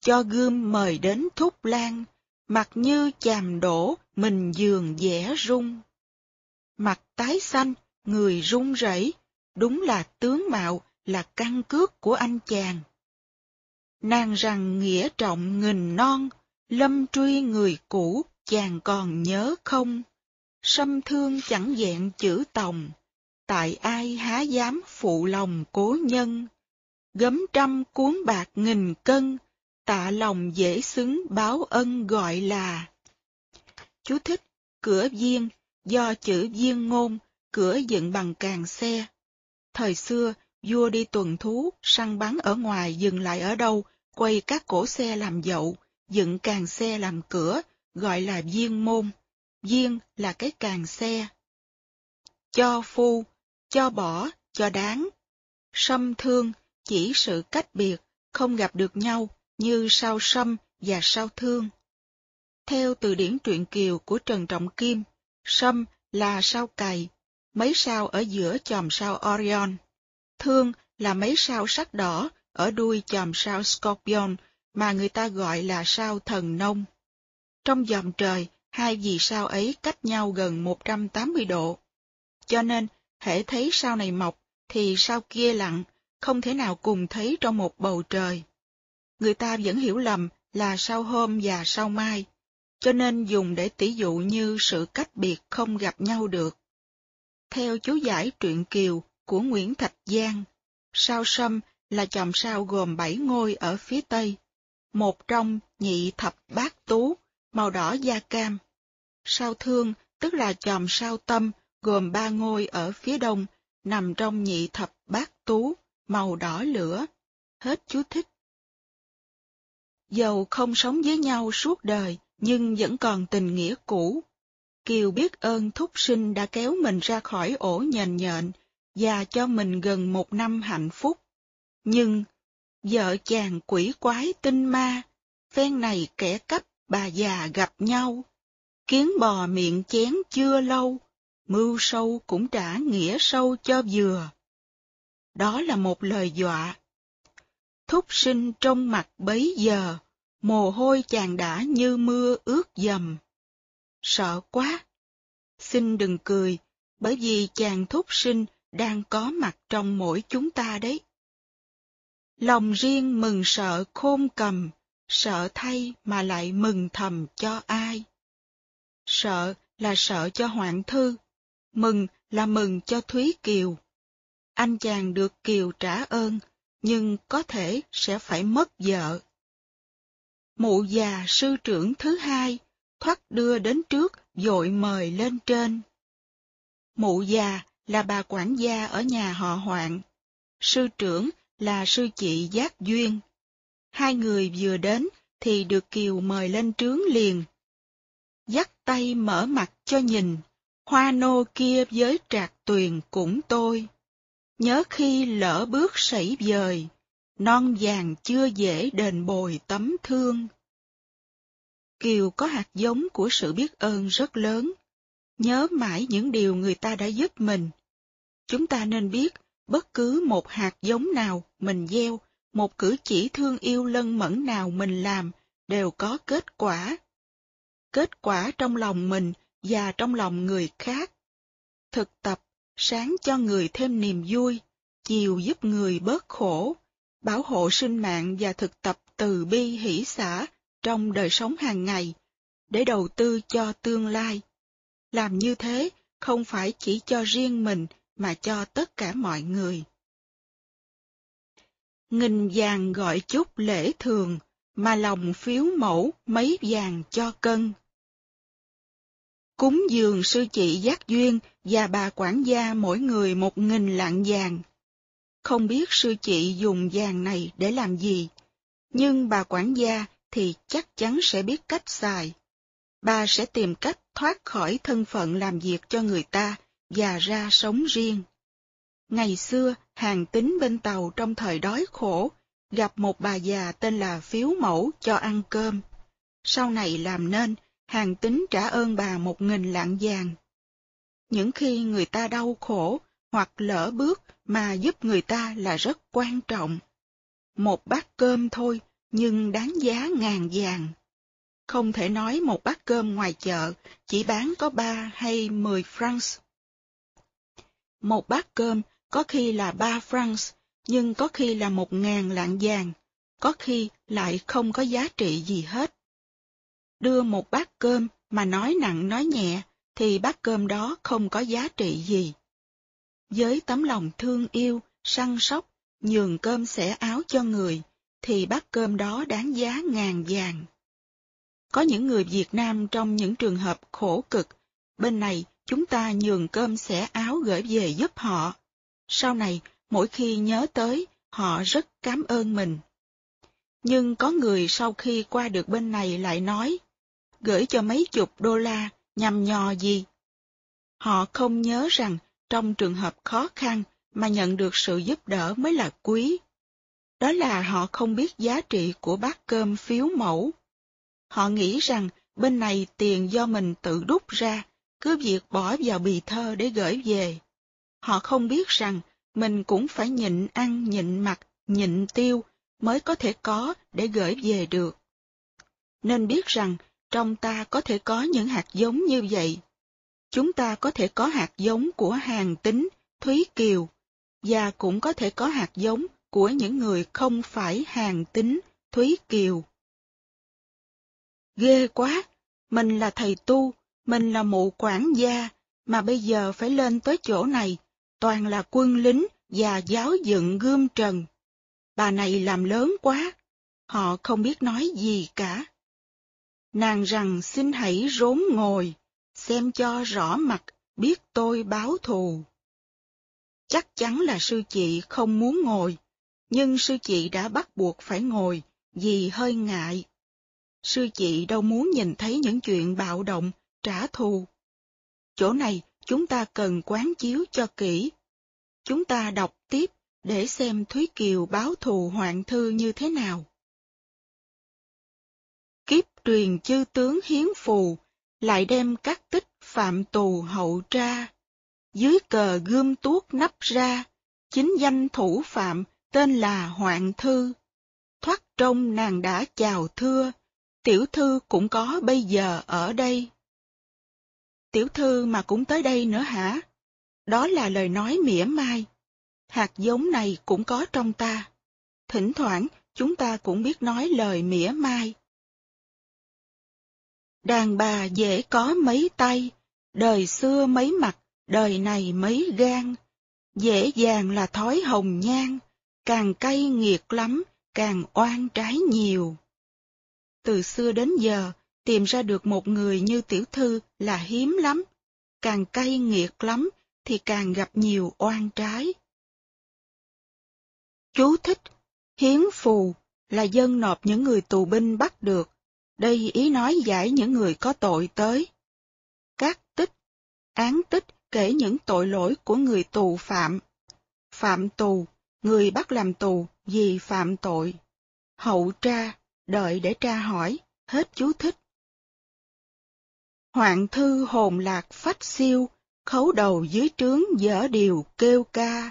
Cho gươm mời đến thúc lan, mặt như chàm đổ, mình giường dẻ rung. Mặt tái xanh, người run rẩy, đúng là tướng mạo, là căn cước của anh chàng. Nàng rằng nghĩa trọng nghìn non, lâm truy người cũ, chàng còn nhớ không? Sâm thương chẳng vẹn chữ tòng, tại ai há dám phụ lòng cố nhân? Gấm trăm cuốn bạc nghìn cân, tạ lòng dễ xứng báo ân gọi là. Chú thích, cửa viên, do chữ viên ngôn, cửa dựng bằng càng xe. Thời xưa, vua đi tuần thú, săn bắn ở ngoài dừng lại ở đâu, quay các cổ xe làm dậu, dựng càng xe làm cửa, gọi là viên môn. Viên là cái càng xe. Cho phu, cho bỏ, cho đáng. Sâm thương chỉ sự cách biệt, không gặp được nhau như sao sâm và sao thương. Theo từ điển truyện kiều của Trần Trọng Kim, sâm là sao cày, mấy sao ở giữa chòm sao Orion. Thương là mấy sao sắc đỏ ở đuôi chòm sao Scorpion mà người ta gọi là sao thần nông. Trong dòng trời, hai vì sao ấy cách nhau gần 180 độ. Cho nên, hễ thấy sao này mọc, thì sao kia lặng, không thể nào cùng thấy trong một bầu trời. Người ta vẫn hiểu lầm là sau hôm và sau mai, cho nên dùng để tỉ dụ như sự cách biệt không gặp nhau được. Theo chú giải truyện Kiều của Nguyễn Thạch Giang, sao sâm là chòm sao gồm bảy ngôi ở phía tây, một trong nhị thập bát tú, màu đỏ da cam. Sao thương tức là chòm sao tâm gồm ba ngôi ở phía đông, nằm trong nhị thập bát tú, màu đỏ lửa. Hết chú thích. Dầu không sống với nhau suốt đời, nhưng vẫn còn tình nghĩa cũ. Kiều biết ơn thúc sinh đã kéo mình ra khỏi ổ nhền nhện và cho mình gần một năm hạnh phúc. Nhưng, vợ chàng quỷ quái tinh ma, phen này kẻ cấp bà già gặp nhau. Kiến bò miệng chén chưa lâu, mưu sâu cũng trả nghĩa sâu cho vừa. Đó là một lời dọa. Thúc sinh trong mặt bấy giờ, mồ hôi chàng đã như mưa ướt dầm. Sợ quá! Xin đừng cười, bởi vì chàng thúc sinh đang có mặt trong mỗi chúng ta đấy. Lòng riêng mừng sợ khôn cầm, sợ thay mà lại mừng thầm cho ai. Sợ là sợ cho Hoạn Thư, mừng là mừng cho Thúy Kiều. Anh chàng được Kiều trả ơn, nhưng có thể sẽ phải mất vợ. Mụ già sư trưởng thứ hai, thoát đưa đến trước, dội mời lên trên. Mụ già là bà quản gia ở nhà họ hoạn. Sư trưởng là sư chị Giác Duyên. Hai người vừa đến thì được Kiều mời lên trướng liền. Dắt tay mở mặt cho nhìn, hoa nô kia với trạc tuyền cũng tôi. Nhớ khi lỡ bước sảy dời, non vàng chưa dễ đền bồi tấm thương. Kiều có hạt giống của sự biết ơn rất lớn, nhớ mãi những điều người ta đã giúp mình. Chúng ta nên biết, bất cứ một hạt giống nào mình gieo, một cử chỉ thương yêu lân mẫn nào mình làm, đều có kết quả. Kết quả trong lòng mình và trong lòng người khác. Thực tập, sáng cho người thêm niềm vui, chiều giúp người bớt khổ, bảo hộ sinh mạng và thực tập từ bi hỷ xã trong đời sống hàng ngày, để đầu tư cho tương lai. Làm như thế không phải chỉ cho riêng mình mà cho tất cả mọi người. Nghìn vàng gọi chút lễ thường, mà lòng phiếu mẫu mấy vàng cho cân. Cúng dường sư chị Giác Duyên và bà quản gia mỗi người một nghìn lạng vàng. Không biết sư chị dùng vàng này để làm gì, nhưng bà quản gia thì chắc chắn sẽ biết cách xài. Bà sẽ tìm cách thoát khỏi thân phận làm việc cho người ta và ra sống riêng. Ngày xưa, hàng tính bên tàu trong thời đói khổ, gặp một bà già tên là Phiếu Mẫu cho ăn cơm. Sau này làm nên, hàng tính trả ơn bà một nghìn lạng vàng. Những khi người ta đau khổ hoặc lỡ bước mà giúp người ta là rất quan trọng. Một bát cơm thôi, nhưng đáng giá ngàn vàng. Không thể nói một bát cơm ngoài chợ chỉ bán có ba hay mười francs. Một bát cơm có khi là ba francs, nhưng có khi là một ngàn lạng vàng, có khi lại không có giá trị gì hết. Đưa một bát cơm mà nói nặng nói nhẹ, thì bát cơm đó không có giá trị gì. Với tấm lòng thương yêu, săn sóc, nhường cơm xẻ áo cho người, thì bát cơm đó đáng giá ngàn vàng. Có những người Việt Nam trong những trường hợp khổ cực, bên này chúng ta nhường cơm xẻ áo gửi về giúp họ. Sau này, mỗi khi nhớ tới, họ rất cảm ơn mình. Nhưng có người sau khi qua được bên này lại nói, gửi cho mấy chục đô la, nhằm nhò gì? Họ không nhớ rằng trong trường hợp khó khăn mà nhận được sự giúp đỡ mới là quý. Đó là họ không biết giá trị của bát cơm phiếu mẫu. Họ nghĩ rằng bên này tiền do mình tự đúc ra, cứ việc bỏ vào bì thơ để gửi về. Họ không biết rằng mình cũng phải nhịn ăn, nhịn mặc, nhịn tiêu mới có thể có để gửi về được. Nên biết rằng trong ta có thể có những hạt giống như vậy. Chúng ta có thể có hạt giống của hàng tính, Thúy Kiều, và cũng có thể có hạt giống của những người không phải hàng tính, Thúy Kiều. Ghê quá, mình là thầy tu, mình là mụ quản gia, mà bây giờ phải lên tới chỗ này, toàn là quân lính và giáo dựng gươm trần. Bà này làm lớn quá, họ không biết nói gì cả. Nàng rằng xin hãy rốn ngồi, xem cho rõ mặt, biết tôi báo thù. Chắc chắn là sư chị không muốn ngồi, nhưng sư chị đã bắt buộc phải ngồi vì hơi ngại. Sư chị đâu muốn nhìn thấy những chuyện bạo động, trả thù. Chỗ này chúng ta cần quán chiếu cho kỹ. Chúng ta đọc tiếp để xem Thúy Kiều báo thù hoạn thư như thế nào. Kiếp truyền chư tướng hiến phù, lại đem các tích phạm tù hậu tra. Dưới cờ gươm tuốt nắp ra, chính danh thủ phạm tên là Hoạn Thư. Thoát trông nàng đã chào thưa, tiểu thư cũng có bây giờ ở đây. Tiểu thư mà cũng tới đây nữa hả? Đó là lời nói mỉa mai. Hạt giống này cũng có trong ta. Thỉnh thoảng, chúng ta cũng biết nói lời mỉa mai. Đàn bà dễ có mấy tay, đời xưa mấy mặt, đời này mấy gan. Dễ dàng là thói hồng nhan, càng cay nghiệt lắm, càng oan trái nhiều. Từ xưa đến giờ, tìm ra được một người như tiểu thư là hiếm lắm, càng cay nghiệt lắm thì càng gặp nhiều oan trái. Chú thích, hiến phù là dân nộp những người tù binh bắt được, đây ý nói giải những người có tội tới. Các tích, án tích kể những tội lỗi của người tù phạm. Phạm tù, người bắt làm tù vì phạm tội. Hậu tra, đợi để tra hỏi, hết chú thích. Hoạn thư hồn lạc phách siêu, khấu đầu dưới trướng dở điều kêu ca.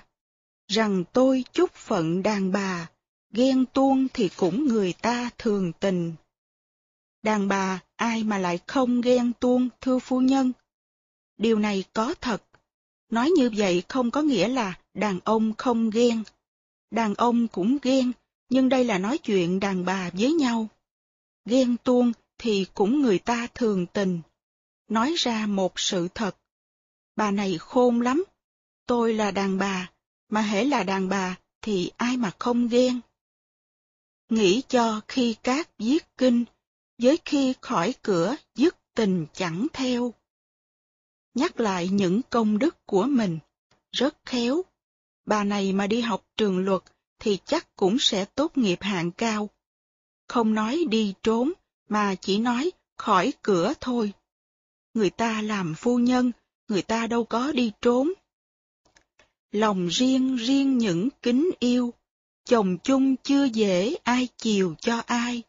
Rằng tôi chúc phận đàn bà, ghen tuông thì cũng người ta thường tình. Đàn bà ai mà lại không ghen tuông thưa phu nhân? Điều này có thật. Nói như vậy không có nghĩa là đàn ông không ghen. Đàn ông cũng ghen, nhưng đây là nói chuyện đàn bà với nhau. Ghen tuông thì cũng người ta thường tình. Nói ra một sự thật. Bà này khôn lắm. Tôi là đàn bà, mà hễ là đàn bà thì ai mà không ghen. Nghĩ cho khi cát viết kinh, với khi khỏi cửa dứt tình chẳng theo. Nhắc lại những công đức của mình, rất khéo. Bà này mà đi học trường luật thì chắc cũng sẽ tốt nghiệp hạng cao. Không nói đi trốn, mà chỉ nói khỏi cửa thôi. Người ta làm phu nhân, người ta đâu có đi trốn. Lòng riêng riêng những kính yêu, chồng chung chưa dễ ai chiều cho ai.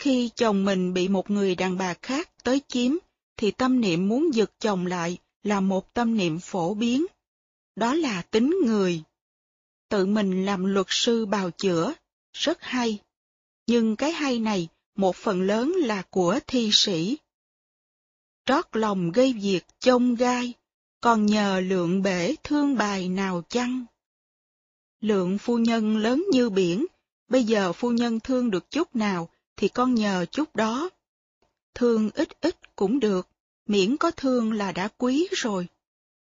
Khi chồng mình bị một người đàn bà khác tới chiếm, thì tâm niệm muốn giật chồng lại là một tâm niệm phổ biến. Đó là tính người. Tự mình làm luật sư bào chữa, rất hay. Nhưng cái hay này, một phần lớn là của thi sĩ. Trót lòng gây việc chông gai, còn nhờ lượng bể thương bài nào chăng? Lượng phu nhân lớn như biển, bây giờ phu nhân thương được chút nào thì con nhờ chút đó. Thương ít ít cũng được, miễn có thương là đã quý rồi.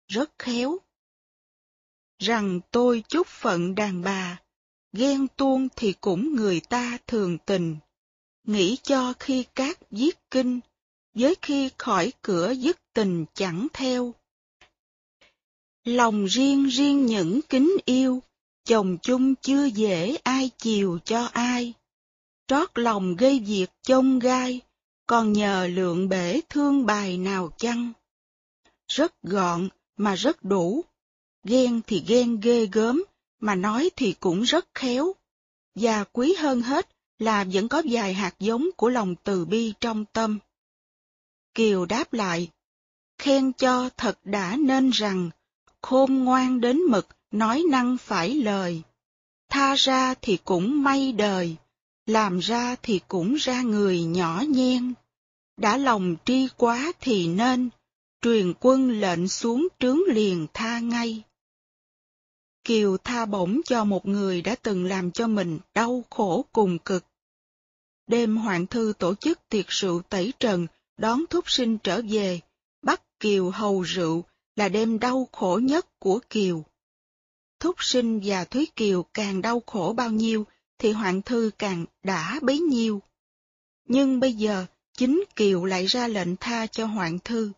Rất khéo. Rằng tôi chúc phận đàn bà, ghen tuông thì cũng người ta thường tình. Nghĩ cho khi cát viết kinh, với khi khỏi cửa dứt tình chẳng theo. Lòng riêng riêng những kính yêu, chồng chung chưa dễ ai chiều cho ai trót lòng gây việc chông gai, còn nhờ lượng bể thương bài nào chăng? Rất gọn mà rất đủ, ghen thì ghen ghê gớm, mà nói thì cũng rất khéo. Và quý hơn hết là vẫn có vài hạt giống của lòng từ bi trong tâm. Kiều đáp lại, khen cho thật đã nên rằng, khôn ngoan đến mực nói năng phải lời. Tha ra thì cũng may đời, làm ra thì cũng ra người nhỏ nhen. Đã lòng tri quá thì nên, truyền quân lệnh xuống trướng liền tha ngay. Kiều tha bổng cho một người đã từng làm cho mình đau khổ cùng cực. Đêm Hoàng Thư tổ chức tiệc rượu tẩy trần, đón thúc sinh trở về, bắt Kiều hầu rượu là đêm đau khổ nhất của Kiều. Thúc sinh và Thúy Kiều càng đau khổ bao nhiêu thì Hoàng Thư càng đã bấy nhiêu. Nhưng bây giờ, chính Kiều lại ra lệnh tha cho Hoàng Thư.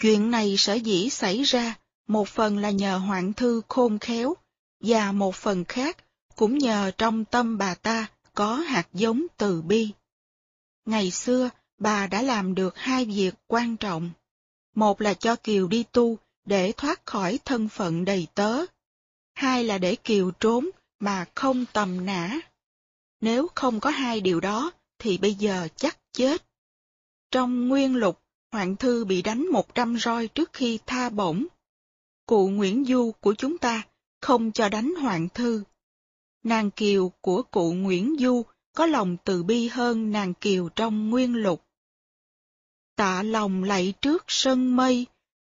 Chuyện này sở dĩ xảy ra, một phần là nhờ Hoàng Thư khôn khéo, và một phần khác cũng nhờ trong tâm bà ta có hạt giống từ bi. Ngày xưa, bà đã làm được hai việc quan trọng. Một là cho Kiều đi tu để thoát khỏi thân phận đầy tớ. Hai là để Kiều trốn mà không tầm nã. Nếu không có hai điều đó, thì bây giờ chắc chết. Trong nguyên lục, Hoàng Thư bị đánh một trăm roi trước khi tha bổng. Cụ Nguyễn Du của chúng ta không cho đánh Hoàng Thư. Nàng Kiều của cụ Nguyễn Du có lòng từ bi hơn nàng Kiều trong nguyên lục. Tạ lòng lạy trước sân mây,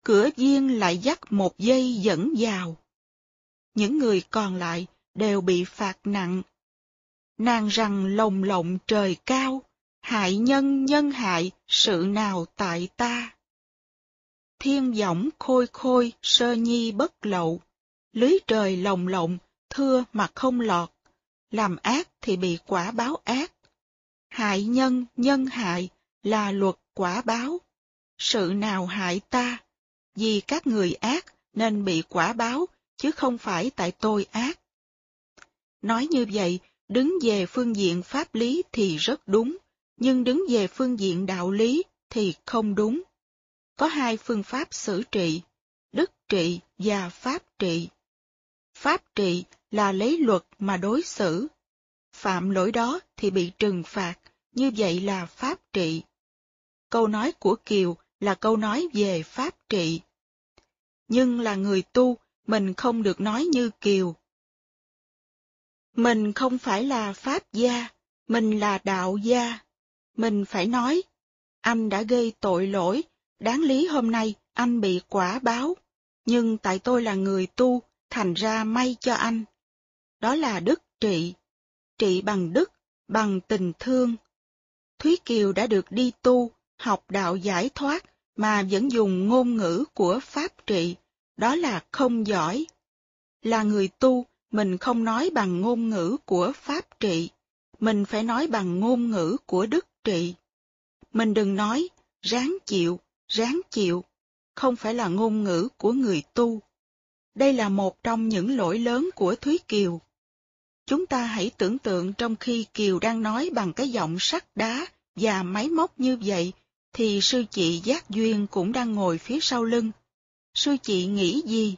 cửa viên lại dắt một dây dẫn vào. Những người còn lại đều bị phạt nặng. Nàng rằng lồng lộng trời cao, hại nhân nhân hại, sự nào tại ta. Thiên võng khôi khôi, sơ nhi bất lậu, lưới trời lồng lộng, thưa mà không lọt, làm ác thì bị quả báo ác. Hại nhân, nhân hại là luật quả báo. Sự nào hại ta? Vì các người ác nên bị quả báo, chứ không phải tại tôi ác. Nói như vậy, đứng về phương diện pháp lý thì rất đúng, nhưng đứng về phương diện đạo lý thì không đúng. Có hai phương pháp xử trị, đức trị và pháp trị. Pháp trị là lấy luật mà đối xử. Phạm lỗi đó thì bị trừng phạt, như vậy là pháp trị. Câu nói của Kiều là câu nói về pháp trị. Nhưng là người tu, mình không được nói như Kiều. Mình không phải là pháp gia, mình là đạo gia. Mình phải nói, anh đã gây tội lỗi, đáng lý hôm nay anh bị quả báo, nhưng tại tôi là người tu, thành ra may cho anh. Đó là đức trị, trị bằng đức, bằng tình thương. Thúy Kiều đã được đi tu, học đạo giải thoát, mà vẫn dùng ngôn ngữ của pháp trị, đó là không giỏi. Là người tu, mình không nói bằng ngôn ngữ của pháp trị, mình phải nói bằng ngôn ngữ của đức trị. Mình đừng nói, ráng chịu, ráng chịu, không phải là ngôn ngữ của người tu. Đây là một trong những lỗi lớn của Thúy Kiều. Chúng ta hãy tưởng tượng trong khi Kiều đang nói bằng cái giọng sắt đá và máy móc như vậy, thì sư chị Giác Duyên cũng đang ngồi phía sau lưng. Sư chị nghĩ gì?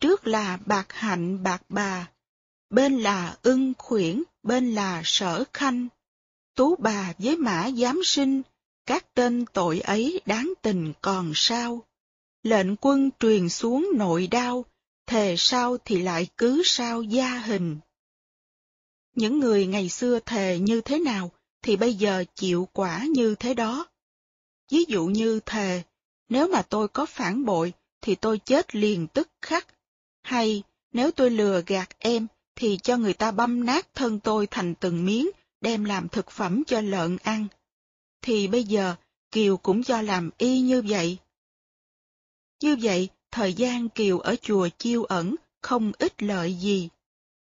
Trước là bạc hạnh bạc bà, bên là ưng khuyển, bên là sở khanh. Tú bà với mã giám sinh, các tên tội ấy đáng tình còn sao. Lệnh quân truyền xuống nội đao, thề sao thì lại cứ sao gia hình. Những người ngày xưa thề như thế nào thì bây giờ chịu quả như thế đó. Ví dụ như thề, nếu mà tôi có phản bội thì tôi chết liền tức khắc, hay nếu tôi lừa gạt em thì cho người ta băm nát thân tôi thành từng miếng đem làm thực phẩm cho lợn ăn. Thì bây giờ Kiều cũng cho làm y như vậy. Như vậy, thời gian Kiều ở chùa chiêu ẩn không ít lợi gì.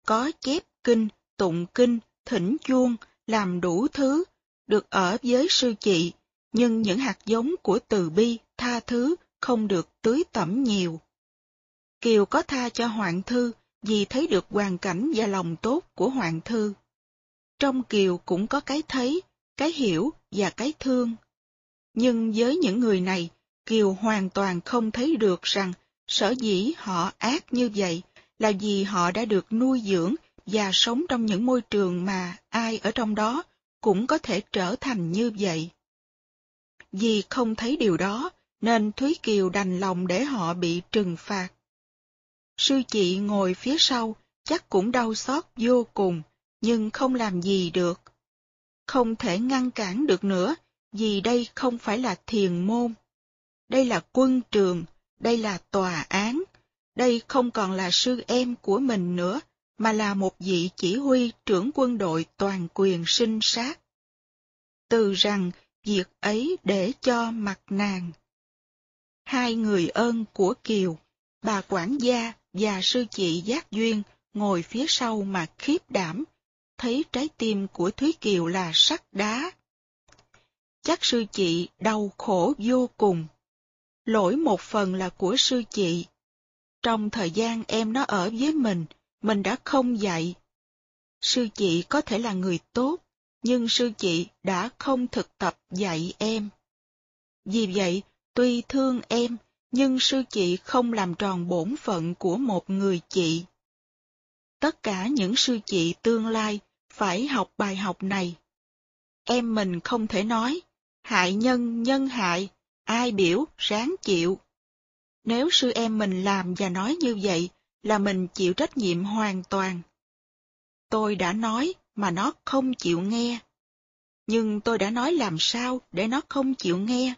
Có chép kinh, tụng kinh, thỉnh chuông, làm đủ thứ, được ở với sư chị, nhưng những hạt giống của từ bi, tha thứ không được tưới tẩm nhiều. Kiều có tha cho Hoàng Thư vì thấy được hoàn cảnh và lòng tốt của Hoàng Thư. Trong Kiều cũng có cái thấy, cái hiểu và cái thương. Nhưng với những người này, Kiều hoàn toàn không thấy được rằng sở dĩ họ ác như vậy là vì họ đã được nuôi dưỡng và sống trong những môi trường mà ai ở trong đó cũng có thể trở thành như vậy. Vì không thấy điều đó, nên Thúy Kiều đành lòng để họ bị trừng phạt. Sư chị ngồi phía sau, chắc cũng đau xót vô cùng, nhưng không làm gì được. Không thể ngăn cản được nữa, vì đây không phải là thiền môn. Đây là quân trường, đây là tòa án, đây không còn là sư em của mình nữa, mà là một vị chỉ huy trưởng quân đội toàn quyền sinh sát. Từ rằng việc ấy để cho mặt nàng. Hai người ơn của Kiều, bà quản gia và sư chị Giác Duyên ngồi phía sau mà khiếp đảm, thấy trái tim của Thúy Kiều là sắt đá. Chắc sư chị đau khổ vô cùng. Lỗi một phần là của sư chị. Trong thời gian em nó ở với mình, mình đã không dạy. Sư chị có thể là người tốt, nhưng sư chị đã không thực tập dạy em. Vì vậy, tuy thương em, nhưng sư chị không làm tròn bổn phận của một người chị. Tất cả những sư chị tương lai phải học bài học này. Em mình không thể nói, hại nhân nhân hại, ai biểu ráng chịu. Nếu sư em mình làm và nói như vậy, là mình chịu trách nhiệm hoàn toàn. Tôi đã nói mà nó không chịu nghe. Nhưng tôi đã nói làm sao để nó không chịu nghe?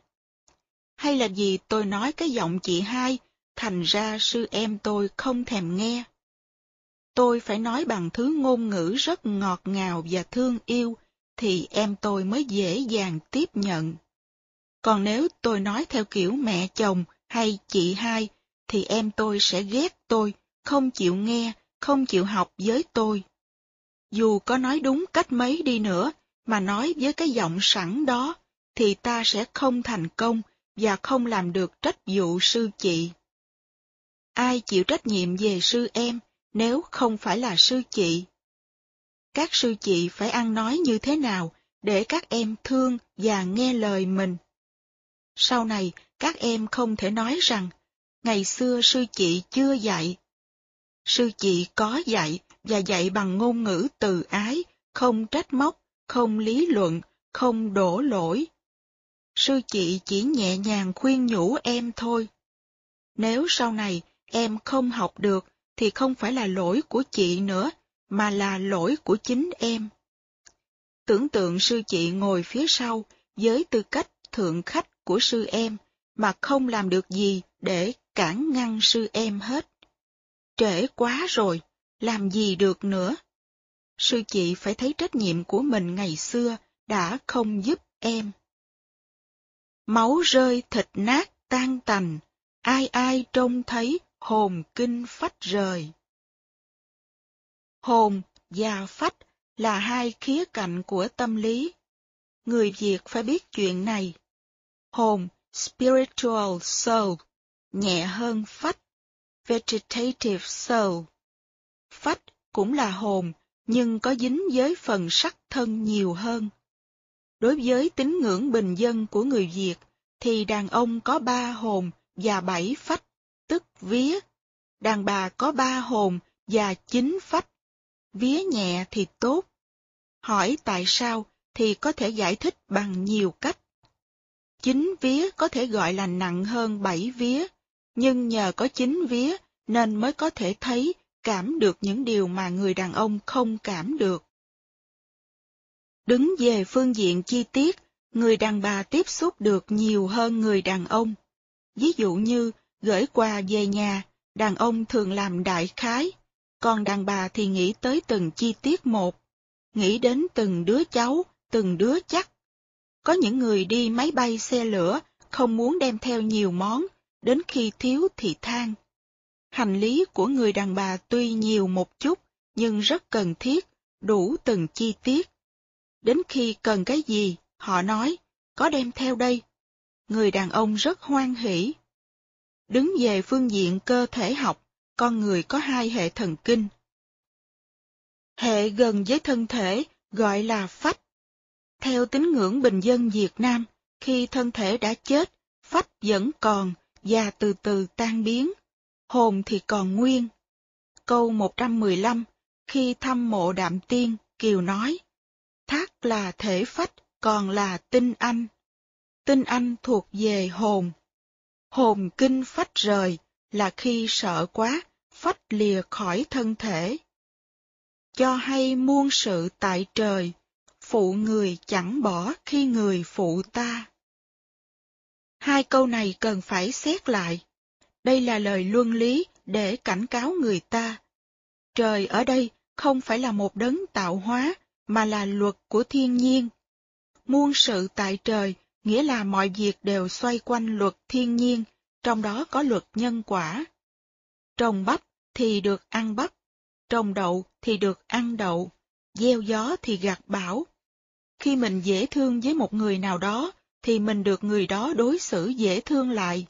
Hay là vì tôi nói cái giọng chị hai, thành ra sư em tôi không thèm nghe? Tôi phải nói bằng thứ ngôn ngữ rất ngọt ngào và thương yêu, thì em tôi mới dễ dàng tiếp nhận. Còn nếu tôi nói theo kiểu mẹ chồng hay chị hai, thì em tôi sẽ ghét tôi, không chịu nghe, không chịu học với tôi. Dù có nói đúng cách mấy đi nữa, mà nói với cái giọng sẵn đó, thì ta sẽ không thành công và không làm được trách vụ sư chị. Ai chịu trách nhiệm về sư em nếu không phải là sư chị? Các sư chị phải ăn nói như thế nào để các em thương và nghe lời mình? Sau này, các em không thể nói rằng, ngày xưa sư chị chưa dạy, Sư chị có dạy và dạy bằng ngôn ngữ từ ái, không trách móc, không lý luận, không đổ lỗi. Sư chị chỉ nhẹ nhàng khuyên nhủ em thôi. Nếu sau này em không học được thì không phải là lỗi của chị nữa, mà là lỗi của chính em. Tưởng tượng sư chị ngồi phía sau với tư cách thượng khách của sư em mà không làm được gì để cản ngăn sư em hết. Trễ quá rồi, làm gì được nữa? Sư chị phải thấy trách nhiệm của mình ngày xưa đã không giúp em. Máu rơi thịt nát tan tành, ai ai trông thấy hồn kinh phách rời. Hồn và phách là hai khía cạnh của tâm lý. Người Việt phải biết chuyện này. Hồn, spiritual soul, nhẹ hơn phách, vegetative soul. Phách cũng là hồn, nhưng có dính với phần sắc thân nhiều hơn. Đối với tín ngưỡng bình dân của người Việt, thì đàn ông có ba hồn và bảy phách, tức vía. Đàn bà có ba hồn và chín phách. Vía nhẹ thì tốt. Hỏi tại sao thì có thể giải thích bằng nhiều cách. Chín vía có thể gọi là nặng hơn bảy vía, nhưng nhờ có chín vía nên mới có thể thấy, cảm được những điều mà người đàn ông không cảm được. Đứng về phương diện chi tiết, người đàn bà tiếp xúc được nhiều hơn người đàn ông. Ví dụ như, gửi quà về nhà, đàn ông thường làm đại khái, còn đàn bà thì nghĩ tới từng chi tiết một, nghĩ đến từng đứa cháu, từng đứa chắc. Có những người đi máy bay xe lửa, không muốn đem theo nhiều món, đến khi thiếu thì than. Hành lý của người đàn bà tuy nhiều một chút, nhưng rất cần thiết, đủ từng chi tiết. Đến khi cần cái gì, họ nói, có đem theo đây. Người đàn ông rất hoan hỷ. Đứng về phương diện cơ thể học, con người có hai hệ thần kinh. Hệ gần với thân thể gọi là phách. Theo tín ngưỡng bình dân Việt Nam, khi thân thể đã chết, phách vẫn còn và từ từ tan biến, hồn thì còn nguyên. Câu 115, khi thăm mộ đạm tiên, Kiều nói, thác là thể phách, còn là tinh anh. Tinh anh thuộc về hồn. Hồn kinh phách rời là khi sợ quá, phách lìa khỏi thân thể. Cho hay muôn sự tại trời, phụ người chẳng bỏ khi người phụ ta. Hai câu này cần phải xét lại. Đây là lời luân lý để cảnh cáo người ta. Trời ở đây không phải là một đấng tạo hóa, mà là luật của thiên nhiên. Muôn sự tại trời nghĩa là mọi việc đều xoay quanh luật thiên nhiên, trong đó có luật nhân quả. Trồng bắp thì được ăn bắp, trồng đậu thì được ăn đậu, gieo gió thì gặt bão. Khi mình dễ thương với một người nào đó, thì mình được người đó đối xử dễ thương lại.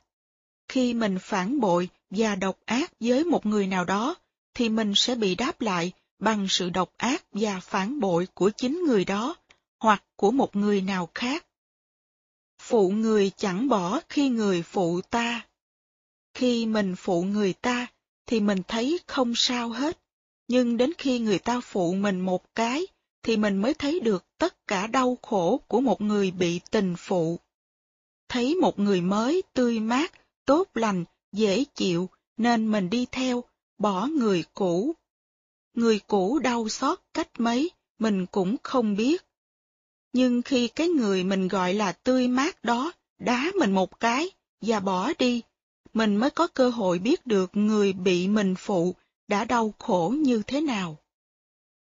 Khi mình phản bội và độc ác với một người nào đó, thì mình sẽ bị đáp lại bằng sự độc ác và phản bội của chính người đó, hoặc của một người nào khác. Phụ người chẳng bỏ khi người phụ ta. Khi mình phụ người ta, thì mình thấy không sao hết, nhưng đến khi người ta phụ mình một cái, thì mình mới thấy được tất cả đau khổ của một người bị tình phụ. Thấy một người mới, tươi mát, tốt lành, dễ chịu, nên mình đi theo, bỏ người cũ. Người cũ đau xót cách mấy, mình cũng không biết. Nhưng khi cái người mình gọi là tươi mát đó đá mình một cái và bỏ đi, mình mới có cơ hội biết được người bị mình phụ đã đau khổ như thế nào.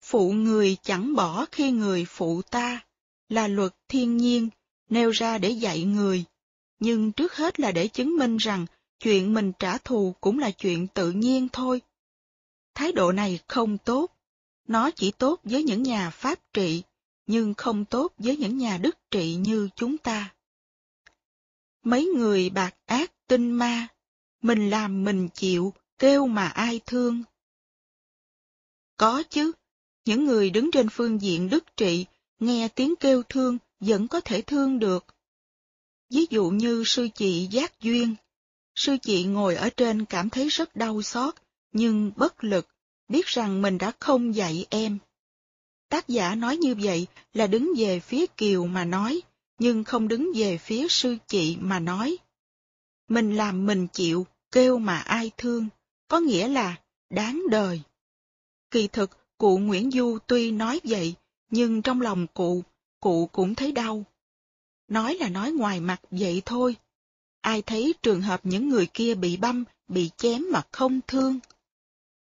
Phụ người chẳng bỏ khi người phụ ta, là luật thiên nhiên, nêu ra để dạy người. Nhưng trước hết là để chứng minh rằng chuyện mình trả thù cũng là chuyện tự nhiên thôi. Thái độ này không tốt. Nó chỉ tốt với những nhà pháp trị, nhưng không tốt với những nhà đức trị như chúng ta. Mấy người bạc ác tinh ma, mình làm mình chịu, kêu mà ai thương. Có chứ, những người đứng trên phương diện đức trị, nghe tiếng kêu thương vẫn có thể thương được. Ví dụ như sư chị Giác Duyên. Sư chị ngồi ở trên cảm thấy rất đau xót nhưng bất lực, biết rằng mình đã không dạy em. Tác giả nói như vậy là đứng về phía Kiều mà nói, nhưng không đứng về phía sư chị mà nói. Mình làm mình chịu, kêu mà ai thương, có nghĩa là đáng đời. Kỳ thực, cụ Nguyễn Du tuy nói vậy, nhưng trong lòng cụ, cụ cũng thấy đau. Nói là nói ngoài mặt vậy thôi. Ai thấy trường hợp những người kia bị băm, bị chém mà không thương.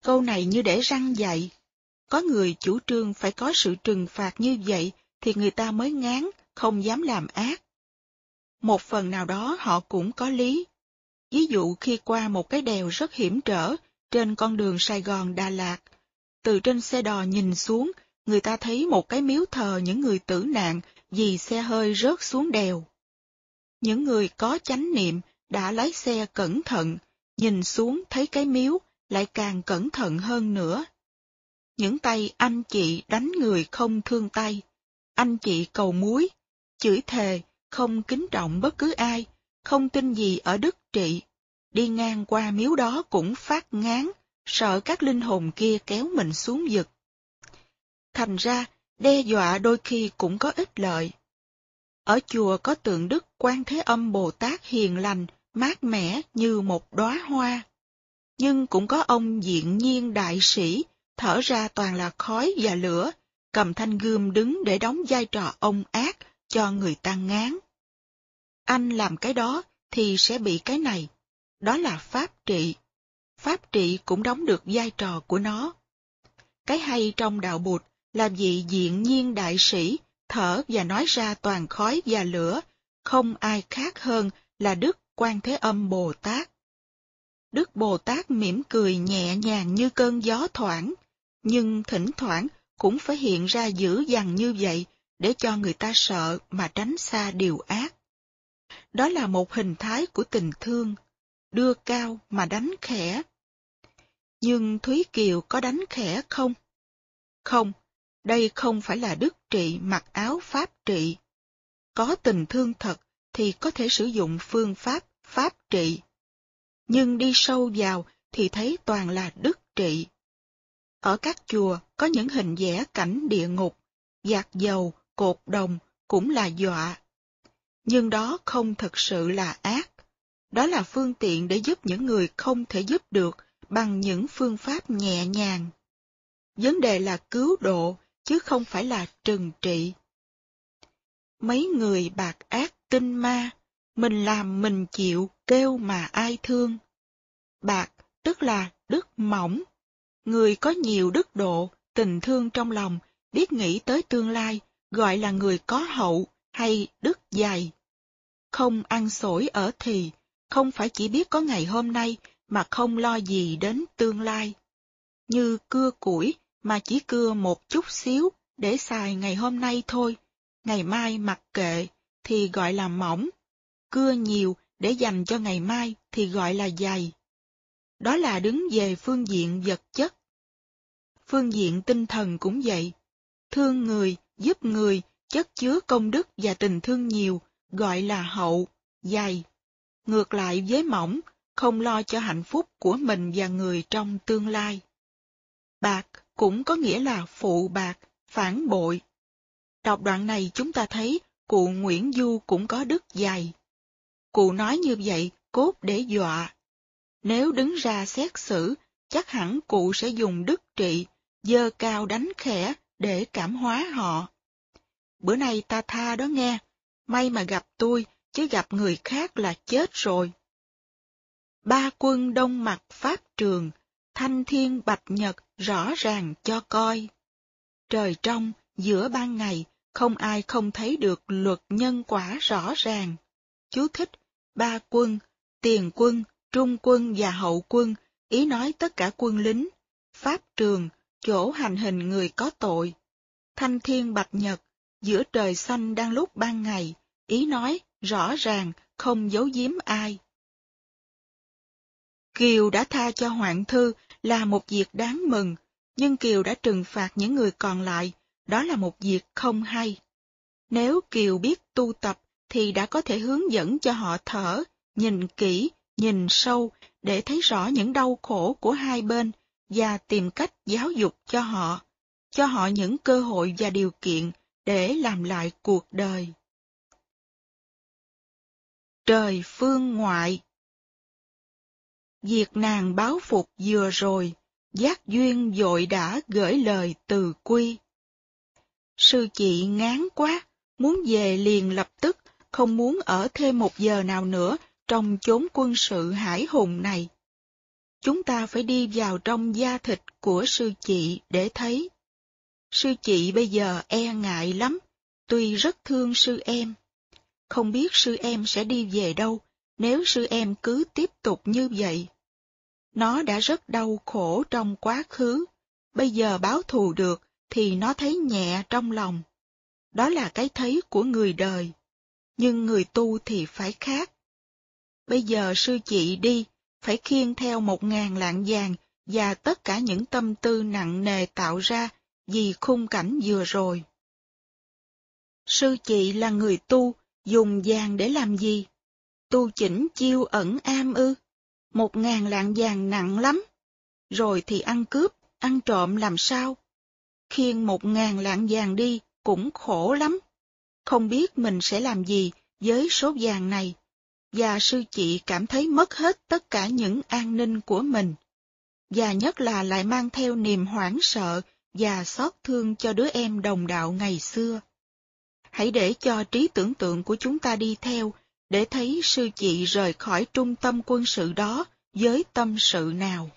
Câu này như để răng dạy. Có người chủ trương phải có sự trừng phạt như vậy thì người ta mới ngán, không dám làm ác. Một phần nào đó họ cũng có lý. Ví dụ khi qua một cái đèo rất hiểm trở trên con đường Sài Gòn Đà Lạt, từ trên xe đò nhìn xuống, người ta thấy một cái miếu thờ những người tử nạn vì xe hơi rớt xuống đèo. Những người có chánh niệm đã lái xe cẩn thận, nhìn xuống thấy cái miếu lại càng cẩn thận hơn nữa. Những tay anh chị đánh người không thương tay, anh chị cầu muối, chửi thề, không kính trọng bất cứ ai, không tin gì ở đức trị. Đi ngang qua miếu đó cũng phát ngán, sợ các linh hồn kia kéo mình xuống vực. Thành ra, đe dọa đôi khi cũng có ích lợi. Ở chùa có tượng Đức Quan Thế Âm Bồ Tát hiền lành, mát mẻ như một đóa hoa. Nhưng cũng có ông diện nhiên đại sĩ, thở ra toàn là khói và lửa, cầm thanh gươm đứng để đóng vai trò ông ác cho người ta ngán. Anh làm cái đó thì sẽ bị cái này. Đó là pháp trị. Pháp trị cũng đóng được vai trò của nó. Cái hay trong đạo bụt là vị diện nhiên đại sĩ thở và nói ra toàn khói và lửa, không ai khác hơn là Đức Quan Thế Âm Bồ Tát. Đức Bồ Tát mỉm cười nhẹ nhàng như cơn gió thoảng, nhưng thỉnh thoảng cũng phải hiện ra dữ dằn như vậy để cho người ta sợ mà tránh xa điều ác. Đó là một hình thái của tình thương, đưa cao mà đánh khẽ. Nhưng Thúy Kiều có đánh khẽ không? Không, đây không phải là đức trị mặc áo pháp trị. Có tình thương thật thì có thể sử dụng phương pháp pháp trị. Nhưng đi sâu vào thì thấy toàn là đức trị. Ở các chùa có những hình vẽ cảnh địa ngục, giạc dầu, cột đồng cũng là dọa. Nhưng đó không thực sự là ác. Đó là phương tiện để giúp những người không thể giúp được bằng những phương pháp nhẹ nhàng. Vấn đề là cứu độ, chứ không phải là trừng trị. Mấy người bạc ác tinh ma, mình làm mình chịu, kêu mà ai thương. Bạc tức là đức mỏng. Người có nhiều đức độ, tình thương trong lòng, biết nghĩ tới tương lai, gọi là người có hậu hay đức dày. Không ăn sổi ở thì, không phải chỉ biết có ngày hôm nay mà không lo gì đến tương lai. Như cưa củi mà chỉ cưa một chút xíu để xài ngày hôm nay thôi, ngày mai mặc kệ thì gọi là mỏng, cưa nhiều để dành cho ngày mai thì gọi là dày. Đó là đứng về phương diện vật chất. Phương diện tinh thần cũng vậy. Thương người, giúp người, chất chứa công đức và tình thương nhiều, gọi là hậu, dày. Ngược lại với mỏng, không lo cho hạnh phúc của mình và người trong tương lai. Bạc cũng có nghĩa là phụ bạc, phản bội. Đọc đoạn này chúng ta thấy cụ Nguyễn Du cũng có đức dày. Cụ nói như vậy cốt để dọa. Nếu đứng ra xét xử, chắc hẳn cụ sẽ dùng đức trị, dơ cao đánh khẽ để cảm hóa họ. Bữa nay ta tha đó nghe, may mà gặp tôi, chứ gặp người khác là chết rồi. Ba quân đông mặt pháp trường, thanh thiên bạch nhật rõ ràng cho coi. Trời trong, giữa ban ngày, không ai không thấy được luật nhân quả rõ ràng. Chú thích, ba quân, tiền quân, trung quân và hậu quân, ý nói tất cả quân lính, pháp trường, chỗ hành hình người có tội. Thanh thiên bạch nhật, giữa trời xanh đang lúc ban ngày, ý nói rõ ràng, không giấu giếm ai. Kiều đã tha cho Hoạn Thư là một việc đáng mừng, nhưng Kiều đã trừng phạt những người còn lại, đó là một việc không hay. Nếu Kiều biết tu tập thì đã có thể hướng dẫn cho họ thở, nhìn kỹ, nhìn sâu để thấy rõ những đau khổ của hai bên và tìm cách giáo dục cho họ, cho họ những cơ hội và điều kiện để làm lại cuộc đời. Trời phương ngoại Việc nàng báo phục vừa rồi, giác duyên dội đã gửi lời từ quy. Sư chị ngán quá, muốn về liền lập tức, không muốn ở thêm một giờ nào nữa trong chốn quân sự hải hùng này. Chúng ta phải đi vào trong da thịt của sư chị để thấy. Sư chị bây giờ e ngại lắm, tuy rất thương sư em. Không biết sư em sẽ đi về đâu nếu sư em cứ tiếp tục như vậy. Nó đã rất đau khổ trong quá khứ, bây giờ báo thù được thì nó thấy nhẹ trong lòng. Đó là cái thấy của người đời, nhưng người tu thì phải khác. Bây giờ sư chị đi, phải khiêng theo một ngàn lạng vàng và tất cả những tâm tư nặng nề tạo ra vì khung cảnh vừa rồi. Sư chị là người tu, dùng vàng để làm gì? Tu chỉnh chiêu ẩn am ư? Một ngàn lạng vàng nặng lắm. Rồi thì ăn cướp, ăn trộm làm sao? Khiêng một ngàn lạng vàng đi cũng khổ lắm. Không biết mình sẽ làm gì với số vàng này. Và sư chị cảm thấy mất hết tất cả những an ninh của mình. Và nhất là lại mang theo niềm hoảng sợ và xót thương cho đứa em đồng đạo ngày xưa. Hãy để cho trí tưởng tượng của chúng ta đi theo để thấy sư chị rời khỏi trung tâm quân sự đó với tâm sự nào.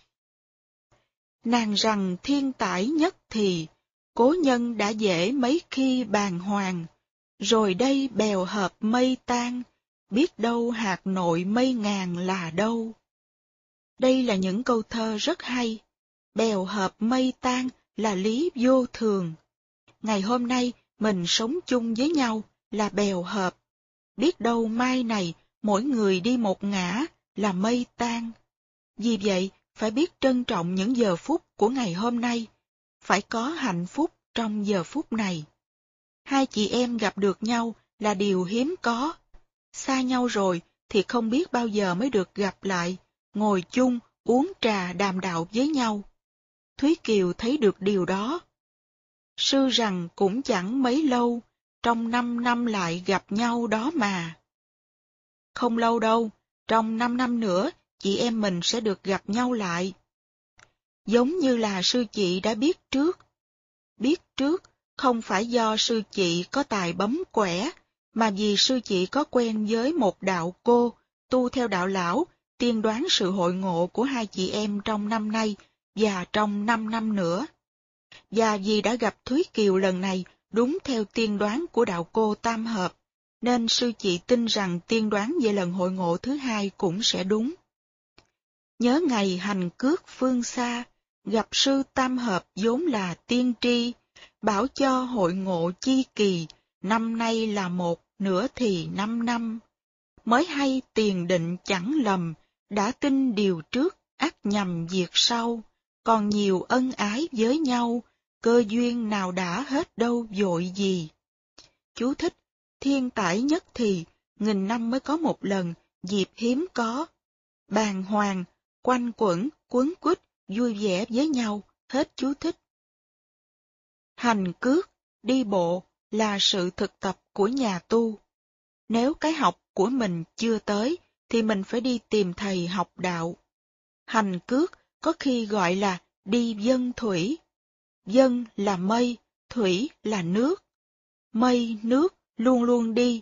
Nàng rằng thiên tải nhất thì, cố nhân đã dễ mấy khi bàn hoàng, rồi đây bèo hợp mây tan, biết đâu hạt nội mây ngàn là đâu. Đây là những câu thơ rất hay, bèo hợp mây tan là lý vô thường. Ngày hôm nay mình sống chung với nhau là bèo hợp, biết đâu mai này mỗi người đi một ngã là mây tan. Vì vậy, phải biết trân trọng những giờ phút của ngày hôm nay, phải có hạnh phúc trong giờ phút này. Hai chị em gặp được nhau là điều hiếm có. Xa nhau rồi thì không biết bao giờ mới được gặp lại, ngồi chung, uống trà đàm đạo với nhau. Thúy Kiều thấy được điều đó. Sư rằng cũng chẳng mấy lâu, trong năm năm lại gặp nhau đó mà. Không lâu đâu, trong năm năm nữa, chị em mình sẽ được gặp nhau lại. Giống như là sư chị đã biết trước. Biết trước không phải do sư chị có tài bấm quẻ, mà vì sư chị có quen với một đạo cô, tu theo đạo lão, tiên đoán sự hội ngộ của hai chị em trong năm nay và trong năm năm nữa. Và vì đã gặp Thúy Kiều lần này đúng theo tiên đoán của đạo cô Tam Hợp, nên sư chị tin rằng tiên đoán về lần hội ngộ thứ hai cũng sẽ đúng. Nhớ ngày hành cước phương xa, gặp sư Tam Hợp vốn là tiên tri, bảo cho hội ngộ chi kỳ, năm nay là một, nửa thì năm năm. Mới hay tiền định chẳng lầm, đã tin điều trước, ác nhầm diệt sau, còn nhiều ân ái với nhau, cơ duyên nào đã hết đâu dội gì. Chú thích, thiên tải nhất thì, nghìn năm mới có một lần, dịp hiếm có. Bàn hoàng, quanh quẩn, quấn quýt, vui vẻ với nhau, hết chú thích. Hành cước, đi bộ là sự thực tập của nhà tu. Nếu cái học của mình chưa tới, thì mình phải đi tìm thầy học đạo. Hành cước có khi gọi là đi dân thủy. Dân là mây, thủy là nước. Mây, nước luôn luôn đi.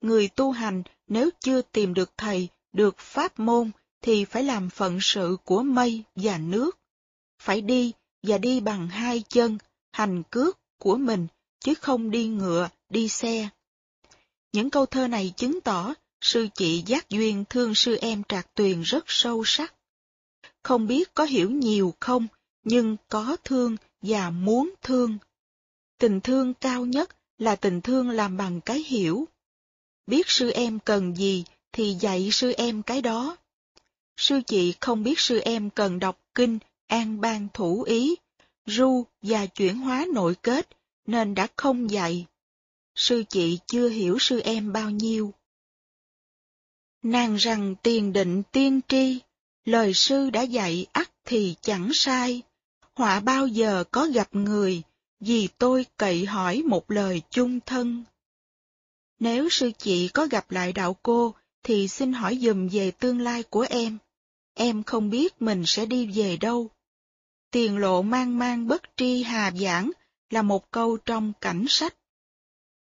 Người tu hành nếu chưa tìm được thầy, được pháp môn, thì phải làm phận sự của mây và nước. Phải đi và đi bằng hai chân, hành cước của mình, chứ không đi ngựa, đi xe. Những câu thơ này chứng tỏ sư chị Giác Duyên thương sư em Trạc Tuyền rất sâu sắc. Không biết có hiểu nhiều không, nhưng có thương và muốn thương. Tình thương cao nhất là tình thương làm bằng cái hiểu. Biết sư em cần gì thì dạy sư em cái đó. Sư chị không biết sư em cần đọc kinh, an bang thủ ý, ru và chuyển hóa nội kết, nên đã không dạy. Sư chị chưa hiểu sư em bao nhiêu. Nàng rằng tiền định tiên tri, lời sư đã dạy ắt thì chẳng sai, họa bao giờ có gặp người, vì tôi cậy hỏi một lời chung thân. Nếu sư chị có gặp lại đạo cô, thì xin hỏi dùm về tương lai của em. Em không biết mình sẽ đi về đâu. Tiền lộ mang mang bất tri hà giảng là một câu trong cảnh sách.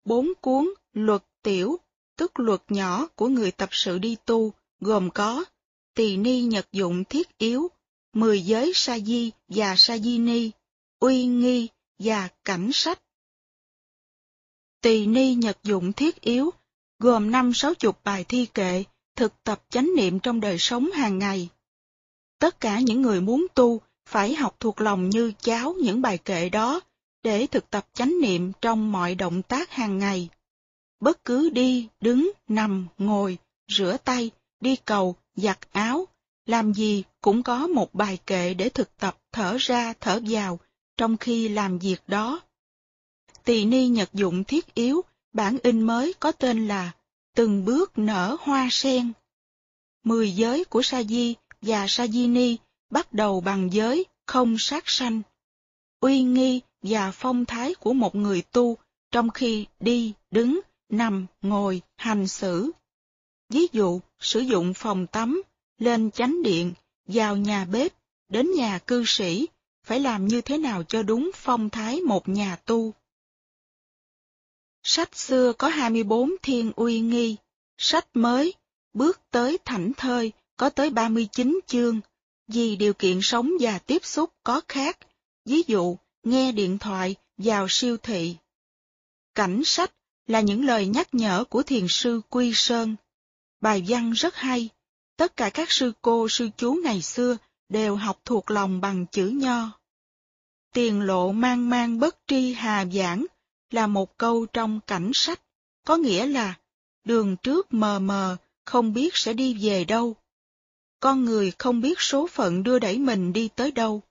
Bốn cuốn luật tiểu, tức luật nhỏ của người tập sự đi tu, gồm có tỳ ni nhật dụng thiết yếu, mười giới sa di và sa di ni, uy nghi và cảnh sách. Tỳ ni nhật dụng thiết yếu, gồm năm sáu chục bài thi kệ, thực tập chánh niệm trong đời sống hàng ngày. Tất cả những người muốn tu phải học thuộc lòng như cháo những bài kệ đó để thực tập chánh niệm trong mọi động tác hàng ngày. Bất cứ đi, đứng, nằm, ngồi, rửa tay, đi cầu, giặt áo, làm gì cũng có một bài kệ để thực tập thở ra thở vào trong khi làm việc đó. Tỳ ni nhật dụng thiết yếu, bản in mới có tên là Từng bước nở hoa sen. Mười giới của Sa Di và Sa Di Ni bắt đầu bằng giới không sát sanh. Uy nghi và phong thái của một người tu trong khi đi, đứng, nằm, ngồi, hành xử. Ví dụ, sử dụng phòng tắm, lên chánh điện, vào nhà bếp, đến nhà cư sĩ, phải làm như thế nào cho đúng phong thái một nhà tu. Sách xưa có 24 thiên uy nghi, sách mới, bước tới thảnh thơi, có tới 39 chương, vì điều kiện sống và tiếp xúc có khác, ví dụ, nghe điện thoại, vào siêu thị. Cảnh sách là những lời nhắc nhở của thiền sư Quy Sơn. Bài văn rất hay, tất cả các sư cô sư chú ngày xưa đều học thuộc lòng bằng chữ nho. Tiền lộ mang mang bất tri hà giảng là một câu trong cảnh sách, có nghĩa là đường trước mờ mờ, không biết sẽ đi về đâu. Con người không biết số phận đưa đẩy mình đi tới đâu.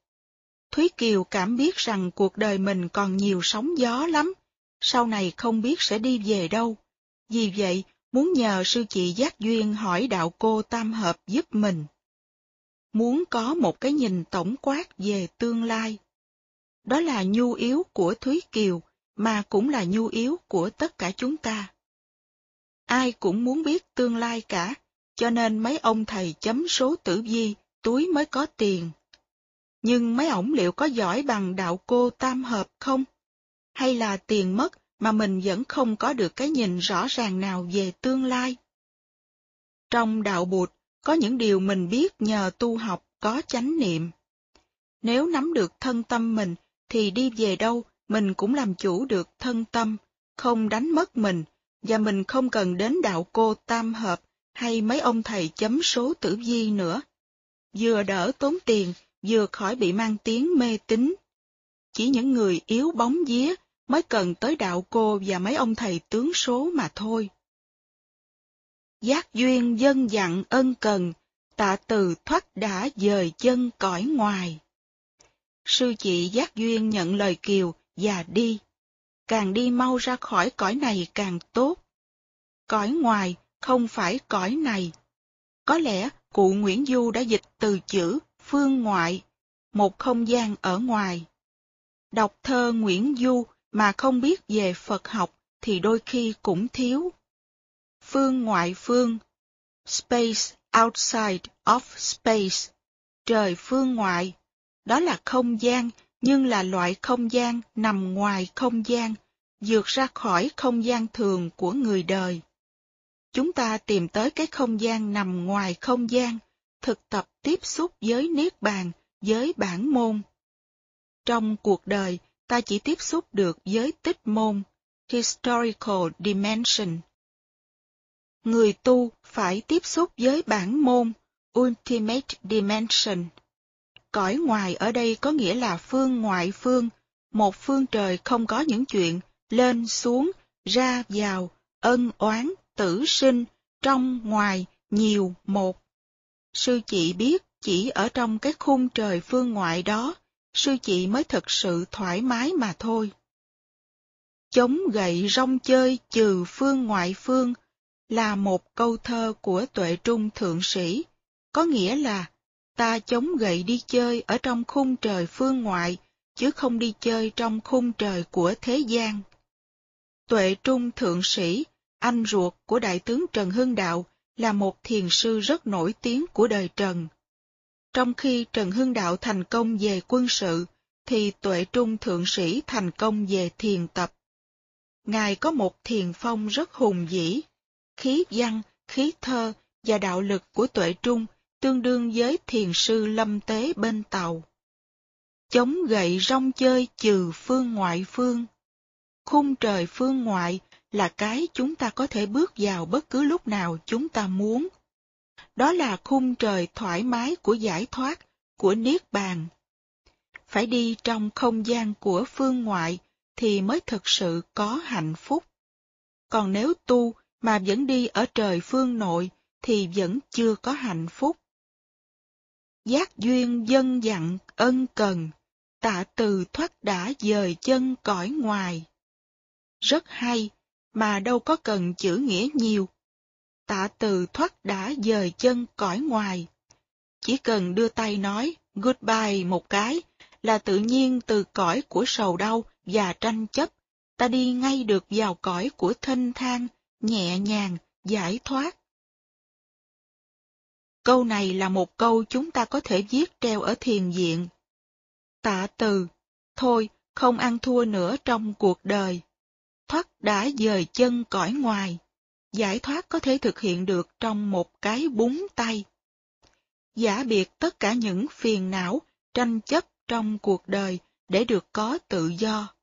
Thúy Kiều cảm biết rằng cuộc đời mình còn nhiều sóng gió lắm, sau này không biết sẽ đi về đâu. Vì vậy, muốn nhờ sư chị Giác Duyên hỏi đạo cô Tam Hợp giúp mình. Muốn có một cái nhìn tổng quát về tương lai. Đó là nhu yếu của Thúy Kiều, mà cũng là nhu yếu của tất cả chúng ta. Ai cũng muốn biết tương lai cả, cho nên mấy ông thầy chấm số tử vi, túi mới có tiền. Nhưng mấy ổng liệu có giỏi bằng đạo cô tam hợp không? Hay là tiền mất mà mình vẫn không có được cái nhìn rõ ràng nào về tương lai? Trong đạo bụt, có những điều mình biết nhờ tu học có chánh niệm. Nếu nắm được thân tâm mình, thì đi về đâu mình cũng làm chủ được thân tâm, không đánh mất mình, và mình không cần đến đạo cô tam hợp hay mấy ông thầy chấm số tử vi nữa. Vừa đỡ tốn tiền, vừa khỏi bị mang tiếng mê tín. Chỉ những người yếu bóng vía mới cần tới đạo cô và mấy ông thầy tướng số mà thôi. Giác duyên dân dặn ân cần, tạ từ thoát đã dời chân cõi ngoài. Sư chị Giác Duyên nhận lời Kiều và đi. Càng đi mau ra khỏi cõi này càng tốt. Cõi ngoài không phải cõi này. Có lẽ cụ Nguyễn Du đã dịch từ chữ phương ngoại, một không gian ở ngoài. Đọc thơ Nguyễn Du mà không biết về Phật học thì đôi khi cũng thiếu. Phương ngoại phương, space outside of space, trời phương ngoại, đó là không gian nhưng là loại không gian nằm ngoài không gian, vượt ra khỏi không gian thường của người đời. Chúng ta tìm tới cái không gian nằm ngoài không gian, thực tập tiếp xúc với Niết Bàn, với bản môn. Trong cuộc đời, ta chỉ tiếp xúc được với tích môn, historical dimension. Người tu phải tiếp xúc với bản môn, ultimate dimension. Cõi ngoài ở đây có nghĩa là phương ngoại phương, một phương trời không có những chuyện lên xuống, ra vào, ân oán, tử sinh, trong ngoài, nhiều, một. Sư chị biết chỉ ở trong cái khung trời phương ngoại đó, sư chị mới thực sự thoải mái mà thôi. Chống gậy rong chơi trừ phương ngoại phương là một câu thơ của tuệ trung thượng sĩ, có nghĩa là ta chống gậy đi chơi ở trong khung trời phương ngoại, chứ không đi chơi trong khung trời của thế gian. Tuệ Trung Thượng Sĩ, anh ruột của Đại tướng Trần Hưng Đạo, là một thiền sư rất nổi tiếng của đời Trần. Trong khi Trần Hưng Đạo thành công về quân sự, thì Tuệ Trung Thượng Sĩ thành công về thiền tập. Ngài có một thiền phong rất hùng vĩ, khí văn, khí thơ và đạo lực của Tuệ Trung tương đương với thiền sư lâm tế bên tàu. Chống gậy rong chơi trừ phương ngoại phương. Khung trời phương ngoại là cái chúng ta có thể bước vào bất cứ lúc nào chúng ta muốn. Đó là khung trời thoải mái của giải thoát, của niết bàn. Phải đi trong không gian của phương ngoại thì mới thực sự có hạnh phúc. Còn nếu tu mà vẫn đi ở trời phương nội thì vẫn chưa có hạnh phúc. Giác duyên dân dặn ân cần, tạ từ thoát đã dời chân cõi ngoài. Rất hay, mà đâu có cần chữ nghĩa nhiều. Tạ từ thoát đã dời chân cõi ngoài. Chỉ cần đưa tay nói goodbye một cái là tự nhiên từ cõi của sầu đau và tranh chấp, ta đi ngay được vào cõi của thênh thang, nhẹ nhàng, giải thoát. Câu này là một câu chúng ta có thể viết treo ở thiền viện. Tạ từ, thôi, không ăn thua nữa trong cuộc đời. Thoát đã dời chân cõi ngoài. Giải thoát có thể thực hiện được trong một cái búng tay. Giả biệt tất cả những phiền não, tranh chấp trong cuộc đời để được có tự do.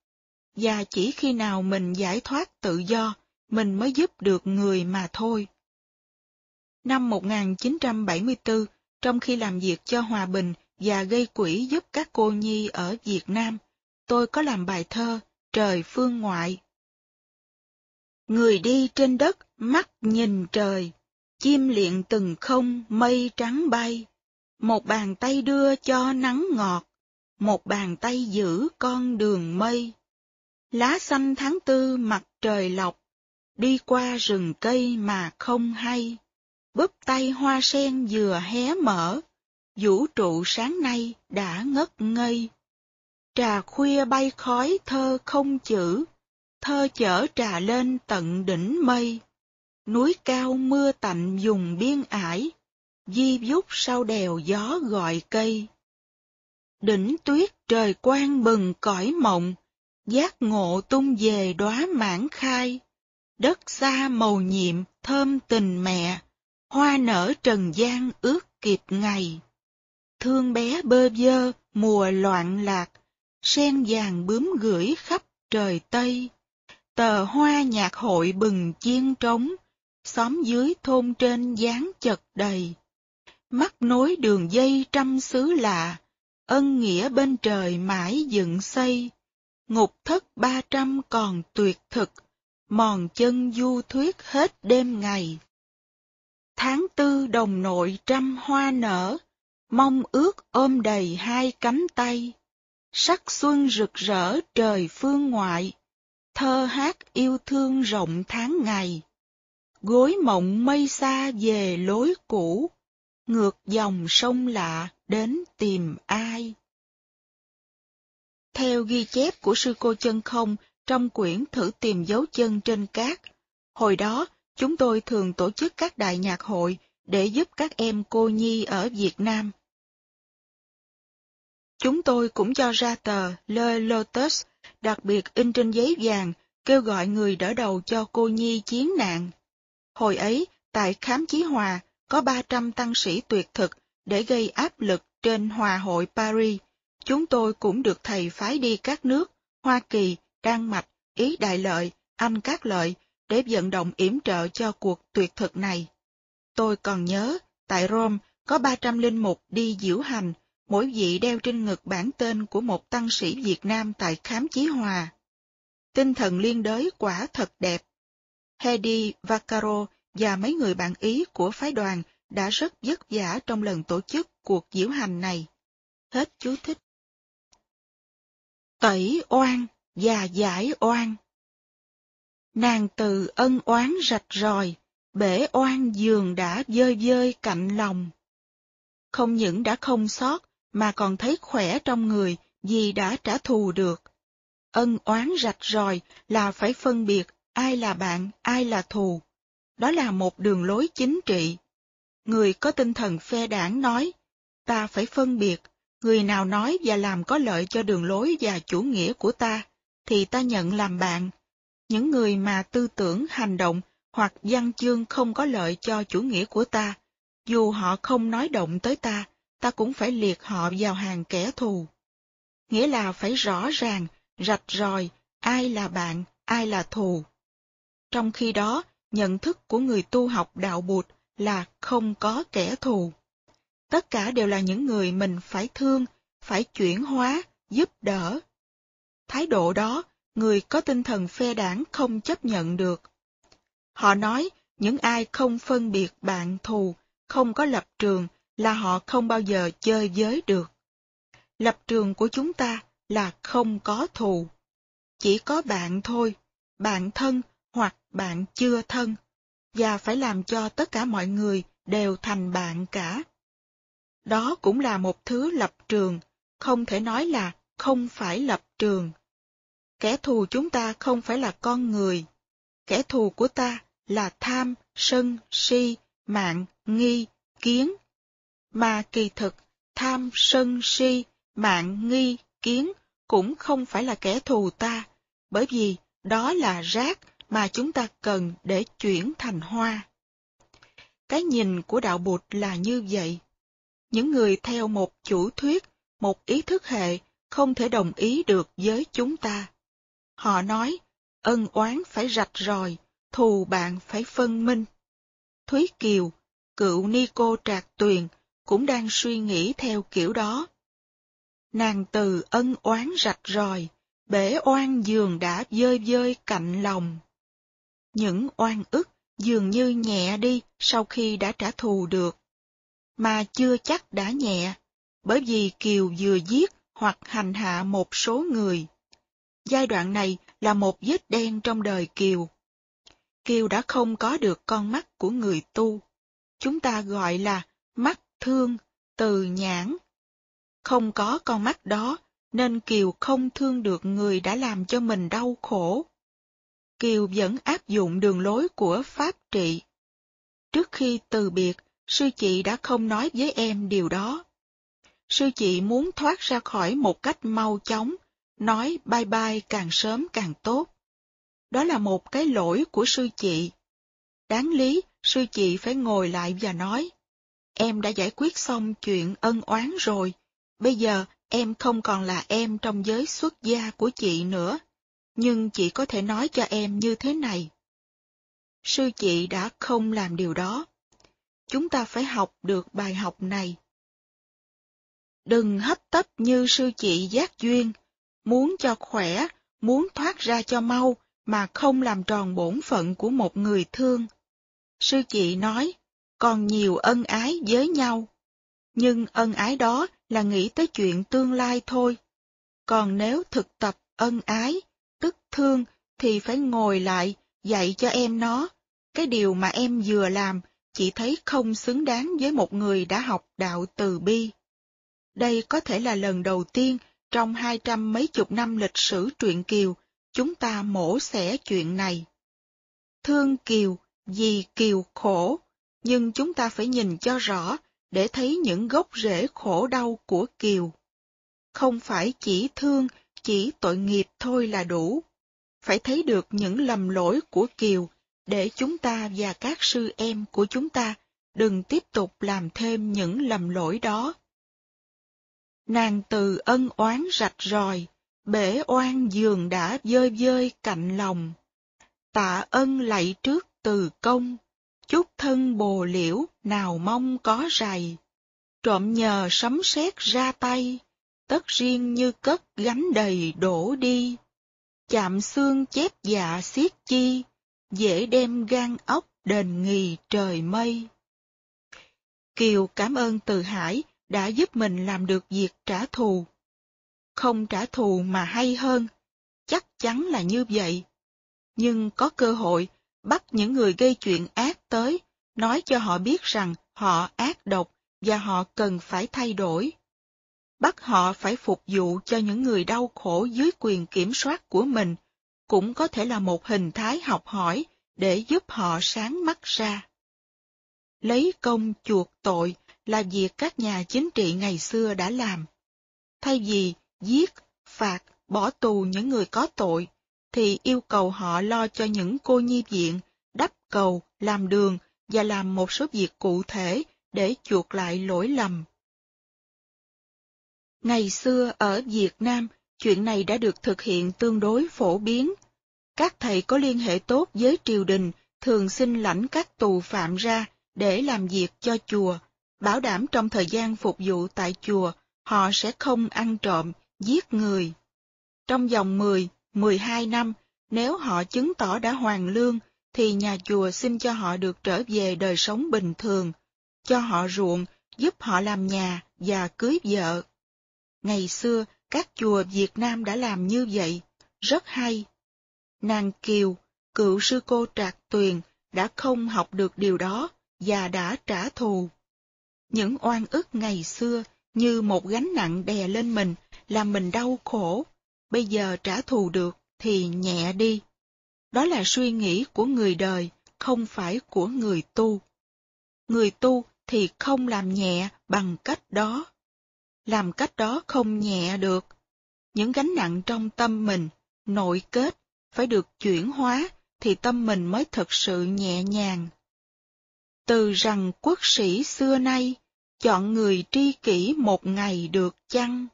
Và chỉ khi nào mình giải thoát tự do, mình mới giúp được người mà thôi. Năm 1974, trong khi làm việc cho hòa bình và gây quỹ giúp các cô nhi ở Việt Nam, tôi có làm bài thơ Trời phương ngoại. Người đi trên đất, mắt nhìn trời, chim liện từng không, mây trắng bay. Một bàn tay đưa cho nắng ngọt, một bàn tay giữ con đường mây. Lá xanh tháng tư mặt trời lọc, đi qua rừng cây mà không hay. Búp tay hoa sen vừa hé mở, vũ trụ sáng nay đã ngất ngây. Trà khuya bay khói thơ không chữ, thơ chở trà lên tận đỉnh mây. Núi cao mưa tạnh dùng biên ải, di dút sau đèo gió gọi cây. Đỉnh tuyết trời quang bừng cõi mộng, giác ngộ tung về đóa mãn khai. Đất xa màu nhiệm thơm tình mẹ, hoa nở trần gian ước kịp ngày. Thương bé bơ vơ, mùa loạn lạc, sen vàng bướm gửi khắp trời Tây. Tờ hoa nhạc hội bừng chiên trống, xóm dưới thôn trên dáng chật đầy. Mắt nối đường dây trăm xứ lạ, ân nghĩa bên trời mãi dựng xây. Ngục thất ba trăm còn tuyệt thực, mòn chân du thuyết hết đêm ngày. Tháng tư đồng nội trăm hoa nở, mong ước ôm đầy hai cánh tay. Sắc xuân rực rỡ trời phương ngoại, thơ hát yêu thương rộng tháng ngày. Gối mộng mây xa về lối cũ, ngược dòng sông lạ đến tìm ai. Theo ghi chép của sư cô chân không trong quyển thử tìm dấu chân trên cát, hồi đó chúng tôi thường tổ chức các đại nhạc hội để giúp các em cô nhi ở Việt Nam. Chúng tôi cũng cho ra tờ Le Lotus, đặc biệt in trên giấy vàng, kêu gọi người đỡ đầu cho cô nhi chiến nạn. Hồi ấy, tại Khám Chí Hòa, có 300 tăng sĩ tuyệt thực để gây áp lực trên Hòa hội Paris. Chúng tôi cũng được thầy phái đi các nước Hoa Kỳ, Đan Mạch, Ý Đại Lợi, Anh Các Lợi để vận động yểm trợ cho cuộc tuyệt thực này. Tôi còn nhớ, tại Rome có 300 linh mục đi diễu hành, mỗi vị đeo trên ngực bản tên của một tăng sĩ Việt Nam tại Khám Chí Hòa. Tinh thần liên đới quả thật đẹp. Hedy Vaccaro và mấy người bạn Ý của phái đoàn đã rất vất vả trong lần tổ chức cuộc diễu hành này. Hết chú thích. Tẩy oan và giải oan Nàng từ ân oán rạch ròi, bể oan giường đã dơi dơi cạnh lòng. không những đã không sót, mà còn thấy khỏe trong người vì đã trả thù được. Ân oán rạch ròi là phải phân biệt ai là bạn, ai là thù. Đó là một đường lối chính trị. Người có tinh thần phe đảng nói, ta phải phân biệt, người nào nói và làm có lợi cho đường lối và chủ nghĩa của ta, thì ta nhận làm bạn. Những người mà tư tưởng, hành động hoặc văn chương không có lợi cho chủ nghĩa của ta, dù họ không nói động tới ta, ta cũng phải liệt họ vào hàng kẻ thù. Nghĩa là phải rõ ràng, rạch ròi, ai là bạn, ai là thù. Trong khi đó, nhận thức của người tu học đạo bụt là không có kẻ thù. Tất cả đều là những người mình phải thương, phải chuyển hóa, giúp đỡ. Thái độ đó, người có tinh thần phe đảng không chấp nhận được. Họ nói, những ai không phân biệt bạn thù, không có lập trường, là họ không bao giờ chơi với được. Lập trường của chúng ta là không có thù. Chỉ có bạn thôi, bạn thân hoặc bạn chưa thân, và phải làm cho tất cả mọi người đều thành bạn cả. Đó cũng là một thứ lập trường, không thể nói là không phải lập trường. Kẻ thù chúng ta không phải là con người. Kẻ thù của ta là tham, sân, si, mạng, nghi, kiến. Mà kỳ thực, tham, sân, si, mạng, nghi, kiến cũng không phải là kẻ thù ta, bởi vì đó là rác mà chúng ta cần để chuyển thành hoa. Cái nhìn của đạo Bụt là như vậy. Những người theo một chủ thuyết, một ý thức hệ không thể đồng ý được với chúng ta. Họ nói, ân oán phải rạch ròi, thù bạn phải phân minh. Thúy Kiều, cựu ni cô trạc tuyền, cũng đang suy nghĩ theo kiểu đó. Nàng từ ân oán rạch ròi, bể oan giường đã dơi dơi cạnh lòng. Những oan ức dường như nhẹ đi sau khi đã trả thù được. Mà chưa chắc đã nhẹ, bởi vì Kiều vừa giết hoặc hành hạ một số người. Giai đoạn này là một vết đen trong đời Kiều. Kiều đã không có được con mắt của người tu. Chúng ta gọi là mắt thương, từ nhãn. Không có con mắt đó, nên Kiều không thương được người đã làm cho mình đau khổ. Kiều vẫn áp dụng đường lối của Pháp trị. Trước khi từ biệt, sư chị đã không nói với em điều đó. Sư chị muốn thoát ra khỏi một cách mau chóng, nói bye bye càng sớm càng tốt. Đó là một cái lỗi của sư chị. Đáng lý, sư chị phải ngồi lại và nói, em đã giải quyết xong chuyện ân oán rồi, bây giờ em không còn là em trong giới xuất gia của chị nữa, nhưng chị có thể nói cho em như thế này. Sư chị đã không làm điều đó. Chúng ta phải học được bài học này. Đừng hấp tấp như sư chị giác duyên, muốn cho khỏe, muốn thoát ra cho mau, mà không làm tròn bổn phận của một người thương. Sư chị nói, còn nhiều ân ái với nhau. Nhưng ân ái đó là nghĩ tới chuyện tương lai thôi. Còn nếu thực tập ân ái, tức thương, thì phải ngồi lại, dạy cho em nó. Cái điều mà em vừa làm, chỉ thấy không xứng đáng với một người đã học đạo từ bi. Đây có thể là lần đầu tiên trong hai trăm mấy chục năm lịch sử truyện Kiều, chúng ta mổ xẻ chuyện này. Thương Kiều, vì Kiều khổ, nhưng chúng ta phải nhìn cho rõ để thấy những gốc rễ khổ đau của Kiều. Không phải chỉ thương, chỉ tội nghiệp thôi là đủ. Phải thấy được những lầm lỗi của Kiều để chúng ta và các sư em của chúng ta đừng tiếp tục làm thêm những lầm lỗi đó. Nàng từ ân oán rạch ròi, bể oan giường đã dơi dơi cạnh lòng. Tạ ân lạy trước từ công, chút thân bồ liễu nào mong có rày. Trộm nhờ sấm sét ra tay, tất riêng như cất gánh đầy đổ đi. Chạm xương chép dạ xiết chi, dễ đem gan ốc đền nghì trời mây. Kiều cảm ơn Từ Hải đã giúp mình làm được việc trả thù. Không trả thù mà hay hơn, chắc chắn là như vậy. Nhưng có cơ hội bắt những người gây chuyện ác tới, nói cho họ biết rằng họ ác độc và họ cần phải thay đổi. Bắt họ phải phục vụ cho những người đau khổ dưới quyền kiểm soát của mình cũng có thể là một hình thái học hỏi để giúp họ sáng mắt ra. Lấy công chuộc tội là việc các nhà chính trị ngày xưa đã làm. Thay vì giết, phạt, bỏ tù những người có tội, thì yêu cầu họ lo cho những cô nhi viện, đắp cầu, làm đường và làm một số việc cụ thể để chuộc lại lỗi lầm. Ngày xưa ở Việt Nam, chuyện này đã được thực hiện tương đối phổ biến. Các thầy có liên hệ tốt với triều đình thường xin lãnh các tù phạm ra để làm việc cho chùa, bảo đảm trong thời gian phục vụ tại chùa, họ sẽ không ăn trộm, giết người. Trong vòng 10, 12 năm, nếu họ chứng tỏ đã hoàn lương, thì nhà chùa xin cho họ được trở về đời sống bình thường, cho họ ruộng, giúp họ làm nhà và cưới vợ. Ngày xưa, các chùa Việt Nam đã làm như vậy, rất hay. Nàng Kiều, cựu sư cô Trạc Tuyền, đã không học được điều đó và đã trả thù. Những oan ức ngày xưa như một gánh nặng đè lên mình, làm mình đau khổ. Bây giờ trả thù được thì nhẹ đi. Đó là suy nghĩ của người đời, không phải của người tu. Người tu thì không làm nhẹ bằng cách đó. Làm cách đó không nhẹ được. Những gánh nặng trong tâm mình, nội kết, phải được chuyển hóa thì tâm mình mới thật sự nhẹ nhàng. Từ rằng quốc sĩ xưa nay, chọn người tri kỷ một ngày được chăng?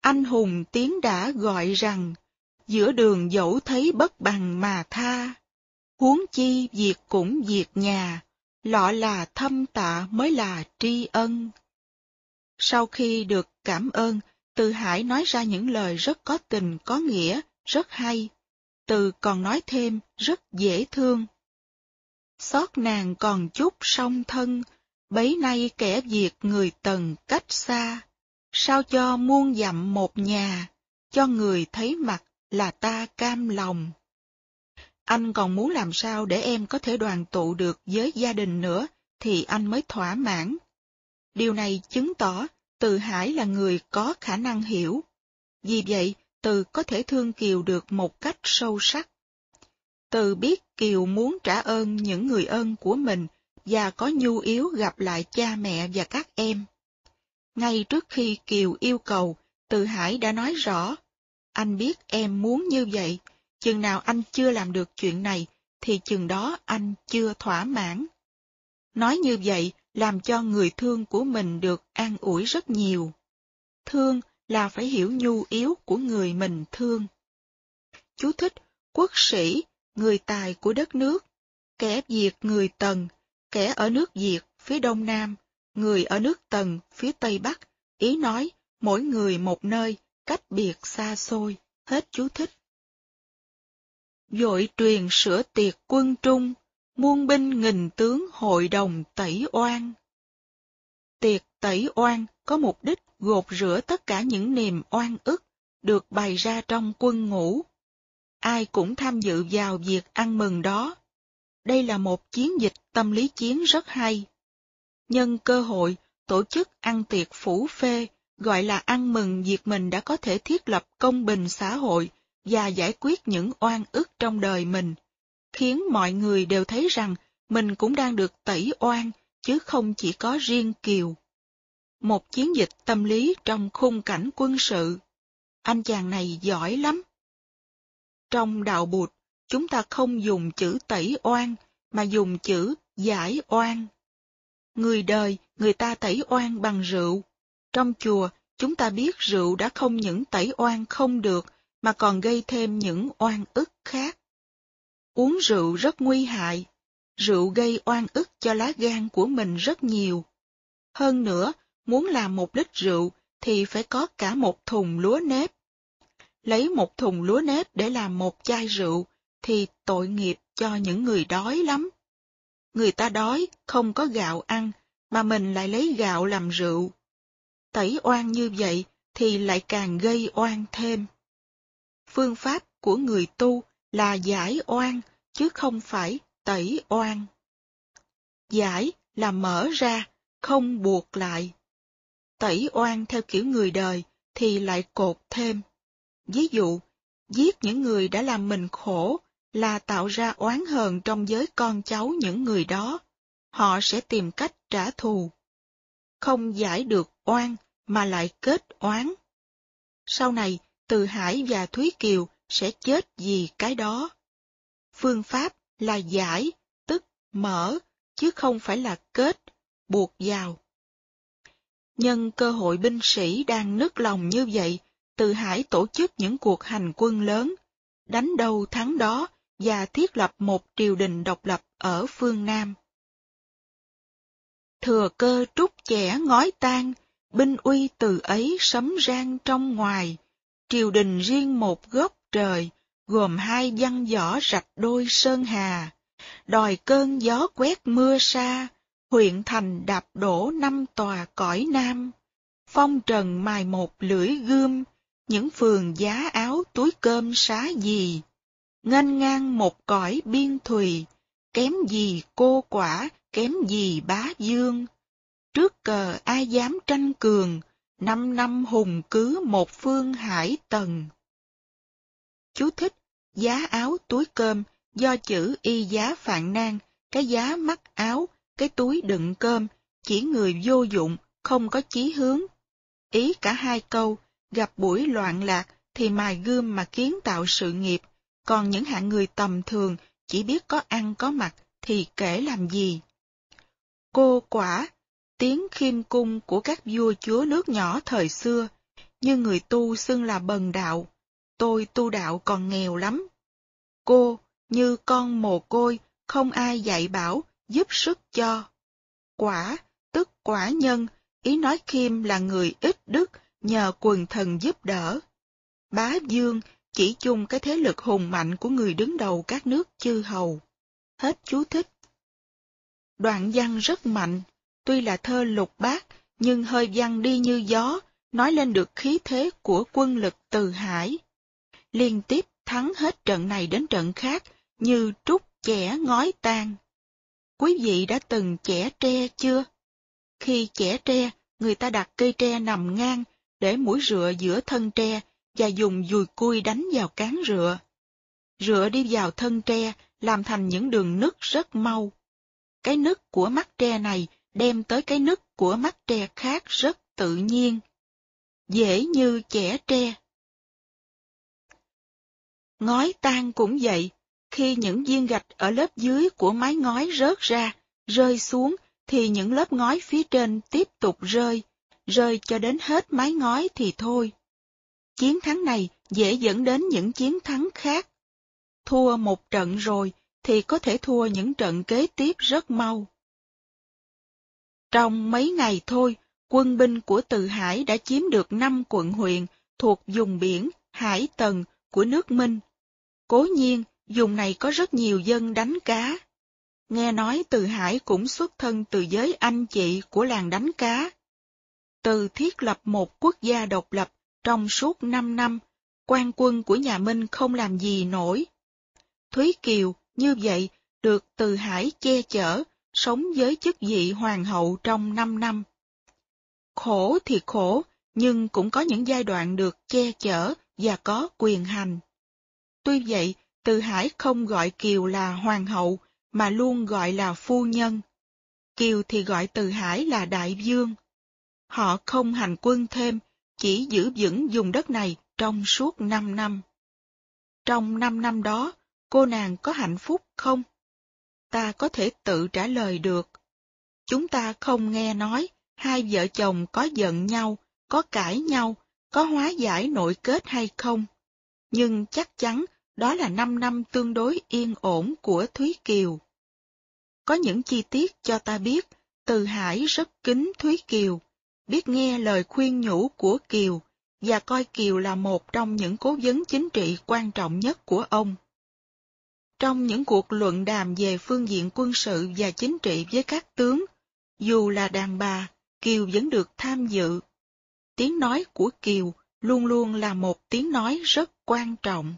Anh hùng tiếng đã gọi rằng, giữa đường dẫu thấy bất bằng mà tha. Huống chi việc cũng việc nhà, lọ là thâm tạ mới là tri ân. Sau khi được cảm ơn, Từ Hải nói ra những lời rất có tình có nghĩa, rất hay. Từ còn nói thêm rất dễ thương. Xót nàng còn chút song thân, bấy nay kẻ việc người tần cách xa, sao cho muôn dặm một nhà, cho người thấy mặt là ta cam lòng. Anh còn muốn làm sao để em có thể đoàn tụ được với gia đình nữa, thì anh mới thỏa mãn. Điều này chứng tỏ Từ Hải là người có khả năng hiểu. Vì vậy, Từ có thể thương Kiều được một cách sâu sắc. Từ biết Kiều muốn trả ơn những người ơn của mình và có nhu yếu gặp lại cha mẹ và các em. Ngay trước khi Kiều yêu cầu, Từ Hải đã nói rõ, anh biết em muốn như vậy, chừng nào anh chưa làm được chuyện này, thì chừng đó anh chưa thỏa mãn. Nói như vậy làm cho người thương của mình được an ủi rất nhiều. Thương là phải hiểu nhu yếu của người mình thương. Chú thích, quốc sĩ, người tài của đất nước, kẻ Việt người Tần, kẻ ở nước Việt phía đông nam, người ở nước Tần phía tây bắc, ý nói mỗi người một nơi, cách biệt xa xôi, hết chú thích. Dội truyền sửa tiệc quân trung, muôn binh nghìn tướng hội đồng tẩy oan. Tiệc tẩy oan có mục đích gột rửa tất cả những niềm oan ức được bày ra trong quân ngũ. Ai cũng tham dự vào việc ăn mừng đó. Đây là một chiến dịch tâm lý chiến rất hay. Nhân cơ hội tổ chức ăn tiệc phủ phê gọi là ăn mừng việc mình đã có thể thiết lập công bình xã hội và giải quyết những oan ức trong đời mình, khiến mọi người đều thấy rằng mình cũng đang được tẩy oan, chứ không chỉ có riêng Kiều. Một chiến dịch tâm lý trong khung cảnh quân sự. Anh chàng này giỏi lắm. Trong đạo bụt, chúng ta không dùng chữ tẩy oan, mà dùng chữ giải oan. Người đời, người ta tẩy oan bằng rượu. Trong chùa, chúng ta biết rượu đã không những tẩy oan không được, mà còn gây thêm những oan ức khác. Uống rượu rất nguy hại. Rượu gây oan ức cho lá gan của mình rất nhiều. Hơn nữa, muốn làm một lít rượu thì phải có cả một thùng lúa nếp. Lấy một thùng lúa nếp để làm một chai rượu thì tội nghiệp cho những người đói lắm. Người ta đói, không có gạo ăn, mà mình lại lấy gạo làm rượu. Tẩy oan như vậy thì lại càng gây oan thêm. Phương pháp của người tu là giải oan, chứ không phải tẩy oan. Giải là mở ra, không buộc lại. Tẩy oan theo kiểu người đời thì lại cột thêm. Ví dụ, giết những người đã làm mình khổ là tạo ra oán hờn trong giới con cháu những người đó. Họ sẽ tìm cách trả thù. Không giải được oan mà lại kết oán. Sau này, Từ Hải và Thúy Kiều sẽ chết vì cái đó. Phương pháp là giải, tức mở, chứ không phải là kết, buộc vào. Nhân cơ hội binh sĩ đang nức lòng như vậy, Từ Hải tổ chức những cuộc hành quân lớn, đánh đầu thắng đó và thiết lập một triều đình độc lập ở phương Nam. Thừa cơ trúc chẻ ngói tan, binh uy từ ấy sấm rang trong ngoài, triều đình riêng một góc trời, gồm hai văn võ rạch đôi sơn hà, đòi cơn gió quét mưa xa, huyện thành đạp đổ năm tòa cõi nam, phong trần mài một lưỡi gươm, những phường giá áo túi cơm xá gì, nghênh ngang một cõi biên thùy, kém gì cô quả, kém gì bá dương. Trước cờ ai dám tranh cường, năm năm hùng cứ một phương hải tần Chú thích, giá áo túi cơm do chữ y giá phạn nan, cái giá mắc áo, cái túi đựng cơm, chỉ người vô dụng, không có chí hướng. Ý cả hai câu, gặp buổi loạn lạc thì mài gươm mà kiến tạo sự nghiệp, còn những hạng người tầm thường chỉ biết có ăn có mặc thì kể làm gì. Cô quả, tiếng khiêm cung của các vua chúa nước nhỏ thời xưa, như người tu xưng là bần đạo, tôi tu đạo còn nghèo lắm. Cô, như con mồ côi, không ai dạy bảo, giúp sức cho. Quả, tức quả nhân, ý nói khiêm là người ít đức, nhờ quần thần giúp đỡ. Bá dương chỉ chung cái thế lực hùng mạnh của người đứng đầu các nước chư hầu. Hết chú thích. Đoạn văn rất mạnh, tuy là thơ lục bát, nhưng hơi văn đi như gió, nói lên được khí thế của quân lực từ hải. Liên tiếp thắng hết trận này đến trận khác, như trúc chẻ ngói tan. Quý vị đã từng chẻ tre chưa? Khi chẻ tre, người ta đặt cây tre nằm ngang, để mũi rựa giữa thân tre và dùng dùi cui đánh vào cán rựa. Rựa đi vào thân tre, làm thành những đường nứt rất mau. Cái nứt của mắt tre này đem tới cái nứt của mắt tre khác rất tự nhiên. Dễ như chẻ tre. Ngói tan cũng vậy, khi những viên gạch ở lớp dưới của mái ngói rớt ra, rơi xuống, thì những lớp ngói phía trên tiếp tục rơi, rơi cho đến hết mái ngói thì thôi. Chiến thắng này dễ dẫn đến những chiến thắng khác. Thua một trận rồi thì có thể thua những trận kế tiếp rất mau. Trong mấy ngày thôi, quân binh của Từ Hải đã chiếm được năm quận huyện thuộc vùng biển Hải Tần của nước Minh. Cố nhiên, vùng này có rất nhiều dân đánh cá. Nghe nói Từ Hải cũng xuất thân từ giới anh chị của làng đánh cá. Từ thiết lập một quốc gia độc lập trong suốt năm năm, quan quân của nhà Minh không làm gì nổi. Thúy Kiều, như vậy, được Từ Hải che chở, sống với chức vị hoàng hậu trong năm năm. Khổ thì khổ, nhưng cũng có những giai đoạn được che chở và có quyền hành. Tuy vậy, Từ Hải không gọi Kiều là hoàng hậu, mà luôn gọi là phu nhân. Kiều thì gọi Từ Hải là đại vương. Họ không hành quân thêm, chỉ giữ vững vùng đất này trong suốt năm năm. Trong năm năm đó, cô nàng có hạnh phúc không? Ta có thể tự trả lời được. Chúng ta không nghe nói hai vợ chồng có giận nhau, có cãi nhau, có hóa giải nội kết hay không. Nhưng chắc chắn đó là năm năm tương đối yên ổn của Thúy Kiều. Có những chi tiết cho ta biết, Từ Hải rất kính Thúy Kiều, biết nghe lời khuyên nhủ của Kiều và coi Kiều là một trong những cố vấn chính trị quan trọng nhất của ông. Trong những cuộc luận đàm về phương diện quân sự và chính trị với các tướng, dù là đàn bà, Kiều vẫn được tham dự. Tiếng nói của Kiều luôn luôn là một tiếng nói rất quan trọng.